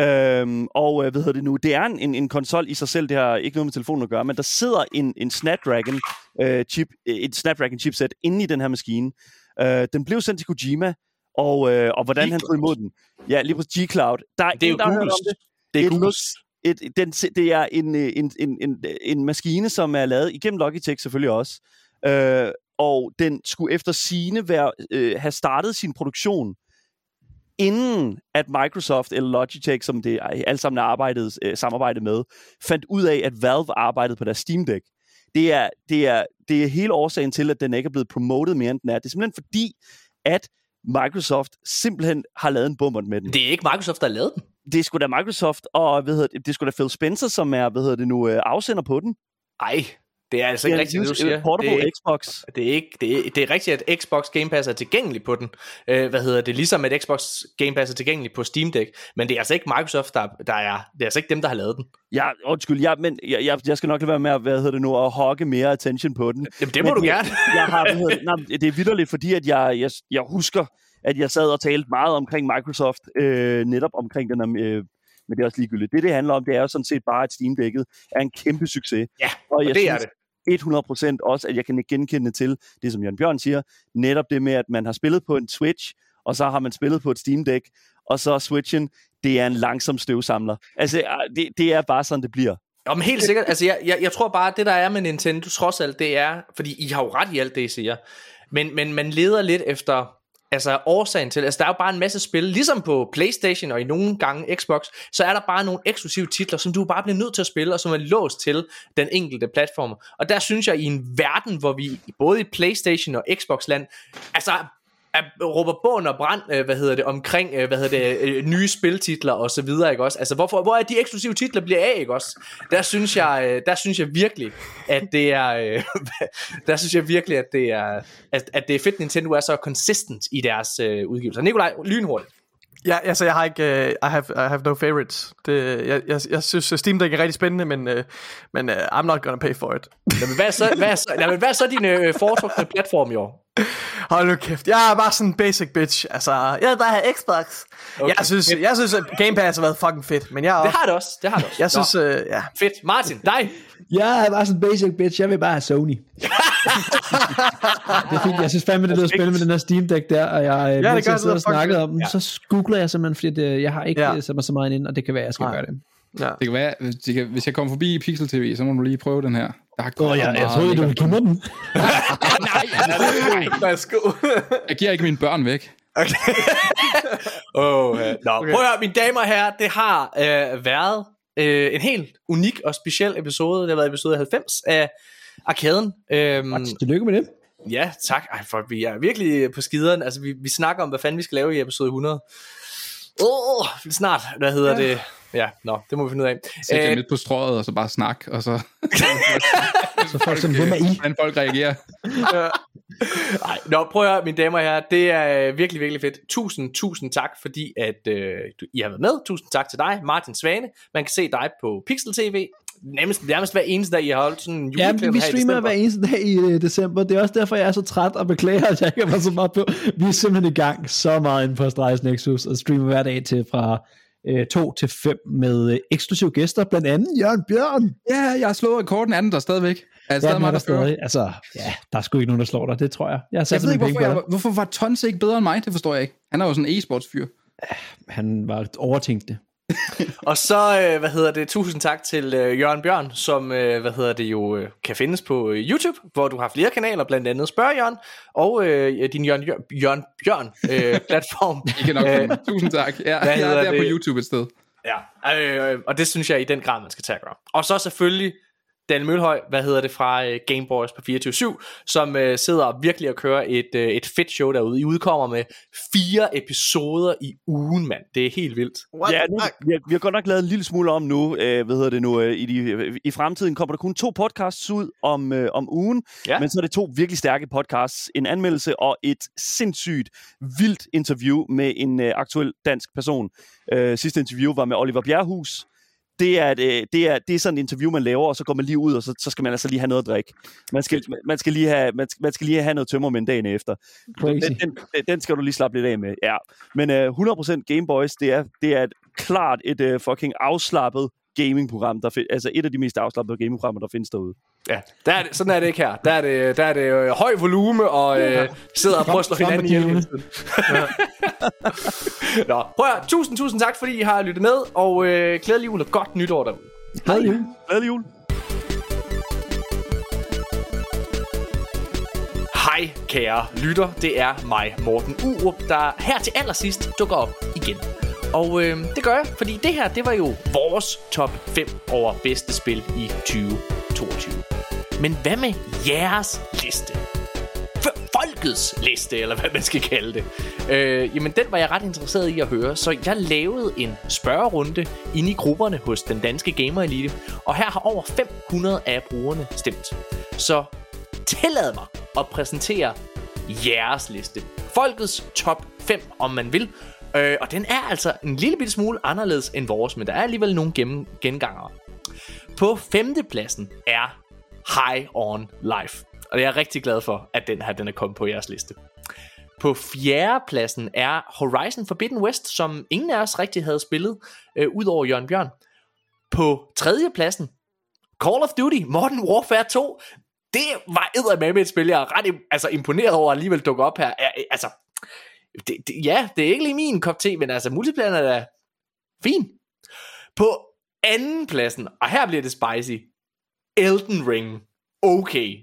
S4: Øhm, og øh, hvad hedder det nu? Det er en, en, en konsol i sig selv, det har ikke noget med telefonen at gøre, men der sidder en, en Snapdragon øh, chip, et Snapdragon chipset inde i den her maskine. Øh, den blev sendt til Kojima, og, øh, og hvordan han tog imod den. Ja, lige præcis G-Cloud. Der er,
S1: Det er jo
S4: ingen, der har hørt
S1: Googles.
S4: om det.
S1: Det er
S4: Et
S1: Googles.
S4: Et, den, det er en, øh, en, en, en, en maskine, som er lavet igennem Logitech selvfølgelig også. Øh, og den skulle efter sine være, øh, have startet sin produktion inden at Microsoft eller Logitech, som det alle sammen er arbejdet, øh, samarbejdet med, fandt ud af, at Valve arbejdede på deres Steam Deck. Det er, det, er, det er hele årsagen til, at den ikke er blevet promotet mere, end den er. Det er simpelthen fordi, at Microsoft simpelthen har lavet en bummer med den.
S1: Det er ikke Microsoft, der har lavet den.
S4: Det er sgu da Microsoft, og hvad hedder det, det er sgu da Phil Spencer, som er, hvad hedder det nu, øh, afsender på den.
S1: Ej, det er altså ikke rigtigt, det du siger.
S4: Portable
S1: Det er,
S4: Xbox.
S1: det, er ikke, det, er, det er rigtigt, at Xbox Game Pass er tilgængelig på den. Øh, hvad hedder det? Ligesom at Xbox Game Pass er tilgængelig på Steam Deck. Men det er altså ikke Microsoft, der, der er... Det er altså ikke dem, der har lavet den.
S4: Ja, undskyld, ja, men jeg, jeg, jeg skal nok lade være med at, hvad hedder det nu, at hogge mere attention på den.
S1: Jamen, det må
S4: Men
S1: du gerne.
S4: jeg har, hvad hedder det, nej, det er vidderligt, fordi at jeg, jeg, jeg husker, at jeg sad og talte meget omkring Microsoft, øh, netop omkring den her, øh, men det er også ligegyldigt. Det, det handler om, det er jo sådan set bare, at Steam-dækket er en kæmpe succes.
S1: Ja,
S4: og jeg
S1: det er
S4: synes 100% også, at jeg kan genkende til det, som Jørgen Bjørn siger, netop det med, at man har spillet på en Switch, og så har man spillet på et Steam Deck, og så Switchen, det er en langsom støvsamler. Altså, det, det er bare sådan, det bliver.
S1: Jamen helt sikkert. Altså, jeg, jeg, jeg tror bare, at det der er med Nintendo, trods alt, det er... Fordi I har jo ret i alt det, I siger. Men, men man leder lidt efter... Altså årsagen til, altså der er jo bare en masse spil, ligesom på Playstation og i nogle gange Xbox, så er der bare nogle eksklusive titler, som du bare bliver nødt til at spille, og som er låst til den enkelte platform. Og der synes jeg, i en verden, hvor vi både i Playstation og Xbox land, altså er, råber bånd og brand, øh, hvad hedder det, omkring, øh, hvad hedder det, øh, nye spiltitler og så videre, ikke også? Altså, hvorfor, hvor er de eksklusive titler bliver af, ikke også? Der synes jeg, øh, der synes jeg virkelig, at det er, øh, der synes jeg virkelig, at det er, at, at det er fedt, Nintendo er så consistent i deres øh, udgivelser. Nikolaj, lynhurtigt.
S2: Ja, altså jeg har ikke, uh, I, have, I have no favorites. Det, jeg, jeg, jeg synes, uh, Steam Deck er rigtig spændende, men, uh, men uh, I'm not gonna pay for it.
S1: Jamen, hvad så, hvad så, jamen, hvad er så din øh, foretrukne platform i år?
S2: Hold nu kæft, jeg er bare sådan en basic bitch. Altså,
S8: Jeg vil bare have Xbox.
S2: okay. jeg, synes, jeg synes, at Game Pass har været fucking fedt, men jeg,
S1: Det har det også, det har det også.
S2: jeg synes, uh, ja.
S1: fedt. Martin, dig?
S3: Jeg er bare sådan en basic bitch, jeg vil bare have Sony. det er fint, jeg synes fandme, det lyder spændende med den her Steam Deck der, og jeg, ja,
S2: det gør
S3: jeg sidder og
S2: er fucking
S3: om den,
S1: Ja.
S3: så googler jeg simpelthen, fordi det, jeg har ikke
S2: Ja.
S3: ja. sat mig så meget ind, og det kan være, jeg skal
S2: Nej.
S3: gøre det.
S2: Ja.
S5: Det kan være, det kan, hvis jeg kommer forbi Pixel TV, så må du lige prøve den her. Der er
S3: Åh, oh, jeg, jeg troede, du ville give mig den.
S5: nej,
S1: Værsgo.
S5: jeg giver ikke mine børn væk.
S1: Oh, ja. Nå, okay. prøv at høre, mine damer og herrer, det har øh, været øh, en helt unik og speciel episode. Det har været episode 90 af Arkaden. Øhm,
S3: Tillykke med det.
S1: ja, tak. Ej, for vi er virkelig på skideren. Altså, vi, vi snakker om, hvad fanden vi skal lave i episode 100. Åh, oh, snart. Hvad hedder ja. det? Ja, nå, det må vi finde ud af.
S5: Sæt jer
S1: Øh,
S5: midt på strøget, og så bare snak, og så...
S3: Så folk sådan, hvem er I?
S5: Hvordan folk reagerer.
S1: Nej, nå, prøv at høre, mine damer og herrer, det er øh, virkelig, virkelig fedt. Tusind, tusind tak, fordi at øh, du, I har været med. Tusind tak til dig, Martin Svane. Man kan se dig på Pixel TV. Nærmest, nærmest hver eneste dag, I har holdt sådan en
S3: Ja, vi streamer
S1: december.
S3: hver eneste dag i uh, december. Det er også derfor, jeg er så træt og beklager, at jeg ikke har været så meget på. Vi er simpelthen i gang så meget inde på Astralis Nexus og streamer hver dag til fra 2 til 5 med uh, eksklusive gæster, blandt andet Jørgen Bjørn.
S5: Ja, jeg har slået rekorden. Er den der stadigvæk? Er det
S3: Ja,
S5: mig,
S3: der
S5: der
S3: stadig. Altså, ja, der er sgu ikke nogen, der slår dig, det tror jeg. Jeg
S5: Jeg ved ikke, hvorfor, jeg, hvorfor var Tons ikke bedre end mig? Det forstår jeg ikke. Han er jo sådan en e-sports fyr.
S3: det. Han var overtænkt det.
S1: Og så, øh, hvad hedder det, tusind tak til øh, Jørgen Bjørn, som, øh, hvad hedder det jo, øh, kan findes på øh, YouTube, hvor du har flere kanaler, blandt andet Spørg Jørgen, og øh, din Jørgen, Jørgen Bjørn øh, platform.
S5: I kan nok finde. Tusind tak. Ja, jeg er der på
S1: det?
S5: YouTube et sted.
S1: Ja, øh, og det synes jeg i den grad, man skal tage at gøre. Og så selvfølgelig Daniel Mølhøj, hvad hedder det, fra øh, Gameboys på 24-7, som øh, sidder virkelig og kører et, øh, et fedt show derude. I udkommer med fire episoder i ugen, mand. Det er helt vildt.
S2: What?
S4: Ja, nu, vi, har, vi har godt nok lavet en lille smule om nu, øh, hvad hedder det nu, øh, i, de, i fremtiden kommer der kun to podcasts ud om, øh, om ugen,
S1: Ja.
S4: men så er det to virkelig stærke podcasts, en anmeldelse og et sindssygt vildt interview med en øh, aktuel dansk person. Øh, sidste interview var med Oliver Bjerrehus. Det er, et, øh, det, er, det er sådan et interview, man laver, og så går man lige ud, og så, så skal man altså lige have noget at drikke. Man skal, man skal, lige, have, man skal, man skal lige have noget tømmer med en dagen efter.
S3: Crazy.
S4: Den, den- den skal du lige slappe lidt af med. Ja. Men øh, 100% Game Boys, det er, det er et, klart et øh, fucking afslappet gamingprogram. Der fin- altså et af de mest afslappede gamingprogrammer, der findes derude.
S1: Ja, der er det, sådan er det ikke her. Der er det, der er det øh, høj volume, og øh, sidder og prøver at slå hinanden ihjel.
S3: frem
S1: tiden. Nå, prøv at, tusind, tusind tak, fordi I har lyttet med, og øh, glædelig jul og godt nytår derude.
S3: Glædelig jul.
S4: Glædelig jul!
S1: Hej kære lytter, det er mig, Morten Urup, der her til allersidst dukker op igen. Og øh, det gør jeg, fordi det her, det var jo vores top 5 over bedste spil i 2022. Men hvad med jeres liste? Folkets liste, eller hvad man skal kalde det. Øh, jamen, den var jeg ret interesseret i at høre, så jeg lavede en spørgerunde inde i grupperne hos den danske Gamer Elite, og her har over 500 af brugerne stemt. Så tillad mig at præsentere jeres liste. Folkets top 5, om man vil. Øh, og den er altså en lille bitte smule anderledes end vores, men der er alligevel nogle gen- gengangere. På femtepladsen er High on Life. Og jeg er rigtig glad for, at den her den er kommet på jeres liste. På fjerdepladsen er Horizon Forbidden West, som ingen af os rigtig havde spillet, øh, udover Jørgen Bjørn. På tredjepladsen, Call of Duty Modern Warfare 2. Det var med et spil, jeg er ret altså, imponeret over at alligevel dukke op her. Altså, det, det, ja, det er ikke lige min kop te, men altså, multiplayeren er da fin. På anden pladsen, og her bliver det spicy, Elden Ring. Okay.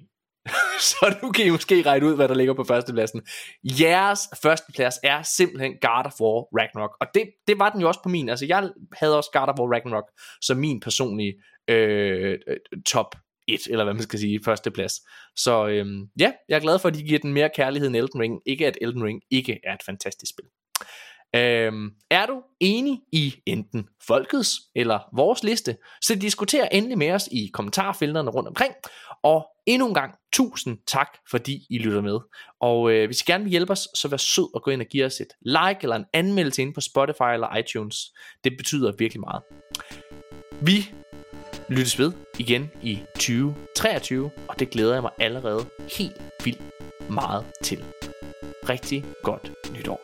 S1: Så nu kan I måske regne ud, hvad der ligger på førstepladsen. Jeres førsteplads er simpelthen God of War Ragnarok. Og det, det var den jo også på min. Altså, jeg havde også God of War Ragnarok som min personlige øh, øh, top 1, eller hvad man skal sige, førsteplads. Så øhm, ja, jeg er glad for, at de giver den mere kærlighed end Elden Ring. Ikke at Elden Ring ikke er et fantastisk spil. Øhm, er du enig i enten folkets eller vores liste, så diskuter endelig med os i kommentarfelterne rundt omkring. Og endnu en gang, tusind tak, fordi I lytter med. Og øh, hvis I gerne vil hjælpe os, så vær sød og gå ind og give os et like eller en anmeldelse ind på Spotify eller iTunes. Det betyder virkelig meget. Vi lyttes ved igen i 2023, og det glæder jeg mig allerede helt vildt meget til. Rigtig godt nytår.